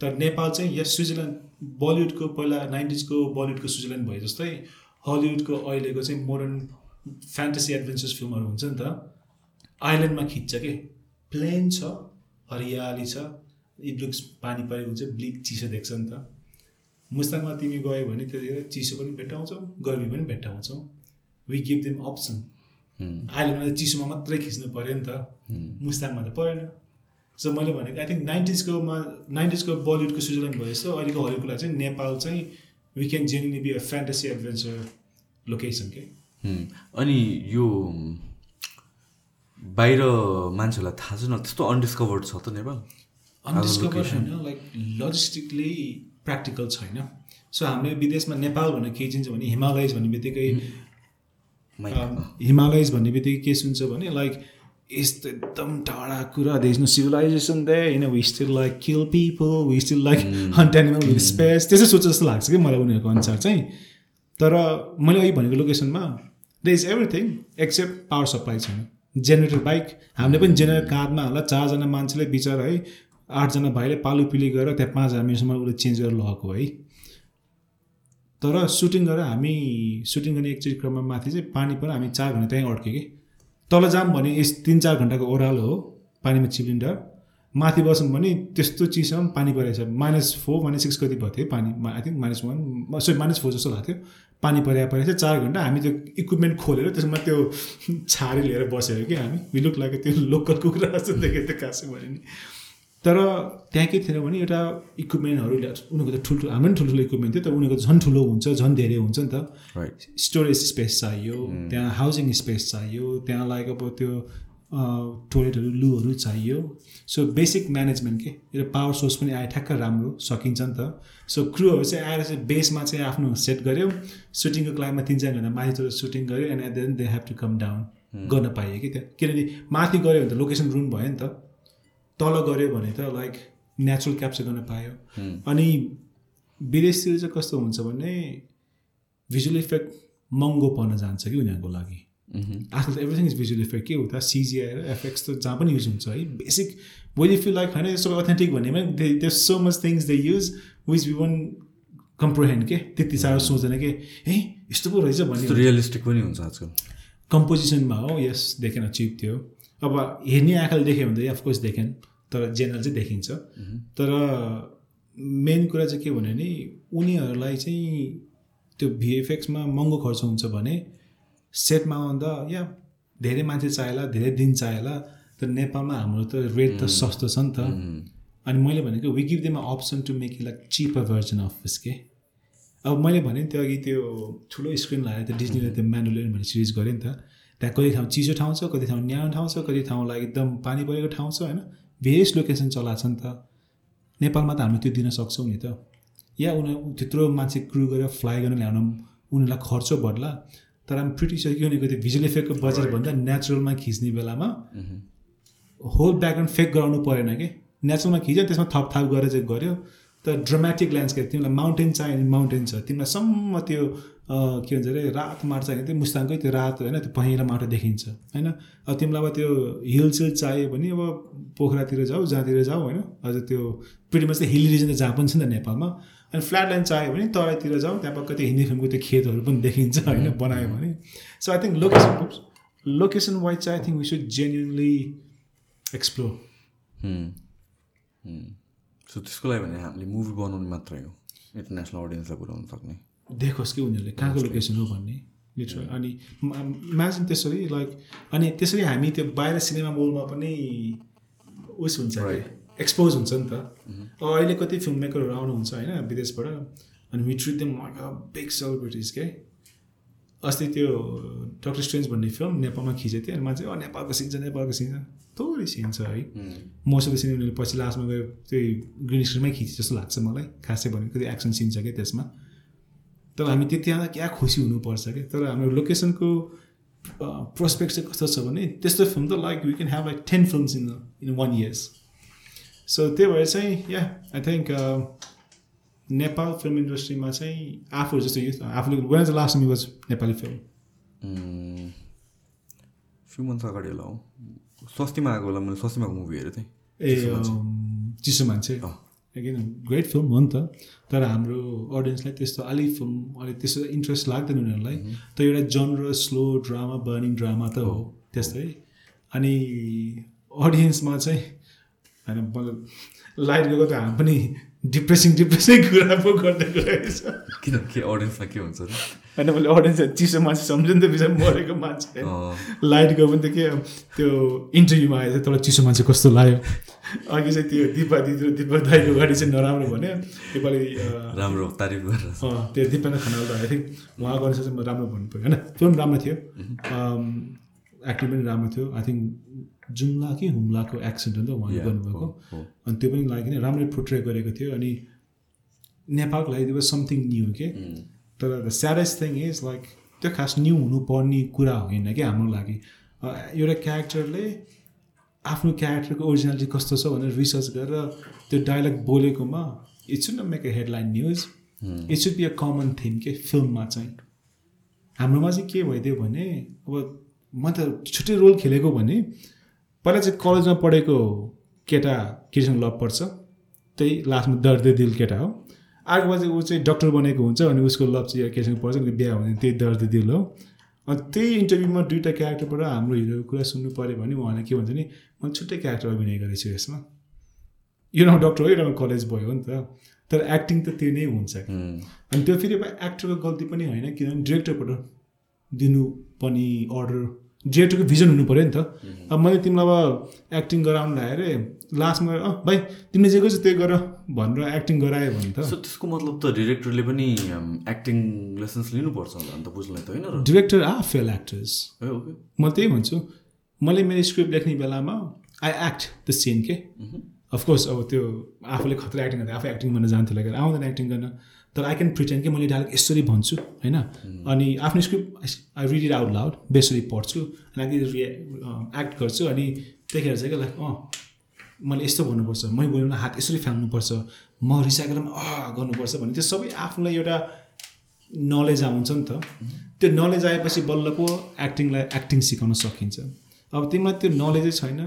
तर नेपाल चाहिँ यस स्विजरल्यान्ड बलिउडको पहिला नाइन्टिजको बलिउडको स्विजरल्यान्ड भए जस्तै हलिउडको अहिलेको चाहिँ मोडर्न फ्यान्टेसी एडभेन्चर्स फिल्महरू हुन्छ नि त आइल्यान्डमा खिच्छ कि? प्लेन छ हरियाली छ इट लुक्स पानी परेको हुन्छ ब्लिक चिसो देख्छ नि त। मुस्ताङमा तिमी गयो भने त्यतिखेर चिसो पनि भेट्टाउँछौ गर्मी पनि भेट्टाउँछौ। वी गिभ देम अप्सन आइल्यान्डमा त चिसोमा मात्रै खिच्नु पऱ्यो नि त। मुस्ताङमा त परेन। सो मैले भनेको आई थिङ्क नाइन्टिजकोमा नाइन्टिजको बलिउडको स्विजरल्यान्ड भयो जस्तो अहिलेको कुरा चाहिँ नेपाल चाहिँ we can genuinely be a fantasy adventure location के अनि यो बाहिर मान्छेहरूलाई थाहा छैन त्यस्तो अनडिस्कभर्ड छ त नेपाल? अनडिस्कभर होइन लाइक लजिस्टिकली प्र्याक्टिकल छैन सो हामीले विदेशमा नेपाल भनेर के चिन्छ भने हिमालयज भन्ने बित्तिकै हिमालयज भन्ने बित्तिकै के सुन्छ भने लाइक यस्तो एकदम टाढा कुरा देश नो सिभिलाइजेसन दे होइन we still like kill people we still like hunt animal with spears त्यसै सोच जस्तो लाग्छ कि मलाई उनीहरूको अनुसार चाहिँ। तर मैले अघि भनेको लोकेसनमा there is everything except power supply छैन। जेनेरेटर बाइक हामीले पनि जेनेरेटर काँधमा होला चारजना मान्छेले बिचरा है आठजना भाइले पालु पिली गरेर त्यहाँ पाँच हजार मिनटसम्म उसले चेन्ज गरेर लगेको है तर सुटिङ गरेर हामी सुटिङ गर्ने एकचोटि क्रममा माथि चाहिँ पानी पर हामी चार घन्टा त्यहीँ अड्क्यो कि। तल जाऊँ भने यस तिन चार घन्टाको ओह्रालो हो पानीमा चिलिन्डर। माथि बसौँ भने त्यस्तो चिसोमा पनि पानी परेको छ माइनस फोर माइनस सिक्स कति भएको थियो पानी I think minus one sorry minus four जस्तो लाग्थ्यो। पानी परेको परेको थियो चार घन्टा हामी त्यो इक्विपमेन्ट खोलेर त्यसमा त्यो छारी लिएर बसेको कि हामी। विलुक लाग्यो त्यो लोकल कुखुरा जस्तो देखेको थियो खासै भने नि तर त्यहाँ के थिएन भने एउटा इक्विपमेन्टहरू उनीहरूको त ठुल्ठुलो हाम्रो पनि ठुल्ठुलो इक्विपमेन्ट थियो तर उनीहरूको झन् ठुलो हुन्छ झन् धेरै हुन्छ नि त। स्टोरेज स्पेस चाहियो त्यहाँ हाउसिङ स्पेस चाहियो त्यहाँ लाइक अब त्यो टोइलेटहरू लुहरू चाहियो। सो बेसिक म्यानेजमेन्ट के? एउटा पावर सोर्स पनि आयो ठ्याक्क राम्रो सकिन्छ नि त। सो क्रुहरू चाहिँ आएर चाहिँ बेसमा चाहिँ आफ्नो सेट गऱ्यो सुटिङको क्लाइममा तिन चार घन्टा माथि चढेर सुटिङ गऱ्यो and at then they have to come down गर्न पाइयो कि त्यहाँ। किनभने माथि गऱ्यो भने त लोकेसन रुम भयो नि त। तल गऱ्यो भने त लाइक नेचुरल क्याप्चर गर्न पायो। अनि विदेशतिर चाहिँ कस्तो हुन्छ भने भिजुअल इफेक्ट महँगो पर्न जान्छ कि उनीहरूको लागि। आजकल त एभ्रिथिङ इज भिजुअल इफेक्ट के हो त? सिजिआई र एफएक्स त जहाँ पनि युज हुन्छ है। Basic well if you like होइन सबै अथेन्टिक पनि they so much things they use which we want comprehend के? त्यति साह्रो सोच्दैन कि? ए यस्तो पो रहेछ भन्ने रियलिस्टिक पनि हुन्छ आजकल। कम्पोजिसनमा हो यस देखेन चिप थियो अब हेर्ने आँखाले देख्यो भने त अफकोर्स देखेन तर जेनरल चाहिँ देखिन्छ। तर मेन कुरा चाहिँ के भन्यो भने उनीहरूलाई चाहिँ त्यो भिएफएक्समा महँगो खर्च हुन्छ भने सेटमा आउँदा या धेरै मान्छे चाहिएला धेरै दिन चाहिएला तर नेपालमा हाम्रो त रेट त सस्तो छ नि त। अनि मैले भनेको we give them option to make like cheaper version of this के अब मैले भने नि त्यो अघि त्यो ठुलो स्क्रिन लगाएर त्यो डिजनीले त्यो म्यानुलियन भन्ने सिरिज गरेँ नि त त्यहाँ कति ठाउँ चिसो ठाउँ छ कति ठाउँ न्यानो ठाउँ छ कति ठाउँलाई एकदम पानी परेको ठाउँ छ होइन? भेरियस लोकेसन चलाएको छ नि त। नेपालमा त हामी त्यो दिन सक्छौँ नि त। या उनीहरू त्यत्रो मान्छे क्रु गरेर फ्लाइ गर्न ल्याउन उनीहरूलाई खर्च बढ्ला। तर हामी प्रिटी सक्यो भनेको त्यो भिजुअल इफेक्टको बजेटभन्दा नेचुरलमा खिच्ने बेलामा होल ब्याकग्राउन्ड फेक गराउनु परेन कि। नेचुरलमा खिच्यो त्यसमा थप थाप गरेर चाहिँ गऱ्यो। तर ड्रामेटिक ल्यान्डस्केप तिमीलाई माउन्टेन चाहियो भने माउन्टेन छ। तिमीलाई सम्म त्यो के भन्छ अरे रात चाहियो भने त्यो मुस्ताङकै त्यो रात होइन त्यो पहेँलो माटो देखिन्छ होइन? अब तिमीलाई अब त्यो हिल सिल चाहियो भने अब पोखरातिर जाऊ जहाँतिर जाऊ होइन? अझ त्यो प्रिटी मच हिल रिजन त जहाँ पनि छ नि त नेपालमा। अनि फ्ल्याट ल्यान्ड चाहियो भने तराईतिर जाउँ त्यहाँ पक्क त्यो हिन्दी फिल्मको त्यो खेतहरू पनि देखिन्छ होइन? बनायो भने। So I think location location wise चाहिँ I think we should genuinely explore so त्यसको लागि भने हामीले मुभी बनाउनु मात्रै हो। इन्टरनेसनल अडियन्सलाई पुऱ्याउनु सक्ने। देखोस् कि उनीहरूले कहाँको लोकेसन हो भन्ने। लिटरल अनि इमेजिन त्यसरी लाइक अनि त्यसरी हामी त्यो बाहिर सिनेमा मोलमा पनि उस हुन्छ एक्सपोज हुन्छ नि त। अब अहिले कति फिल्म मेकरहरू आउनुहुन्छ होइन विदेशबाट। अनि we treat them like big celebrities के अस्ति त्यो डक्टर स्ट्रेन्ज भन्ने फिल्म नेपालमा खिचेको थियो। अनि मान्छे अँ नेपालको सिन छ नेपालको सिन छ। थोरै सिन छ है। मोस्ट अफ द सिन उनीहरूले पछि लास्टमा गयो त्यही ग्रिन स्क्रिनमै खिचे जस्तो लाग्छ मलाई। खासै भनेको त्यो एक्सन सिन छ क्या त्यसमा। तर हामी त्यति आउँदा क्या खुसी हुनुपर्छ क्या? तर हाम्रो लोकेसनको प्रोस्पेक्ट चाहिँ कस्तो छ भने त्यस्तो फिल्म त like we can have like ten films in in one years so त्यही भएर चाहिँ yeah I think Nepal film इन्डस्ट्रीमा चाहिँ आफूहरू जस्तो आफूले one is last was Nepali film few months अगाडि होला हौ। सस्तीमा आएको होला मैले सस्तीमा मुभी हेरेको थिएँ। ए चिसो मान्छे। अगेन ग्रेट फिल्म हो नि त. तर हाम्रो अडियन्सलाई त्यस्तो अलिक फिल्म अलिक त्यस्तो इन्ट्रेस्ट लाग्दैन उनीहरूलाई. त एउटा genre slow drama burning drama त हो त्यस्तै. अनि अडियन्समा चाहिँ होइन मतलब लाइट गएको त हामी पनि डिप्रेसिङ डिप्रेसिङ कुरा पो गर्दै गएको छ किन के अडियन्समा के हुन्छ होइन मैले अडियन्स चिसो मान्छे त बिचरा मरेको मान्छे। लाइट गयो भने त के त्यो इन्टरभ्यूमा आएछ तँलाई चिसो मान्छे कस्तो लाग्यो? अघि चाहिँ त्यो दिपा दिदी दिपा दाईको गाडी चाहिँ नराम्रो भन्यो। योपालि राम्रो तारिफ गरेर त्यो दिपेन्द्र खनाल त आई थिङ्क उहाँको अनुसार चाहिँ म राम्रो भन्नु पऱ्यो होइन? फिल्म राम्रो थियो। एक्टिङ पनि राम्रो थियो। आई थिङ्क जुम्ला कि हुम्लाको एक्सेन्ट हो नि त उहाँले गर्नुभएको। अनि त्यो पनि लागि नै राम्ररी पोर्ट्रे गरेको थियो। अनि नेपालको लागि त्यो समथिङ न्यू के तर the saddest thing is like त्यो खास न्यू हुनुपर्ने कुरा होइन कि हाम्रो लागि। एउटा क्यारेक्टरले आफ्नो क्यारेक्टरको ओरिजिनालिटी कस्तो छ भनेर रिसर्च गरेर त्यो dialogue बोलेकोमा it should not make a headline news it should be a common theme के फिल्ममा चाहिँ। हाम्रोमा चाहिँ के भइदियो भने अब म त छुट्टै रोल खेलेको भने पहिला चाहिँ कलेजमा पढेको केटा केटीसँग लभ पर्छ। त्यही लास्टमा दर्दे दिल केटा हो। अर्को चाहिँ ऊ चाहिँ डक्टर बनेको हुन्छ अनि उसको लभ चाहिँ केटीसँग पर्छ। अनि बिहा हुने त्यही दर्दे दिल हो। त्यही इन्टरभ्यूमा दुइटा क्यारेक्टरबाट हाम्रो हिरोको कुरा सुन्नु पऱ्यो भने उहाँले के भन्छ नि म छुट्टै क्यारेक्टर अभिनय गरेको छु यसमा। यो न डक्टर हो यो कलेज भयो हो नि त। तर एक्टिङ त त्यो नै हुन्छ अनि त्यो फेरि एक्टरको गल्ती पनि होइन किनभने डिरेक्टरबाट दिनुपर्ने अर्डर डिरेक्टरको भिजन हुनु पऱ्यो नि त। अब मैले तिमीलाई अब एक्टिङ गराउनु ल्याएर लास्टमा गएर अँ भाइ तिमीले जे गर्छ त्यही गर भनेर एक्टिङ गरायो भने त। त्यसको मतलब त डिरेक्टरले पनि एक्टिङ लेसन्स लिनुपर्छ होला अन्त बुझ्नलाई त होइन डिरेक्टर आ फेल एक्टर्स म त्यही भन्छु मैले मेरो स्क्रिप्ट लेख्ने बेलामा आई एक्ट द सिन के अफकोर्स अब त्यो आफूले खतरा एक्टिङ गर्दा आफै एक्टिङ गर्न जान्थ्यो लगेर आउँदैन एक्टिङ गर्न। तर आई क्यान प्रिटेन्ड कि मैले डाइरेक्ट यसरी भन्छु होइन? अनि आफ्नो script I read it out loud बेसरी पढ्छु अनि एक्ट गर्छु अनि त्यतिखेर चाहिँ क्या लाइक अँ मैले यस्तो भन्नुपर्छ मै बोल्नु हात यसरी फ्याल्नुपर्छ म रिसाइकल अँ गर्नुपर्छ भने त्यो सबै आफूलाई एउटा नलेज आउँछ नि त। त्यो नलेज आएपछि बल्ल पो एक्टिङलाई एक्टिङ सिकाउन सकिन्छ। अब तिमीलाई त्यो नलेजै छैन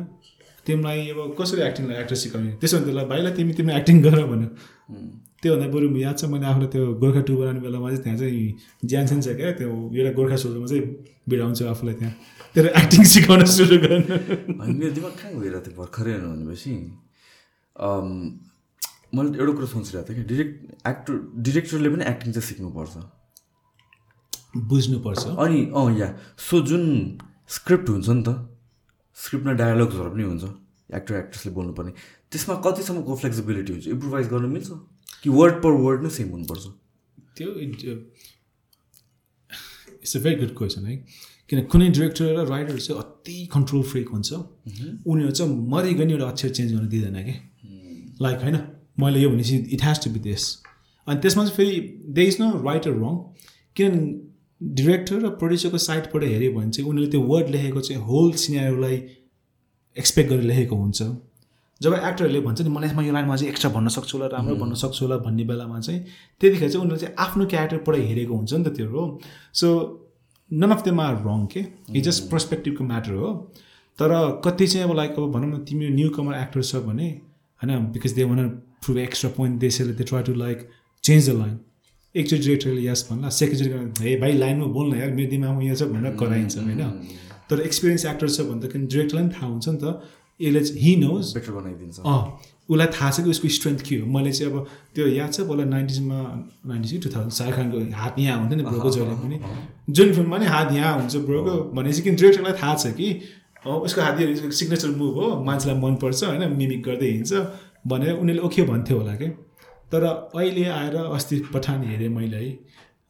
तिमीलाई अब कसरी एक्टिङलाई एक्टर सिकाउने? त्यसो भने त्यसलाई भाइलाई तिमी तिमी एक्टिङ गर भन्यो त्योभन्दा बरु याद छ मैले आफूलाई त्यो गोर्खा टु बनाउने बेलामा चाहिँ त्यहाँ चाहिँ ज्यानसेन छ क्या त्यो एउटा गोर्खा सोल्डरमा चाहिँ बिडाउँछु आफूलाई त्यहाँ। त्यो एक्टिङ सिकाउन सुरु गर्नु। मेरो दिमाग कहाँ गइरहेको थियो भर्खरै भनेपछि मैले एउटा कुरो सोचिरहेको थिएँ कि डिरेक्ट एक्टर डिरेक्टरले पनि एक्टिङ चाहिँ सिक्नुपर्छ। बुझ्नुपर्छ। अनि अँ या। सो जुन स्क्रिप्ट हुन्छ नि त स्क्रिप्टमा डायलग्सहरू पनि हुन्छ एक्टर एक्ट्रेसले बोल्नुपर्ने। त्यसमा कतिसम्मको फ्लेक्सिबिलिटी हुन्छ? इम्प्रोभाइज गर्नु मिल्छ? कि वर्ड पर वर्ड नै सेम हुनुपर्छ। त्यो it's a very good question है। किन कुनै डिरेक्टर र राइटर चाहिँ अति कन्ट्रोल फ्रिक हुन्छ। उनीहरू चाहिँ मरिगनी एउटा अक्षर चेन्ज गर्न दिँदैन कि। लाइक होइन मैले यो भनेपछि it has to be this अनि त्यसमा चाहिँ फेरि there is no right wrong किनभने डिरेक्टर र प्रड्युसरको साइडबाट हेऱ्यो भने चाहिँ उनीहरूले त्यो वर्ड लेखेको चाहिँ होल सिनेरोलाई एक्सपेक्ट गरेर लेखेको हुन्छ। जब एक्टरहरूले भन्छ नि मलाई यसमा यो लाइनमा चाहिँ एक्स्ट्रा भन्न सक्छु होला राम्रो भन्न सक्छु होला भन्ने बेलामा चाहिँ त्यतिखेर चाहिँ उनीहरूले चाहिँ आफ्नो क्यारेक्टरबाट हेरेको हुन्छ नि त त्यो हो। So none of them are wrong के इट जस्ट पर्सपेक्टिभको म्याटर हो। तर कति चाहिँ अब लाइक अब भनौँ न तिमी न्यू कमर एक्टर छ भने होइन because they want prove extra point देशले they try to like change the line एकचोटि डिरेक्टरले यस भन्ला सेकेन्डचोटि हे भाइ लाइनमा बोल्न यार मेरो दिमागमा यो छ भनेर कराइन्छ होइन। तर एक्सपिरियन्स एक्टर छ भन्दाखेरि डिरेक्टरलाई पनि थाहा हुन्छ नि त। यसले चाहिँ हि नोज बेटर बनाइदिन्छ अँ उसलाई थाहा छ कि उसको स्ट्रेन्थ के हो? मैले चाहिँ अब त्यो याद छ पहिला नाइन्टिजमा नाइन्टिज टु थाउजन्ड शाहरुख खानको हात यहाँ हुन्थ्यो नि ब्रोको जहिले पनि। जुन फिल्ममा नि हात यहाँ हुन्छ ब्रोको भनेपछि किन डिरेक्टरलाई थाहा छ कि उसको हात यो सिग्नेचर मुभ हो मान्छेलाई मनपर्छ होइन मिमिक गर्दै हिँड्छ भनेर उनीहरूले ओके भन्थ्यो होला कि। तर अहिले आएर अस्ति पठान हेरेँ मैले है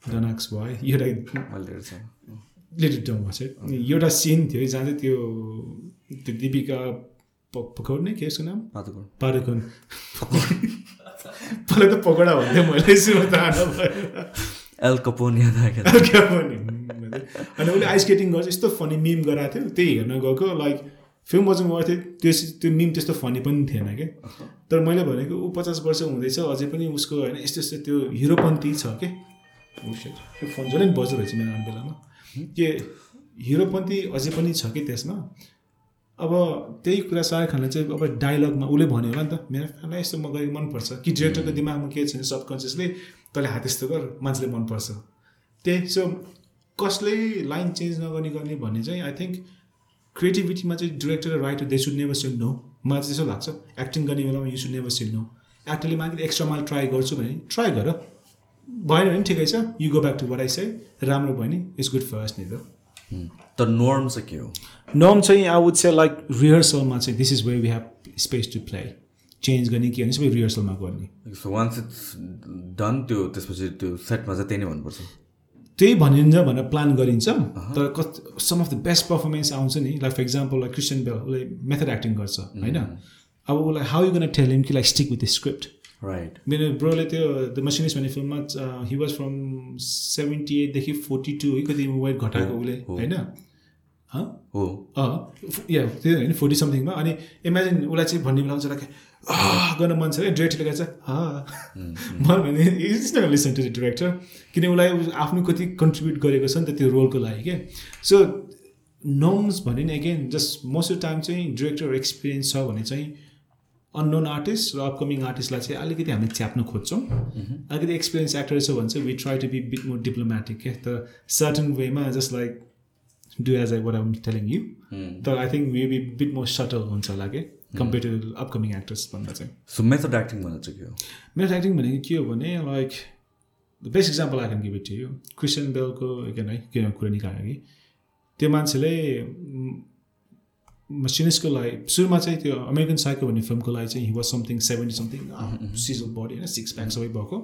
डनाक्स भयो एउटा लिटिल चाहिँ एउटा सिन थियो जहाँ चाहिँ त्यो त्यो दिपिका पकौड के उसको नाम पारुकुन पहिला त पकौडा भन्थ्यो मैले सुरु त नभएर एल कपोन याद आएको क्या भने अनि उसले आइस स्केटिङ गर्छ यस्तो फनी मिम गराएको थियो त्यही हेर्न गएको लाइक फिल्म वाचिङ गर्थ्यो त्यो त्यो मिम त्यस्तो फनी पनि थिएन क्या तर मैले भनेको ऊ पचास वर्ष हुँदैछ अझै पनि उसको होइन यस्तो यस्तो त्यो हिरोपन्थी छ के. त्यो फोन जसले पनि रहेछ मेरो बेलामा के हिरोपन्थी अझै पनि छ कि त्यसमा अब त्यही कुरा शाहरुख खानले चाहिँ अब डायलगमा उसले भन्यो होला नि त। मेरो फ्यानलाई यस्तो म गरेको मनपर्छ। कि डिरेक्टरको दिमागमा के छैन सबकन्सियसली तैँले हात यस्तो गर मान्छेले मनपर्छ। त्यही सो कसले लाइन चेन्ज नगर्ने गर्ने भन्ने चाहिँ आई थिङ्क क्रिएटिभिटीमा चाहिँ डिरेक्टर र writer they should never sell no मलाई चाहिँ त्यस्तो लाग्छ। एक्टिङ गर्ने बेलामा you should never sell no एक्टरले माथि एक्स्ट्रा माल ट्राई गर्छु भने ट्राई गर। भएन भने ठिकै छ। You go back to I say राम्रो भयो नि। इट्स गुड फर अस नि त तर नर्म चाहिँ के हो? नर्म चाहिँ आई वुड से लाइक रिहर्सलमा चाहिँ this is way we have space to play change गर्ने के भने सबै रिहर्सलमा गर्ने। सो वान्स इट्स डन त्यो त्यसपछि त्यो सेटमा चाहिँ त्यही नै भन्नुपर्छ। त्यही भनिन्छ भनेर प्लान गरिन्छ। तर कति some of the best performance आउँछ नि। Like for example like Christian Bale उसले मेथड एक्टिङ गर्छ होइन? अब उसलाई how you gonna tell him कि like stick with the script right मेरो ब्रोले त्यो द मसिनिस्ट भन्ने फिल्ममा हि वाज फ्रम सेभेन्टी एटदेखि फोर्टी टू है कति वेट घटाएको उसले। होइन? हँ। या त्यो होइन फोर्टी समथिङमा अनि इमेजिन उसलाई चाहिँ भन्ने बेला चाहिँ गर्न मन छ है डिरेक्टरले गर्छ म भने is listen to the director किन उसलाई आफ्नो कति कन्ट्रिब्युट गरेको छ नि त त्यो रोलको लागि के सो नर्म्स भने नि again just most of time चाहिँ डिरेक्टर एक्सपिरियन्स छ भने चाहिँ अननोन आर्टिस्ट र अपकमिङ आर्टिस्टलाई चाहिँ अलिकति हामीले च्याप्न खोज्छौँ। अलिकति एक्सपिरियन्स एक्टर छ भने चाहिँ we try to be bit more diplomatic क्या तर सर्टन वेमा just like do as I what am telling you तर I think we be bit more subtle हुन्छ होला कि कम्पेयर टु अपकमिङ एक्टर्स भन्दा चाहिँ। सो मेथड एक्टिङ भन्दा चाहिँ के हो? मेरो एक्टिङ भनेको के हो भने like the best example I can give it यो क्रिस्चियन बेलको है के कुरा निकाल्यो कि त्यो मान्छेले मसिनिसको लागि सुरुमा चाहिँ त्यो अमेरिकन साइको भन्ने फिल्मको लागि चाहिँ he was something seventy something chisel body होइन सिक्स प्याक सबै भएको।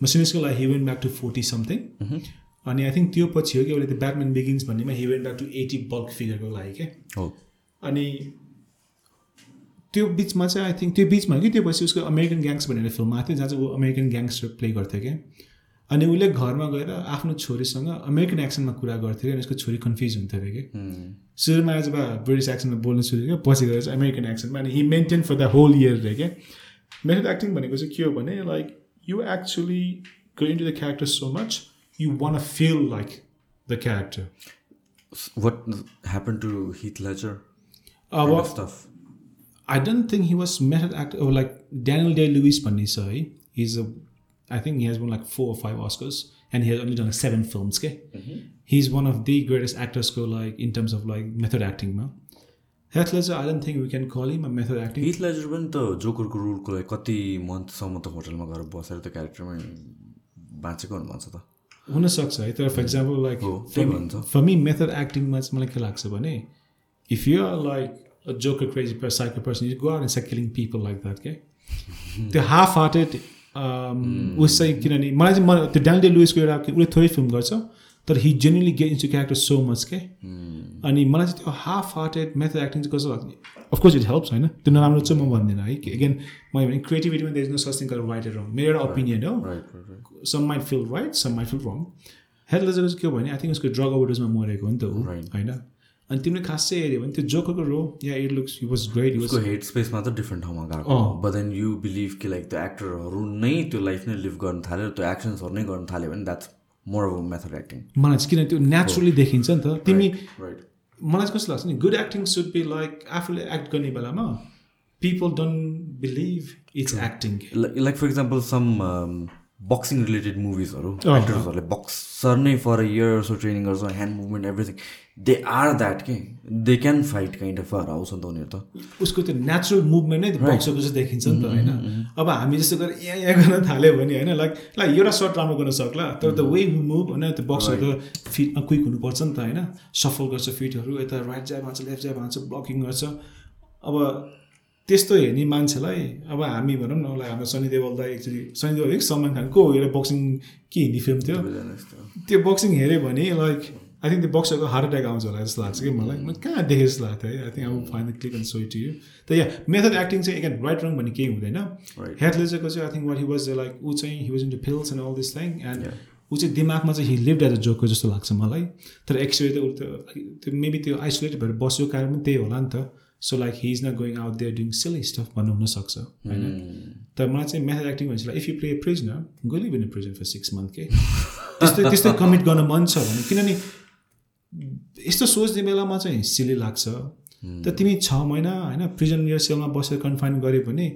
मसिनिसको लागि he went back to forty something अनि आई थिङ्क त्यो पछि हो कि अहिले त्यो ब्याटम्यान बिगिन्स भन्नेमा he went back to eighty bulk फिगरको लागि के। हो। अनि त्यो बिचमा चाहिँ आई थिङ्क त्यो बिचमा कि त्यो पछि उसको अमेरिकन ग्याङ्स भनेर फिल्म आएको थियो जहाँ चाहिँ ऊ अमेरिकन ग्याङ्स्टर प्ले गर्थ्यो क्या अनि उसले घरमा गएर आफ्नो छोरीसँग अमेरिकन एक्सनमा कुरा गर्थ्यो अनि उसको छोरी कन्फ्युज हुन्थ्यो अरे कि। सुरुमा जब ब्रिटिस एक्सनमा बोल्नु सुरु गर्यो पछि गएर चाहिँ अमेरिकन एक्सनमा अनि he maintain for the whole year रे क्या। मेथड एक्टिङ भनेको चाहिँ के हो भने like you actually into the character so much you want to feel like the character what happen to Heath Ledger don't think he was method actor or like Daniel Day Lewis भन्ने छ है। He's a I think he has won like four or five Oscars and he has only done like seven films के he's one of the greatest actors go like in terms of like method acting मा Heath Ledger I don't think we can call him a method acting Heath Ledger पनि त जोकरको रोलको लागि कति मन्थसम्म त होटलमा गएर बसेर त्यो क्यारेक्टरमै बाँचेको हुनु भन्छ त हुनसक्छ है तर फर इक्जाम्पल लाइक हो, त्यही भन्छ। फर मी मेथड एक्टिङमा चाहिँ मलाई के लाग्छ भने if you are like a joker crazy psycho person you go out and सा किलिङ पिपल लाइक द्याट के त्यो हाफ हार्टेड उस चाहिँ किनभने मलाई चाहिँ मलाई त्यो ड्यान्डे लुइसको एउटा उसले थोरै फिल्म गर्छ तर he genuinely get into character so much के अनि मलाई चाहिँ त्यो हाफ हार्टेड मेथड एक्टिङ चाहिँ कस्तो लाग्छ अफकोर्स इट हेल्प्स होइन त्यो नराम्रो चाहिँ म भन्दिनँ है एगेन मैले भने क्रिएटिभिटीमा there is no such thing गरेर राइट रङ मेरो एउटा ओपिनियन हो some might feel right some might feel wrong Heath लेजरको चाहिँ के हो भने आई थिङ्क उसको ड्रग ओभरडोजमा मरेको हो नि त Right. होइन अनि तिमीले खास चाहिँ हेऱ्यो भने त्यो जोकरको role yeah it looks was great उसको हेड स्पेसमा त डिफ्रेन्ट ठाउँमा गएको। बट देन यु बिलिभ कि लाइक त्यो एक्टरहरू नै त्यो लाइफ नै लिभ गर्न थाल्यो त्यो एक्सन्सहरू नै गर्न थाल्यो भने that's more of method acting मलाई चाहिँ किन त्यो नेचुरली देखिन्छ नि त? तिमी राइट मलाई चाहिँ कस्तो लाग्छ नि good acting should be like आफूले एक्ट गर्ने बेलामा people don't believe it's acting like for example some boxing related मुभिजहरू। एक्टर्सहरूले बक्सर नै for a year so training गर्छ hand movement everything they are that के they can fight kind of आउँछ नि त उनीहरू त उसको त्यो नेचुरल मुभमेन्ट नै बक्सको जस्तो देखिन्छ नि त होइन? अब हामी जस्तो गरेर यहाँ यहाँ गर्न थाल्यो भने होइन लाइक लाइक एउटा सर्ट राम्रो गर्न सक्ला तर द वे मुभ होइन त्यो बक्सर त फिटमा क्विक हुनुपर्छ नि त होइन? सफल गर्छ फिटहरू यता राइट जाय भान्छ लेफ्ट जाय भान्छ ब्लकिङ गर्छ। अब त्यस्तो हेर्ने मान्छेलाई अब हामी भनौँ न लाइक हाम्रो सनी देवललाई एक्चुली सनी देवल है सलमान खानको एउटा बक्सिङ के हिन्दी फिल्म थियो। त्यो बक्सिङ हेऱ्यो भने लाइक आई थिङ्क त्यो बक्सरको हार्ट एट्याक आउँछ होला जस्तो लाग्छ कि मलाई मैले कहाँ देखेँ जस्तो लाग्थ्यो है आई थिङ्क अब fine click and so to you त या मेथड एक्टिङ चाहिँ एगेन राइट रङ भन्ने केही हुँदैन. हेथ लेजरको चाहिँ I think what he was like ऊ चाहिँ he was in films and all this thing and ऊ चाहिँ दिमागमा चाहिँ he live as a joker जस्तो लाग्छ मलाई तर एक्चुली त ऊ त्यो मेबी त्यो आइसोलेटेड भएर बसेको कारण पनि त्यही होला नि त so like he is not going out there doing silly stuff भन्नु हुनसक्छ होइन तर मलाई चाहिँ मेथड एक्टिङ भनेपछि if you play prisoner go live in prison for six month के त्यस्तो त्यस्तो कमिट गर्न मन छ भने किनभने यस्तो सोच्ने बेलामा चाहिँ सिली लाग्छ। त तिमी छ महिना होइन प्रिजन इयर सेलमा बसेर कन्फाइन गऱ्यो भने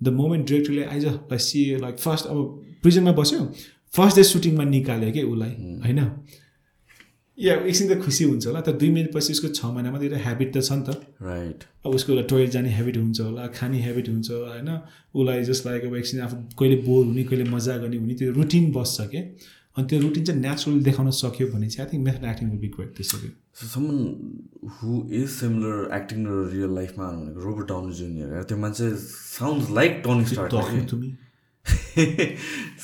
द मोमेन्ट डिरेक्टरले आइज लाइक सी लाइक फर्स्ट अब प्रिजनमा बस्यो फर्स्ट डे सुटिङमा निकाल्यो कि उसलाई होइन? या एकछिन त खुसी हुन्छ होला। तर दुई मिनट पछि उसको छ महिनामा त एउटा ह्याबिट त छ नि त। राइट अब उसको एउटा टोइलेट जाने हेबिट हुन्छ होला खाने हेबिट हुन्छ होला होइन? उसलाई जस्ट लाइक अब एकछिन आफू कहिले बोर हुने कहिले मजा गर्ने हुने त्यो रुटिन बस्छ के? अनि त्यो रुटिन चाहिँ नेचुरली देखाउन सक्यो भने चाहिँ I think method acting will be great त्यसरी someone who is similar acting र रियल लाइफमा भनेको रोबर्ट टाउनी जुनियर त्यो मान्छे साउन्ड लाइक टोनी स्टार्क तुमी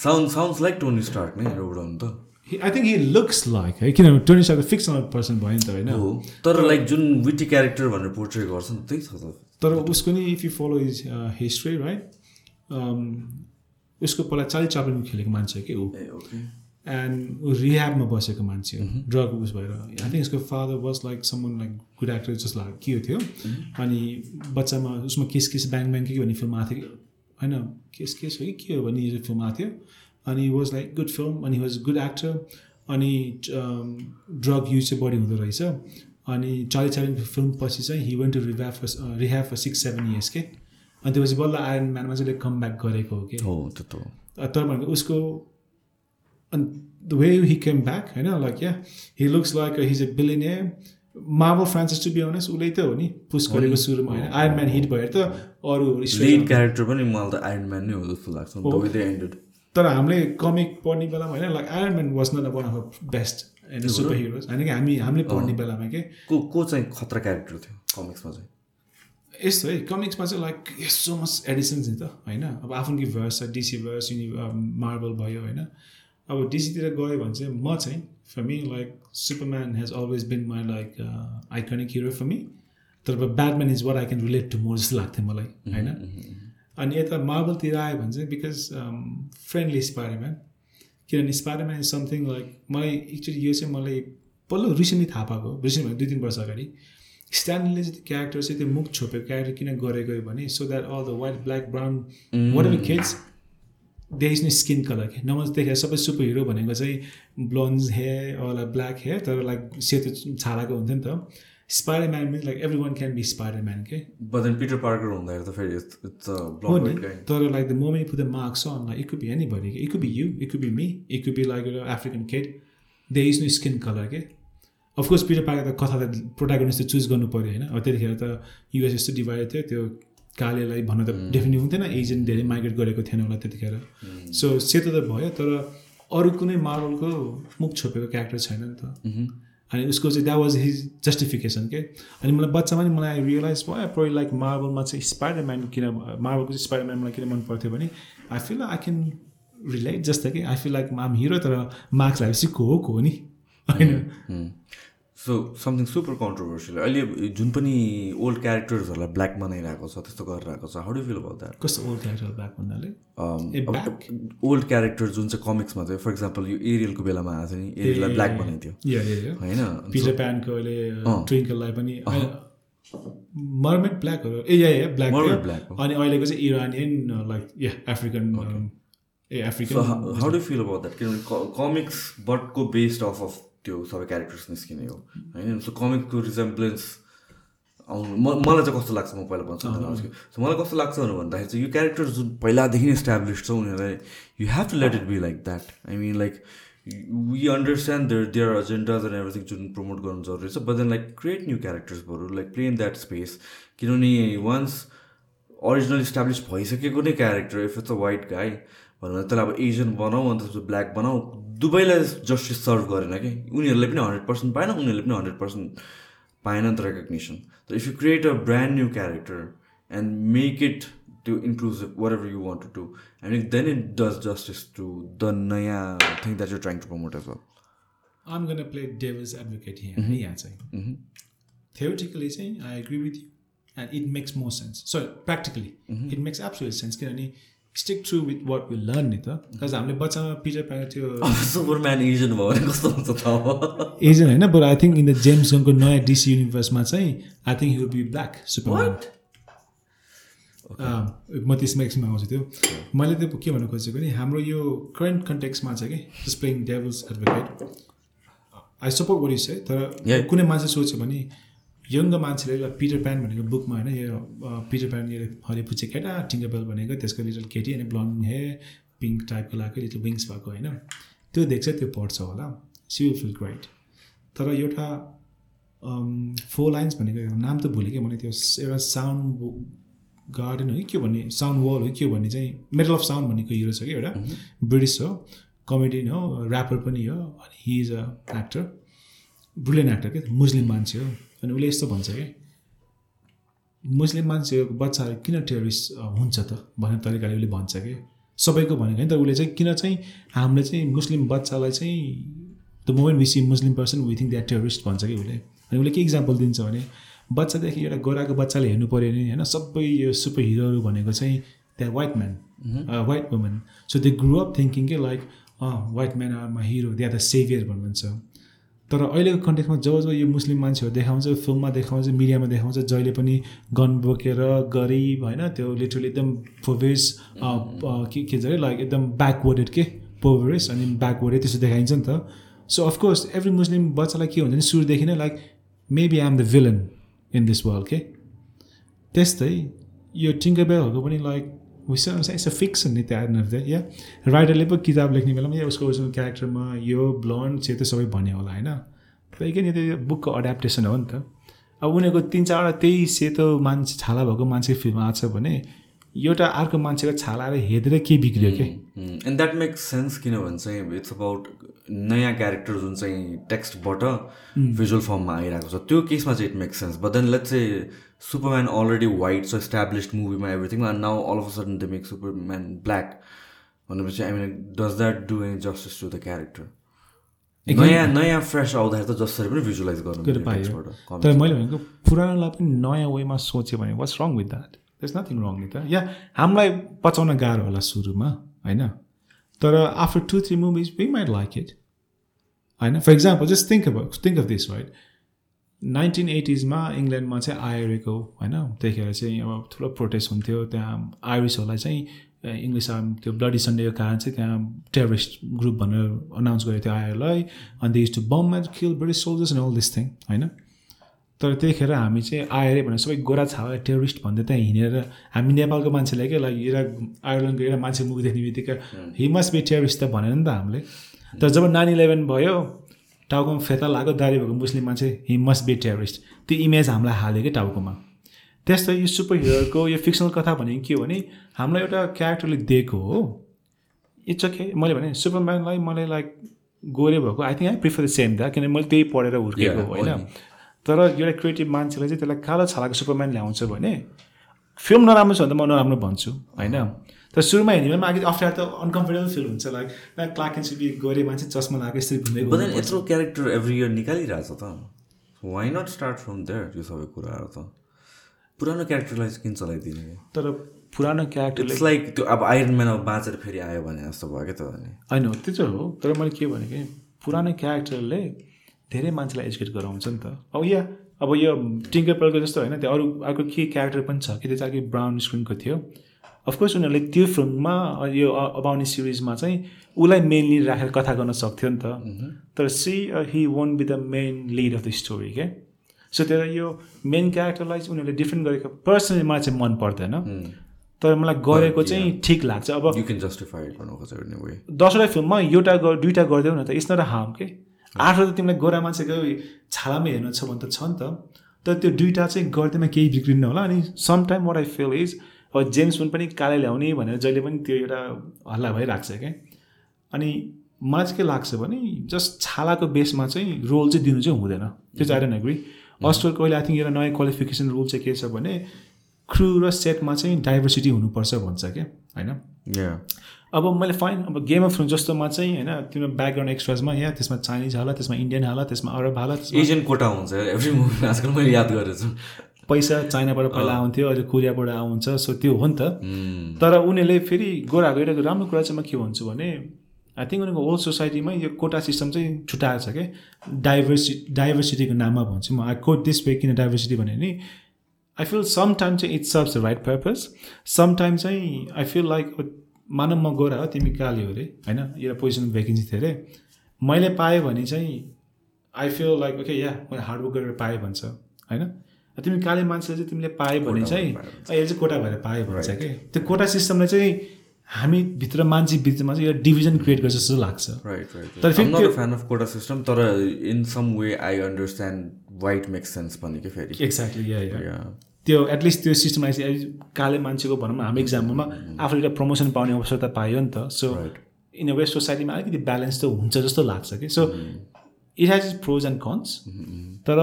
sound sounds like Tony Stark नै रोबर्ट टाउनी त I think he looks like है किनभने टोनी स्टार्क फिक्सनल पर्सन भयो नि त होइन हो तर लाइक जुन विटी क्यारेक्टर भनेर पोर्ट्रे गर्छ नि त्यही छ त। तर उसको नि if you follow is history right उसको पहिला चाली चाप्लिन खेलेको मान्छे के ऊ? एन्ड ऊ रिह्याबमा बसेको मान्छे हो। ड्रग उस भएर। आई थिङ्क यसको father was like someone like good actor जस्तो लाग्यो के थियो अनि बच्चामा उसमा केस केस ब्याङ ब्याङ के भन्ने फिल्म आएको थियो? होइन केस केस हो कि के हो भन्ने यो फिल्म आएको थियो? अनि वाज लाइक गुड फिल्म अनि वाज गुड एक्टर अनि ड्रग युज चाहिँ बढी हुँदो रहेछ। अनि चाली चाली फिल्म पछि चाहिँ he went to rehab rehab for six seven years के अनि त्यो पछि बल्ल आयरन म्यानमा चाहिँ कम ब्याक गरेको हो कि हो त्यो त हो। Uh, तर भनेको उसको the way he came back होइन like yeah he looks like his a billionaire Marvel franchise to be honest उसले त हो नि पुस गरेको सुरुमा होइन आयरन म्यान हिट भएर त अरू लिड क्यारेक्टर पनि मलाई त आयरन म्यान नै हो जस्तो लाग्छ एन्डेड तर हामीले कमिक पढ्ने बेलामा होइन like Iron Man was not one of best होइन सुपर हिरोज होइन कि हामी हामीले पढ्ने बेलामा के? को को चाहिँ खतरा क्यारेक्टर थियो कमिक्समा चाहिँ? यस्तो है कमिक्समा चाहिँ लाइक सो मच एडिसन्स नि त होइन। अब आफ्नै भर्स छ डिसी भर्स युनि मार्बल भयो होइन। अब डिसीतिर गयो भने चाहिँ म चाहिँ for me like Superman has always been my like iconic hero for me तर Batman is what I can relate to more जस्तो लाग्थ्यो मलाई होइन? अनि यता मार्बलतिर आयो भने चाहिँ बिकज फ्रेन्डली स्पाइडरम्यान किनभने स्पाइडरम्यान इज समथिङ लाइक मलाई एक्चुली यो चाहिँ मलाई पल्लो रिसेन्टली थाहा पाएको रिसेन्ट भने दुई तिन वर्ष अगाडि। स्ट्यान्डले चाहिँ त्यो क्यारेक्टर चाहिँ त्यो मुख छोपेको क्यारेक्टर किन गरेको भने so that all the white black brown whatever kids they is no skin colour के नमज देखेर सबै सुपर हिरो भनेको चाहिँ blonde hair or black hair तर लाइक सेतो छालाको हुन्थ्यो नि त। Spider man means like everyone can be spider man के पिटर पार्कर हुँदाखेरि त फेरि हो नि। तर like the moment put the mask on like be any it could be you be me be like African kid they is no skin colour के of course Peter Parker त कथा त प्रोटागनिस्ट त चुज गर्नु पऱ्यो होइन? अब त्यतिखेर त युएस यस्तो डिभाइड थियो त्यो कालेलाई भन्न त डेफिनेट हुन्थेन एजेन्ट धेरै माइग्रेट गरेको थिएन होला त्यतिखेर। सो सेतो त भयो तर अरू कुनै मार्बलको मुख छोपेको क्यारेक्टर छैन नि त। अनि उसको चाहिँ द्याट वाज हिज जस्टिफिकेसन के अनि मलाई बच्चामा नि मलाई रियलाइज भयो प्रोइ लाइक मार्बलमा चाहिँ स्पाइडरम्यान किन मार्बलको चाहिँ स्पाइडरम्यान मलाई किन मन पर्थ्यो भने I feel I can relate जस्तो कि I feel like I'm hero तर मार्क्स लगाएपछि को हो को हो नि? होइन? सो समथिङ सुपर कन्ट्रोभर्सियल अहिले जुन पनि ओल्ड क्यारेक्टर्सहरूलाई ब्ल्याक बनाइरहेको छ त्यस्तो गरिरहेको छ how do feel about that कस्तो ओल्ड क्यारेक्टर ब्याक भन्नाले? ओल्ड क्यारेक्टर जुन चाहिँ कमिक्समा थियो फर इक्जाम्पल यो एरियलको बेलामा आएको थियो नि एरियललाई ब्ल्याक बनाइदियो। होइन? पिटर प्यानको अहिले ट्विङ्कललाई पनि मर्मेट ब्ल्याकहरू ए या ब्ल्याक हो। अनि अहिलेको चाहिँ Iranian like yeah African also African how do feel about that किनभने कमिक्स बटको बेस्ड अफ अफ त्यो सबै क्यारेक्टर्स निस्किने हो। होइन? सो कमिकको रिजेम्ब्लेन्स आउनु म मलाई चाहिँ कस्तो लाग्छ म पहिला भन्छु सो मलाई कस्तो लाग्छ भनेर भन्दाखेरि चाहिँ यो क्यारेक्टर जुन पहिलादेखि इस्टाब्लिस छ उनीहरूलाई you have to let it be like that I mean like we understand there there agendas and everything जुन प्रमोट गर्नु जरुरी छ but then like create new characters बरु like play in that space किनभने once original establish भइसकेको नै character if it's a white guy भनेर त्यसलाई अब एजियन बनाऊ अन्त त्यसपछि ब्ल्याक बनाऊ दुवैलाई जस्टिस सर्भ गरेन कि? उनीहरूले पनि हन्ड्रेड पर्सेन्ट पाएन उनीहरूले पनि हन्ड्रेड पर्सेन्ट पाएन नि त रेकग्नेसन त if you create a brand new character and make it त्यो inclusive whatever you want to do and then it does justice to the नयाँ thing that you trying to promote as well gonna play devil's advocate यहाँ यहाँ चाहिँ theoretically चाहिँ I agree with you and it makes more sense so practically it makes absolute sense किनभने stick true with what will learn नि त because हामीले बच्चामा Peter पाएको थियो। सुपरम्यान एजियन भयो भने कस्तो हुन्छ त अब? एजेन्ट होइन but I think in the James गनको नयाँ डिसी युनिभर्समा चाहिँ I think you be black Superman म त्यसमा एकछिनमा आउँछु त्यो। मैले त्यो के भन्नु खोजेको नि हाम्रो यो करेन्ट कन्टेक्समा छ कि just playing devil's advocate I support वरिस है तर. कुनै मान्छे सोच्यो भने यङ्ग मान्छेले ल पिटर प्यान भनेको बुकमा होइन यो पिटर प्यान यो हरिपुचे केटा टिङ्गरबेल भनेको त्यसको लिटल केटी अनि ब्लन्ड हे पिङ्क टाइपको लाग्यो लिटल विङ्स भएको होइन। त्यो देख्छ त्यो पढ्छ होला। सी विल फिल ग्राइट तर एउटा फोर लाइन्स भनेको एउटा नाम त भुलेँ क्या मैले त्यो एउटा साउन्ड गार्डन हो कि के भन्ने साउन्ड वाल हो कि के भन्ने चाहिँ मेटल अफ साउन्ड भन्नेको हिरो छ कि एउटा ब्रिटिस हो कमेडियन हो ऱ्यापर पनि हो अनि he is a actor brilliant actor के मुस्लिम मान्छे हो। अनि उसले यस्तो भन्छ कि मुस्लिम मान्छेको बच्चाहरू किन टेरिस्ट हुन्छ त? भन्ने तरिकाले उसले भन्छ कि। सबैको भनेको होइन तर उसले चाहिँ किन चाहिँ हामीले चाहिँ मुस्लिम बच्चालाई चाहिँ the moment we see Muslim person we think that terrorist भन्छ कि उसले। अनि उसले के इक्जाम्पल दिन्छ भने बच्चादेखि एउटा गोराको बच्चाले हेर्नु पऱ्यो भने होइन? सबै यो सुपर हिरोहरू भनेको चाहिँ that white man white women so they grow up thinking के like white man are my hero that the saviour भन्नुहुन्छ। तर अहिलेको कन्टेक्समा जब जब यो मुस्लिम मान्छेहरू देखाउँछ फिल्ममा देखाउँछ मिडियामा देखाउँछ जहिले पनि गन बोकेर गरिब होइन त्यो लिटरली एकदम फोभेस के के अरे लाइक एकदम ब्याकवर्डेड के? पोभरेस अनि ब्याकवर्डेड त्यस्तो देखाइन्छ नि त। सो अफकोर्स एभ्री मुस्लिम बच्चालाई के हुन्छ भने सुरुदेखि नै like maybe I am the villain in this world के त्यस्तै यो टिङ्करबेलहरूको पनि लाइक विसर इट्स अ फिक्सन नि त्यो एड अफ द या राइटरले पो किताब लेख्ने बेलामा या उसको ओरिजिनल क्यारेक्टरमा यो ब्लन्ड सेतो सबै भन्यो होला होइन त्यही कि नि त्यो बुकको एड्याप्टेसन हो नि त अब उनीहरूको तिन चारवटा त्यही सेतो मान्छे छाला भएको मान्छे फिल्म आएको छ भने एउटा अर्को मान्छेको छाला आएर हेरेर के बिग्रियो के एन्ड द्याट मेक्स सेन्स किनभने चाहिँ इट्स अबाउट नयाँ क्यारेक्टर जुन चाहिँ टेक्स्टबाट भिजुअल फर्ममा आइरहेको छ त्यो केसमा चाहिँ it makes sense but then let's चाहिँ सुपरम्यान अलरेडी वाइट छ established मुभीमा everything and now all of a sudden they make Superman black भनेपछि I mean does that do any justice to the character नयाँ नयाँ fresh आउँदाखेरि त जसरी पनि visualise गर्नु तर मैले भनेको पुरानोलाई पनि नयाँ वेमा सोचेँ भने what's wrong with that there's nothing wrong नि त या हामीलाई पचाउन गाह्रो होला सुरुमा होइन तर after two three movies we might like it होइन फर इक्जाम्पल जस्ट थिङ्क अब think of this right nineteen एटिजमा इङ्ल्यान्डमा चाहिँ आइआरएको होइन? त्यतिखेर चाहिँ अब ठुलो प्रोटेस्ट हुन्थ्यो त्यहाँ आइरिसहरूलाई चाहिँ इङ्ग्लिस त्यो ब्लडी सन्डेको कारण चाहिँ त्यहाँ टेररिस्ट ग्रुप भनेर अनाउन्स गरेको थियो आइआरलाई अनि they to bomb and kill British soldiers and all this thing होइन? तर त्यतिखेर हामी चाहिँ आएर भनेर सबै गोरा छावा टेरिस्ट भन्दै त्यहाँ हिँडेर हामी नेपालको मान्छेलाई क्या लाइक एउटा आयरल्यान्डको एउटा मान्छे मुभी देख्ने बित्तिकै हि मस्ट बी टेरिस्ट त भनेर नि त हामीले। तर जब नाइन इलेभेन भयो टाउकोमा फेता लाग्यो दारी भएको मुस्लिम मान्छे हि मस्ट बी टेरिस्ट त्यो इमेज हामीलाई हाल्यो क्या टाउकोमा? त्यस्तै यो सुपर हिरोको यो फिक्सनल कथा भनेको के हो भने हामीलाई एउटा क्यारेक्टरले दिएको हो। इट्स ओके मैले भने सुपरम्यानलाई मलाई लाइक गोरे भएको I think I prefer the same the किनभने मैले त्यही पढेर हुर्केको होइन। तर एउटा क्रिएटिभ मान्छेले चाहिँ त्यसलाई कालो छालाको सुपरम्यान ल्याउँछ भने फिल्म नराम्रो छ भने त म नराम्रो भन्छु होइन। तर सुरुमा हेर्ने बेलामा अघि अप्ठ्यारो त अनकम्फर्टेबल फिल हुन्छ लाइक क्लार्क एन्ड सिपी गोरे मान्छे चस्मा लगाएको यसरी घुम्दै। यत्रो क्यारेक्टर एभ्री इयर निकालिरहेछ त। Why not start from there यो सबै कुराहरू त। पुरानो क्यारेक्टरलाई किन चलाइदिने? तर पुरानो क्यारेक्टरले इट्स लाइक त्यो अब आइरन म्यान अब बाँचेर फेरि आयो भने जस्तो भयो क्या त भने होइन त्यो चाहिँ हो। तर मैले के भने कि पुरानो क्यारेक्टरले धेरै मान्छेलाई एजुकेट गराउँछ नि त। अब या अब यो टिङ्कर पेलको जस्तो होइन त्यो अरू अर्को के क्यारेक्टर पनि छ कि त्यो चाहिँ अघि ब्राउन स्क्रिनको थियो। अफकोर्स उनीहरूले त्यो फिल्ममा यो अबाउने सिरिजमा चाहिँ उसलाई मेन लिड राखेर कथा गर्न सक्थ्यो नि त। तर see he won't be the main lead of the story क्या सो त्यही यो मेन क्यारेक्टरलाई चाहिँ उनीहरूले डिफ्रेन्ट गरेको पर्सनली मलाई चाहिँ मन पर्दैन। तर मलाई गरेको चाहिँ ठिक लाग्छ। अब यु क्यान जस्टिफाई दसवटा फिल्ममा एउटा दुइटा गरिदेऊ न त इट्स नट अ हार्म के आठवटा त तिमीलाई गोरा मान्छेको छालामै हेर्नु छ भने त छ नि त। तर त्यो दुइटा चाहिँ गर्दैमा केही बिग्रिन्न होला। अनि some time what I feel is अब जेम्स बोन पनि कालै ल्याउने भनेर जहिले पनि त्यो एउटा हल्ला भइरहेको छ क्या। अनि मलाई चाहिँ के लाग्छ भने जस्ट छालाको बेसमा चाहिँ रोल चाहिँ दिनु चाहिँ हुँदैन। त्यो चाहिँ आई एग्री अस्टरको अहिले आई थिङ्क एउटा नयाँ क्वालिफिकेसन रुल चाहिँ के छ भने क्रु र सेटमा चाहिँ डाइभर्सिटी हुनुपर्छ भन्छ क्या होइन? अब मैले फाइन अब गेम अफ थ्रोन जस्तोमा चाहिँ होइन तिम्रो ब्याकग्राउन्ड एक्सप्रेसमा या त्यसमा चाइनिज हाल त्यसमा इन्डियन हाल त्यसमा अरब हाल एजियन कोटा हुन्छ। एभ्री मुभी आजकल मैले याद गरेको छु। पैसा चाइनाबाट पहिला आउँथ्यो अहिले कोरियाबाट आउँछ सो त्यो हो नि त. तर उनीहरूले फेरि गोराको एउटा राम्रो कुरा चाहिँ म के भन्छु भने आई थिङ्क उनीहरूको होल सोसाइटीमा यो कोटा सिस्टम चाहिँ छुट्याएको छ क्या डाइभर्सि डाइभर्सिटीको नाममा भन्छु म। आई कोट दिस वे किन डाइभर्सिटी भने नि आई फिल सम टाइम चाहिँ it serves the right purpose some time चाहिँ आई फिल लाइक मानव म गोरा हो तिमी काली हो अरे होइन? एउटा पोजिसन भेकेन्सी थियो अरे मैले पाएँ भने चाहिँ I feel like okay yeah मैले हार्डवर्क गरेर पाएँ भन्छ। होइन? तिमी काले मान्छेले चाहिँ तिमीले पायो भने चाहिँ यसले चाहिँ कोटा भएर पायो भन्छ कि? त्यो कोटा सिस्टमले चाहिँ हामी भित्र मान्छे बिचमा चाहिँ एउटा डिभिजन क्रिएट गर्छ जस्तो लाग्छ। तर फेरि फ्यान अफ कोटा सिस्टम तर in some way I understand white makes sense पनि के फेरि। एक्ज्याक्टली. त्यो एटलिस्ट त्यो सिस्टमलाई चाहिँ काले मान्छेको भनौँ न हाम्रो इक्जाममा आफूले एउटा प्रमोसन पाउने अवसर त पायो नि त। सो. इन अ वे सोसाइटीमा अलिकति ब्यालेन्स त हुन्छ जस्तो लाग्छ कि। So it has pros and cons तर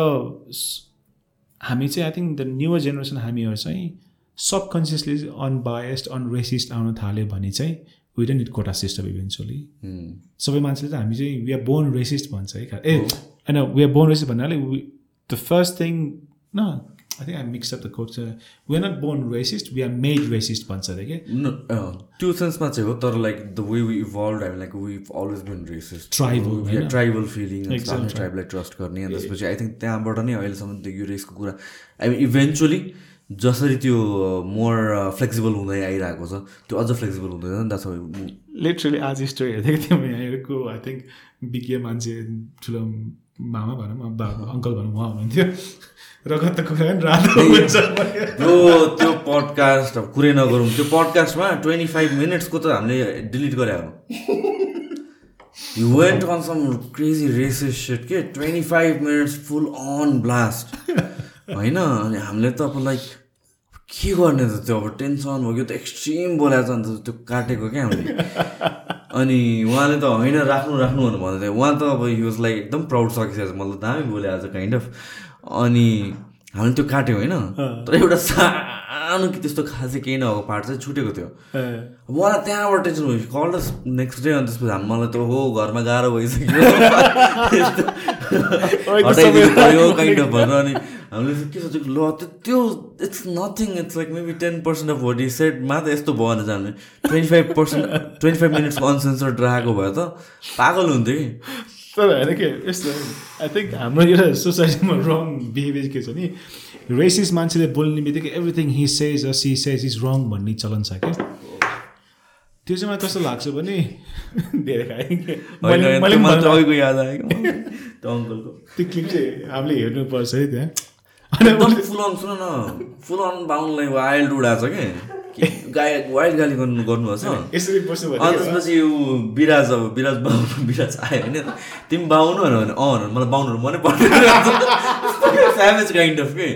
हामी चाहिँ I think the newer generation हामीहरू चाहिँ सबकन्सियसली अनबायस्ड अनरेसिस्ट आउन थाल्यो भने चाहिँ we don't need quota system eventually. सबै मान्छेले चाहिँ हामी चाहिँ वी आर बोर्न रेसिस्ट भन्छ है। ए होइन वी आर बोर्न रेसिस्ट भन्नाले द फर्स्ट थिङ न I think I mix up the quote we are not born racist we are made racist भन्छ अरे कि त्यो सेन्समा चाहिँ हो तर like the way we evolve हामी like we always been racist होइन? ट्राइबल फिलिङ ट्राइबलाई ट्रस्ट गर्ने अनि त्यसपछि आई थिङ्क त्यहाँबाट नै अहिलेसम्म त्यो यो रेसको कुरा आई मिन इभेन्चुली जसरी त्यो मोर फ्लेक्सिबल हुँदै आइरहेको छ त्यो अझ फ्लेक्सिबल हुँदैन नि त लिटरली आज स्टोरी हेर्दैको थिएँ म यहाँको आई थिङ्क बिकिए मान्छे ठुलो मामा भनौँ बा अङ्कल भनौँ उहाँ हुनुहुन्थ्यो। रगतको कुरा पनि रातो हुन्छ त्यो त्यो पडकास्ट अब कुरै नगरौँ। त्यो पडकास्टमा ट्वेन्टी फाइभ मिनट्सको त हामीले डिलिट गरे हो you went on some crazy races set के? Twenty five minutes full on blast होइन? अनि हामीले त अब लाइक के गर्ने त त्यो? अब टेन्सन भयो त एक्सट्रिम बोलाएको छ अन्त त्यो काटेको क्या हामीले। अनि उहाँले त होइन राख्नु राख्नु भनेर भन्दै थियो। उहाँ त अब युज लाइक एकदम प्राउड सकिसकेको छ मलाई त दामी बोले आज काइन्ड अफ अनि हामीले त्यो काट्यौँ होइन? तर एउटा सानो कि त्यस्तो खासै केही नभएको पार्ट चाहिँ छुटेको थियो। मलाई त्यहाँबाट टेन्सन भयो। कल नेक्स्ट डे अनि त्यसपछि हामी मलाई त हो घरमा गाह्रो भइसक्यो। काइन्ड अफ भनेर अनि हामीले के सोचेको ल त्यो त्यो it's nothing it's like maybe ten percent of vote set मा त यस्तो भयो भने चाहिँ हामीले twenty five percent twenty five मिनट्सको uncensored राखेको भए त पागल हुन्थ्यो कि। तर होइन के यस्तो आई थिङ्क हाम्रो एउटा सोसाइटीमा रङ बिहेभियर के छ नि रेसिस मान्छेले बोल्ने बित्तिकै everything he says a she says is wrong भन्ने चलन छ क्या त्यो चाहिँ मलाई कस्तो लाग्छ भने धेरै खाएँ याद आयो। क्या त्यो अङ्कलको। त्यो क्लिप चाहिँ हामीले हेर्नुपर्छ है त्यहाँ। फुल अन सुन न फुल अन बाहुनलाई वाइल्ड उडाएको छ कि? गाई वाइल्ड गाली गर्नु यसरी बस्नु अनि भने त्यसपछि ऊ बिराज अब बिराज बाहुनु बिराज आयो होइन। तिमी बाहुनु भनेर भने अँ भनेर। मलाई बाहुनु मनै पर्दैन काइन्ड अफ के?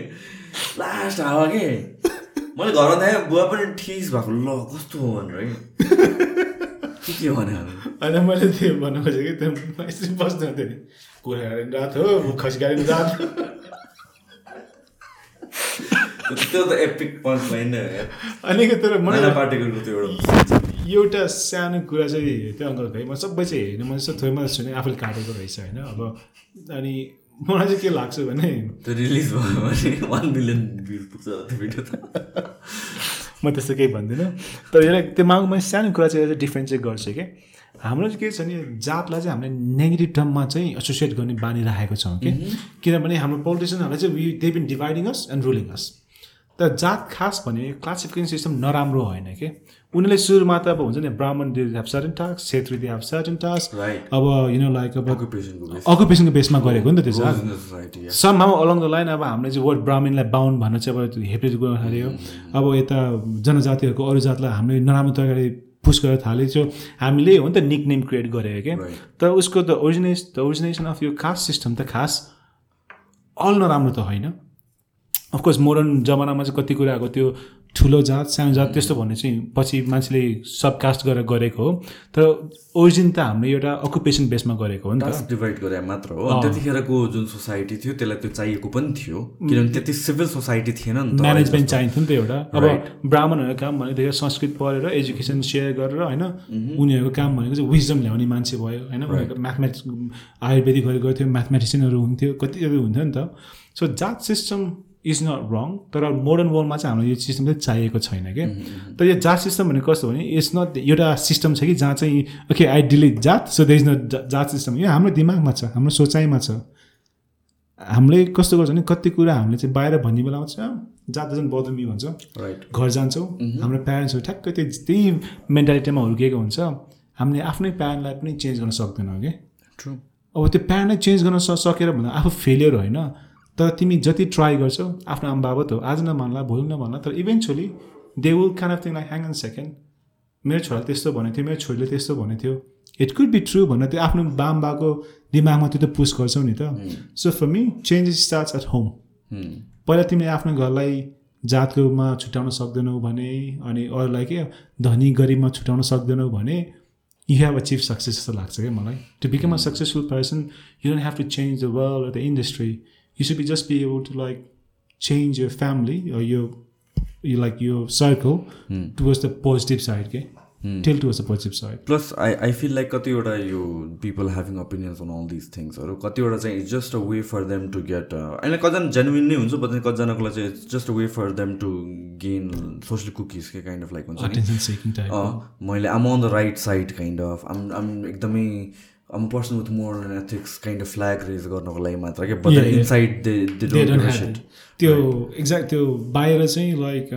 लास्ट हावा के? मैले घरमा थाहा बुवा पनि ठिस भएको। ल कस्तो हो भनेर है। के के भन्यो अनि मैले त्यो भन्नु खोजेँ कि त्यो बस्नु हुन्थ्यो नि कुरा गाडी रात हो खसी गाडी रात हो। त्यो त एपिक पन्च लाइन अनि के तर मैना मलाई पार्टीको त्यो एउटा एउटा सानो कुरा चाहिँ त्यो अङ्कल भाइ म सबै चाहिँ हेर्नु मैले यस्तो थोरै मात्रै सुने आफूले काटेको रहेछ होइन अब अनि मलाई चाहिँ के लाग्छ भने त्यो रिलिज भयो भने वान मिलियन भ्युज पुग्छ त्यो भिडियो त। म त्यस्तो केही भन्दिनँ। तर यसलाई त्यो माग मैले सानो कुरा चाहिँ एउटा डिफ्रेन्स चाहिँ गर्छु कि। हाम्रो चाहिँ के छ भने जातलाई चाहिँ हामीले नेगेटिभ टर्ममा चाहिँ एसोसिएट गर्ने बानी राखेको छौँ कि। किनभने हाम्रो पोलिटिसियनहरूले चाहिँ we they been dividing us and ruling us तर जात खास भने क्लासिफिकेसन सिस्टम नराम्रो होइन कि? उनीहरूले सुरुमा त अब हुन्छ नि Brahmin certain task Chhetri they have certain task. अब यु नो लाइक अब अकुपेसनको बेस अकुपेसनको बेसमा गरेको नि त त्यो somehow along the line अब हामीले चाहिँ वर्ड ब्राह्मणलाई बाहुन भनेर चाहिँ अब हेप्रेज गर्न थाल्यो। अब यता जनजातिहरूको अरू जातलाई हामीले नराम्रो तरिकाले पुस गर्न थालेको हामीले हो नि त निक नेम क्रिएट गरेको क्या. तर उसको the origin the origination of यो कास्ट सिस्टम त खास अल नराम्रो त होइन। अफकोर्स मोडर्न जमानामा चाहिँ कति कुराको त्यो ठुलो जात सानो जात त्यस्तो भन्ने चाहिँ पछि मान्छेले सब कास्ट गरेर गरेको हो। तर ओरिजिन त हामीले एउटा अकुपेसन बेसमा गरेको हो नि त। डिभाइड गरे मात्र हो। त्यतिखेरको जुन सोसाइटी थियो त्यसलाई त्यो चाहिएको पनि थियो। किनभने त्यति सिभिल सोसाइटी थिएन नि त। म्यानेजमेन्ट चाहिन्थ्यो नि त एउटा। अब. ब्राह्मणहरूको काम भनेको संस्कृत पढेर एजुकेसन सेयर गरेर होइन उनीहरूको काम भनेको चाहिँ विजडम ल्याउने मान्छे भयो होइन। उनीहरूको म्याथमेटिक्स आयुर्वेदिकहरू गर्थ्यो म्याथमेटिसियनहरू हुन्थ्यो कतिहरू हुन्थ्यो नि त। सो जात सिस्टम इज नट रङ तर मोडर्न वर्ल्डमा चाहिँ हाम्रो यो सिस्टम चाहिँ चाहिएको छैन क्या तर यो जात सिस्टम भनेको कस्तो भने इट्स नट एउटा सिस्टम छ कि जहाँ चाहिँ ओके आई डिलिट जात सो देयर इज नट जात सिस्टम यो हाम्रो दिमागमा छ हाम्रो सोचाइमा छ। हामीले कस्तो गर्छ भने कति कुरा हामीले चाहिँ बाहिर भन्ने बेलामा चाहिँ जात डजन बदल मी भन्छ राइट घर जान्छौँ हाम्रो प्यारेन्ट्सहरू ठ्याक्कै त्यो त्यही मेन्टालिटीमा हुर्किएको हुन्छ। हामीले आफ्नै प्यारेन्टलाई पनि चेन्ज गर्न सक्दैनौँ कि ट्रु अब त्यो प्यारेन्टलाई चेन्ज गर्न सकेर भन्दा आफू फेलियर होइन। तर तिमी जति ट्राई गर्छौ आफ्नो आमा त हो आज नमान्ला भोलि नमान्ला तर eventually they will kind of thing like hang and second मेरो छोराले त्यस्तो भनेको थियो मेरो छोरीले त्यस्तो भनेको थियो। इट कुड बी ट्रु भनेर त्यो आफ्नो बाम बाको दिमागमा त्यो त पुस गर्छौ नि त। So for me changes starts at home पहिला तिमीले आफ्नो घरलाई जातकोमा छुट्याउन सक्दैनौ भने अनि अरूलाई के धनी गरिबमा छुट्याउन सक्दैनौ भने यु हेभ अचिभ सक्सेस जस्तो लाग्छ क्या मलाई। To become a successful person you don't have to change the world the industry you should be just be able to like change your family यो you like your circle towards the positive side के tilt towards the positive side. Plus I I feel like कतिवटा यो people having opinions on all this थिङ्सहरू कतिवटा चाहिँ it's just a way for them to get होइन कतिजना genuine नै हुन्छ but कतिजनाको लागि चाहिँ it's just a way for them to gain social cookies के काइन्ड अफ लाइक हुन्छ नि? Attention seeking type अँ, मैले आम on the right side kind of um um एकदमै आम person with more ethics kind of flag raise गर्नको लागि मात्र क्या but. Inside they they don't. त्यो एक्ज्याक्ट त्यो बाहिर चाहिँ like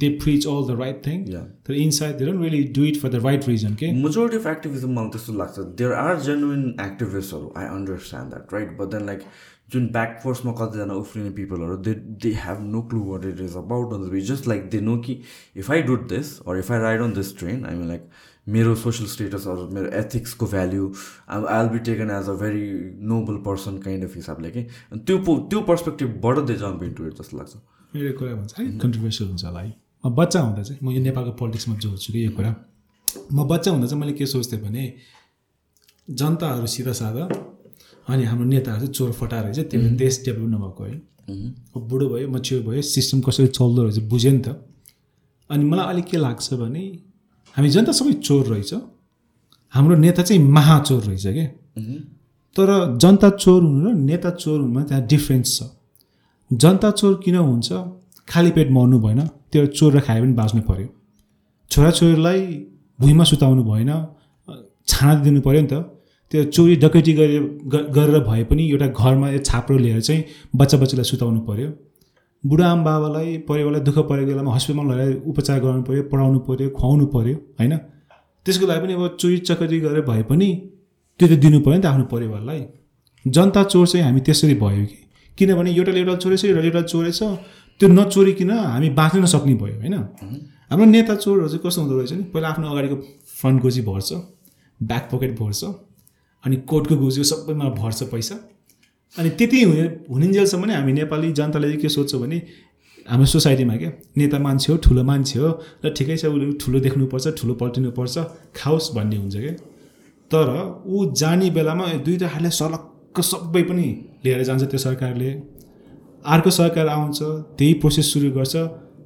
they preach all the right thing. तर inside they don't really do it for the right reason के मेजोरिटी अफ एक्टिभिजम मलाई त्यस्तो लाग्छ there are genuine एक्टिभिस्टहरू I understand that right but then like जुन back फोर्समा कतिजना उफ्रिने पिपलहरू they they have no clue what it is about on the just like they know कि if I do this or if I ride on this train I mean like मेरो social status अरू मेरो एथिक्सको value I I will be taken as a very noble person kind of हिसाबले कि अनि त्यो पो त्यो पर्सपेक्टिभबाट दे जम्प इन्टु इट जस्तो लाग्छ। मेरो कुरा भन्छ है कन्ट्रोभर्सियल हुन्छ होला है। म बच्चा हुँदा चाहिँ म यो नेपालको पोलिटिक्समा जोड्छु कि यो कुरा। म बच्चा हुँदा चाहिँ मैले के सोच्थेँ भने जनताहरू सिधा साधा अनि हाम्रो नेताहरू चाहिँ चोर फटाएर चाहिँ त्यो देश डेभलप नभएको है। अब बुढो भयो मच्योर भयो सिस्टम कसरी चल्दो रहेछ बुझ्यो नि त। अनि मलाई अलिक के लाग्छ भने हामी जनता सबै चोर रहेछ। हाम्रो नेता चाहिँ महाचोर रहेछ क्या तर जनता चोर हुनु र नेता चोर हुनुमा त्यहाँ डिफ्रेन्स छ। जनता चोर किन हुन्छ? खाली पेट मर्नु भएन। त्यो चोर र खाए पनि बाँच्नु पऱ्यो छोराछोरीलाई भुइँमा सुताउनु भएन। छाना दिनु पऱ्यो नि त। त्यो चोरी डकैती गरे गरेर भए पनि एउटा घरमा छाप्रो लिएर चाहिँ बच्चा बच्चालाई सुताउनु पऱ्यो बुढा आमा बाबालाई परिवारलाई दुःख परेको बेलामा हस्पिटलमा लगेर उपचार गराउनु पऱ्यो पढाउनु पऱ्यो खुवाउनु पऱ्यो होइन? त्यसको लागि पनि अब चोरी चकरी गरेर भए पनि त्यो त दिनु पऱ्यो नि त आफ्नो परिवारलाई। जनता चोर चाहिँ हामी त्यसरी भयो कि? किनभने एउटा एउटा चोरेछ एउटा एउटा चोरेछ त्यो नचोरिकन हामी बाँच्न नसक्ने भयो होइन? हाम्रो नेता चोरहरू चाहिँ कस्तो हुँदो रहेछ नि पहिला आफ्नो अगाडिको फ्रन्ट गोजी भर्छ ब्याक पकेट भर्छ अनि कोटको गोजी सबैमा भर्छ पैसा। अनि त्यति हुने हुनिन्जेलसम्म नै हामी नेपाली जनताले के सोध्छ भने हाम्रो सोसाइटीमा क्या नेता मान्छे हो ठुलो मान्छे हो र ठिकै छ उसले ठुलो देख्नुपर्छ ठुलो पल्टिनुपर्छ खाओस् भन्ने हुन्छ क्या तर ऊ जाने बेलामा दुइटा हातले सलक्क सबै पनि लिएर जान्छ त्यो सरकारले। अर्को सरकार आउँछ त्यही प्रोसेस सुरु गर्छ।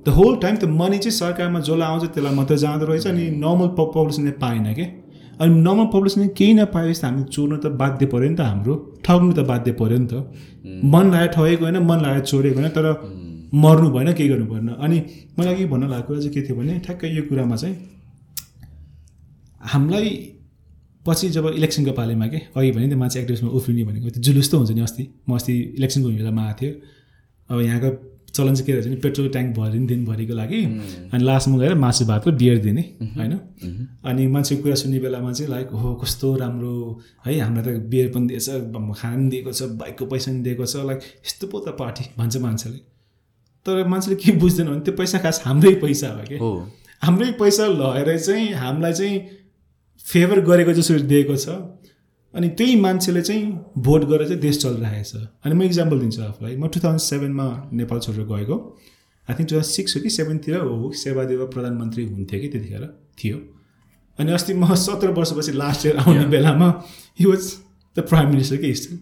द होल टाइम त मनी चाहिँ सरकारमा जसलाई आउँछ त्यसलाई मात्रै जाँदो रहेछ अनि नर्मल पपुलेसनले पाएन कि? अनि नर्मल पपुलेसनले केही नपाएपछि त हामी चोर्नु त बाध्य पऱ्यो नि त हाम्रो। ठग्नु त बाध्य पऱ्यो नि त। मन लगाएर ठगेको होइन मन लगाएर चोरेको होइन तर मर्नु भएन केही गर्नु भएन। अनि मलाई के भन्न लागेको कुरा चाहिँ के थियो भने ठ्याक्कै यो कुरामा चाहिँ हामीलाई पछि जब इलेक्सनको पालिमा के अघि भने त्यो मान्छे एक्टिभिस्टमा उफ्रिने भनेको त्यो जुलुस त हुन्छ नि अस्ति। म अस्ति इलेक्सनको बेलामा आएको थियो अब यहाँको चलन चाहिँ के रहेछ भने पेट्रोल ट्याङ्क भरिने दिनभरिको लागि। अनि लास्टमा गएर मासु भात र बियर दिने होइन? अनि मान्छेको कुरा सुन्ने बेलामा चाहिँ लाइक हो कस्तो राम्रो है? हामीलाई त बियर पनि दिएछ खाना पनि दिएको छ बाइकको पैसा पनि दिएको छ लाइक यस्तो पो त पार्टी भन्छ मान्छेले। तर मान्छेले के बुझ्दैन भने त्यो पैसा खास हाम्रै पैसा हो कि? हो। हाम्रै पैसा लगेर चाहिँ हामीलाई चाहिँ फेभर गरेको जसरी दिएको छ। अनि त्यही मान्छेले चाहिँ भोट गरेर चाहिँ देश चलिरहेको छ अनि म इक्जाम्पल दिन्छु आफूलाई। म टु थाउजन्ड सेभेनमा नेपाल छोडेर गएको। I think two thousand six हो कि सेभेनतिर हो। सेवादेव प्रधानमन्त्री हुन्थ्यो कि त्यतिखेर थियो। अनि अस्ति म सत्र वर्षपछि लास्ट इयर आउने बेलामा he was the prime minister के स्टिल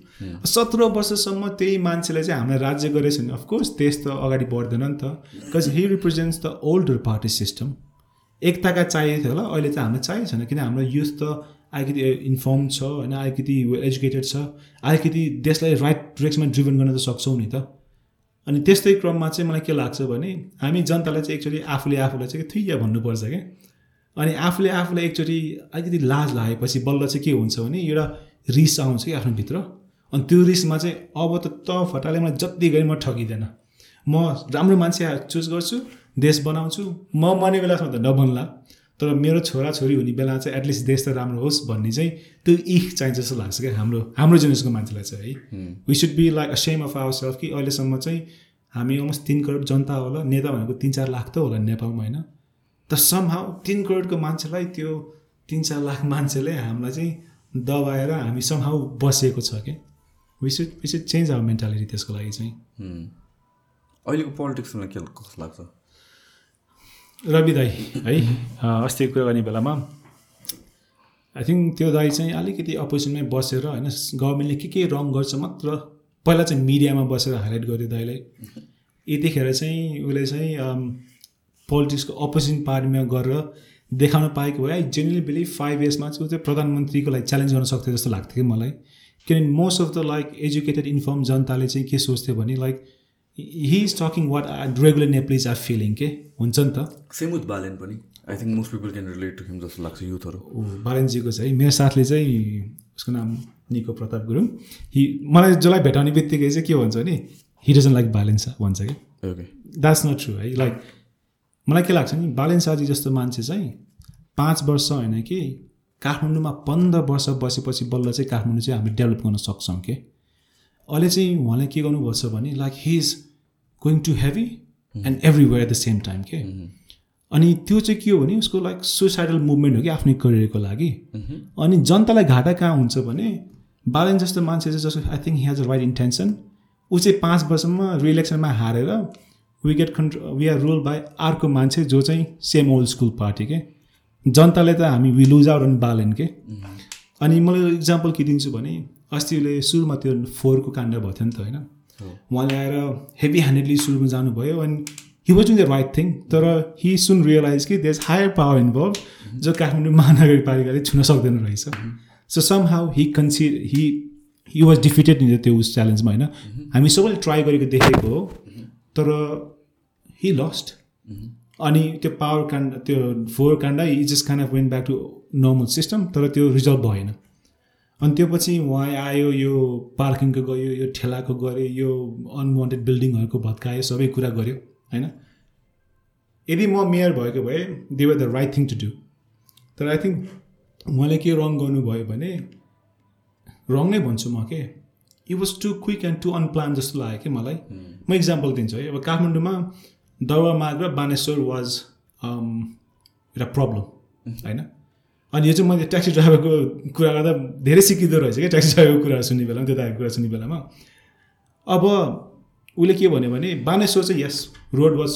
सत्र वर्षसम्म त्यही मान्छेले चाहिँ हामीलाई राज्य गरेछ भने अफकोर्स देश त अगाडि बढ्दैन नि त। Because he represents the older party system एकताका चाहिएको थियो होला। अहिले चाहिँ हामीलाई चाहिएको छैन। किन हाम्रो युथ त अलिकति इन्फर्म छ होइन अलिकति एजुकेटेड छ अलिकति देशलाई राइट डिरेक्सनमा ड्रिभन गर्न त सक्छौँ नि त। अनि त्यस्तै क्रममा चाहिँ मलाई के लाग्छ भने हामी जनतालाई चाहिँ एकचोटि आफूले आफूलाई चाहिँ थुइया भन्नुपर्छ क्या अनि आफूले आफूलाई एकचोटि अलिकति लाज लागेपछि बल्ल चाहिँ के हुन्छ भने एउटा रिस आउँछ कि आफ्नो भित्र अनि त्यो रिसमा चाहिँ अब त त फटाले मलाई जति गरी म ठगिँदैन। म राम्रो मान्छे चुज गर्छु देश बनाउँछु म मर्ने बेलासम्म त नबन्ला। तर मेरो छोराछोरी हुने बेला चाहिँ एटलिस्ट देश त राम्रो होस् भन्ने चाहिँ त्यो इख चाहिन्छ जस्तो लाग्छ क्या हाम्रो हाम्रो जेनेरेसनको मान्छेलाई चाहिँ है। We should be like a same of our self कि अहिलेसम्म चाहिँ हामी अलमोस्ट तिन करोड जनता होला नेता भनेको तिन चार लाख त होला नेपालमा होइन। त सम हाउ तिन करोडको मान्छेलाई त्यो तिन चार लाख मान्छेले हामीलाई चाहिँ दबाएर हामी सम हाउ बसेको छ कि we should we should change our mentality त्यसको लागि चाहिँ. अहिलेको पोलिटिक्समा के कस्तो लाग्छ? रवि दाई है? अँ, अस्तिको कुरा गर्ने बेलामा। आई थिङ्क त्यो दाई चाहिँ अलिकति अपोजिसनमै बसेर होइन गभर्मेन्टले के के रङ गर्छ मात्र पहिला चाहिँ मिडियामा बसेर हाइलाइट गर्यो दाईलाई। यतिखेर चाहिँ उसले चाहिँ पोलिटिक्सको अपोजिसन पार्टीमा गरेर देखाउन पाएको भए आई जेनरली बिलिभ फाइभ इयर्समा चाहिँ ऊ चाहिँ प्रधानमन्त्रीको लागि च्यालेन्ज गर्न सक्थ्यो जस्तो लाग्थ्यो कि मलाई। किनभने most of the like educated informed जनताले चाहिँ के सोच्थ्यो भने like he is talking what regular Nepalese are feeling के हुन्छ नि त सेम विथ बालेन पनि I think most people can relate to him जस्तो लाग्छ युथहरू बालनजीको चाहिँ मेरो साथले चाहिँ उसको नाम निको प्रताप गुरुङ हि मलाई जसलाई भेटाउने बित्तिकै चाहिँ के भन्छ भने हि डजन लाइक बालेन्सा भन्छ कि ओके द्याट्स नट ट्रु है लाइक मलाई के लाग्छ नि बालेन्साजी जस्तो मान्छे चाहिँ पाँच वर्ष होइन कि काठमाडौँमा पन्ध्र वर्ष बसेपछि बल्ल चाहिँ काठमाडौँ चाहिँ हामीले डेभलप गर्न सक्छौँ कि अहिले चाहिँ उहाँले के गर्नुभएको छ भने like he is going to heavy and everywhere at the same time के अनि त्यो चाहिँ के हो भने उसको लाइक सुसाइडल मुभमेन्ट हो कि आफ्नै करियरको लागि। अनि जनतालाई घाटा कहाँ हुन्छ भने बालन जस्तो मान्छे चाहिँ जस्तो I think he has a right intention ऊ चाहिँ पाँच वर्षमा रिइलेक्सनमा हारेर we get control we are rule by अर्को मान्छे जो चाहिँ सेम ओल्ड स्कुल पार्टी के जनताले त हामी we lose out on Balen के अनि मैले इक्जाम्पल के दिन्छु भने अस्ति उसले सुरुमा त्यो फोहोरको काण्ड भएको थियो नि त होइन? उहाँले आएर हेभी ह्यान्डेडली सुरुमा जानुभयो and he was doing the right thing तर हि सुन रियलाइज कि देयर हायर पावर इन्भल्भ जो काठमाडौँ महानगरपालिकाले छुन सक्दैन रहेछ। So somehow he कन्सि he he was defeated in त्यो उस च्यालेन्जमा होइन? हामी सबैले ट्राई गरेको देखेको हो तर हि लस्ट अनि त्यो पावर काण्ड त्यो फोहोर काण्ड इ just kind of went back to normal system तर त्यो रिजल्भ भएन अनि त्यो पछि उहाँ आयो यो पार्किङको गयो यो ठेलाको गऱ्यो यो अनवान्टेड बिल्डिङहरूको भत्कायो सबै कुरा गऱ्यो होइन? यदि म मेयर भएको भए they were the right thing to do तर आई थिङ्क उहाँले के रङ गर्नुभयो भने रङ नै भन्छु म के? It was too quick and too unplanned जस्तो लाग्यो कि मलाई? म इक्जाम्पल दिन्छु है। अब काठमाडौँमा दौवा मार्ग र बानेश्वर वाज एउटा प्रब्लम होइन? अनि यो चाहिँ मैले ट्याक्सी ड्राइभरको कुरा गर्दा धेरै सिकिँदो रहेछ क्या ट्याक्सी ड्राइभरको कुरा सुन्ने बेलामा त्यो दाइको कुरा सुन्ने बेलामा। अब उसले के भन्यो भने बानेश्वर चाहिँ यस रोड वाज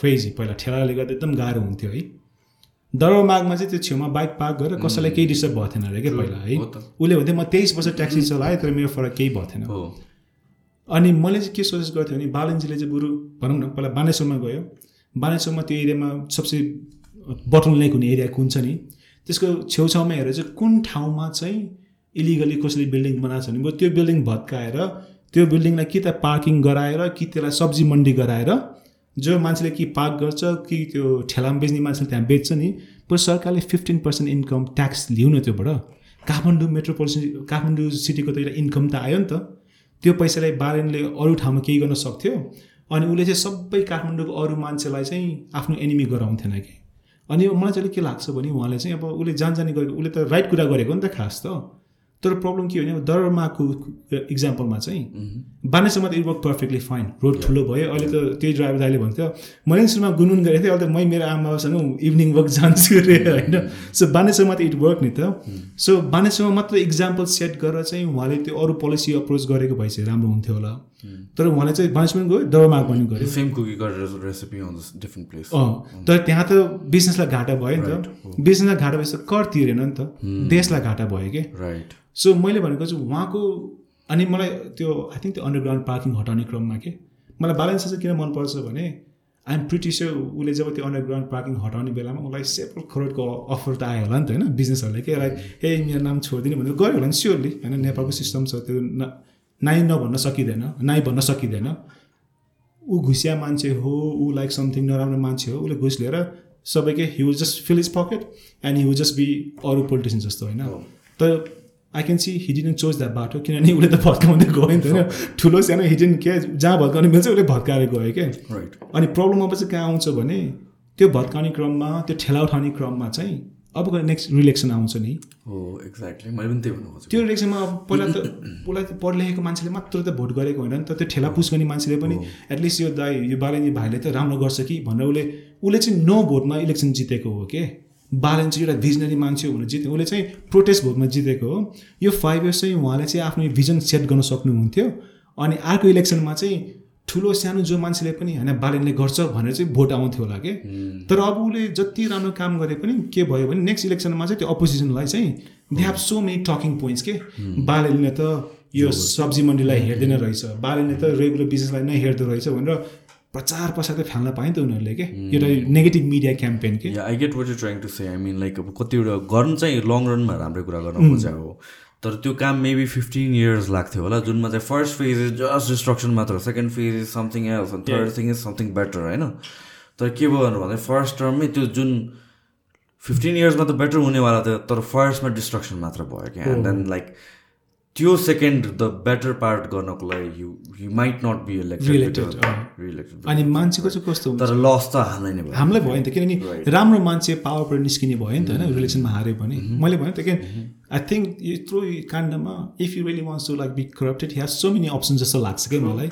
क्रेजी पहिला ठेलाले गर्दा एकदम गाह्रो हुन्थ्यो है। दरबारमागमा चाहिँ त्यो छेउमा बाइक पार्क गरेर कसैलाई केही डिस्टर्ब भएको थिएन अरे क्या पहिला है। उसले भन्थ्यो म तेइस वर्ष ट्याक्सी चलाएँ तर मेरो फरक केही भएको थिएन हो। अनि मैले चाहिँ के सजेस्ट गर्थेँ भने बालनजीले चाहिँ बरु भनौँ न पहिला बानेश्वरमा गयो। बानेश्वरमा त्यो एरियामा सबसे बटल नेक हुने एरिया कुन छ नि? त्यसको छेउछाउमा हेरेर चाहिँ कुन ठाउँमा चाहिँ इलिगली कसैले बिल्डिङ बनाएको छ भने त्यो बिल्डिङ भत्काएर त्यो बिल्डिङलाई कि त पार्किङ गराएर कि त्यसलाई सब्जी मन्डी गराएर जो मान्छेले कि पार्क गर्छ कि त्यो ठेलामा बेच्ने मान्छेले त्यहाँ बेच्छ नि बरु सरकारले फिफ्टिन पर्सेन्ट इन्कम ट्याक्स लिउ न त्योबाट काठमाडौँ मेट्रोपोलिटन काठमाडौँ सिटीको त एउटा इन्कम त आयो नि त त्यो पैसालाई बारेनले अरू ठाउँमा केही गर्न सक्थ्यो अनि उसले चाहिँ सबै काठमाडौँको अरू मान्छेलाई चाहिँ आफ्नो एनिमी गराउँथेन कि। अनि मलाई चाहिँ के लाग्छ भने उहाँले चाहिँ अब उसले जान जाने गरेको उसले त राइट कुरा गरेको नि त खास त तर प्रब्लम के भने अब दरमाको इक्जाम्पलमा चाहिँ बानेसम्म त it work perfectly fine road ठुलो भयो। अहिले त त्यही ड्राइभर दाइले भन्थ्यो मैले सुरुमा गुनगुन गरेको थिएँ अहिले त मै मेरो आमासँग इभिनिङ वक जान्छु अरे होइन। सो बानेसम्म त इट वर्क नि त सो बानेसम्म मात्र इक्जाम्पल सेट गरेर चाहिँ उहाँले त्यो अरू पोलिसी अप्रोच गरेको भए चाहिँ राम्रो हुन्थ्यो होला। तर उहाँले चाहिँ बानेसम्म गयो दरमाग पनि गऱ्यो सेम कुकी गरेर रेसिपी अन डिफ्रेन्ट प्लेस अँ तर त्यहाँ त बिजनेसलाई घाटा भयो नि त। बिजनेसलाई घाटा भएपछि कर तिरेन नि त। देशलाई घाटा भयो कि? राइट सो मैले भनेको चाहिँ उहाँको अनि मलाई त्यो आई थिङ्क त्यो अन्डरग्राउन्ड पार्किङ हटाउने क्रममा के? मलाई बालेन्स चाहिँ किन मनपर्छ भने आइएम प्रिटी स्योर उसले जब त्यो अन्डरग्राउन्ड पार्किङ हटाउने बेलामा उसलाई सेभरल करोडको अफर त आयो होला नि त होइन? बिजनेसहरूले के लाइक ए मेरो नाम छोडिदिने भनेर गयो होला नि स्योरली होइन नेपालको सिस्टम छ त्यो नाइ नभन्न सकिँदैन नाइ भन्न सकिँदैन। ऊ घुसिया मान्छे हो ऊ लाइक समथिङ नराम्रो मान्छे हो उसले घुस लिएर सबैकै he will just fill his pocket and he will just be अरू पोलिटिसियन जस्तो होइन? तर I can see hidden choose that बाटो किनभने उसले त भत्काउँदै गयो नि त होइन? ठुलो सानो हिडिन के जहाँ भत्काउने मिल्छ उसले भत्काएर गयो क्या राइट अनि प्रब्लम अब चाहिँ कहाँ आउँछ भने त्यो भत्काउने क्रममा त्यो ठेला उठाउने क्रममा चाहिँ अबको नेक्स्ट रिलेक्सन आउँछ नि। हो एक्ज्याक्टली मैले पनि त्यही भन्नु त्यो इलेक्सनमा अब पहिला त उसलाई त पढ लेखेको मान्छेले मात्र त भोट गरेको होइन नि त। त्यो ठेला पुस गर्ने मान्छेले पनि एटलिस्ट यो दाई यो बालेनी भाइले त राम्रो गर्छ कि भनेर उसले उसले चाहिँ नो भोटमा इलेक्सन जितेको हो के? बालन चाहिँ एउटा भिजनरी मान्छे हो भनेर जिते उसले चाहिँ प्रोटेस्ट भोटमा जितेको हो। यो फाइभ इयर्स चाहिँ उहाँले चाहिँ आफ्नो भिजन सेट गर्न सक्नुहुन्थ्यो। अनि अर्को इलेक्सनमा चाहिँ ठुलो सानो जो मान्छेले पनि होइन बालेनले गर्छ भनेर चाहिँ भोट आउँथ्यो होला कि? तर अब उसले जति राम्रो काम गरे पनि के भयो भने नेक्स्ट इलेक्सनमा चाहिँ त्यो अपोजिसनलाई चाहिँ they have so many talking points के? बालेनले त यो सब्जी मन्डीलाई हेर्दैन रहेछ। बालेनले त रेगुलर बिजनेसलाई नै हेर्दो रहेछ भनेर प्रचार प्रसार त फाल्न पायो नि त उनीहरूले के? एउटा नेगेटिभ मिडिया क्याम्पेन के? I get what you trying to say I mean like अब कतिवटा गर्नु चाहिँ लङ रनमा राम्रै कुरा गर्न खोजेको हो। तर त्यो काम मेबी फिफ्टिन इयर्स लाग्थ्यो होला जुनमा चाहिँ first phase is just destruction मात्र second phase is something else third thing is something better होइन? तर के भयो भने फर्स्ट टर्ममै त्यो जुन फिफ्टिन इयर्समा त बेटर हुनेवाला थियो तर फर्स्टमा डिस्ट्रक्सन मात्र भयो क्या? एन्ड देन लाइक त्यो सेकेन्ड द बेटर पार्ट गर्नको लागि you you might not be elected uh. Reelected अनि मान्छेको चाहिँ कस्तो हुन्छ? तर लस त हामीलाई नै भयो। हामीलाई भयो नि त किनभने राम्रो मान्छे पावरबाट निस्किने भयो नि त होइन? रिलेसनमा हार्यो भने मैले भने त कि आई थिङ्क यत्रो काण्डमा if you really wants to like be corrupted he has so many option जस्तो लाग्छ क्या मलाई।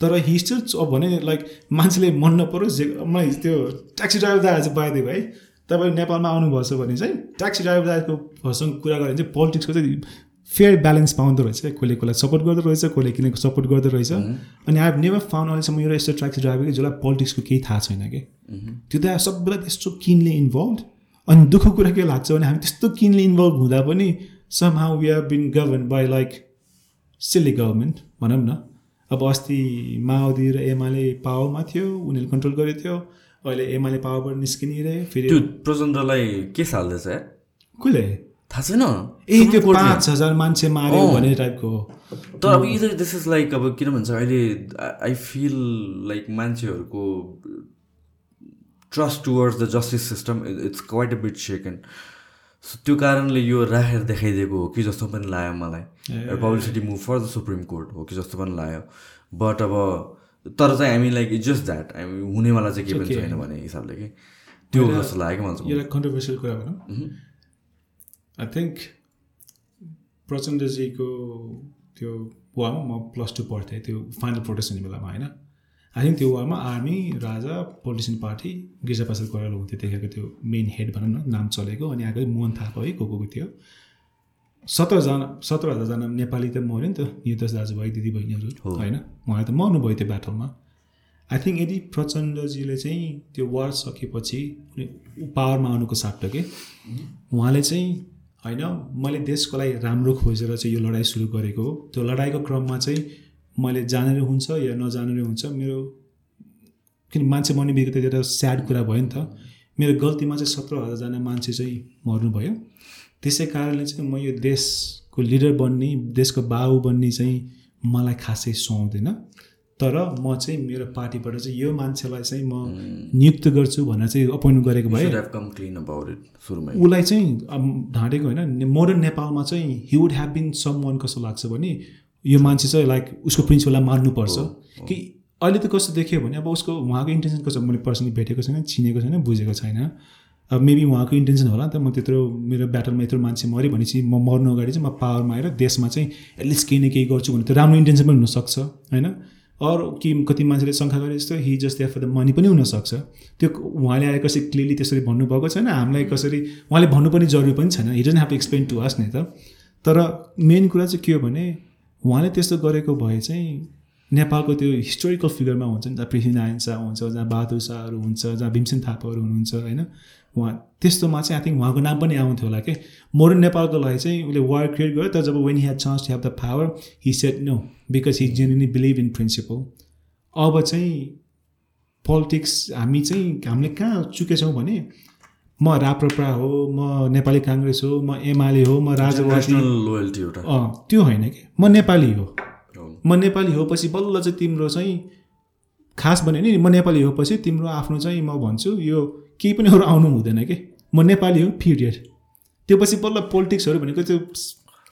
तर हि स्टिल अब भने लाइक मान्छेले मन नपरोस् जे मलाई त्यो ट्याक्सी ड्राइभर चाहिँ बाइदियो भाइ तपाईँ नेपालमा आउनुभएछ भने चाहिँ ट्याक्सी ड्राइभर भसँग कुरा गऱ्यो भने चाहिँ पोलिटिक्सको चाहिँ फेयर ब्यालेन्स पाउँदो रहेछ कसले कसलाई सपोर्ट गर्दो रहेछ कसले किनेको सपोर्ट गर्दो रहेछ। अनि आई हेभ नेभर फाउन्ड अहिलेसम्म एउटा यस्तो ट्याक्सी ड्राइभर कि जसलाई पोलिटिक्सको केही थाहा छैन कि त्यो त सबैलाई त्यस्तो किनले इन्भल्भ अनि दुःखको कुरा के लाग्छ भने हामी त्यस्तो किनले इन्भल्भ हुँदा पनि somehow we have been govern by like silly government भनौँ न। अब अस्ति माओवादी र एमाले पावरमा थियो उनीहरूले कन्ट्रोल गरेको थियो। अहिले एमाले पावरबाट निस्किने रे फेरि त्यो प्रचण्डलाई के साल्दैछ? कसले? थाहा छैन? ए त्यो। पाँच हजार मान्छे मार्यो। भन्ने टाइपको। हो तर अब इदर दिस इज लाइक अब किन भन्छ अहिले आई फिल लाइक मान्छेहरूको trust towards the justice system it's quite a bit second so त्यो कारणले यो राखेर देखाइदिएको हो कि जस्तो पनि लाग्यो मलाई। Publicity move for the supreme court हो कि जस्तो पनि लाग्यो। बट अब तर चाहिँ हामी लाइक इट्स जस्ट द्याट हामी हुनेवाला चाहिँ केही पनि के छैन भन्ने हिसाबले कि। त्यो जस्तो लाग्यो कि मलाई कन्ट्रोभर्सियल कुरा भनौँ। आई थिङ्क प्रचण्डजीको त्यो वारमा म प्लस टू पढ्थेँ त्यो फाइनल प्रोटेस्ट हुने बेलामा होइन? आई थिङ्क त्यो वारमा आर्मी राजा पोलिटिसियन पार्टी गिरिजा प्रसाद कोइराला हुन्थ्यो त्यतिखेरको त्यो मेन हेड भनौँ न नाम चलेको अनि आएको मोहन थापा है को को थियो। सत्रजना सत्र हजारजना नेपाली त मऱ्यो नि त यो दस दाजुभाइ दिदीबहिनीहरू होइन? उहाँहरू त मर्नुभयो त्यो ब्याटलमा आई थिङ्क यदि प्रचण्डजीले चाहिँ त्यो वार सकेपछि पावरमा आउनुको साट्टो के? उहाँले चाहिँ होइन? मैले देशको लागि राम्रो खोजेर चाहिँ यो लडाइँ सुरु गरेको हो। त्यो लडाइँको क्रममा चाहिँ मैले जानेर हुन्छ या नजानेर हुन्छ मेरो किन मान्छे मर्ने बित्तिकै एउटा स्याड कुरा भयो नि त। मेरो गल्तीमा चाहिँ सत्र हजारजना मान्छे चाहिँ मर्नुभयो। त्यसै कारणले चाहिँ म यो देशको लिडर बन्ने देशको बाबु बन्ने चाहिँ मलाई खासै सुहाउँदैन। तर म चाहिँ मेरो पार्टीबाट चाहिँ यो मान्छेलाई चाहिँ म नियुक्त गर्छु भनेर चाहिँ अपोइन्ट गरेको भए उसलाई चाहिँ अब ढाँटेको होइन मोडर्न नेपालमा चाहिँ he would have been someone कस्तो लाग्छ भने यो मान्छे चाहिँ लाइक उसको प्रिन्सिपललाई मार्नुपर्छ कि अहिले त कस्तो देखियो भने अब उसको उहाँको इन्टेन्सन कस्तो मैले पर्सनली भेटेको छैन चिनेको छैन बुझेको छैन। अब मेबी उहाँको इन्टेन्सन होला नि त म त्यत्रो मेरो ब्याटलमा यत्रो मान्छे मऱ्यो भनेपछि म मर्नु अगाडि चाहिँ म पावरमा आएर देशमा चाहिँ एटलिस्ट केही न केही गर्छु भने त्यो राम्रो इन्टेन्सन पनि हुनसक्छ होइन? अरू कि कति मान्छेले शङ्का गरे जस्तो he just for the money पनि हुनसक्छ। त्यो उहाँले आएर कसरी क्लियरली त्यसरी भन्नुभएको छैन। हामीलाई कसरी उहाँले भन्नुपर्ने जरुरी पनि छैन। He doesn't have to explain to us नि त तर मेन कुरा चाहिँ के हो भने उहाँले त्यस्तो गरेको भए चाहिँ नेपालको त्यो हिस्टोरिकल फिगरमा हुन्छ नि जहाँ पृथ्वीनारायण शाह हुन्छ जहाँ बहादुर शाहहरू हुन्छ जहाँ भीमसेन थापाहरू हुनुहुन्छ होइन? उहाँ त्यस्तोमा चाहिँ आई थिङ्क उहाँको नाम पनि आउँथ्यो होला कि? मोडर्न नेपालको लागि चाहिँ उसले वार क्रिएट गर्यो तर जब when had chance to have the power he said no because he genuinely believe in principle अब चाहिँ पोलिटिक्स हामी चाहिँ हामीले कहाँ चुकेछौँ भने म राप्रपा हो म नेपाली काङ्ग्रेस हो म एमाले हो म राजवादी अँ त्यो होइन कि? म नेपाली हो। हो। म नेपाली हो पछि बल्ल चाहिँ तिम्रो चाहिँ खास भन्यो नि म नेपाली हो पछि तिम्रो आफ्नो चाहिँ म भन्छु यो केही पनि अरू आउनु हुँदैन कि? म नेपाली हो पिरियड त्यो पछि बल्ल पोलिटिक्सहरू भनेको त्यो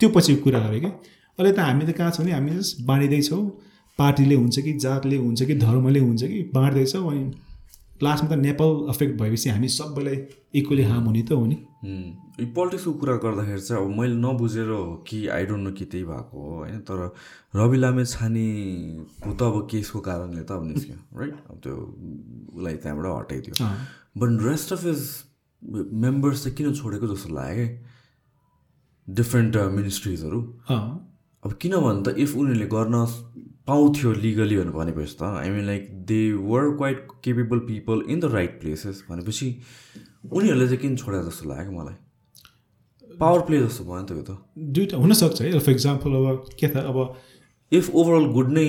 त्यो पछि कुरा गरेँ कि? अहिले त हामी त कहाँ छौँ नि? हामी जस्ट बाँडिँदैछौँ पार्टीले हुन्छ कि जातले हुन्छ कि धर्मले हुन्छ कि बाँड्दैछौँ अनि लास्टमा त नेपाल अफेक्ट भएपछि हामी सबैलाई इक्वली हार्म हुने त हो नि। पोलिटिक्सको कुरा गर्दाखेरि चाहिँ अब मैले नबुझेर हो कि आई डोन्ट नो कि त्यही भएको हो होइन? तर रवि लामे छानेको त अब केसको कारणले त अब निस्क्यो राइट अब त्यो उसलाई त्यहाँबाट हटाइदियो। But rest of his members चाहिँ किन छोडेको जस्तो लाग्यो? डिफ्रेन्ट मिनिस्ट्रिजहरू अब किनभने त इफ उनीहरूले गर्न पाउँथ्यो लिगली भनेर भनेपछि त I mean like they were quite capable people in the right places भनेपछि उनीहरूले चाहिँ किन छोडा जस्तो लाग्यो मलाई? पावर प्ले जस्तो भयो नि त यो त। दुइटा हुनसक्छ है। फर इक्जाम्पल अब के त अब इफ ओभरअल गुड नै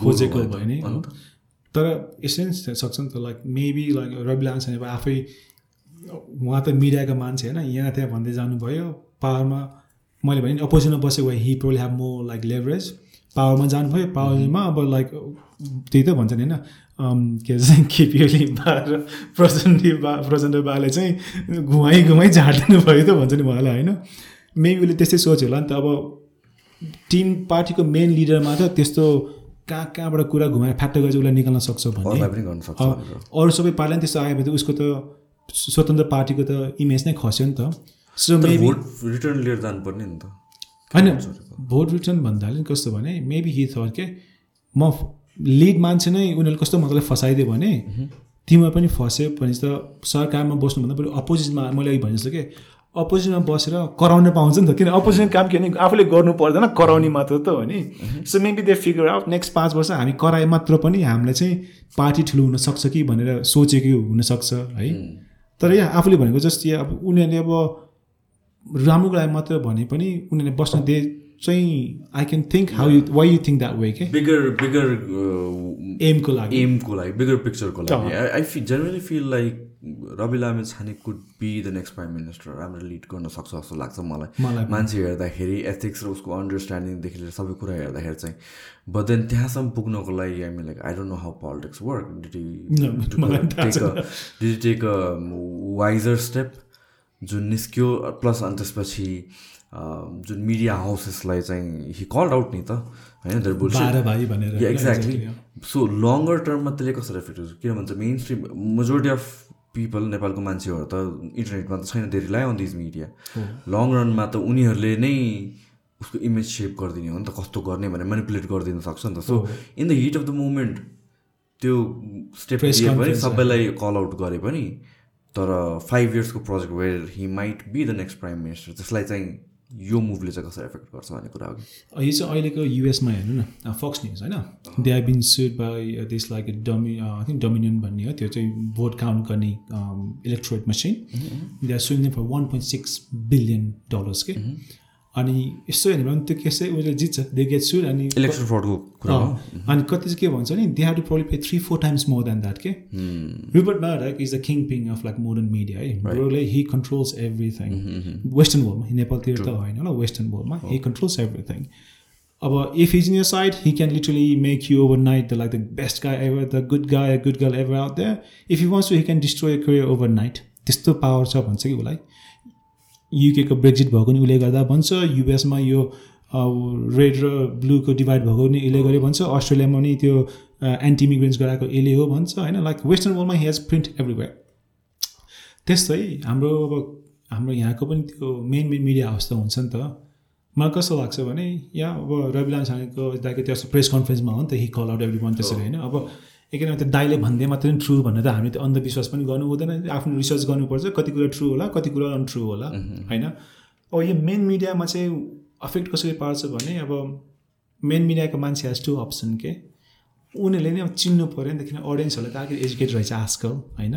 खोजेको भयो नि। तर एसेन्स सक्छ नि त like maybe like Rabi Lama छैन आफै उहाँ त मिडियाको मान्छे होइन यहाँ त्यहाँ भन्दै जानुभयो पावरमा मैले भने अपोजिसनमा बसेको भए he probably have more like leverage पावरमा जानुभयो पावरमा अब लाइक त्यही त भन्छ नि होइन अम, के भन्छ केपी ओली बा र प्रचण्ड बा प्रचण्ड बाले चाहिँ घुमाइ घुमाइ झाडिदिनु भयो त भन्छ नि उहाँलाई होइन? मेबी उसले त्यस्तै सोच्यो होला नि त अब टिम पार्टीको मेन लिडरमा त त्यस्तो कहाँ कहाँबाट कुरा घुमाएर फ्याक्ट गरेर उसलाई निकाल्न सक्छ भने। अरू सबै पार्टीलाई त्यस्तो आयो भने त उसको त स्वतन्त्र पार्टीको त इमेज नै खस्यो नि त। सो मेबी भोट रिटर्न लिएर जानुपर्ने नि त। होइन भोट रिटर्न भन्दाखेरि कस्तो भने मेबी हि थट के म लिड मान्छे नै उनीहरूले कस्तो मजाले फसाइदियो भने तिमीहरू पनि फस्यो भने त सरकारमा बस्नुभन्दा बरु अपोजिटमा मैले अघि भने जस्तो के अपोजिटमा बसेर कराउन पाउँछ नि त। किन अपोजिसन काम के भने आफूले गर्नु पर्दैन कराउने मात्र त हो नि। So maybe they figure out next पाँच वर्ष हामी कराए मात्र पनि हामीलाई चाहिँ पार्टी ठुलो हुनसक्छ कि भनेर सोचेको हुनसक्छ है। तर यहाँ आफूले भनेको जस्तै अब उनीहरूले अब राम्रोको लागि मात्र भने पनि उनीहरूले बस्न दे चाहिँ I can think how you why you think that way के बिगर बिगर एमको लागि एमको लागि बिगर पिक्चरको लागि आई fee generally feel like Rabi Lamichhane could be the next prime minister राम्रो लिड गर्न सक्छ जस्तो लाग्छ मलाई। मान्छे हेर्दाखेरि एथिक्स र उसको अन्डरस्ट्यान्डिङदेखि लिएर सबै कुरा हेर्दाखेरि चाहिँ बट देन त्यहाँसम्म पुग्नको लागि I mean like I don't know how politics work did take a wiser step जुन निस्क्यो प्लस अनि त्यसपछि जुन मिडिया हाउसेसलाई चाहिँ हि कल्ड आउट नि त होइन एक्ज्याक्टली सो लङ्गर टर्ममा त्यसले कसरी इफेक्ट हुन्छ? किन भन्छ mainstream majority of people नेपालको मान्छेहरू त इन्टरनेटमा त छैन they rely on these media long रनमा त उनीहरूले नै उसको इमेज सेप गरिदिने हो नि त कस्तो गर्ने भनेर मेनिपुलेट गरिदिन सक्छ नि त। So in the heat of the moment त्यो स्टेप लिए पनि सबैलाई कल आउट गरे पनि तर five इयर्सको project where he might be the next prime minister त्यसलाई चाहिँ यो मुभले चाहिँ कसरी एफेक्ट गर्छ भन्ने कुरा हो कि? यो चाहिँ अहिलेको युएसमा हेर्नु न। फक्स न्युज होइन? They have been sued by this like डमि I think Dominion भन्ने हो। त्यो चाहिँ भोट काउन्ट गर्ने electronic machine they are suing for one point six billion dollars के अनि यस्तो हेर्नु भने त्यो केस चाहिँ उसले जित्छ दे गेट सुड अनि इलेक्सन फ्रडको कुरा हो। अनि कति चाहिँ के भन्छ नि they have to problem pay three four times more than that के? Rupert Murdoch is the kingpin of like modern media है ब्रोले हि कन्ट्रोल्स एभ्रिथिङ वेस्टर्न वर्ल्डमा नेपालतिर त होइन होला वेस्टर्न वर्ल्डमा हि। कन्ट्रोल्स एभ्रिथिङ अब if is in your side he can literally make you overnight the like the best guy ever the good guy good girl ever out there if you wants to he can destroy career overnight त्यस्तो power छ भन्छ कि उसलाई। युकेको Brexit भएको नि उसले गर्दा भन्छ युएसमा यो रेड र ब्लूको डिभाइड भएको नि यसले गरे भन्छ। अस्ट्रेलियामा नि त्यो एन्टी इमिग्रेन्ट्स गराएको यसले हो भन्छ होइन? लाइक वेस्टर्न वर्ल्डमा हेज प्रिन्ट एभ्रिवेयर त्यस्तै हाम्रो अब हाम्रो यहाँको पनि त्यो मेन मेन मिडिया हाउस त हुन्छ नि त। मलाई कस्तो लाग्छ भने यहाँ अब रविलाल सानीको दाइको त्यो प्रेस कन्फरेन्समा हो नि त he call out every one त्यसरी होइन? अब एकैन त्यो दाइले भन्दै मात्रै ट्रु भनेर त हामी त्यो अन्धविश्वास पनि गर्नु हुँदैन। आफ्नो रिसर्च गर्नुपर्छ कति कुरा ट्रु होला कति कुरा अनट्रु होला होइन? अब यो मेन मिडियामा चाहिँ अफेक्ट कसरी पार्छ भने अब मेन मिडियाको मान्छे हेज टु अप्सन के? उनीहरूले नै अब चिन्नु पऱ्यो नि त किन अडियन्सहरूलाई त आखिर एजुकेट रहेछ आजकल होइन?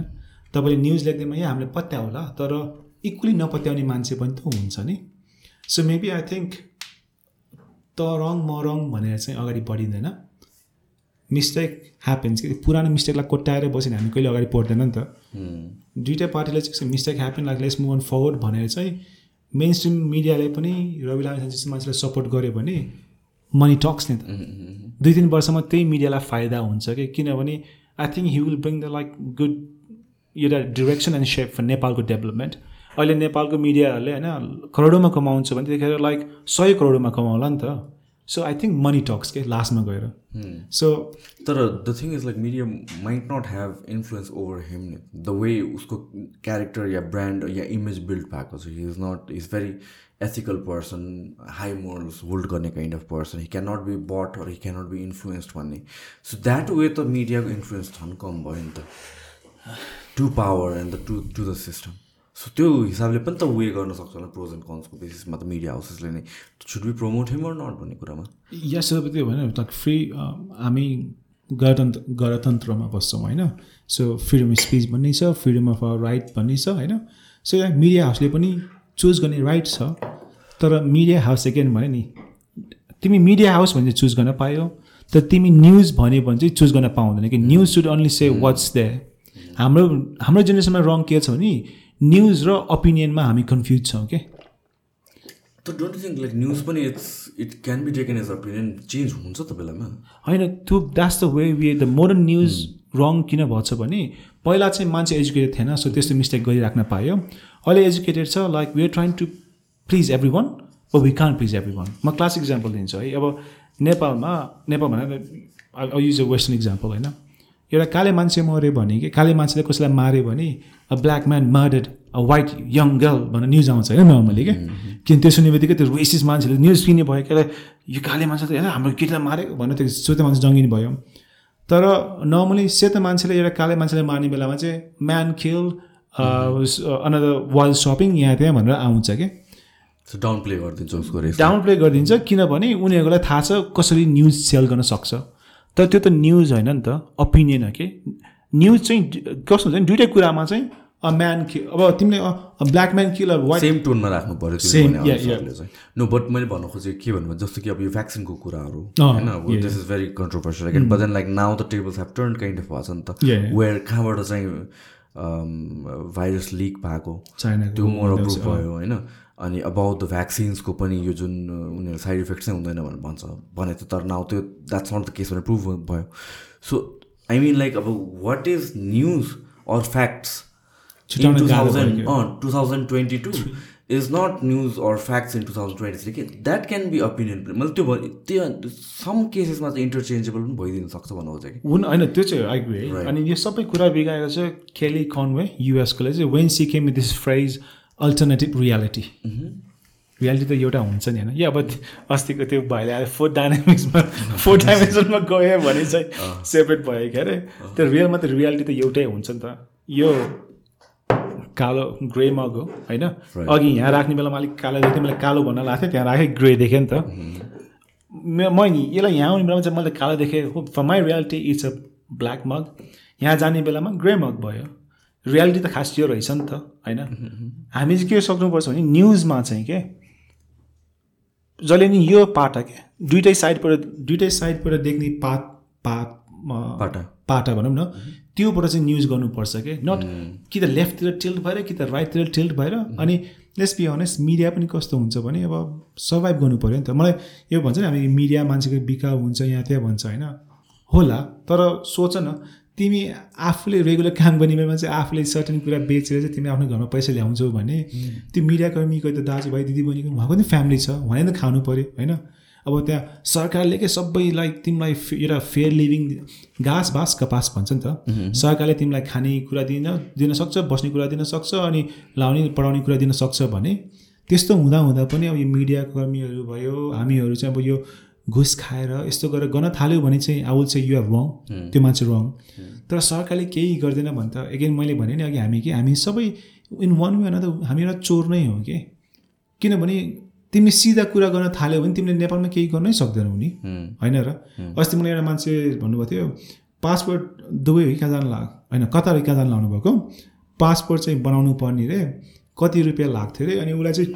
तपाईँले न्युज लेख्दैमा यहाँ हामीले पत्या होला तर इक्वली नपत्याउने मान्छे पनि त हुन्छ नि। सो मेबी आई थिङ्क त रङ म रङ भनेर चाहिँ अगाडि बढिँदैन। मिस्टेक ह्यापन्स कि पुरानो मिस्टेकलाई कोट्याएर बस्यो भने हामी कहिले अगाडि बढ्दैन नि त। दुइटै पार्टीले चाहिँ mistake happen like let's move on forward भनेर चाहिँ मेन स्ट्रिम मिडियाले पनि रवि लामा जस्तो मान्छेलाई सपोर्ट गर्यो भने मनी टक्स नि त। दुई तिन वर्षमा त्यही मिडियालाई फाइदा हुन्छ कि? किनभने I think he will bring the like good एउटा डिरेक्सन एन्ड सेप फर नेपालको डेभलपमेन्ट अहिले नेपालको मिडियाहरूले होइन करोडौँमा कमाउँछ भने त्यतिखेर लाइक सय करोडौँमा कमाउला नि त। So I think money talks के लास्टमा गएर। सो तर the thing is like media might not have influence over him the way उसको क्यारेक्टर या ब्रान्ड या इमेज बिल्ड भएको छ। He is not is very ethical person high morals hold गर्ने kind of person he can not be but or he can not be influenced भन्ने। So that way त मिडियाको influence झन् कम भयो नि त। To power and the to to the system so त्यो हिसाबले पनि त वे गर्न सक्छ होला प्रोज एन्ड कन्सको बेसिसमा त मिडिया हाउसेसले नै should be promote him or not भन्ने कुरामा? यस त्यो भने फ्री हामी गणतन्त्र गणतन्त्रमा बस्छौँ होइन? सो फ्रिडम अफ स्पिच भन्ने छ फ्रिडम अफ राइट भन्ने छ होइन? सो यहाँ मिडिया हाउसले पनि चुज गर्ने राइट छ तर मिडिया हाउस चाहिँ के भने नि तिमी मिडिया हाउस भने चुज गर्न पायो तर तिमी न्युज भन्यो भने चाहिँ चुज गर्न पाउँदैन कि news should only say what's they हाम्रो हाम्रो जेनेरेसनमा रङ के छ भने न्युज र ओपिनियनमा हामी कन्फ्युज छौँ के त डोन्ट थिङ्क लाइक न्युज पनि it's it can be taken as opinion change हुन्छ त बेलामा? होइन त्यो that's the way way the modern news wrong किन भएछ भने पहिला चाहिँ मान्छे एजुकेटेड थिएन सो त्यस्तो मिस्टेक गरिराख्न पायो। अहिले एजुकेटेड छ like we are trying to please every one oh we can please every one म क्लासिक इक्जाम्पल दिन्छु है अब नेपालमा नेपाल भनेर युज अ वेस्टर्न इक्जाम्पल होइन? एउटा काले मान्छे मऱ्यो भने कि काले मान्छेले कसैलाई माऱ्यो भने a black man murdered a white young girl भनेर न्युज आउँछ होइन नर्मली क्या किन त्यो सुन्ने बित्तिकै त्यो रेसिस मान्छेले न्युज किन्ने भयो क्या यो काले मान्छे त होइन हाम्रो केटीलाई मारेको भनेर त्यो सेतो मान्छे जङ्गिने भयो। तर नर्मली सेतो मान्छेले एउटा काले मान्छेलाई मार्ने बेलामा चाहिँ म्यान खेल अनदर वाइल्ड सपिङ यहाँ त्यहाँ भनेर आउँछ क्या डाउन प्ले गरिदिन्छ उसको डाउन प्ले गरिदिन्छ किनभने उनीहरूलाई थाहा छ कसरी न्युज सेल गर्न सक्छ। तर त्यो त न्युज होइन नि त ओपिनियन हो कि? न्युज चाहिँ कस्तो हुन्छ नि दुइटै कुरामा चाहिँ अ म्यान कि अब तिमीले black man kill white same टोनमा राख्नु पऱ्यो अनुसारले चाहिँ। नो बट मैले भन्नु खोजेँ के भन्नु जस्तो कि अब यो भ्याक्सिनको कुराहरू होइन. This is very controversial again but then like now the tables have turn kind of भएको छ नि त. वेयर कहाँबाट चाहिँ भाइरस लिक भएको? त्यो मोर अप्रुभ भयो होइन? अनि अबाउट द भ्याक्सिन्सको पनि यो जुन उनीहरू साइड इफेक्ट चाहिँ हुँदैन भनेर भन्छ। भने त तर नाउ त्यो द्याट्स नट द केस भनेर प्रुभ भयो। सो आई मिन लाइक अब what is news or facts in छुट्याउन गाह्रो 2000 भयो अँ 2022 is not news or facts in 2023 के द्याट क्यान बी ओपिनियन मैले त्यो त्यो सम केसेसमा चाहिँ इन्टरचेन्जेबल पनि भइदिन सक्छ भन्नु खोजेँ कि। हुन होइन त्यो चाहिँ Right. अनि यो सबै कुरा बिगाएको चाहिँ केली कन्वे युएसकोले चाहिँ when she came this phrase alternative reality reality त एउटा हुन्छ नि होइन? यो अब अस्तिको त्यो भाइले आएर फोर डाइनामिक्समा फोर डाइमेन्सनमा गयो भने चाहिँ सेपरेट भयो क्या अरे। त्यो रियलमा त रियालिटी त एउटै हुन्छ नि त। यो कालो ग्रे मग हो होइन? अघि यहाँ राख्ने बेलामा अलिक कालो देख्थेँ मैले कालो भन्न लाग्थ्यो त्यहाँ राखेँ ग्रे देखेँ नि त। म- यसलाई यहाँ आउने बेलामा चाहिँ मैले कालो देखेँ। हो for my reality it's a black mug यहाँ जाने बेलामा ग्रे मग भयो। रियालिटी त खास यो रहेछ नि त होइन? हामी चाहिँ के सक्नुपर्छ भने न्युजमा चाहिँ के? जसले नि यो पाटा के? दुइटै साइडबाट दुइटै साइडबाट देख्ने पात पात पाटा। पाटा भनौँ न त्योबाट चाहिँ न्युज गर्नुपर्छ कि? नट कि त लेफ्टतिर टिल्ट भएर कि त राइटतिर टिल्ट भएर अनि लेट्स बी अनेस्ट मिडिया पनि कस्तो हुन्छ भने अब सर्भाइभ गर्नु पऱ्यो नि त। मलाई यो भन्छ नि हामी मिडिया मान्छेको बिकाउ हुन्छ यहाँ त्यहाँ भन्छ होइन? होला तर सोच न तिमी आफूले रेगुलर काम गर्ने बेलामा चाहिँ आफूले सर्टन कुरा बेचेर चाहिँ तिमी आफ्नो घरमा पैसा ल्याउँछौ भने त्यो मिडियाकर्मीको त दाजुभाइ दिदीबहिनीको उहाँको नि फ्यामिली छ उहाँले त खानु पऱ्यो होइन? अब त्यहाँ सरकारले के सबैलाई तिमीलाई एउटा फेयर लिभिङ घाँस बाँस कपास भन्छ नि त। सरकारले तिमीलाई खाने कुरा दिन दिन सक्छ बस्ने कुरा दिन सक्छ अनि लाउने पढाउने कुरा दिन सक्छ भने त्यस्तो हुँदा हुँदा पनि अब यो मिडिया कर्मीहरू भयो हामीहरू चाहिँ अब यो घुस खाएर यस्तो गरेर गर्न थाल्यो भने चाहिँ आई विल चाहिँ यु हेभ रङ त्यो मान्छे रङ तर सरकारले केही गर्दैन भने त एगेन मैले भने नि अघि हामी कि हामी सबै इन वान वे त हामी एउटा चोर नै हो कि? किनभने तिमी सिधा कुरा गर्न थाल्यो भने तिमीले नेपालमा केही गर्नै सक्दैनौ नि। होइन र? अस्ति मलाई एउटा मान्छे भन्नुभएको थियो पासपोर्ट दुबई हो कहाँ जानु लाग होइन कतार हो कि कहाँ जानु लाउनु भएको पासपोर्ट चाहिँ बनाउनु पर्ने रे कति रुपियाँ लाग्थ्यो अरे अनि उसलाई चाहिँ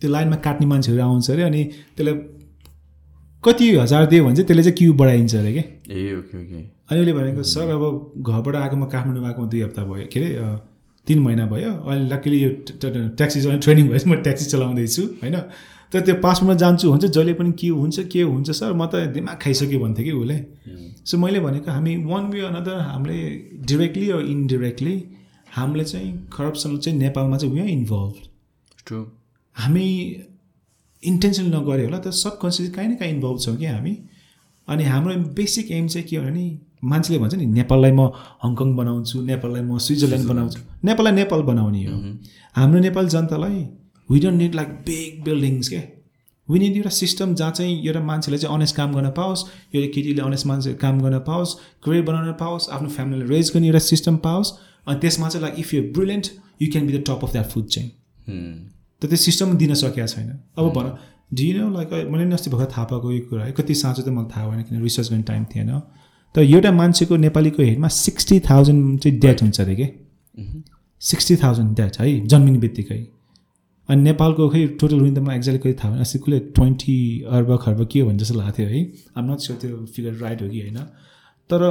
त्यो लाइनमा काट्ने मान्छेहरू आउँछ अरे अनि त्यसलाई कति हजार दियो भने चाहिँ त्यसले चाहिँ क्यु बढाइन्छ अरे कि? ए ओके ओके। अनि उसले भनेको सर अब घरबाट आएको म काठमाडौँ आएको दुई हप्ता भयो। के अरे तिन महिना भयो। अहिले लक्कीले यो ट्याक्सी चलाउने ट्रेनिङ भएपछि म ट्याक्सी चलाउँदैछु होइन? तर त्यो पासपोर्टमा जान्छु हुन्छ? जहिले पनि के हुन्छ के हुन्छ सर? म त दिमाग खाइसक्यो भन्थ्यो कि उसले। सो मैले भनेको हामी वान वे अनदर हामीले डिरेक्टली इन्डिरेक्टली हामीले चाहिँ करप्सन चाहिँ नेपालमा चाहिँ वी आर इन्भल्भ हामी इन्टेन्सन नगरे होला त सबकन्सियस काहीँ न काहीँ इन्भल्भ छौँ कि हामी। अनि हाम्रो बेसिक एम चाहिँ के हो भने मान्छेले भन्छ नि नेपाललाई म हङकङ बनाउँछु नेपाललाई म स्विजरल्यान्ड बनाउँछु। नेपाललाई नेपाल बनाउने हो। हाम्रो नेपाल जनतालाई we don't need like big buildings के। वी निड एउटा सिस्टम जहाँ चाहिँ एउटा मान्छेले चाहिँ अनेस्ट काम गर्न पाओस् एउटा केटीले अनेस्ट मान्छे काम गर्न पाओस् करियर बनाउन पाओस् आफ्नो फ्यामिलीलाई रेज गर्ने एउटा सिस्टम पाओस्। अनि त्यसमा चाहिँ like if you brilliant you can be the top of that food chain त त्यो सिस्टम दिन सकेको छैन। अब भन ढिन लाइक मैले नि अस्ति भर्खर थाहा पाएको यो कुरा है कति साँचो त मलाई थाहा भएन किन रिसर्च गर्ने टाइम थिएन। तर एउटा मान्छेको नेपालीको हेडमा सिक्सटी थाउजन्ड चाहिँ डेट हुन्छ अरे कि? सिक्सटी थाउजन्ड डेट है जन्मिने बित्तिकै। अनि नेपालको खै टोटल रुइन त मलाई एक्ज्याक्टली कति थाहा भएन। अस्ति कसले ट्वेन्टी अर्ब खर्ब के हो भने जस्तो लाग्थ्यो है। आम नट स्योर त्यो फिगर राइट हो कि होइन। तर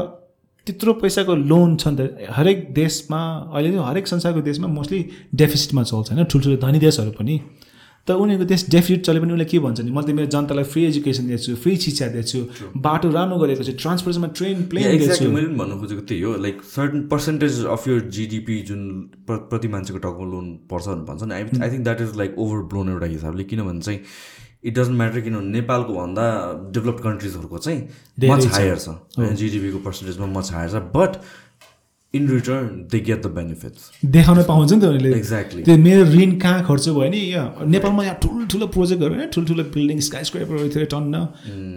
त्यत्रो पैसाको लोन छ नि त। हरेक देशमा अहिले चाहिँ हरेक संसारको देशमा मोस्टली डेफिसिटमा चल्छ होइन ठुल्ठुलो धनी देशहरू पनि। तर उनीहरूको देश डेफिसिट चले पनि उसले के भन्छ नि मैले त मेरो जनतालाई फ्री एजुकेसन दिएको छु फ्री शिक्षा दिएको छु बाटो राम्रो गरेको छु ट्रान्सपोर्टेसनमा ट्रेन प्लेन दिएको एक्ज्याक्टली छु। मैले पनि भन्नु खोजेको त्यही हो like certain percentage of your GDP जुन प्र- प्रति मान्छेको टाउकोमा लोन पर्छ भनेर भन्छ नि I I think that is like over blown एउटा हिसाबले किनभने चाहिँ इट डजन्ट म्याटर किनभने नेपालको भन्दा डेभलप्ड कन्ट्रिजहरूको चाहिँ मच। हायर छ। जिडिपीको पर्सेन्टेजमा मच हायर छ। But in return they get the benefits देखाउन पाउँछ नि त उनीहरूले। Exactly. त्यो मेरो ऋण कहाँ खर्च भयो नि? यहाँ नेपालमा यहाँ ठुल्ठुलो प्रोजेक्टहरू होइन ठुल्ठुलो बिल्डिङ स्काई स्क्राइपरहरू थियो टन्न।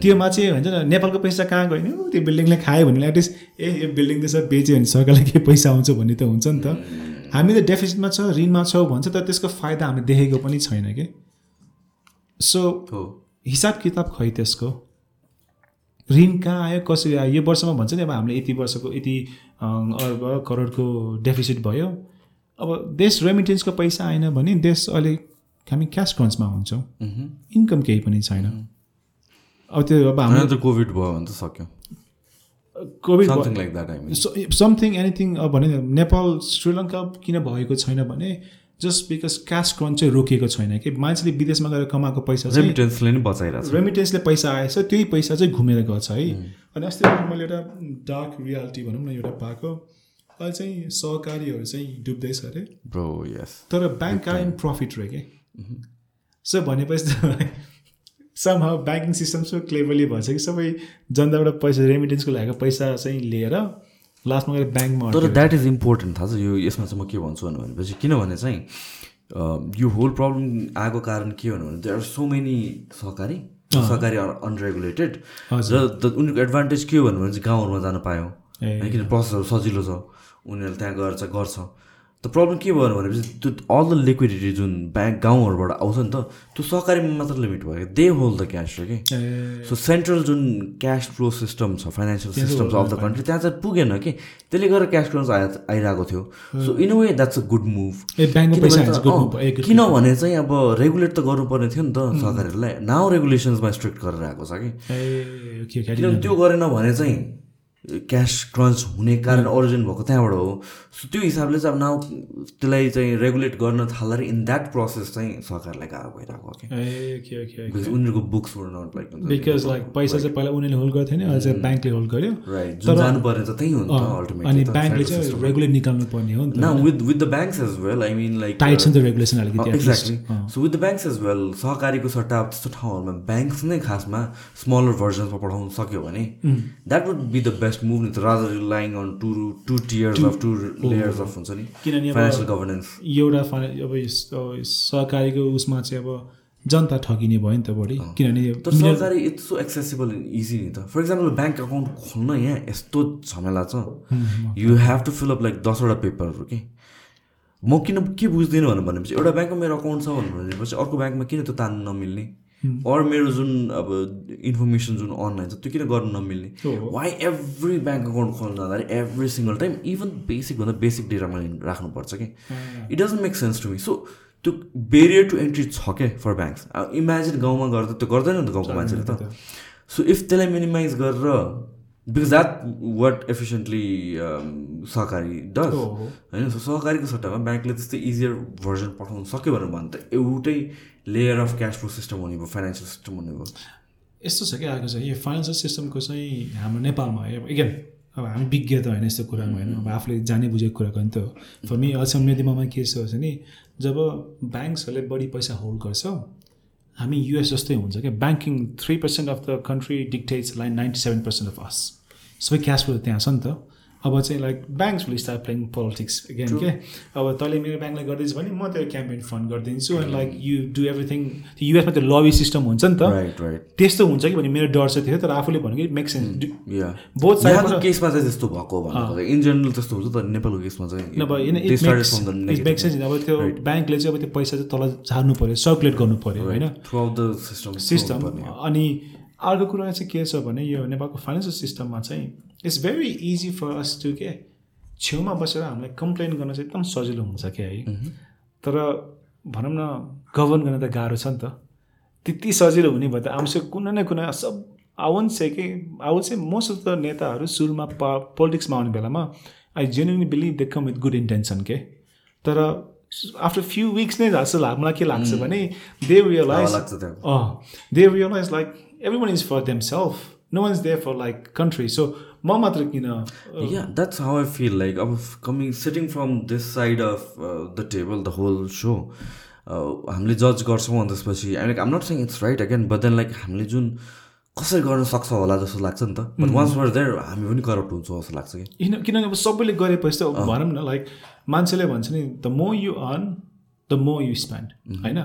त्योमा चाहिँ भन्छ नि नेपालको पैसा कहाँ गयो नि? त्यो बिल्डिङले खायो भने एटलिस्ट ए यो बिल्डिङ त सब बेच्यो भने सरकारलाई के पैसा आउँछ भन्ने त हुन्छ नि त। हामी त डेफिसिटमा छ ऋणमा छौँ भन्छ तर त्यसको फाइदा हामीले देखेको पनि छैन कि? सो हिसाब किताब खै त्यसको? ऋण कहाँ आयो? कसरी आयो? यो वर्षमा भन्छ नि अब हामीले यति वर्षको यति अर्ब करोडको डेफिसिट भयो। अब देश रेमिटेन्सको पैसा आएन भने देश अहिले हामी क्यास क्रन्चमा हुन्छौँ। इन्कम केही पनि छैन। अब त्यो अब हाम्रो त कोभिड भयो भने त सक्यो। Covid something like that I mean something anything अब भने नेपाल श्रीलङ्का किन भएको छैन भने जस्ट बिकज क्यास क्रन्च चाहिँ रोकिएको छैन कि मान्छेले विदेशमा गएर कमाएको पैसा रेमिटेन्सले नै बचाइरहेको छ रेमिटेन्सले पैसा आएछ त्यही पैसा चाहिँ घुमेर गछ है। अनि अस्ति मैले एउटा डार्क रियालिटी भनौँ न एउटा पाएको। अहिले चाहिँ सहकारीहरू चाहिँ डुब्दैछ अरे। ब्रो यस तर ब्याङ्क आर इन प्रफिट रह्यो कि? सो भनेपछि त somehow banking system so cleverly भन्छ कि सबै जनताबाट पैसा रेमिटेन्सको लागेको पैसा चाहिँ लिएर लास्टमा गएर ब्याङ्कमा तर। द्याट इज इम्पोर्टेन्ट थाहा छ। यो यसमा चाहिँ म के भन्छु भनेपछि किनभने चाहिँ यो होल प्रब्लम आएको कारण के हो भने देयर आर सो मेनी सहकारी सहकारी अनरेगुलेटेड। र उनीहरूको एडभान्टेज के हो भने चाहिँ गाउँहरूमा जान पायो। किन प्रोसेसहरू सजिलो छ। उनीहरूले त्यहाँ गएर चाहिँ गर्छ। त प्रब्लम के भयो भनेपछि त्यो अल द लिक्विडिटी जुन ब्याङ्क गाउँहरूबाट आउँछ नि त त्यो सहकारीमा मात्र लिमिट भयो। दे होल्ड द क्यास हो कि सो सेन्ट्रल जुन क्यास फ्लो सिस्टम छ फाइनेन्सियल सिस्टम छ अफ द कन्ट्री त्यहाँ चाहिँ पुगेन कि त्यसले गर्दा क्यास क्राउन्स आइ आइरहेको थियो। So in a way that's a good move किनभने चाहिँ अब रेगुलेट त गर्नुपर्ने थियो नि त सरकारहरूलाई नाउ रेगुलेसन्समा स्ट्रिक्ट गरेर आएको छ कि किनभने त्यो गरेन भने चाहिँ क्यास क्रन्च हुने कारण ओरिजिन भएको त्यहाँबाट हो। सो त्यो हिसाबले चाहिँ अब नाउ त्यसलाई चाहिँ रेगुलेट गर्न थाल्दाखेरि इन द्याट प्रोसेस चाहिँ सरकारलाई गाह्रो भइरहेको बिकज उनीहरूको books not like because like पैसा चाहिँ पहिला उनीहरूले होल्ड गर्थ्यो नि अहिले चाहिँ ब्याङ्कले होल्ड गर्यो। राइट जुन जानुपर्ने त त्यही हो नि त अँ, अल्टिमेटली अनि ब्याङ्कले चाहिँ रेगुलेट निकाल्नु पर्ने हो नि with with the banks as well I mean like tight छ नि त रेगुलेसन अलिकति. Exactly. So with the banks as well सहकारीको सट्टा त्यस्तो ठाउँहरूमा ब्याङ्क्स नै खासमा स्मलर भर्जन्समा पठाउन सक्यो भने that would be the best move नि त rather relying on two two tiers of two layers of हुन्छ नि? किनभने फाइनेन्सियल गभर्नेन्स एउटा अब सहकारीको उसमा चाहिँ अब जनता ठगिने भयो नि त बढी। किनभने सरकारी इट्स सो एक्सेसिबल इजी नि त। फर इक्जाम्पल ब्याङ्क अकाउन्ट खोल्न यहाँ यस्तो झमेला छ। You have to fill up like दसवटा पेपरहरू के म किन के बुझ्दिनँ भनेर भनेपछि एउटा ब्याङ्कमा मेरो अकाउन्ट छ भनेपछि अर्को ब्याङ्कमा किन त्यो तान्नु नमिल्ने? अर मेरो जुन अब इन्फर्मेसन जुन अनलाइन छ त्यो किन गर्नु नमिल्ने? वाइ एभ्री ब्याङ्क अकाउन्ट खोल्न जाँदाखेरि एभ्री सिङ्गल टाइम इभन बेसिकभन्दा बेसिक डेटा मैले राख्नुपर्छ कि? It doesn't make sense to me so त्यो बेरियर टु एन्ट्री छ क्या फर ब्याङ्क्स अब इमेजिन गाउँमा गर्दा त्यो गर्दैन नि त गाउँको मान्छेले त। सो इफ त्यसलाई मिनिमाइज गरेर बिकज द्याट वाट एफिसियन्टली सहकारी डज होइन? सो सहकारीको सट्टामा ब्याङ्कले त्यस्तै इजियर भर्जन पठाउन सक्यो भनेर भने त एउटै layer of cash flow system हुने भयो फाइनेन्सियल सिस्टम हुने भयो। यस्तो छ क्या आएको चाहिँ यो फाइनेन्सियल सिस्टमको चाहिँ हाम्रो नेपालमा है अब हामी विज्ञ त होइन यस्तो कुरामा होइन। अब आफूले जाने बुझेको कुरा गर्ने त हो। फर मी अहिलेसम्म मेरो दिमागमा के छ भने जब ब्याङ्क्सहरूले बढी पैसा होल्ड गर्छ हामी युएस जस्तै हुन्छ क्या। Banking three percent of the country dictates like ninety seven percent of us सबै क्यास फ्लो त्यहाँ छ नि त। अब चाहिँ like banks will start playing politics again के अब तैँले मेरो ब्याङ्कलाई गर्दैछ भने म त्यो क्याम्पेन फन्ड गरिदिन्छु and like you do everything युएसमा त्यो लबी सिस्टम हुन्छ नि त। त्यस्तो हुन्छ कि भने मेरो डर चाहिँ थियो तर आफूले भनेको कि मेक सेन्स बाट- केसमा चाहिँ त्यस्तो भएको इन जेनरल त्यस्तो हुन्छ तर नेपालको केसमा चाहिँ इट. मेक सेन्स अब त्यो ब्याङ्कले चाहिँ अब त्यो पैसा चाहिँ तल झार्नु पऱ्यो सर्कुलेट गर्नु पऱ्यो होइन? थ्रुआउट द सिस्टम सिस्टम अनि अर्को कुरा चाहिँ के छ भने यो नेपालको फाइनेन्सियल सिस्टममा चाहिँ it's very easy for us to के छेउमा बसेर हामीलाई कम्प्लेन गर्न चाहिँ एकदम सजिलो हुन्छ क्या है? तर भनौँ न गभर्न गर्न त गाह्रो छ नि त। त्यति सजिलो हुने भयो त। आउँछ कुनै न कुनै सब आउन् चाहिँ कि आउ चाहिँ मोस्ट अफ द नेताहरू सुरुमा प पोलिटिक्समा आउने बेलामा I genuinely believe they come with good intention के। तर आफ्टर फ्यु विक्स नै जस्तो मलाई के लाग्छ भने they realize they realize like for them self no one is there for like country so म मात्र किन yeah that's how i feel. Like i'm coming sitting from this side of uh, the table the whole show uh, हामीले जज गर्छौँ अनि त्यसपछि like I'm not saying it's right again but then like हामीले जुन कसरी गर्न सक्छ होला जस्तो लाग्छ नि त? बट वान्स वर देयर हामी पनि करप्ट हुन्छौँ जस्तो लाग्छ कि? किन किनभने अब सबैले गरेपछि त अब भनौँ न लाइक मान्छेले भन्छ नि the more you earn the more you spend होइन?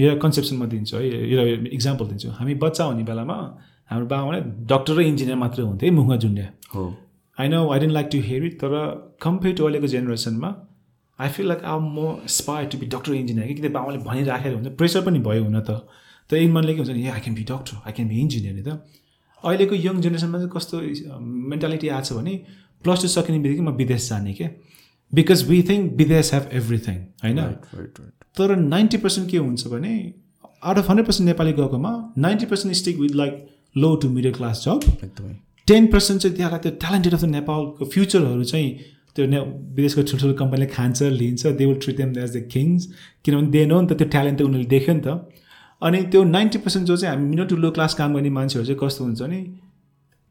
यो कन्सेप्सन म दिन्छु है यो इक्जाम्पल दिन्छु। हामी बच्चा हुने बेलामा हाम्रो बाबाले डक्टर र इन्जिनियर मात्रै हुन्थ्यो है मुखमा जुन्ड्या हो। I know I don't like to hear it तर कम्पेयर टु अहिलेको जेनेरेसनमा आई फिल लाइक अब म aspire to be doctor engineer कि किन बाबाले भनिराखेर हुन्छ प्रेसर पनि भयो हुन त। तर इन मनले के हुन्छ नि I can be doctor I can be engineer नि त। अहिलेको यङ जेनेरेसनमा चाहिँ कस्तो मेन्टालिटी आएको छ भने प्लस टू सकिने बित्तिकै म विदेश जाने क्या बिकज वी थिङ्क विदेश हेभ एभ्रिथिङ होइन? तर नाइन्टी पर्सेन्ट के हुन्छ भने out of hundred percent Nepali गएकोमा ninety percent stick with like low to middle class जब एकदमै। टेन पर्सेन्ट चाहिँ त्यहाँलाई त्यो ट्यालेन्टेड अफ द नेपालको फ्युचरहरू चाहिँ त्यो ने विदेशको ठुल्ठुलो कम्पनीले खान्छ लिन्छ they will treat them as the kings किनभने दे नो नि त त्यो ट्यालेन्ट त उनीहरूले देख्यो नि त। अनि त्यो नाइन्टी पर्सेन्ट जो चाहिँ हामी मिडल टु लो क्लास काम गर्ने मान्छेहरू चाहिँ कस्तो हुन्छ नि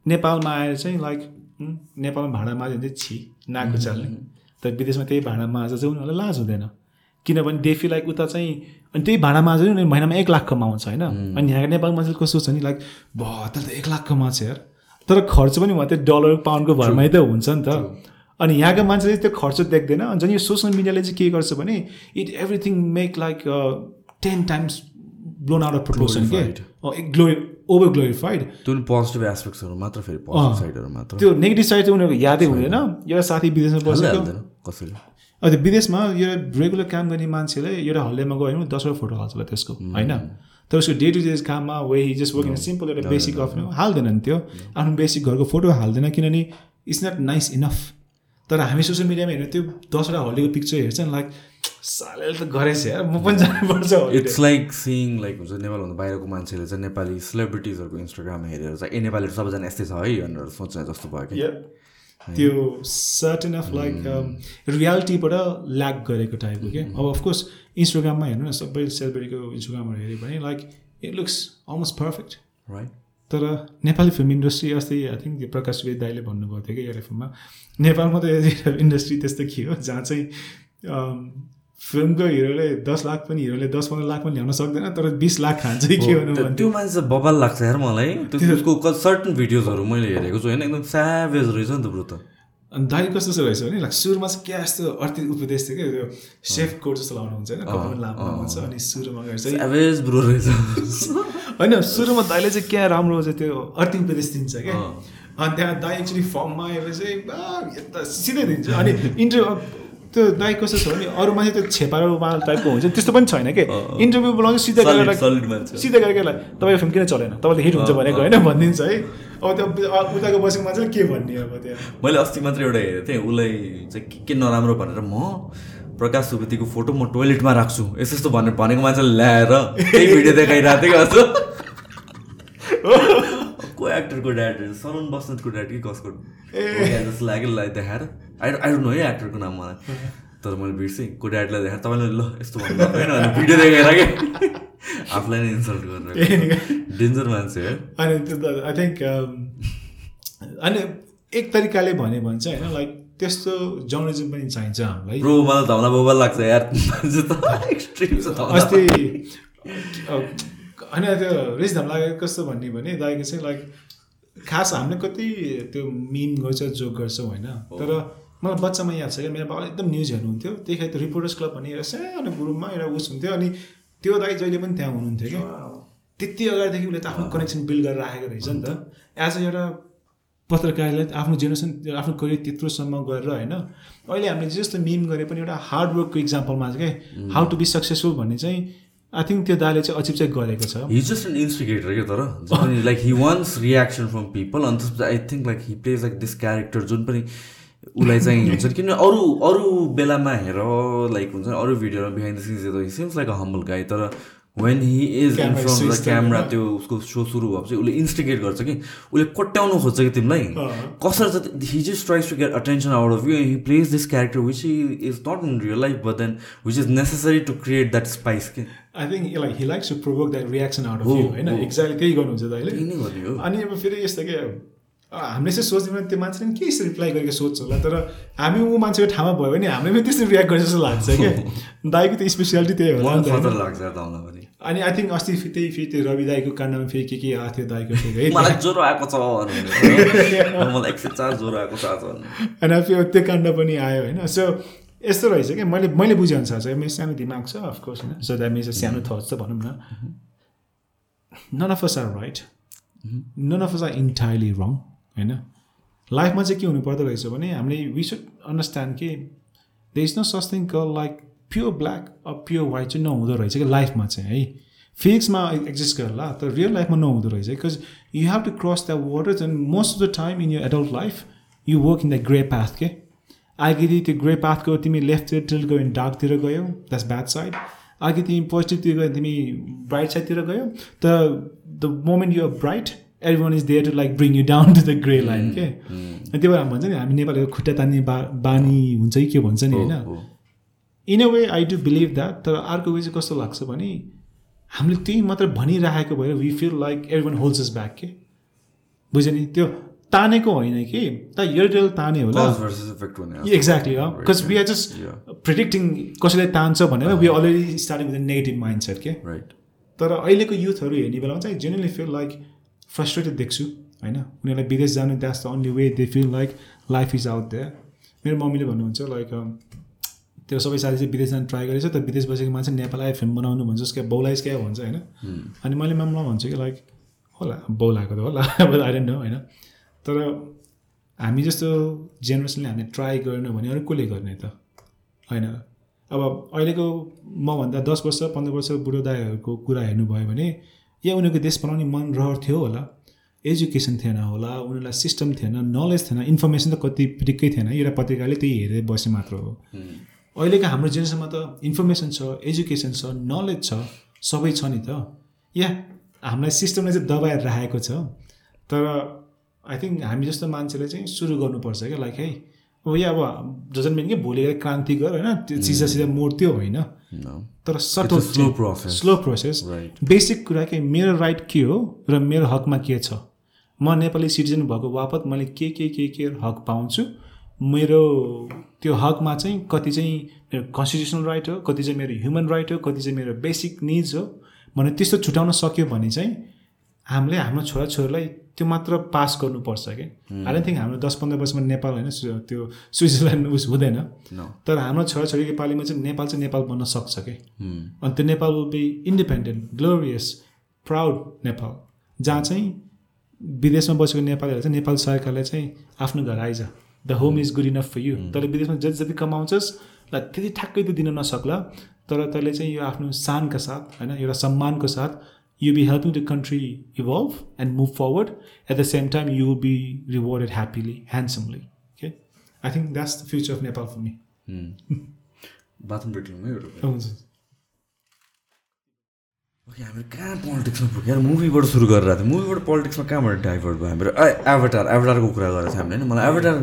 नेपालमा आएर चाहिँ लाइक हुँ, नेपालमा भाडा माझ्यो भने चाहिँ छि नाकको चाल्ने तर विदेशमा त्यही भाडा माझ चाहिँ उनीहरूलाई लाज हुँदैन। किनभने देफी लाइक उता चाहिँ अनि त्यही भाडा माझ उनीहरू महिनामा एक लाख कमाउँछ होइन? अनि यहाँको नेपाल मान्छेले कस्तो छ नि लाइक भ त एक लाख कमाउँछ यार। तर खर्च पनि उहाँ त्यो डलर पाउन्डको भरमै त हुन्छ नि त। अनि यहाँको मान्छेले त्यो खर्च देख्दैन। अनि झन् यो सोसियल मिडियाले चाहिँ के गर्छ भने it everything make like ten times blown out of proportion के? ग्लोरी ओभर ग्लोरिफाइड पोजिटिभ एस्पेक्ट्सहरू मात्र फेरि पोजिटिभ साइडहरू मात्र। त्यो नेगेटिभ साइड चाहिँ उनीहरूको यादै हुँदैन। एउटा साथी विदेशमा बसेको कसैले? त्यो विदेशमा एउटा रेगुलर काम गर्ने मान्छेले एउटा हल्लेमा गयो भने दसवटा फोटो हाल्छ होला त्यसको होइन? तर उसको डे टु डे काममा way he just working simple एउटा बेसिक अफ हाल्दैन नि त्यो। आफ्नो बेसिक घरको फोटो हाल्दैन किनभने इट्स नट नाइस इनफ तर हामी सोसियल मिडियामा हेर्ने त्यो दसवटा हल्लीको पिक्चर हेर्छ नि लाइक साले त गरेछ यार म पनि जानुपर्छ। इट्स लाइक सिइङ लाइक हुन्छ नेपालभन्दा बाहिरको मान्छेले चाहिँ नेपाली सेलिब्रिटिजहरूको इन्स्टाग्राम हेरेर चाहिँ ए नेपालीहरू सबैजना यस्तै छ है भनेर सोच्ने जस्तो भयो कि. त्यो सर्टेन अफ लाइक रियालिटीबाट ल्याक गरेको टाइपको के अब अफकोर्स इन्स्टाग्राममा हेर्नु न सबै सेलिब्रिटीको इन्स्टाग्रामहरू हेऱ्यो भने like it looks almost perfect right तर नेपाली फिल्म इन्डस्ट्री अस्ति आई थिङ्क त्यो प्रकाश वेद दाईले भन्नुभएको थियो कि एउटा फिल्ममा नेपालमा त इन्डस्ट्री त्यस्तो के हो जहाँ चाहिँ अम, फिल्मको हिरोले दस लाख पनि हिरोले दस पन्ध्र लाख पनि ल्याउन सक्दैन तर बिस लाख खान्छ कि भन्नु त्यो- मान्छे बबाल लाग्छ यार मलाई। त्यो उसको सर्टन भिडियोजहरू मैले हेरेको छु होइन? एकदम स्याभेज रहेछ नि त ब्रो त। अनि दाइ कस्तो चाहिँ रहेछ भने लाइक सुरुमा चाहिँ क्या यस्तो अर्ती उपदेश थियो क्या त्यो सेफ कोट जस्तो लाउनु हुन्छ होइन कपालमा लामो हुन्छ अनि सुरुमा गएर चाहिँ स्याभेज ब्रो रहेछ। होइन सुरुमा दाइले चाहिँ क्या राम्रो चाहिँ त्यो अर्ती उपदेश दिन्छ क्या। अनि त्यहाँ दाइ एक्चुली फर्ममा आएर चाहिँ यता सिधै दिन्छ। अनि इन्टरभ्यू त्यो दाइ कस्तो छ भने अरू मान्छे त्यो छेपारो माल टाइपको हुन्छ त्यस्तो पनि छैन कि इन्टरभ्यू बोलाउँछ सिधै मान्छे। सिधै गएर के तपाईँको फिल्म किन चलेन तपाईँले हिट हुन्छ भनेको होइन भनिदिन्छ है अब त्यो उताको बसेको मान्छेले के भन्ने अब त्यहाँ मैले अस्ति मात्र एउटा हेरेको थिएँ उसलाई चाहिँ के के नराम्रो भनेर म प्रकाश सुवेदीको फोटो म टोइलेटमा राख्छु यस्तो यस्तो भनेर भनेको मान्छेले ल्याएर त्यही भिडियो देखाइरहेको थियो कि को एक्टरको ड्याड सरुण बस्नेतको ड्याड कि कसको? जस्तो लाग्यो लाई देखाएर। आई आई डोन्ट नो है एक्टरको नाम मलाई। तर मैले बिर्सेँ। को ड्याडलाई देखाएर तपाईँले ल यस्तो भन्नु होइन भिडियो देखाएर कि? आफूलाई नै इन्सल्ट गरेर डेन्जर मान्छे है। अनि त्यो त आई थिङ्क अनि एक तरिकाले भन्यो भने चाहिँ होइन लाइक त्यस्तो जर्नलिजम पनि चाहिन्छ हामीलाई। ब्रो मलाई धमला बोबा लाग्छ यार। अस्ति होइन त्यो रिस धम लागेको कस्तो भन्ने भने दाइको चाहिँ लाइक खास हामीले कति त्यो मिम गर्छ जोक गर्छौँ होइन। तर मलाई बच्चामा याद छ क्या मेरो बाबाले एकदम न्युज हेर्नुहुन्थ्यो। त्यतिखेर त्यो रिपोर्टर्स क्लब भन्ने एउटा सानो ग्रुपमा एउटा उस हुन्थ्यो अनि त्यो दाइ जहिले पनि त्यहाँ हुनुहुन्थ्यो कि त्यति अगाडिदेखि उसले त आफ्नो कनेक्सन बिल्ड गरेर राखेको रहेछ नि त। एज अ एउटा पत्रकारले आफ्नो जेनेरेसन आफ्नो करियर त्यत्रोसम्म गरेर होइन अहिले हामीले जस्तो मिम गरे पनि एउटा हार्डवर्कको इक्जाम्पलमा चाहिँ क्या। हाउ टु बी सक्सेसफुल भन्ने चाहिँ आई थिङ्क त्यो दाले चाहिँ अचिब चाहिँ गरेको छ। हि जस्ट एन इन्स्टिगेटर क्या तर? Like he wants reaction from people अनि त्यसपछि I think like he plays like this character जुन पनि उसलाई चाहिँ हुन्छ। किनभने अरू अरू बेलामा हेर लाइक हुन्छ नि अरू भिडियोमा बिहाइन्ड द सिन्स हेर्दा seems like a humble guy तर when he is in front the camera त्यो उसको सो सुरु भएपछि उसले इन्स्टिगेट गर्छ कि उसले कोट्याउनु खोज्छ कि तिमीलाई। कसरी चाहिँ he just tries to get attention out of you he plays this character which is not in real life but then which is necessary to create that spice कि? I think like he likes to provoke that reaction out of you होइन। Exactly त्यही गर्नुहुन्छ गर्ने हो अनि अब फेरि यस्तो के हामीले चाहिँ सोच्दैनौँ भने त्यो मान्छेले पनि के यसरी रिप्लाई गरेको सोध्छ होला तर हामी ऊ मान्छेको ठाउँमा भयो भने हामीले पनि त्यसरी रियाक्ट गर्ने जस्तो लाग्छ क्या। दाइको त स्पेसियालिटी त्यही होला त। अनि आई थिङ्क अस्ति त्यही फेरि त्यो रवि दाईको काण्डमा फेरि के के आएको थियो दाईको फेरि मलाई ज्वरो आएको छ मलाई एक सय चार ज्वरो आएको छ अनि फेरि त्यो काण्ड पनि आयो होइन? सो यस्तो रहेछ कि मैले मैले बुझेअनुसार चाहिँ मेरो सानो दिमाग छ अफकोर्स होइन? सो द्याट मिन्स सानो थट्स त भनौँ न। None of us are right none of us are entirely wrong होइन? लाइफमा चाहिँ के हुनु पर्दो रहेछ भने हामीले वी सुड अन्डरस्ट्यान्ड कि they is no such thing call like pure black a pure white चाहिँ नहुँदो रहेछ कि लाइफमा चाहिँ है? फिजिक्समा एक्जिस्ट गर्ला तर रियल लाइफमा नहुँदो रहेछ because you have to cross the waters and most of the time in your adult life you work in the grey path के अघि त्यो ग्रे पाथको तिमी लेफ्टतिर गयो भने डार्कतिर गयौ द्याट्स ब्याड साइड अघि तिमी पोजिटिभतिर गयो भने तिमी ब्राइट साइडतिर गयौ. त the moment you're bright every one is there to like bring you down to the grey line के अनि त्यही भएर हामी भन्छ नि हामी नेपालीको खुट्टा तान्ने बा बानी हुन्छ कि के भन्छ नि होइन? In a way I do believe that तर अर्को वे चाहिँ कस्तो लाग्छ भने हामीले त्यही मात्र भनिराखेको भएर we feel like every one holds is back के? बुझ्यो नि? त्यो तानेको होइन कि? त एयरटेल ताने होला। Exactly because we are just predicting कसैले तान्छ भनेर we already starting with negative mind set के राइट तर अहिलेको युथहरू हेर्ने बेलामा चाहिँ जेनरली फिल लाइक फ्रस्ट्रेटेड देख्छु होइन? उनीहरूलाई विदेश जानु that's the only way they feel like life is out there मेरो मम्मीले भन्नुहुन्छ लाइक त्यो सबै साथी चाहिँ विदेश जानु ट्राई गरेछ त विदेश बसेको मान्छे नेपाल आयो फिल्म बनाउनु भन्छ उसको बौलाइस क्या भन्छ होइन? अनि मैले मामला भन्छु कि लाइक होला बौलाएको त होला अब आई डोन्ट नो होइन? तर हामी जस्तो जेनेरेसनले हामीले ट्राई गरेन भने अरू कसले गर्ने त? होइन। अब अहिलेको मभन्दा दस वर्ष पन्ध्र वर्ष बुढो दाईहरूको कुरा हेर्नुभयो भने या उनीहरूको देश बनाउने मन रहर थियो होला एजुकेसन थिएन होला उनीहरूलाई सिस्टम थिएन नलेज थिएन इन्फर्मेसन त कति पिटिक्कै थिएन एउटा पत्रिकाले त्यही हेरेर बसे मात्र हो। अहिलेको हाम्रो जेनेरेसनमा त इन्फर्मेसन छ एजुकेसन छ नलेज छ सबै छ नि त। या हामीलाई सिस्टमले चाहिँ दबाएर राखेको छ। तर आई थिङ्क हामी जस्तो मान्छेले चाहिँ सुरु गर्नुपर्छ क्या लाइक है अब या अब जजन मिन कि भोलि क्रान्ति गर होइन? त्यो सिधा सिधा मोड त्यो होइन. तर subtle slow process. Slow process. Basic कुरा के मेरो राइट के हो र मेरो हकमा के छ? म नेपाली सिटिजन भएको बापत मैले के के के के हक पाउँछु? मेरो त्यो हकमा चाहिँ कति चाहिँ मेरो कन्स्टिट्युसनल राइट हो कति चाहिँ मेरो ह्युमन राइट हो कति चाहिँ मेरो बेसिक निड्स हो? भने त्यस्तो छुट्याउन सक्यो भने चाहिँ हामीले हाम्रो छोराछोरीलाई त्यो मात्र पास गर्नुपर्छ कि? आई डोन्ट थिङ्क हाम्रो दस पन्ध्र वर्षमा नेपाल होइन त्यो स्विजरल्यान्ड उस हुँदैन. तर हाम्रो छोराछोरीको पालिमा चाहिँ नेपाल चाहिँ नेपाल बन्न सक्छ कि. अनि त्यो Nepal will be independent glorious proud Nepal. जहाँ चाहिँ विदेशमा बसेको नेपालीहरू चाहिँ नेपाल सरकारले चाहिँ आफ्नो घर आइज। The home is good enough for you तर विदेशमा जति जति कमाउँछस् ल त्यति ठ्याक्कै त दिन नसक्ला। तर तैँले चाहिँ यो आफ्नो शानका साथ होइन एउटा सम्मानको साथ you be helping the country evolve and move forward at the same time you will be rewarded happily handsomely okay I think that's the future of Nepal for me bathroom break रुममै एउटा okay हामीहरू कहाँ पोलिटिक्समा पुग्यो मुभीबाट सुरु गरेर थियो मुभीबाट पोलिटिक्समा कहाँबाट divert भयो हाम्रो ए एभाटार एभाटारको कुरा गरेको थियो हामीले होइन मलाई एभाटार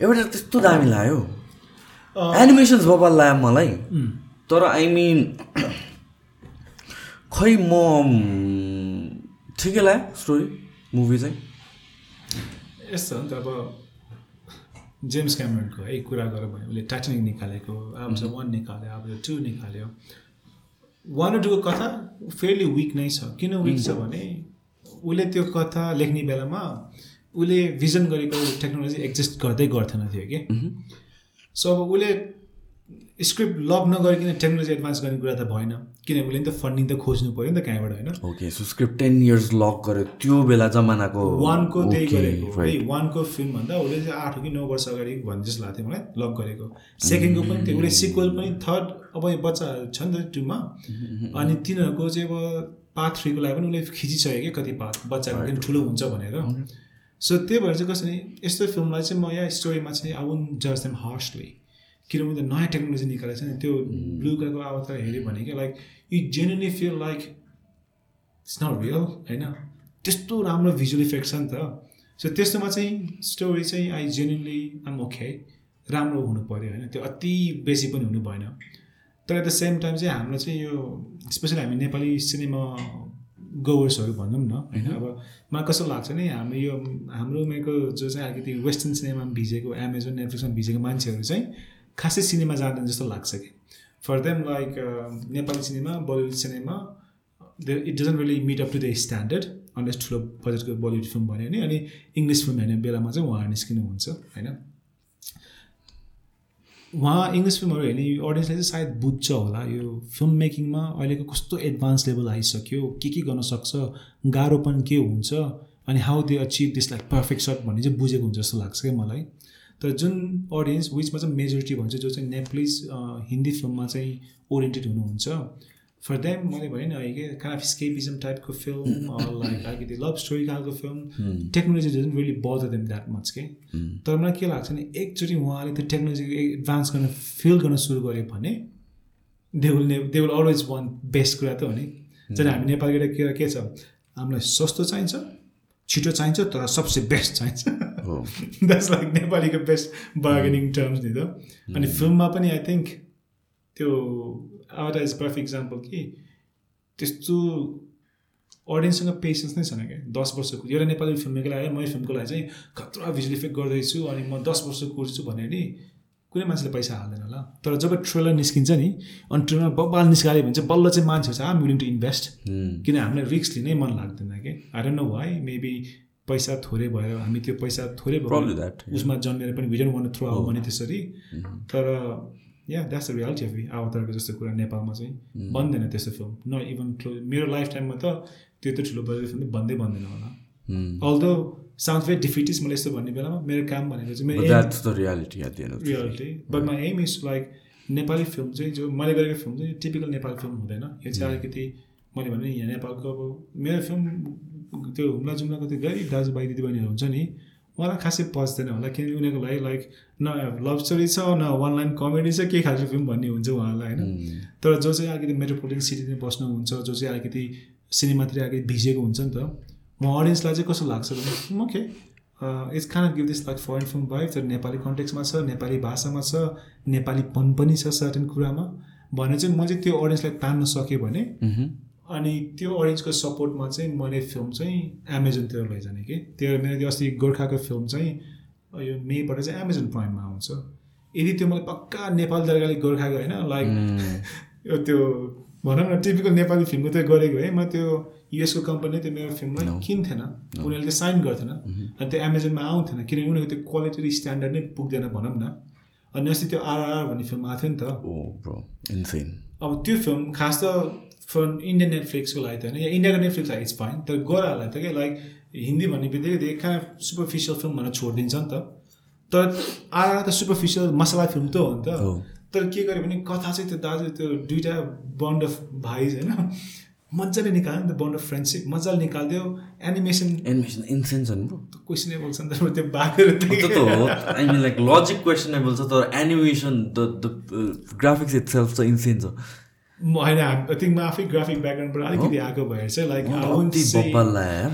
एभाटार त्यस्तो दामी लाग्यो एनिमेसन्स बबाल लाग्यो मलाई। तर आई मिन खै म ठिकै लाग्यो स्टोरी मुभी चाहिँ? यस्तो हो नि त अब जेम्स क्यामरनको है कुरा गरौँ भने उसले टाइटनिक निकालेको अब वान निकाल्यो अब टू निकाल्यो। वान र टूको कथा फेयरली विक नै छ। किन विक छ भने उसले त्यो कथा लेख्ने बेलामा उसले भिजन गरेको टेक्नोलोजी एक्जिस्ट गर्दै गर्थेन थियो कि। सो अब उसले स्क्रिप्ट लक नगरिकन टेक्नोलोजी एडभान्स गर्ने कुरा त भएन। किनभने उसले नि त फन्डिङ त खोज्नु पऱ्यो नि त कहाँबाट होइन? Okay so script ten years lock गर्यो त्यो बेला जमानाको वानको त्यही गरेको। है. वानको फिल्मभन्दा उसले चाहिँ आठ कि नौ वर्ष अगाडि भन्ने जस्तो लाग्थ्यो मलाई लक गरेको। सेकेन्डको पनि थियो उसले सिक्वल पनि थर्ड अब यो बच्चाहरू छ नि त टुमा अनि तिनीहरूको चाहिँ अब पार्ट थ्रीको लागि पनि उसले खिचिसक्यो कि कति पार्ट बच्चाको पनि ठुलो हुन्छ भनेर। सो त्यही भएर चाहिँ कसरी यस्तो फिल्मलाई चाहिँ म यहाँ स्टोरीमा चाहिँ आई वुन जज देम हार्सली किनभने नयाँ टेक्नोलोजी निकालेको छ नि त्यो ब्लु कलरको अवतार हेऱ्यो भने कि like you genuinely feel like it's not real होइन? त्यस्तो राम्रो भिजुअल इफेक्ट छ नि त। सो त्यस्तोमा चाहिँ स्टोरी चाहिँ आई जेन्युनली आम ओके राम्रो हुनु पऱ्यो होइन? त्यो अति बेसी पनि हुनु भएन। तर एट द सेम टाइम चाहिँ हाम्रो चाहिँ यो स्पेसली हामी नेपाली सिनेमा गोवर्सहरू भनौँ न होइन? अब मलाई कस्तो लाग्छ नि हाम्रो यो हाम्रो उमेरको जो चाहिँ अलिकति वेस्टर्न सिनेमामा भिजेको एमाजोन नेटफ्लिक्समा भिजेको मान्छेहरू चाहिँ खासै सिनेमा जाँदैन जस्तो लाग्छ कि। For them like Nepali cinema Bollywood cinema it doesn't really meet up to the standard unless ठुलो बजेटको बलिउड फिल्म भन्यो भने अनि इङ्ग्लिस फिल्म हेर्ने बेलामा चाहिँ उहाँहरू निस्किनुहुन्छ होइन। उहाँ इङ्ग्लिस फिल्महरू हेर्ने अडियन्सले चाहिँ सायद बुझ्छ होला यो फिल्म मेकिङमा अहिलेको कस्तो एडभान्स लेभल आइसक्यो के के गर्न सक्छ गाह्रो पनि के हुन्छ अनि how they achieve this like perfect shot भन्ने चाहिँ बुझेको हुन्छ जस्तो लाग्छ क्या मलाई। तर जुन अडियन्स विचमा चाहिँ मेजोरिटी भन्छ जो चाहिँ नेप्लिज हिन्दी फिल्ममा चाहिँ ओरिएन्टेड हुनुहुन्छ। फर देम मैले भने नि काइन्ड अफ स्केपिजम टाइपको फिल्म लाइक अलिकति लभ स्टोरी खालको film technology doesn't really bother them that much के तर मलाई के लाग्छ नि एकचोटि उहाँले त्यो टेक्नोलोजी एडभान्स गर्न फिल गर्न सुरु गर्यो भने दे विल ने they will always want best कुरा त हो नि। जस्तै हामी नेपालको एउटा कुरा के छ? हामीलाई सस्तो चाहिन्छ छिटो चाहिन्छ तर सबसे बेस्ट चाहिन्छ। द्याट्स लाइक नेपालीको बेस्ट बार्गेनिङ टर्म्स नि त अनि फिल्ममा पनि आई थिङ्क त्यो एउटा इज पर्फेक्ट इक्जाम्पल कि त्यस्तो अडियन्ससँग पेसेन्स नै छैन क्या। दस वर्षको एउटा नेपाली फिल्म मेकरलाई आयो मैले फिल्मको लागि चाहिँ खतरा भिजुअल इफेक्ट गर्दैछु अनि म दस वर्ष कुर्छु भने नि कुनै मान्छेले पैसा हाल्दैन होला तर जब ट्रेलर निस्किन्छ नि अनि ट्रेलर बब्बाल निस्कायो भने चाहिँ बल्ल चाहिँ मान्छेहरू चाहिँ आम विलिङ टु इन्भेस्ट किन हामीलाई रिस्क लिनै मन लाग्दैन कि I don't know why maybe पैसा थोरै भएर हामी त्यो पैसा थोरै भयो. उसमा जन्मेर पनि भिडियो वान थ्रु आऊ भने त्यसरी। तर yeah that's the reality of अवतारको जस्तो कुरा नेपालमा चाहिँ बन्दैन त्यस्तो फिल्म न इभन क्लो मेरो लाइफ टाइममा त त्यो त ठुलो बजेट फिल्म बन्दै बन्दैन होला। अल्दो साउन्ड भेरी डिफिटिस मैले यस्तो भन्ने बेलामा मेरो काम भनेको चाहिँ मेरो. Reality but my aim is like Nepali film चाहिँ जो मैले गरेको फिल्म चाहिँ टिपिकल नेपाली फिल्म हुँदैन। यो चाहिँ अलिकति मैले भने यहाँ नेपालको अब मेरो फिल्म त्यो हुम्ला जुम्लाको त्यो गरिब दाजुभाइ दिदीबहिनीहरू हुन्छ नि उहाँलाई खासै पच्दैन होला किनकि उनीहरूको लागि लाइक न लभ स्टोरी छ न वान लाइन कमेडी छ के खालको फिल्म भन्ने हुन्छ उहाँहरूलाई होइन। तर जो चाहिँ अलिकति मेट्रोपोलिटन सिटीमा बस्नुहुन्छ जो चाहिँ अलिकति सिनेमातिर अलिकति भिजेको हुन्छ नि त म अडियन्सलाई चाहिँ कस्तो लाग्छ भने okay it's Khan give this like foreign film भयो तर नेपाली कन्टेक्समा छ नेपाली भाषामा छ नेपालीपन पनि छ सर्टेन कुरामा। भने चाहिँ म चाहिँ त्यो अडियन्सलाई तान्न सकेँ भने अनि त्यो अडियन्सको सपोर्टमा चाहिँ मैले फिल्म चाहिँ एमाजोनतिर लैजाने कि? त्यो मेरो त्यो अस्ति गोर्खाको फिल्म चाहिँ यो मेबाट चाहिँ एमाजोन प्राइममा आउँछ। यदि त्यो मैले पक्का नेपाल दर्गाले गोर्खाको होइन लाइक यो त्यो भनौँ न टिपिकल नेपाली फिल्मको त्यो गरेको है। म त्यो युएसको कम्पनीले त्यो मेरो फिल्मलाई किन्थेन। उनीहरूले त्यो साइन गर्थेन। अनि त्यो एमाजोनमा आउँथेन किनकि उनीहरूको त्यो क्वालिटी स्ट्यान्डर्ड नै पुग्दैन भनौँ न। अनि अस्ति त्यो आरआर भन्ने फिल्म आएको थियो नि त। Oh. अब त्यो फिल्म खास त फर इन्डियन नेटफ्लिक्सको लागि त होइन। या इन्डियाको नेटफ्लिक्स लागि इट्स फाइन तर गोराहरूलाई त के लाइक हिन्दी भन्ने बित्तिकै त्यो कहाँ सुपरफिसियल फिल्म भनेर छोडिदिन्छ नि त। तर आएर त सुपरफिसियल मसला फिल्म त हो नि त। हो। तर के गर्यो भने कथा चाहिँ त्यो दाजु त्यो दुइटा बन्ड अफ भाइ होइन मजाले निकाल्यो नि त बन्ड अफ फ्रेन्डसिप मजाले निकालिदियो एनिमेसन Animation insane छ नि bro. क्वेसनेबल छ नि त त्यो हो मिन लाइक लजिक क्वेसनेबल छ तर animation the the graphics itself छ। म होइन आई थिङ्क म आफै ग्राफिक ब्याकग्राउन्डबाट अलिकति आएको भएर चाहिँ like.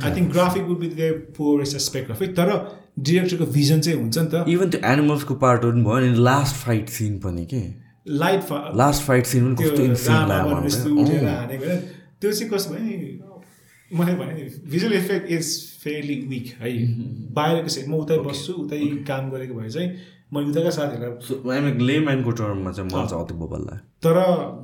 I think graphic would be the poorest aspect of it तर डिरेक्टरको भिजन चाहिँ हुन्छ नि त। इभन त्यो एनिमल्सको पार्टहरू पनि भयो नि लास्ट फाइट सिन पनि के? लाइट लास्ट फाइट सिन पनि त्यो कस्तो उठेर हानेको चाहिँ कस्तो भने मैले भने visual effect is fairly weak है। बाहिरको चाहिँ म उतै बस्छु उतै काम गरेको भए चाहिँ मैले उताका साथीहरूलाई मिन लेम्यानको टर्ममा चाहिँ चाहिँ अति बब्बल्ला तर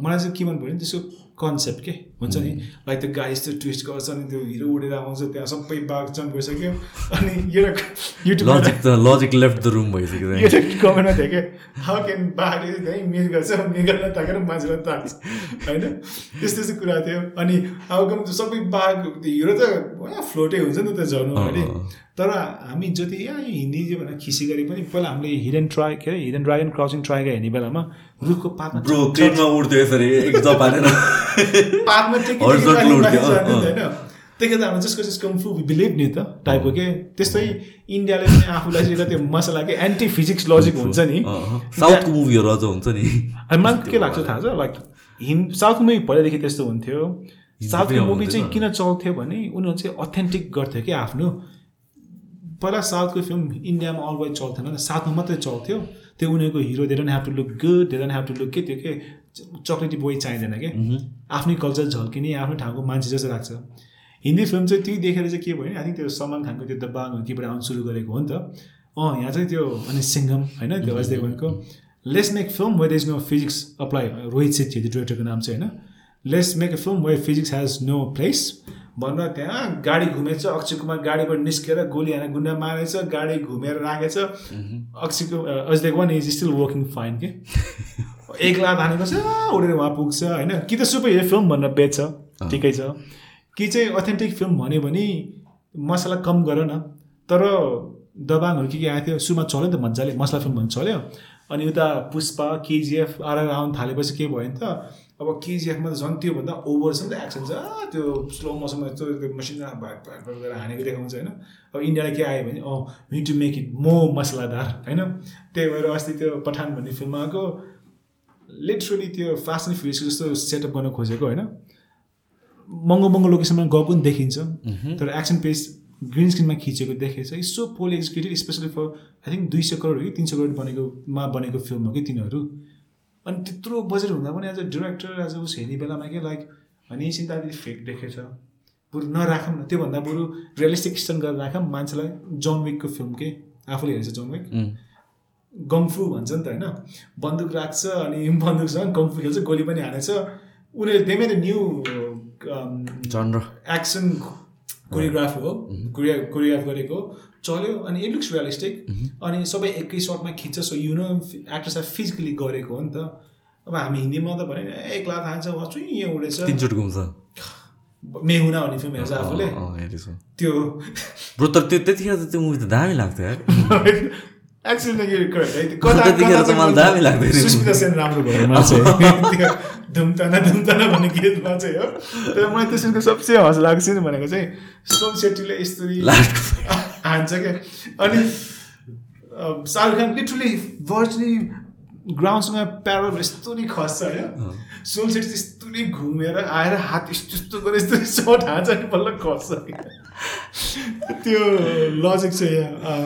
मलाई चाहिँ के मन पऱ्यो नि त्यसको कन्सेप्ट के? हुन्छ नि? लाइक त्यो गाडी यस्तो ट्विस्ट गर्छ अनि त्यो हिरो उडेर आउँछ त्यहाँ सबै बाघ जम्प भइसक्यो अनि एउटा लजिक त लजिक लेफ्ट द रुम भइसक्यो यो चाहिँ कमेन्टमा थियो कि हाउ क्यान बाघले चाहिँ मिस गर्छ? गर्न ताकेर मान्छेलाई ताक्छ होइन? त्यस्तो त्यस्तो कुरा थियो। अनि हाउ कम सबै बाघ हिरो त फ्लोटै हुन्छ नि त झर्नु अगाडि। तर हामी जति यहाँ हिन्दी जे भनेर खिसी गरे पनि पहिला हामीले हिडन ट्राई के अरे हिडन ड्रागन क्रसिङ ट्राई हेर्ने बेलामा। रुखको पातमा त होइन। त्यही कारण जसको चाहिँ कम्फु बिलिभ नि त टाइपको के? त्यस्तै इन्डियाले पनि आफूलाई चाहिँ त्यो मसला के? एन्टी फिजिक्स लजिक हुन्छ नि। साउथको मुभीहरू अझ हुन्छ नि। मलाई के लाग्छ थाहा छ? लाइक हिन्द साउथ मुभी पहिलादेखि त्यस्तो हुन्थ्यो। साउथको मुभी चाहिँ। किन चल्थ्यो भने उनीहरू चाहिँ अथेन्टिक गर्थ्यो कि? आफ्नो पहिला साउथको फिल्म इन्डियामा अलवेज चल्थेन नि साउथमा मात्रै चल्थ्यो। त्यो उनीहरूको hero don't have to look good they don't have to look के त्यो के चक्लेटी बोय चाहिँदैन कि। आफ्नै कल्चर झल्किने आफ्नै ठाउँको मान्छे जस्तो लाग्छ। हिन्दी फिल्म चाहिँ त्यही देखेर चाहिँ के भयो भने आई थिङ्क त्यो सलमान खानको त्यो दबाङ केबाट आउनु सुरु गरेको हो नि त। अँ यहाँ चाहिँ त्यो अनि सिङ्गम होइन त्यो Ajay देवगनको let's make film where is no physics apply Rohit Shetty त्यो डिरेक्टरको नाम चाहिँ होइन। Let's make a film where physics has no place भनेर त्यहाँ गाडी घुमेछ अक्षय कुमार गाडीबाट निस्केर गोली हानेर गुन्डा मारेछ गाडी घुमेर राखेछ। Akshay Kumar Ajay Devgan is still working fine के? एक लाख हानेको छ उडेर उहाँ पुग्छ होइन? कि त सुपर हिरो फिल्म भनेर बेच्छ ठिकै छ। कि चाहिँ अथेन्टिक फिल्म भन्यो भने मसला कम गर न। तर दबाङहरू के के आएको थियो सुरुमा चल्यो नि त मजाले मसला फिल्म भन्नु चल्यो। अनि उता पुष्पा केजिएफ आरआर आउनु थालेपछि के भयो नि त अब केजिएफमा त झन् त्योभन्दा ओभर छ नि त एक्सन छ। त्यो स्लो मोसनमा यस्तो त्यो मसिन भाग गरेर हानेको देखाउँछ होइन? अब इन्डियालाई के आयो भने अँ वी टु मेक इट मो मसलादार होइन? त्यही भएर अस्ति त्यो पठान भन्ने फिल्म आएको। लिटरली त्यो फास्ट एन्ड फ्युरियसको जस्तो सेटअप गर्न खोजेको होइन? महँगो महँगो लोकेसनमा गएको पनि देखिन्छ। तर एक्सन पेस ग्रिन स्क्रिनमा खिचेको देखेछ it's so poorly executed especially for I think दुई सय करोड हो कि तिन सय करोड बनेकोमा बनेको फिल्म हो कि तिनीहरू। अनि त्यत्रो बजेट हुँदा पनि as a director as a उस हेर्ने बेलामा के लाइक त अलिकति फेक देखेछ बरु नराखौँ न। त्योभन्दा बरु रियलिस्टिक स्टन गरेर राखौँ। मान्छेलाई जन विकको फिल्म के? आफूले हेरेछ जन विक गङफु भन्छ नि त होइन। बन्दुक राख्छ अनि बन्दुकसँग गङफु खेल्छ गोली पनि हानेछ। उनीहरू देमै द न्यू एक्सन कोरियोग्राफ हो कोरिया कोरियोग्राफ गरेको चल्यो अनि इट लुक्स रियलिस्टिक अनि सबै एकै सर्टमा खिच्छ सो यु नो एक्ट्रेसलाई फिजिकली गरेको हो नि त। अब हामी हिन्दीमा त भने एक लाख हान्छ उहाँ चुइँ यहाँ उडेछ तिनचोटि घुम्छ। मेहुना भन्ने फिल्म हेर्छ आफूले। त्यो ब्रो तर त्यो त्यतिखेर त त्यो मुभी त दामी लाग्थ्यो सुस्मिता सेन राम्रो चाहिँ धुमताना धुमताना भन्ने गीतमा चाहिँ हो तर मलाई त्यो सिनको सबसे हँस लाग्छ नि भनेको चाहिँ सोम सेट्टीले यस्तरी लास्टको हान्छ क्या अनि शाहरुख खान लिटरली भर्चुली ग्राउन्डसँग प्यारल यस्तो नि खस्छ होइन सोम सेट्टी चाहिँ यस्तो नि घुमेर आएर हात यस्तो यस्तो गरेर यस्तो सर्ट हान्छ अनि बल्ल खस्छ क्या त्यो लजिक चाहिँ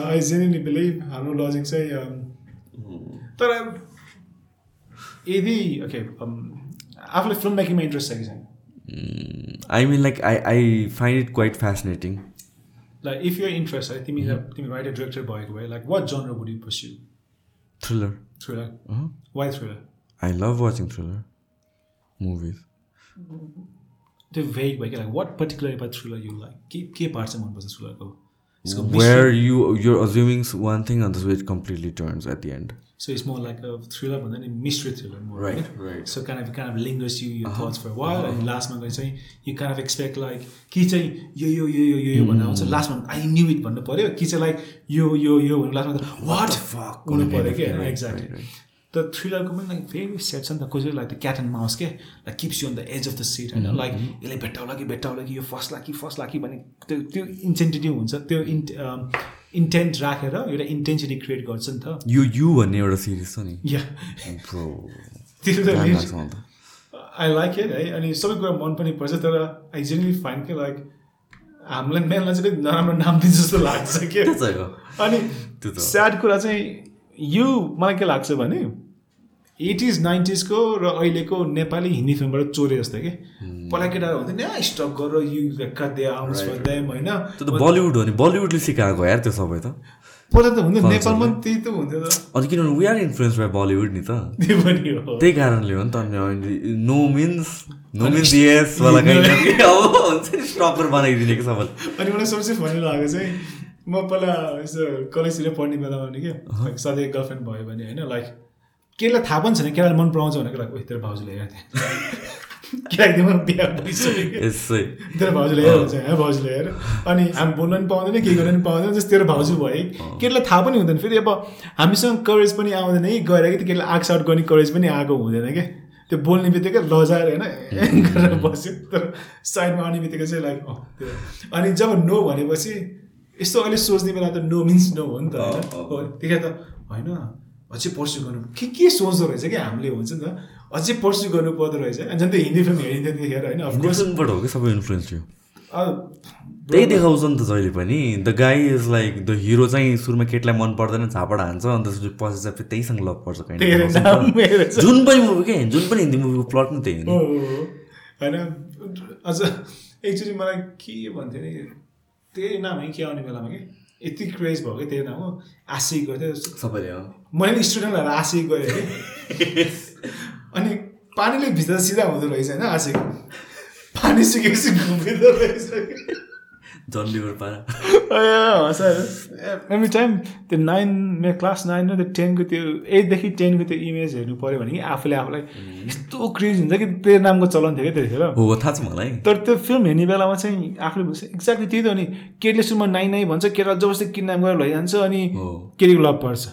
आई जेन्युनली बिलिभ हाम्रो लजिक चाहिँ अम, तर यदि ओके आफूलाई फिल्म मेकिङमा इन्ट्रेस्ट छ कि छैन? I mean like I I find it quite fascinating like if your interest है तिमी तिमी राइटर डिरेक्टर भएको भए like what genre would you pursue thriller thriller why thriller I love watching thriller movies त्यो भेग भयो क्या like what particular about thriller you like के के पार्ट चाहिँ मनपर्छ थ्रिलरको where you your assuming one thing and it completely turns at the end so it's more like thriller भन्दा नि mystery thriller more right. So kind of kind of lingers you your thoughts for while अनि लास्टमा गएर चाहिँ you कान of expect like कि चाहिँ यो यो यो यो यो यो भन्नु आउँछ लास्टमा आई न्यू इट भन्नु पऱ्यो। कि चाहिँ लाइक यो यो यो भन्नु लास्टमा वाट हुनु पऱ्यो कि होइन एक्ज्याक्टली त थ्रिलरको पनि लाइक भेरी सेट छ नि त कसरी like the cat and mouse के like keeps you on the edge of the seat होइन लाइक यसले भेट्टाउला कि भेट्टाउला कि यो फस्ला कि फस्ला कि भन्ने त्यो त्यो इन्सेन्टिटिभ हुन्छ त्यो इन्ट इन्टेन्ट राखेर एउटा इन्टेन्सिटी क्रिएट गर्छ नि त। यो यु भन्ने एउटा सिरिज छ नि। आई लाइक इट है अनि सबै कुरा मन पनि पर्छ तर आई जेनली फाइन के लाइक हामीलाई मेललाई चाहिँ नराम्रो नाम दिन्छ जस्तो लाग्छ के? अनि। स्याड कुरा चाहिँ यो मलाई के लाग्छ भने एटिज नाइन्टिजको र अहिलेको नेपाली हिन्दी फिल्मबाट चोरे जस्तो कि? पहिला केटा हुन्थ्यो नि स्टप गरेर यु होइन? त्यो त बलिउड हो नि बलिउडले सिकाएको यार त्यो सबै त। पहिला त हुन्थ्यो नेपालमा पनि त्यही त हुन्थ्यो त। अनि किनभने we are influence by Bollywood नि त। त्यो पनि हो। त्यही कारणले हो नि त अनि no means no means yes वाला कहीँ अब हुन्छ नि स्टपर बनाइदिने कि सबैले। अनि मलाई सबसे फनी लागेको चाहिँ म पहिला यसो कलेजतिर पढ्ने बेलामा नि क्या सधैँ गर्लफ्रेन्ड भयो भने होइन लाइक केलाई थाहा पनि छैन केटाले मन पराउँछ भनेको लाइक तेरो भाउजूले हेर्थेँ केटाको दिमाग बिहा भइसक्यो यसै। तेरो भाउजूले हेर भन्छ है भाउजूले हेर। अनि हामी बोल्न पनि पाउँदैन केही गर्न पनि पाउँदैन जस्तो तेरो भाउजू भयो। केटीलाई थाहा पनि हुँदैन फेरि अब हामीसँग करेज पनि आउँदैन कि गएर कि त्यो केटीलाई आक्स आउट गर्ने करेज पनि आएको हुँदैन क्या। त्यो बोल्ने बित्तिकै लजाएर होइन गरेर बस्यो तर साइडमा आउने बित्तिकै चाहिँ लाइक अनि जब नो भनेपछि यस्तो अहिले सोच्ने बेला त नो मिन्स नो हो नि त होइन? त्यतिखेर त होइन अझै पर्स्यु गर्नु के के सोच्दो रहेछ क्या हामीले हुन्छ नि त? अझै पर्स्यु गर्नु पर्दो रहेछ। अनि झन् त्यो हिन्दी फिल्म हेरिन्थ्यो त्यतिखेर होइन अफकोर्स डिफ्रेन्टबाट हो कि सबै इन्फ्लुएन्स थियो त्यही देखाउँछ नि त जहिले पनि। The guy is like the hero चाहिँ सुरुमा केटीलाई मन पर्दैन झापड हान्छ अन्त पछि चाहिँ त्यहीसँग लभ पर्छ त। जुन पनि मुभी के जुन पनि हिन्दी मुभीको प्लट नै। त्यही। होइन अझ एक्चुली मलाई के भन्थ्यो नि त्यही नाम है के आउने बेलामा कि? यति क्रेज भयो कि त्यही नाम हो आशिक गर्थ्यो सबैले मैले स्टुडेन्टहरूलाई आशिक गरेँ कि अनि पानीले भित्र सिधा हुँदो रहेछ होइन आशिक। पानी सुकेपछि घुमिँदो रहेछ लिभर पारा एभ्री टाइम त्यो नाइन मेरो क्लास नाइन र त्यो टेनको त्यो एटदेखि टेनको त्यो इमेज हेर्नु पऱ्यो भने कि आफूले आफूलाई यस्तो क्रेज हुन्छ कि त्यो नामको चलन थियो क्या त्यतिखेर हो थाहा छ मलाई। तर त्यो फिल्म हेर्ने बेलामा चाहिँ आफूले एक्ज्याक्टली त्यही त हो नि। केटीले सुरुमा नाइ नाइ भन्छ केटा जबरजस्ती किडन्याप गरेर लैजान्छ अनि। केटीको लभ पर्छ।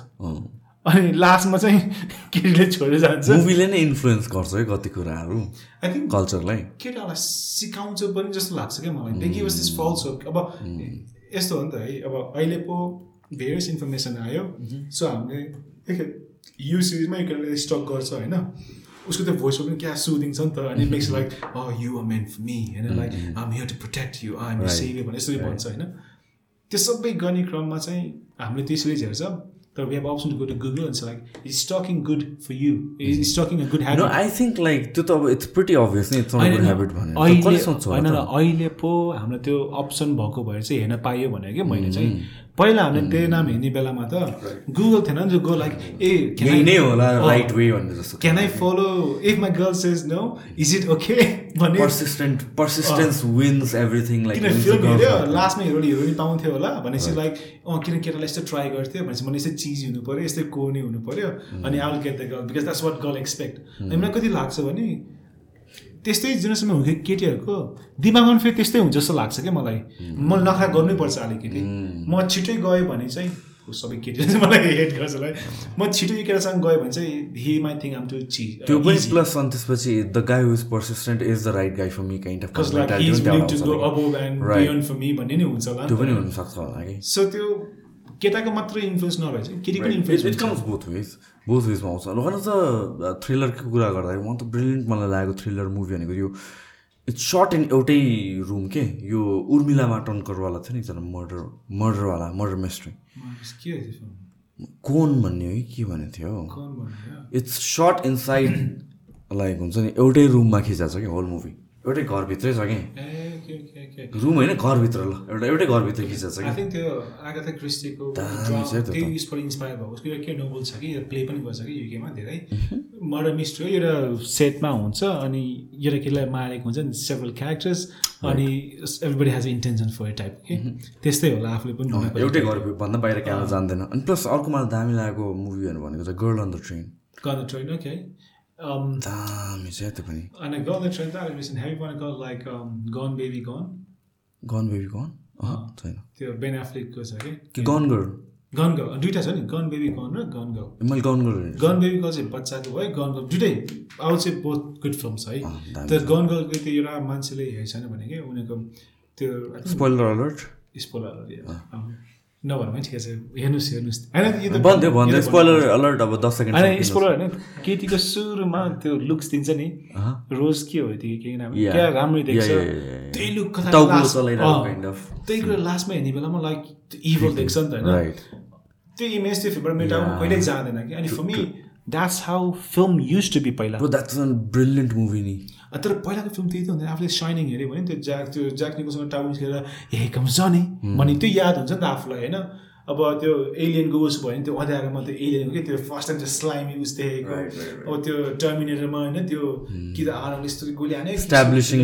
अनि लास्टमा चाहिँ केटीले छोडेर जान्छ। मुभीले नै इन्फ्लुएन्स गर्छ है कति कुराहरू आई थिङ्क कल्चरलाई। केटाहरूलाई सिकाउँछ पनि जस्तो लाग्छ क्या मलाई। देखि दिस फल्स हो अब यस्तो हो नि त है अब अहिले पो भेरियस इन्फर्मेसन आयो। सो हामीले यु सिरिजमा केटाले स्टक गर्छ होइन। उसको त्यो भोइसमा पनि क्या सुदिङ छ नि त। अनि makes like a you are mine for me होइन like I'm here to protect you I'm save भने यसरी भन्छ होइन। त्यो सबै गर्ने क्रममा चाहिँ हामीले त्यो सिरिज हेर्छ तर we have option to go to Google and like is talking good for you is talking a good no habit I think like त्यो त अब इट्स प्रिटी अभियस नि इट्स गुड होइन, हेबिट भनेर. अहिले होइन? अहिले पो हामीलाई त्यो अप्सन भएको भएर चाहिँ हेर्न पाइयो भने क्या मैले चाहिँ। पहिला हामीले त्यही नाम हेर्ने बेलामा त गुगल थिएन नि गो लाइक ए नै होला राइट वे भन्ने जस्तो can I follow if my girl says no is it okay भन्ने। Persistent persistence wins everything like किन फिल्म हेऱ्यो? लास्टमा हिरोले हिरोइन पाउँथ्यो होला। भनेपछि लाइक अँ किन केटालाई यस्तो ट्राई गर्थ्यो? भनेपछि मैले यस्तै चिज हुनु पऱ्यो यस्तै कोर्ने हुनु पऱ्यो अनि I will get the girl because that's what girl expect अनि मलाई कति लाग्छ भने त्यस्तै जेनेरेसनमा हुने केटीहरूको। दिमागमा पनि फेरि त्यस्तै हुन्छ जस्तो लाग्छ क्या मलाई। म नखा गर्नैपर्छ अलिकति। म छिटै गएँ भने चाहिँ सबै केटीले चाहिँ मलाई हेट गर्छ होला है। म छिटो यो केटासँग गएँ भने चाहिँ he might think I'm too ची त्यो पनि प्लस अनि त्यसपछि the guy who's persistent is the right guy for me kind of Because like he's willing to go above and Right. beyond for me भन्ने नै हुन्छ होला। त्यो। पनि हुनसक्छ होला कि सो त्यो केटाको मात्रै इन्फ्लुएन्स नभए चाहिँ केटीको पनि it influence comes both ways both वेजमा आउँछ। भन त थ्रिलरको कुरा गर्दाखेरि म त ब्रिलियन्ट मलाई लागेको थ्रिलर मुभी भनेको यो इट्स सर्ट इन एउटै रुम के? यो उर्मिला माटनकरवाला थियो नि एकजना मर्डर मर्डरवाला मर्डर मिस्ट्री? कोन भन्ने हो कि के थियो? भन्ने हो? इट्स सर्ट इनसाइड लाइक हुन्छ नि एउटै रुममा खिचाएको छ कि? होल मुभी एउटै घरभित्रै छ के? रुम होइन घरभित्र ल। एउटा एउटै घरभित्र खिचाएको छ कि? त्यो आगाथा क्रिस्टीको। त्यही उसबाट इन्सपायर भएको उसको एउटा के नोभल छ कि? प्ले पनि गर्छ कि युकेमा धेरै। मर्डर मिस्ट्री हो एउटा सेटमा हुन्छ अनि एउटा केटीलाई मारेको हुन्छ नि सेभरल क्यारेक्टर्स अनि everybody has intention for type के त्यस्तै होला आफूले पनि। एउटै घरभन्दा बाहिर क्यामेरा जान्दैन। अनि प्लस अर्को मलाई दामी लागेको मुभीहरू भनेको चाहिँ गर्ल अन द ट्रेन गर्न ट्रेन ओके um, दामी छ त्यो पनि अनि गर्न ट्रेन त अहिले हेभी भनेको like gone baby gone gone baby gone छैन त्यो बेन एफ्लिकको छ कि कि गन गर्ल गन गर्ल दुइटा छ नि गन बेबी गन र गन गर्ल मैले gone girl gone baby girl चाहिँ बच्चाको भयो गन गर्ल दुइटै आउ चाहिँ बहुत गुड फिल्म छ है दामी त्यो गन गर्लको त्यो एउटा मान्छेले हेरेको छैन भने कि उनीहरूको त्यो स्पोइलर अलर्ट स्पोलर नभनौँ है ठिकै छ। हेर्नुहोस् हेर्नुहोस्। होइन स्पोइलर अलर्ट अब दस होइन सेकेन्ड स्पोलर होइन केटीको सुरुमा त्यो लुक्स दिन्छ नि। रोज के हो त्यो के नाम. क्या राम्रै देख्छ. त्यही लुक. त्यही कुरा लास्टमा हेर्ने बेलामा लाइक इभल देख्छ नि त होइन। त्यो इमेज त्यो फिल्मबाट मेटाउनु. कहिल्यै जाँदैन कि। अनि for me that's how film used to be पहिला। द्याट्स अन ब्रिलियन्ट मुभी नि। तर पहिलाको फिल्म त्यही त हुँदैन आफूले साइनिङ हेऱ्यो भने त्यो ज्याक त्यो ज्याक निकोसँग टाउन निस्केर हे कम जने भने त्यो याद हुन्छ नि त आफूलाई होइन? अब त्यो एलियनको उस भयो भने त्यो अँध्यारोमा त्यो एलियनको कि त्यो फर्स्ट टाइम त्यो स्लाइमी उस देखेको। अब त्यो टर्मिनेटरमा होइन त्यो कि त आरामले यस्तो गोली हाने इस्टाब्लिसिङ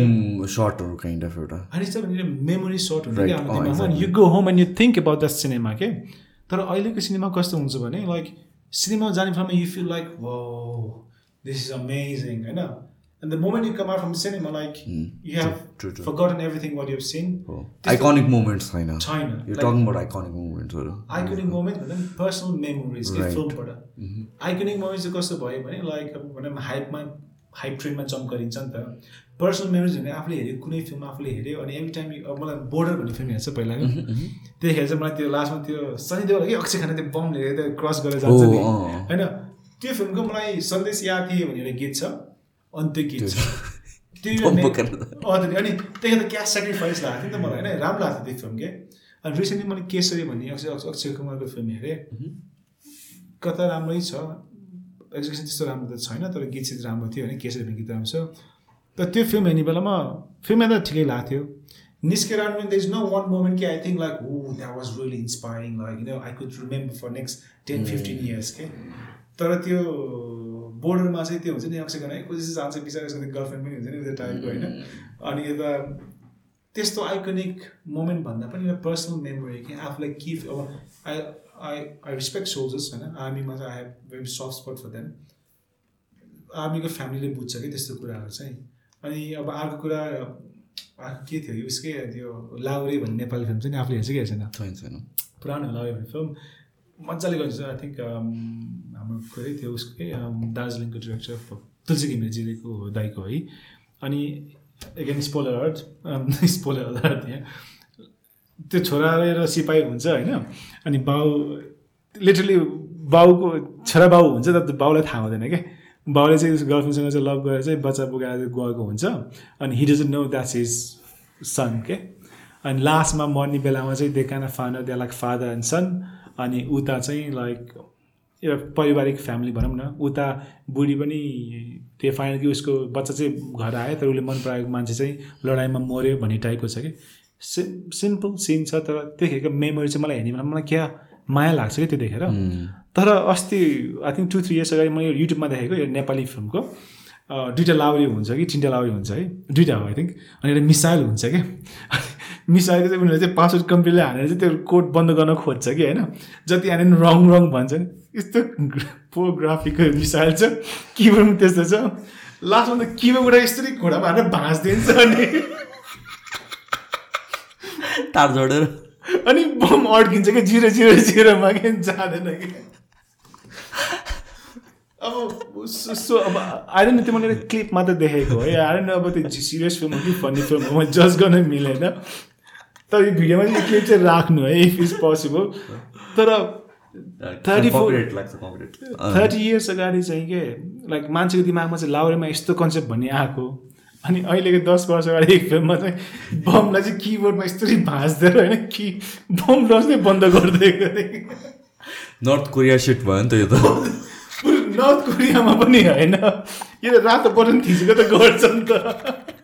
सर्टहरू काइन्ड अफ एउटा। अनि चाहिँ मेमोरी सर्ट हुन्छ. You go home and you think about the cinema के तर अहिलेको सिनेमा कस्तो हुन्छ भने लाइक सिनेमा जाने ठाउँमा you feel like whoa this is amazing होइन? And the moment you come out from cinema like you Hmm. true, have true. Forgotten everything what you seen iconic moments छैन छैन यो talking about iconic मोमेन्ट्सहरू iconic moment भन्दा पनि personal memories के Right. फिल्मबाट iconic moment चाहिँ कस्तो भयो भने लाइक अब भनौँ हाइपमा हाइप ट्रेनमा जम्प गरिन्छ नि त। पर्सनल मेमोरिज भने आफूले हेऱ्यो कुनै फिल्म आफूले हेऱ्यो अनि एभ्री टाइम अब मलाई बोर्डर भन्ने फिल्म हेर्छ पहिला त्यतिखेर चाहिँ मलाई त्यो लास्टमा त्यो सनी देवल कि अक्षय खाना त्यो बम त्यो क्रस गरेर जान्छ Oh, नि। होइन? त्यो फिल्मको मलाई सन्देश याद थिए भन्ने एउटा गीत छ। अनि त्यो गीत छ त्यो अनि त्यही त क्यास सेक्रिफाइस लागेको थियो नि त मलाई होइन? राम्रो लाग्थ्यो त्यो फिल्म के अनि रिसेन्टली मैले केसरी भन्ने अक्षय अक्षय- कुमारको फिल्म हेरेँ। कता राम्रै छ? एक्जिक्युसन त्यस्तो राम्रो त छैन तर गीत चाहिँ राम्रो थियो होइन? केसरी भन्ने गीत राम्रो छ। तर त्यो फिल्म हेर्ने बेलामा फिल्म हेर्दा ठिकै लाग्थ्यो। निस्केर आउनु the is no one moment कि I think like oh that was really inspiring like you know I could remember for next ten fifteen years के तर त्यो बोर्डरमा चाहिँ त्यो हुन्छ नि खन्ना कोही चाहिँ जान्छ बिचरा यसको गर्लफ्रेन्ड पनि हुन्छ नि त्यो टाइपको होइन अनि यता त्यस्तो आइकोनिक मोमेन्ट भन्दा पनि एउटा पर्सनल मेमोरी कि आफूलाई के अब I I I respect soldiers होइन आर्मीमा चाहिँ I have very soft spot for them आर्मीको फ्यामिलीले बुझ्छ कि त्यस्तो कुराहरू चाहिँ अनि अब अर्को कुरा अर्को के थियो उसकै त्यो लाउरे भन्ने नेपाली फिल्म चाहिँ नि आफूले हेर्छ कि हेर्छेन छैन छैन पुरानो लाउरे भन्ने फिल्म मजाले गर्छ। आई थिङ्क हाम्रो खोइ थियो उसको um, दार्जिलिङको डिरेक्टर तुलसी घिमिरेजीको दाईको है। अनि again spoiler alert spoiler alert यहाँ। त्यो छोरा र सिपाही हुन्छ होइन? अनि बाउ लिटरली बाउको छोरा बाउ हुन्छ तर बाउलाई थाहा हुँदैन क्या? बाउले चाहिँ गर्लफ्रेन्डसँग चाहिँ लभ गरेर चाहिँ बच्चा बोकाएर गएको हुन्छ। अनि he doesn't know that's is son के अनि लास्टमा मर्ने बेलामा चाहिँ they can found they like father and son अनि उता चाहिँ लाइक एउटा पारिवारिक फ्यामिली भनौँ न उता बुढी पनि त्यो फाइनल कि उसको बच्चा चाहिँ घर आयो तर उसले मन पराएको मान्छे चाहिँ लडाइँमा मऱ्यो भन्ने टाइपको छ कि। सिम सिम्पल सिन छ तर त्यतिखेरको मेमोरी चाहिँ मलाई हेर्ने बेला मलाई क्या माया लाग्छ कि त्यो देखेर। तर अस्ति I think two three years अगाडि मैले युट्युबमा देखेको यो नेपाली फिल्मको दुइटा लाउरी हुन्छ कि तिनवटा लाउरी हुन्छ है। दुइटा हो आई थिङ्क अनि एउटा मिसाइल हुन्छ क्या मिसाइलको चाहिँ उनीहरूले चाहिँ पासवर्ड कम्प्युटरले हानेर चाहिँ त्यो कोड बन्द गर्न खोज्छ कि होइन? जति हाने पनि रङ रङ भन्छ नि यस्तो पोर ग्राफिकको मिसाइल छ किबोर्ड पनि त्यस्तो छ। लास्टमा त किमा यसरी घोडामा हालेर भाँचिदिन्छ अनि। तार जोडेर। अनि बम अड्किन्छ कि जिरो जिरो जिरोमा कि जाँदैन कि। अब सो अब आएर त्यो मैले क्लिप मात्र देखेको है। आएर अब त्यो सिरियस फिल्म हो कि फनी फिल्म हो म जज गर्न मिलेन। तर यो भिडियोमा चाहिँ क्लिप चाहिँ राख्नु है इफ इज पोसिबल तर थर्टी फोर. थर्टी इयर्स अगाडि चाहिँ के लाइक मान्छेको दिमागमा चाहिँ लाउरेमा यस्तो कन्सेप्ट भन्ने आएको। अनि अहिलेको दस वर्ष अगाडि एक फिल्ममा चाहिँ बमलाई चाहिँ किबोर्डमा यस्तरी भाँच्दै होइन कि बम लस्नै बन्द गरिदिएको थिएँ नर्थ कोरिया सिट भयो नि त यो त। नर्थ कोरियामा पनि होइन। यो त रातो बटन थिचेको त गर्छ नि त।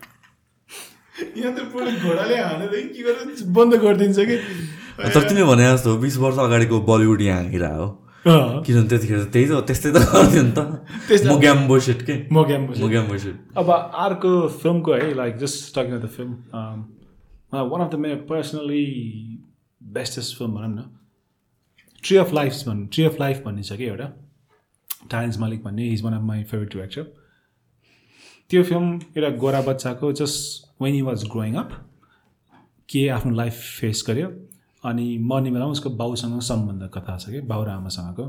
यहाँ त पुरो घोडाले हानेर के गरेर बन्द गरिदिन्छ कि? तर तिमीले भने जस्तो बिस वर्ष अगाडिको बलिउड यहाँ आइरह हो। किनभने त्यतिखेर त्यही त त्यस्तै त गर्थ्यो नि त। म के? म म अब अर्को फिल्मको है like just talking the film one of the मेरो पर्सनली बेस्टेस्ट फिल्म भनौँ न। ट्री अफ लाइफ भन्नु ट्री अफ लाइफ भन्ने छ कि एउटा? टाइन्स मालिक भन्ने is one of my favourite director त्यो फिल्म एउटा गोरा बच्चाको just when he was growing up के आफ्नो लाइफ फेस गर्यो अनि मर्ने बेलामा उसको बाउसँग सम्बन्ध कथा छ कि बाउ र आमासँगको।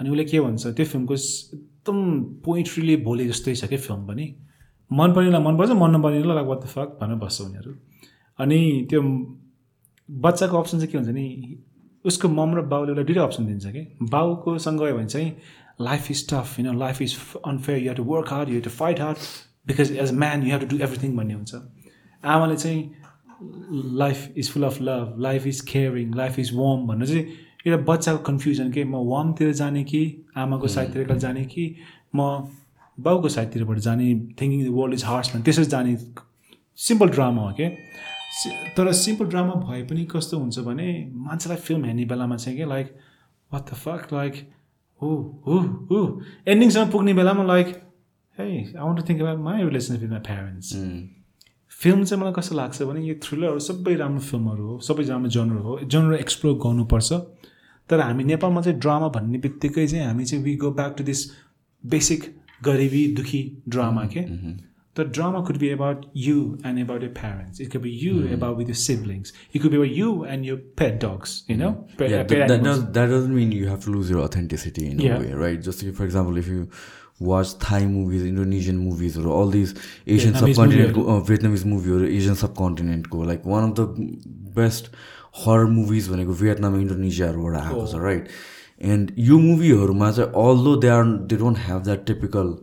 अनि उसले के भन्छ त्यो फिल्मको एकदम पोइट्रीले बोले जस्तै छ कि फिल्म पनि। मन पर्नेलाई मनपर्छ मन नपर्नेलाई वाट द फक भनेर बस्छ उनीहरू। अनि त्यो बच्चाको अप्सन चाहिँ के हुन्छ नि उसको मम र बाउले उसलाई दुइटै अप्सन दिन्छ कि। बाउको सँग गयो भने चाहिँ लाइफ इज टफ होइन life is unfair you to work hard you to fight hard because as man you have to do everything भन्ने हुन्छ आमाले चाहिँ life is full of love life is caring life is warm भन्नु चाहिँ एउटा बच्चाको confusion के म वार्मतिर जाने कि आमाको साइडतिर जाने कि म बाउको साइडतिरबाट जाने thinking the world is harsh भन्ने त्यसरी जाने सिम्पल ड्रामा हो क्या सि- तर सिम्पल ड्रामा भए पनि कस्तो हुन्छ भने मान्छेलाई फिल्म हेर्ने बेलामा चाहिँ के like what the fuck like हो हो हो एन्डिङसम्म पुग्ने बेलामा लाइक है I want to think about my relationship with my parents film चाहिँ मलाई कस्तो लाग्छ भने यो थ्रिलरहरू सबै राम्रो फिल्महरू हो सबै राम्रो जनर हो जनर एक्सप्लोर गर्नुपर्छ। तर हामी नेपालमा चाहिँ ड्रामा भन्ने बित्तिकै चाहिँ हामी चाहिँ we go back to this basic गरिबी दुखी ड्रामा के तर drama could be about you and about your parents it could be you about with your siblings it could be about you and your pet dogs you know Yeah, that, that, does, that doesn't mean you have to lose your authenticity in Yeah. a way, these Asian Vietnamese subcontinent, movie uh, Vietnamese movie or Asian subcontinent, go like one of the best horror movies when I go Vietnam, Indonesia, or what happens, right? And you movie चाहिँ although they are they don't have that typical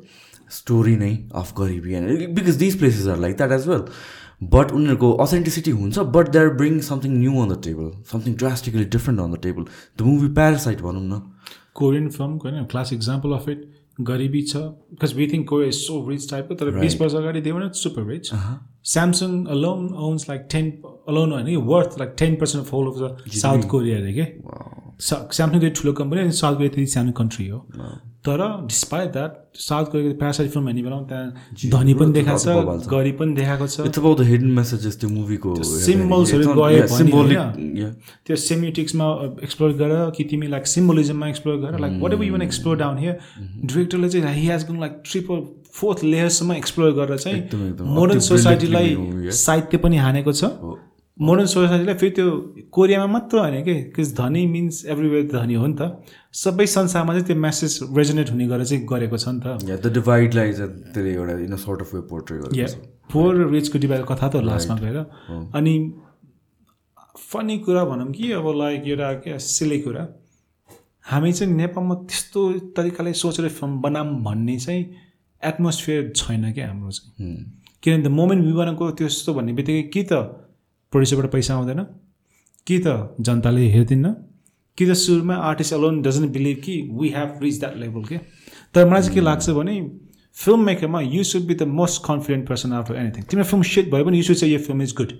story नै of गरिबी and because these places are like that as well. But उनीहरूको authenticity हुन्छ but they are bring something new on the table something drastically different on the table the movie Parasite भनौँ न Korean फिल्मको होइन class example of it गरिबी छ because we think Korea is so rich टाइपको तर बिस वर्ष अगाडि they not super rich Samsung alone owns like ten alone होइन worth like ten percent of whole of the South Korea अरे के? स्यामसङ चाहिँ ठुलो कम्पनी अनि साउथ कोरिया त्यति सानो कन्ट्री हो। तर डिस्पाइट द्याट साउथ कोरियाको प्यारासाइट फिल्म हेर्ने बेलामा त्यहाँ धनी पनि देखाएको छ। गरिब पनि देखाएको छ it's about the hidden messages त्यो मुभीको symbols-हरू गयो? त्यो सेमिटिक्समा एक्सप्लोर गर कि तिमी लाइक सिम्बोलिजममा एक्सप्लोर गर like what ever you want explore down here डिरेक्टरले चाहिँ he has gone like triple fourth लेयरसम्म explore गरेर चाहिँ. मोडर्न सोसाइटीलाई? साहित्य पनि हानेको छ मोडर्न सोसाइटीलाई फेरि त्यो कोरियामा मात्र होइन कि? बिकज धनी मिन्स एभ्रिवेयर धनी हो नि त। सबै संसारमा चाहिँ त्यो मेसेज रेजोनेट हुने गरेर चाहिँ गरेको छ नि त। द डिभाइडलाई चाहिँ त्यसले एउटा in sort of way portray गरेको छ। पोर र रिचको डिभाइड कथा त लास्टमा गएर। अनि फनी कुरा भनौँ कि अब लाइक एउटा के सिले कुरा। हामी चाहिँ नेपालमा त्यस्तो तरिकाले सोचेर फिल्म बनाऊँ भन्ने चाहिँ एटमोस्फियर छैन क्या हाम्रो चाहिँ। किनभने द मोमेन्ट विवानको त्यस्तो भन्ने बित्तिकै कि त? प्रड्युसरबाट पैसा आउँदैन। कि त जनताले हेर्दिन्न। कि त सुरुमा आर्टिस्ट अलोन डजन्ट बिलिभ कि we have reach that level के तर मलाई चाहिँ के लाग्छ भने film मेकरमा you should be the most confident person after anything तिम्रो फिल्म सेट भयो भने यु सुड चाहिँ यो फिल्म इज गुड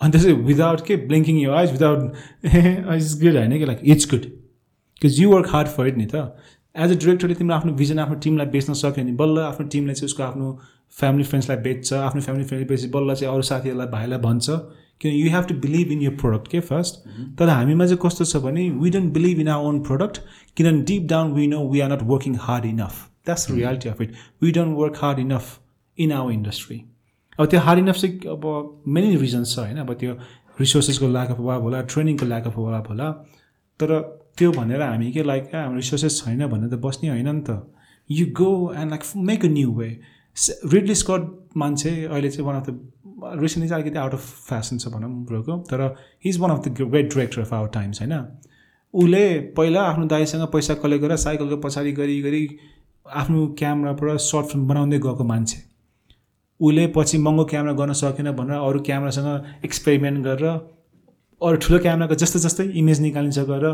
अनि त्यसै विदाउट के ब्लिङ्किङ यो आइज विदाउट इज गुड होइन कि like it's good because you work hard for it नि त। एज अ डिरेक्टरले तिम्रो आफ्नो भिजन आफ्नो टिमलाई बेच्न सक्यो भने बल्ल आफ्नो टिमले चाहिँ उसको आफ्नो फ्यामिली फ्रेन्ड्सलाई बेच्छ आफ्नो फ्यामिली फ्रेन्ड बेची बल्ल चाहिँ अरू साथीहरूलाई भाइलाई भन्छ। किन you have to believe in your product के फर्स्ट तर हामीमा चाहिँ कस्तो छ भने we don't believe in our own product किनभने deep down we know we are not working hard enough that's reality of it we don't work hard enough in our industry अब त्यो हार्ड इनफ चाहिँ अब many reasons छ होइन? अब त्यो रिसोर्सेसको lack of अभाव होला ट्रेनिङको ल्याक अफ अभाव होला। तर त्यो भनेर हामी के लाइक हाम्रो रिसोर्सेस छैन भनेर त बस्ने होइन नि त। You go and like make a new way Ridley Scott मान्छे अहिले चाहिँ वान अफ द रिसेन्टली चाहिँ अलिकति आउट अफ फ्यासन छ भनौँ ब्रोको तर he is one of the great director of our times होइन? उसले पहिला आफ्नो दाइसँग पैसा कलेक्ट गरेर साइकलको पछाडि गरी गरी आफ्नो क्यामराबाट सर्ट फिल्म बनाउँदै गएको मान्छे। उसले पछि महँगो क्यामेरा गर्न सकेन भनेर अरू क्यामेरासँग एक्सपेरिमेन्ट गरेर अरू ठुलो क्यामेराको जस्तो जस्तै इमेज निकालिन्छ गरेर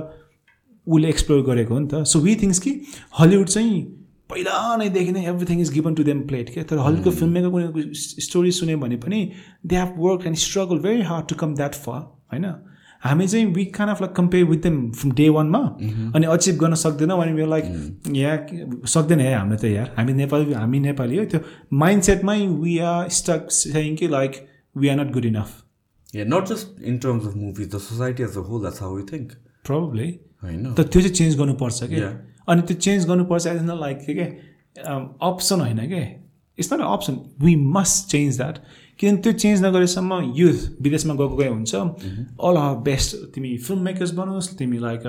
उसले एक्सप्लोर गरेको हो नि त। सो वी थिङ्स कि हलिउड चाहिँ पहिला नैदेखि नै everything is given to them plate के तर हलिउडको फिल्म मेकर कुनै स्टोरी सुन्यो भने पनि they have work and struggle very hard to come that for होइन? हामी चाहिँ we Khan of like compare with them from day वानमा अनि अचिभ गर्न सक्दैनौँ अनि we're लाइक यहाँ सक्दैन है हाम्रो त यार। हामी नेपाली हामी नेपाली हो। त्यो माइन्ड सेटमै वी आर स्टक सेङ कि like we are not good enough Yeah, not just in terms of movies, the society as a whole, that's how we think. Probably होइन तर त्यो चाहिँ चेन्ज गर्नुपर्छ कि Yeah. अनि त्यो चेन्ज गर्नुपर्छ एज न लाइक के अप्सन होइन के it's not option we must change that किनभने त्यो चेन्ज नगरेसम्म युथ विदेशमा गएको गए हुन्छ। अल आर बेस्ट तिमी फिल्म मेकर्स बनाओस् तिमी लाइक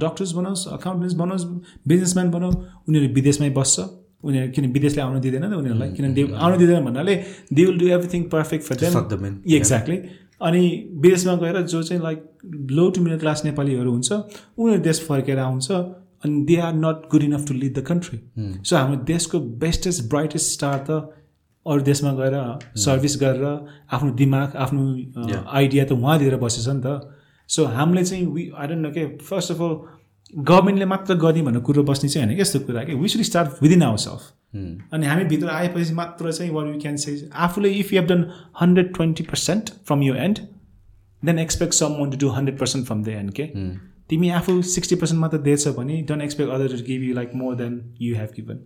डक्टर्स बनाओस् अकाउन्टेन्ट्स बनाओस् बिजनेसम्यान बनाऊ उनीहरू विदेशमै बस्छ। उनीहरू किन विदेशले आउनु दिँदैन नि त उनीहरूलाई? किनभने दे आउनु दिँदैन भन्नाले they will do everything perfect for them. Exactly अनि विदेशमा गएर जो चाहिँ like low to middle class नेपालीहरू हुन्छ उनीहरू देश फर्केर आउँछ। अनि they are not good enough to lead the country so हाम्रो देशको बेस्टेस्ट ब्राइटेस्ट स्टार त अरू देशमा गएर सर्भिस गरेर आफ्नो दिमाग आफ्नो आइडिया त उहाँ दिएर बसेछ नि त। सो हामीले चाहिँ वी आई डोन्ट नो के फर्स्ट अफ अल गभर्मेन्टले मात्र गर्ने भन्ने कुरो बस्ने चाहिँ होइन कि यस्तो कुरा कि we should start within our self अनि हामी भित्र आएपछि मात्र चाहिँ वाट यु क्यान से आफूले if you have done hundred twenty percent from you and then expect some one to do hundred percent from the end के तिमी आफू सिक्सटी पर्सेन्ट मात्र दिएछ भने don't expect other to give you like more than you have given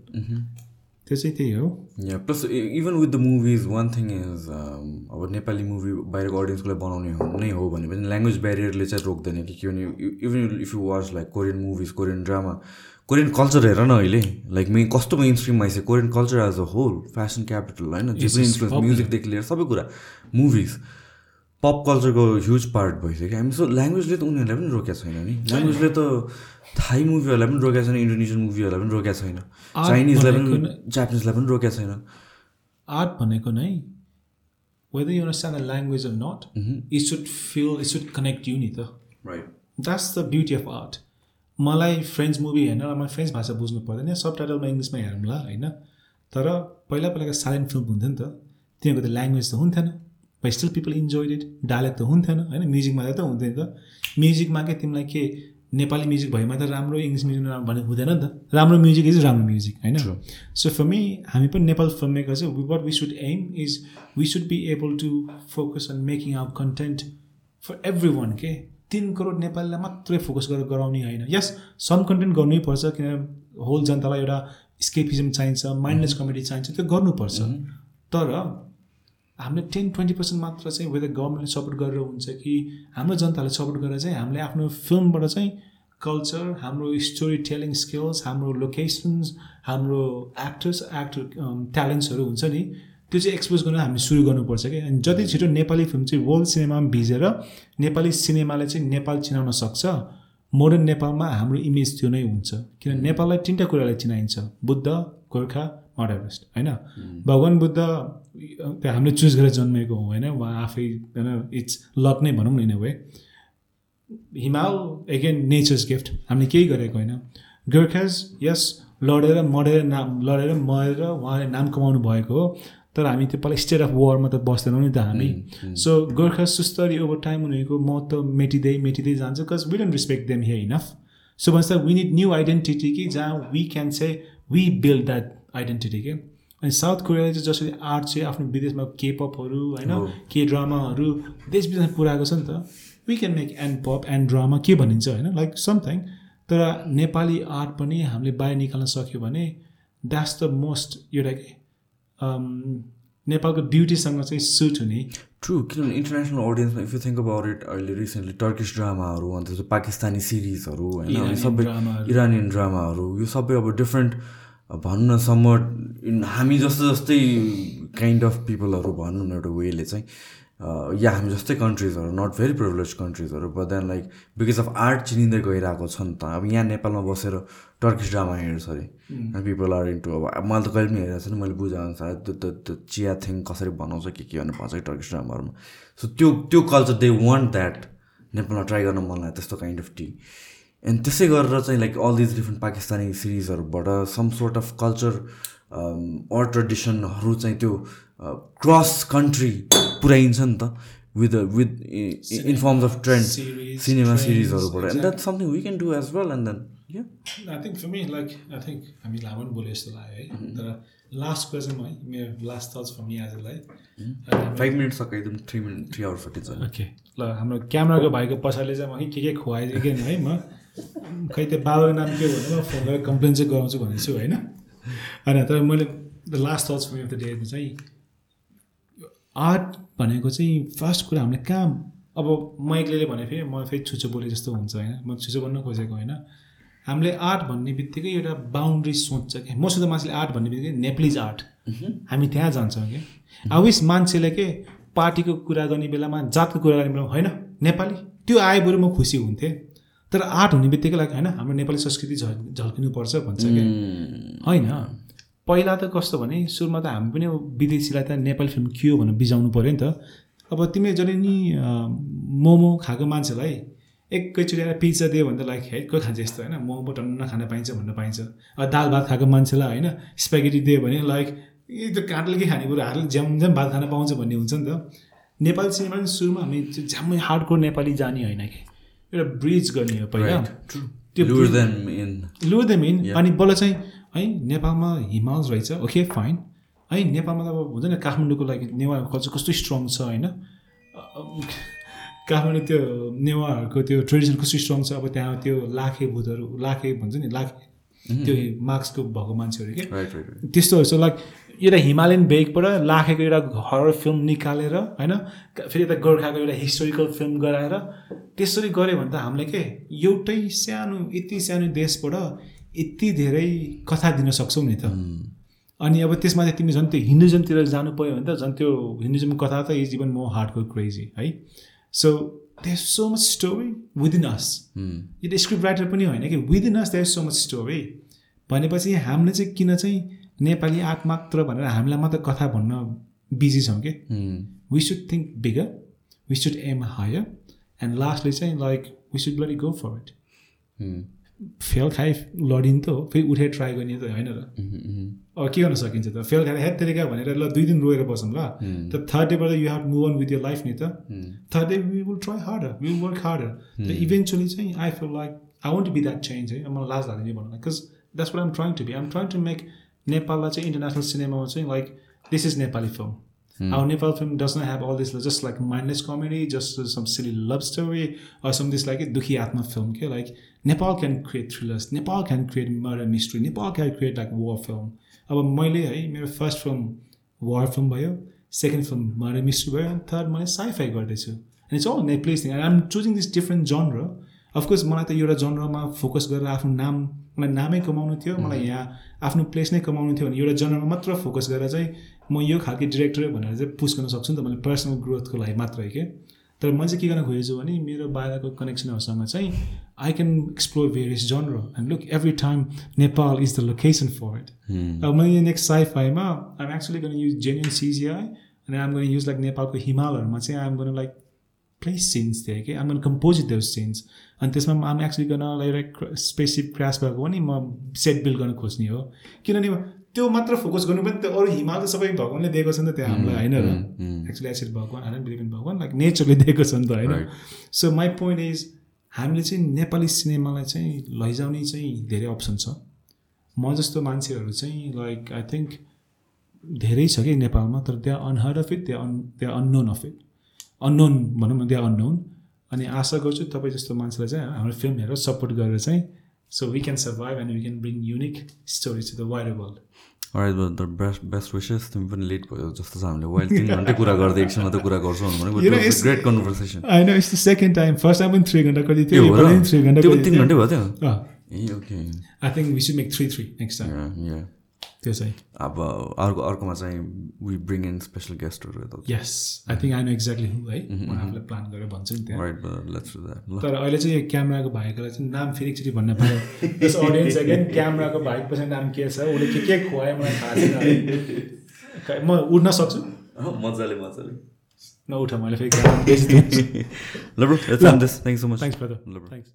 त्यो चाहिँ त्यही हो। या plus even with the movies one thing is अब नेपाली मुभी बाहिरको अडियन्सको लागि बनाउने हो नै हो भने पनि ल्याङ्ग्वेज ब्यारियरले चाहिँ रोक्दैन कि किनभने even if you watch like Korean movies Korean drama Korean culture हेर न अहिले। लाइक मे कस्तो मेन स्ट्रिममा आइसक्यो? Korean culture as a whole fashion capital होइन? जे पनि इन्फ्लुएन्स म्युजिकदेखि लिएर सबै कुरा। मुभिज पप कल्चरको ह्युज पार्ट भइसक्यो। हामी सो ल्याङ्ग्वेजले त उनीहरूलाई पनि रोकेको छैन नि। ल्याङ्ग्वेजले त थाई मुभीहरूलाई पनि रोकेको छैन इन्डोनेसियन मुभीहरूलाई पनि रोकेको छैन। चाइनिजलाई पनि जापानिजलाई पनि रोकेको छैन। आर्ट भनेको नै whether you understand the language of not it should feel it should connect you नि त right that's the beauty of art मलाई फ्रेन्च मुभी हेर्न मलाई फ्रेन्च भाषा बुझ्नु पर्दैन सब टाइटलमा इङ्ग्लिसमा हेरौँला होइन? तर पहिला पहिलाको साइलेन्ट फिल्म हुन्थ्यो नि त तिनीहरूको त ल्याङ्ग्वेज त हुन्थेन। But still people enjoyed it dialect त हुन्थेन होइन? म्युजिकमा त हुन्थ्यो नि त। म्युजिकमा के तिमीलाई के नेपाली म्युजिक भएमा त राम्रो इङ्ग्लिस म्युजिक राम्रो भने हुँदैन नि त। राम्रो म्युजिक इज राम्रो म्युजिक होइन? सो फर मी हामी पनि नेपाल फिल्म मेकर चाहिँ what we should aim is we should be able to focus on making our content for every one के तिन करोड नेपालीलाई मात्रै फोकस गरेर गराउने होइन। यस सम कन्टेन्ट गर्नै पर्छ किन होल जनतालाई एउटा स्केपिजम चाहिन्छ माइन्डलेस कमेडी चाहिन्छ त्यो गर्नुपर्छ। तर हामीले टेन ट्वेन्टी पर्सेन्ट मात्र चाहिँ वेदर गभर्मेन्टले सपोर्ट गरेर हुन्छ कि हाम्रो जनताले सपोर्ट गरेर चाहिँ हामीले आफ्नो फिल्मबाट चाहिँ कल्चर हाम्रो स्टोरी टेलिङ स्किल्स हाम्रो लोकेसन्स हाम्रो एक्टर्स एक्टर ट्यालेन्ट्सहरू हुन्छ नि त्यो चाहिँ एक्सपोज गर्न हामी सुरु गर्नुपर्छ कि अनि जति छिटो नेपाली फिल्म चाहिँ वर्ल्ड सिनेमामा भिजेर नेपाली सिनेमाले चाहिँ नेपाल चिनाउन सक्छ मोडर्न नेपालमा हाम्रो इमेज त्यो नै हुन्छ। किन नेपाललाई तिनवटा कुराले चिनाइन्छ बुद्ध गोर्खा माउन्ट एभरेस्ट होइन भगवान् बुद्ध त्यो हामीले चुज गरेर जन्मेको हो होइन? उहाँ आफै होइन इट्स लक नै भनौँ न in way Himal again nature's gift हामीले केही गरेको होइन। गोर्खाज यस लडेर मरेर नाम लडेर मरेर उहाँले नाम कमाउनु भएको हो तर हामी त्यो पहिला स्टेट अफ वारमा त बस्दैनौँ नि त हामी। सो गोर्खा सुस्तरी ओभर टाइम उनीहरूको महत्त्व मेटिँदै मेटिँदै जान्छ because we don't respect them here enough so भन्छ वी निड न्यू आइडेन्टिटी कि जहाँ we can say we build that identity के अनि साउथ कोरियाले चाहिँ जसरी आर्ट चाहिँ आफ्नो विदेशमा केपअपहरू होइन के ड्रामाहरू देश विदेशमा पुऱ्याएको छ नि त we can make and pop and drama के भनिन्छ होइन? लाइक समथिङ तर नेपाली आर्ट पनि हामीले बाहिर निकाल्न सक्यो भने द्याट्स द मोस्ट एउटा के नेपालको ब्युटीसँग चाहिँ सुट हुने। ट्रु किनभने international अडियन्समा if you think about it अहिले रिसेन्टली टर्किस ड्रामाहरू अन्त पाकिस्तानी सिरिजहरू होइन सबै। इरानियन ड्रामाहरू यो सबै अब डिफ्रेन्ट भनौँ न समट हामी जस्तो जस्तै काइन्ड अफ पिपलहरू भनौँ न एउटा वेले चाहिँ या हामी जस्तै कन्ट्रिजहरू not very privilege कन्ट्रिजहरू but then like because of art चिनिँदै गइरहेको छ नि त। अब यहाँ नेपालमा बसेर टर्किस ड्रामा हेर्छ अरे। पिपल आर इन्टु अब मैले त कहिले पनि हेरेको छैन मैले बुझाएको अनुसार त्यो त्यो त्यो चिया थिङ कसरी बनाउँछ के के भनेर भन्छ कि टर्किस ड्रामाहरूमा सो त्यो त्यो कल्चर दे वान्ट द्याट नेपालमा ट्राई गर्न मन लाग्यो त्यस्तो काइन्ड अफ टी एन्ड त्यसै गरेर चाहिँ like all these different Pakistani सिरिजहरूबाट some sort of culture or ट्रेडिसनहरू चाहिँ त्यो क्रस कन्ट्री पुऱ्याइन्छ नि त with with in forms of trend cinema सिरिजहरूबाट and that. Something we can do as well and then I think for me like I think हामी लामो पनि बोले जस्तो लाग्यो है। तर लास्ट क्वेसन है मेरो लास्ट थट्स फर मी आजलाई five minute सकाइदिउँ three minute three hour forty okay ल हाम्रो क्यामेराको भाइको पछाडि चाहिँ म के के खुवाइदिएँ है म? खै त्यो बाबाको नाम के भन्नु फोन गरेर कम्प्लेन चाहिँ गराउँछु भनेको छु होइन? होइन तर मैले the last thoughts for the day चाहिँ आर्ट भनेको चाहिँ फर्स्ट कुरा हामीले कहाँ अब म एक्लैले भने फेरि म फेरि छुचो बोले जस्तो हुन्छ होइन? म छुचो भन्न खोजेको होइन? हामीले आर्ट भन्ने बित्तिकै एउटा बााउन्ड्री सोच्छ क्या the मान्छेले आर्ट भन्ने बित्तिकै नेप्लिज आर्ट हामी त्यहाँ जान्छौँ कि? अविस मान्छेले के? पार्टीको कुरा गर्ने बेलामा जातको कुरा गर्ने बेलामा होइन? नेपाली? त्यो आए बरु म खुसी हुन्थेँ। तर आर्ट हुने बित्तिकै लाइक होइन हाम्रो नेपाली संस्कृति झल् झल्किनुपर्छ भन्छ क्या। होइन। पहिला त कस्तो भने सुरुमा त हामी पनि विदेशीलाई त नेपाली फिल्म के हो भनेर बिजाउनु पऱ्यो नि त। अब तिमी जहिले नि मोमो खाएको मान्छेलाई एकैचोटि आएर पिज्जा दियो भने त लाइक है को खान्छ यस्तो? होइन। मोमो टन्न खान पाइन्छ भन्न पाइन्छ। अब दाल भात खाएको मान्छेलाई होइन स्प्यागेटी दियो भने लाइक यो त काँटले के खाने कुरो हातले ज्याम ज्याम भात खान पाउँछ भन्ने हुन्छ नि त। नेपाली सिनेमा पनि सुरुमा हामी चाहिँ ज्यामै हार्डकोर नेपाली जाने होइन कि। एउटा ब्रिज गर्ने हो पहिला। त्यो लुर इन अनि बल्ल चाहिँ है नेपालमा हिमालस रहेछ ओके फाइन है नेपालमा त अब हुन्छ नि काठमाडौँको लागि नेवार कल्चर कस्तो स्ट्रङ छ होइन? काठमाडौँ त्यो नेवारहरूको त्यो ट्रेडिसन कस्तो स्ट्रङ छ अब त्यहाँ त्यो लाखे भूतहरू लाखे भन्छ नि लाखे त्यो मार्क्सको भएको मान्छेहरू के? राइट राइट त्यस्तोहरू छ लाइक एउटा हिमालयन बेगबाट लाखेको एउटा हरर फिल्म निकालेर होइन? फेरि यता गोर्खाको एउटा हिस्टोरिकल फिल्म गराएर त्यसरी गऱ्यो भने त हामीले के? एउटै सानो यति सानो देशबाट यति धेरै कथा दिन सक्छौँ नि त। अनि अब त्यसमा चाहिँ तिमी झन् त्यो हिन्दुजमतिर जानु पऱ्यो भने त झन् त्यो हिन्दुजम कथा त इज इभन मोर हार्डको क्रेजी है? So there so much story within us यो स्क्रिप्ट राइटर पनि होइन कि? Within us there so much story भनेपछि हामीले चाहिँ किन चाहिँ नेपाली आर्ट मात्र भनेर हामीलाई मात्र कथा भन्न बिजी छौँ कि? We should think bigger we should aim higher and lastly चाहिँ like we should bloody go for it fail खाइ लडिनु त हो फेरि उठेर ट्राई गर्ने त होइन र। अब के गर्न सकिन्छ त? फेल खाएर हेड तरिका भनेर ल दुई दिन रोएर बसौँ ल। त third डेबाट you have move on with your life नि त। Third day we will try harder we will work harder त इभेन्चुली चाहिँ I feel like I want be that change है। मलाई लाज लाग्दैन भन्नु because that's what I'm trying to be I'm trying to make नेपाललाई चाहिँ इन्टरनेसनल सिनेमामा चाहिँ like this is Nepali film Our Nepal film does not have all this just like mindless comedy, just some silly love story, or some this like a Dukhi Atma film. Okay? Like Nepal can create thrillers, Nepal can create murder mystery, Nepal can create like war film. अब मैले है मेरो first film war film भयो second film murder mystery भयो अनि third मैले sci-fi गर्दैछु and it's all Nepalese thing and I'm choosing this different genre of course मलाई त एउटा जनरमा फोकस गरेर आफ्नो नाम मलाई नामै कमाउनु थियो मलाई यहाँ आफ्नो प्लेस नै कमाउनु थियो भने एउटा जनरमा मात्र फोकस गरेर चाहिँ म यो खालको डिरेक्टर भनेर चाहिँ पुस गर्न सक्छु नि त मैले पर्सनल ग्रोथको लागि मात्रै के? तर मैले चाहिँ के गर्न खोजेछु भने मेरो बाहिरको कनेक्सनहरूसँग चाहिँ I can explore various genre and look every time Nepal is the location for it अब मैले नेक्स्ट साइफाईमा आइम एक्चुली गर्न युज जेन्युन सिजिआई अनि आइम गर्न युज लाइक नेपालको हिमालहरूमा चाहिँ आइम गर्न लाइक प्लेस सिन्स थियो कि आइम कम्पोज दोज सिन्स अनि त्यसमा आम एक्चुली गर्न एउटा स्पेसिफिक क्रास भएको पनि म सेट बिल्ड गर्न खोज्ने हो। किनभने त्यो मात्र फोकस गर्नु पनि त्यो अरू हिमाल त सबै भगवान्ले दिएको छ नि त त्यहाँ हामीलाई होइन र? एक्चुली एसिड भगवान् होइन बिलिभ इन भगवान् लाइक नेचरले दिएको छ नि त होइन? सो माई पोइन्ट इज हामीले चाहिँ नेपाली सिनेमालाई चाहिँ लैजाउने चाहिँ धेरै अप्सन छ। म जस्तो मान्छेहरू चाहिँ लाइक आई थिङ्क धेरै छ कि नेपालमा तर त्यहाँ अनहर्ड अफ इट त्यहाँ अन त्यहाँ अननोन अफ इट अननोन भनौँ न त्यहाँ अननोन। अनि आशा गर्छु तपाईँ जस्तो मान्छेलाई चाहिँ हाम्रो फिल्म हेरेर सपोर्ट गरेर चाहिँ so we can survive and we can bring unique stories to the wider world the best best wishes तिमी पनि लेट भयो जस्तो छ हामीले। वाइल्ड तिन घन्टै कुरा गर्दै एकछिनमा त कुरा गर्छौँ ग्रेट कन्भर्सेसन होइन the second time first time पनि थ्री घन्टा कति थियो थ्री घन्टा तिन घन्टै भयो त्यो? I uh okay think we should make three three next time त्यो चाहिँ। अब अर्को अर्कोमा चाहिँ वी ब्रिङ इन स्पेसल गेस्टहरू yes I think I know exactly who? है म आफूलाई प्लान गरेर भन्छु नि त्यहाँ। तर अहिले चाहिँ यो क्यामेराको भाइकोलाई चाहिँ नाम फेरि एकचोटि भन्न पाएँ यस अडियन्स अगेन क्यामेराको भाइ पछि नाम के छ? उसले के के खुवायो मलाई थाहा छैन म उड्न सक्छु? मजाले मजाले। नउठ मैले फेरि क्यामेरा बेचिदिन्छु ल bro let's end this thank so much thanks thanks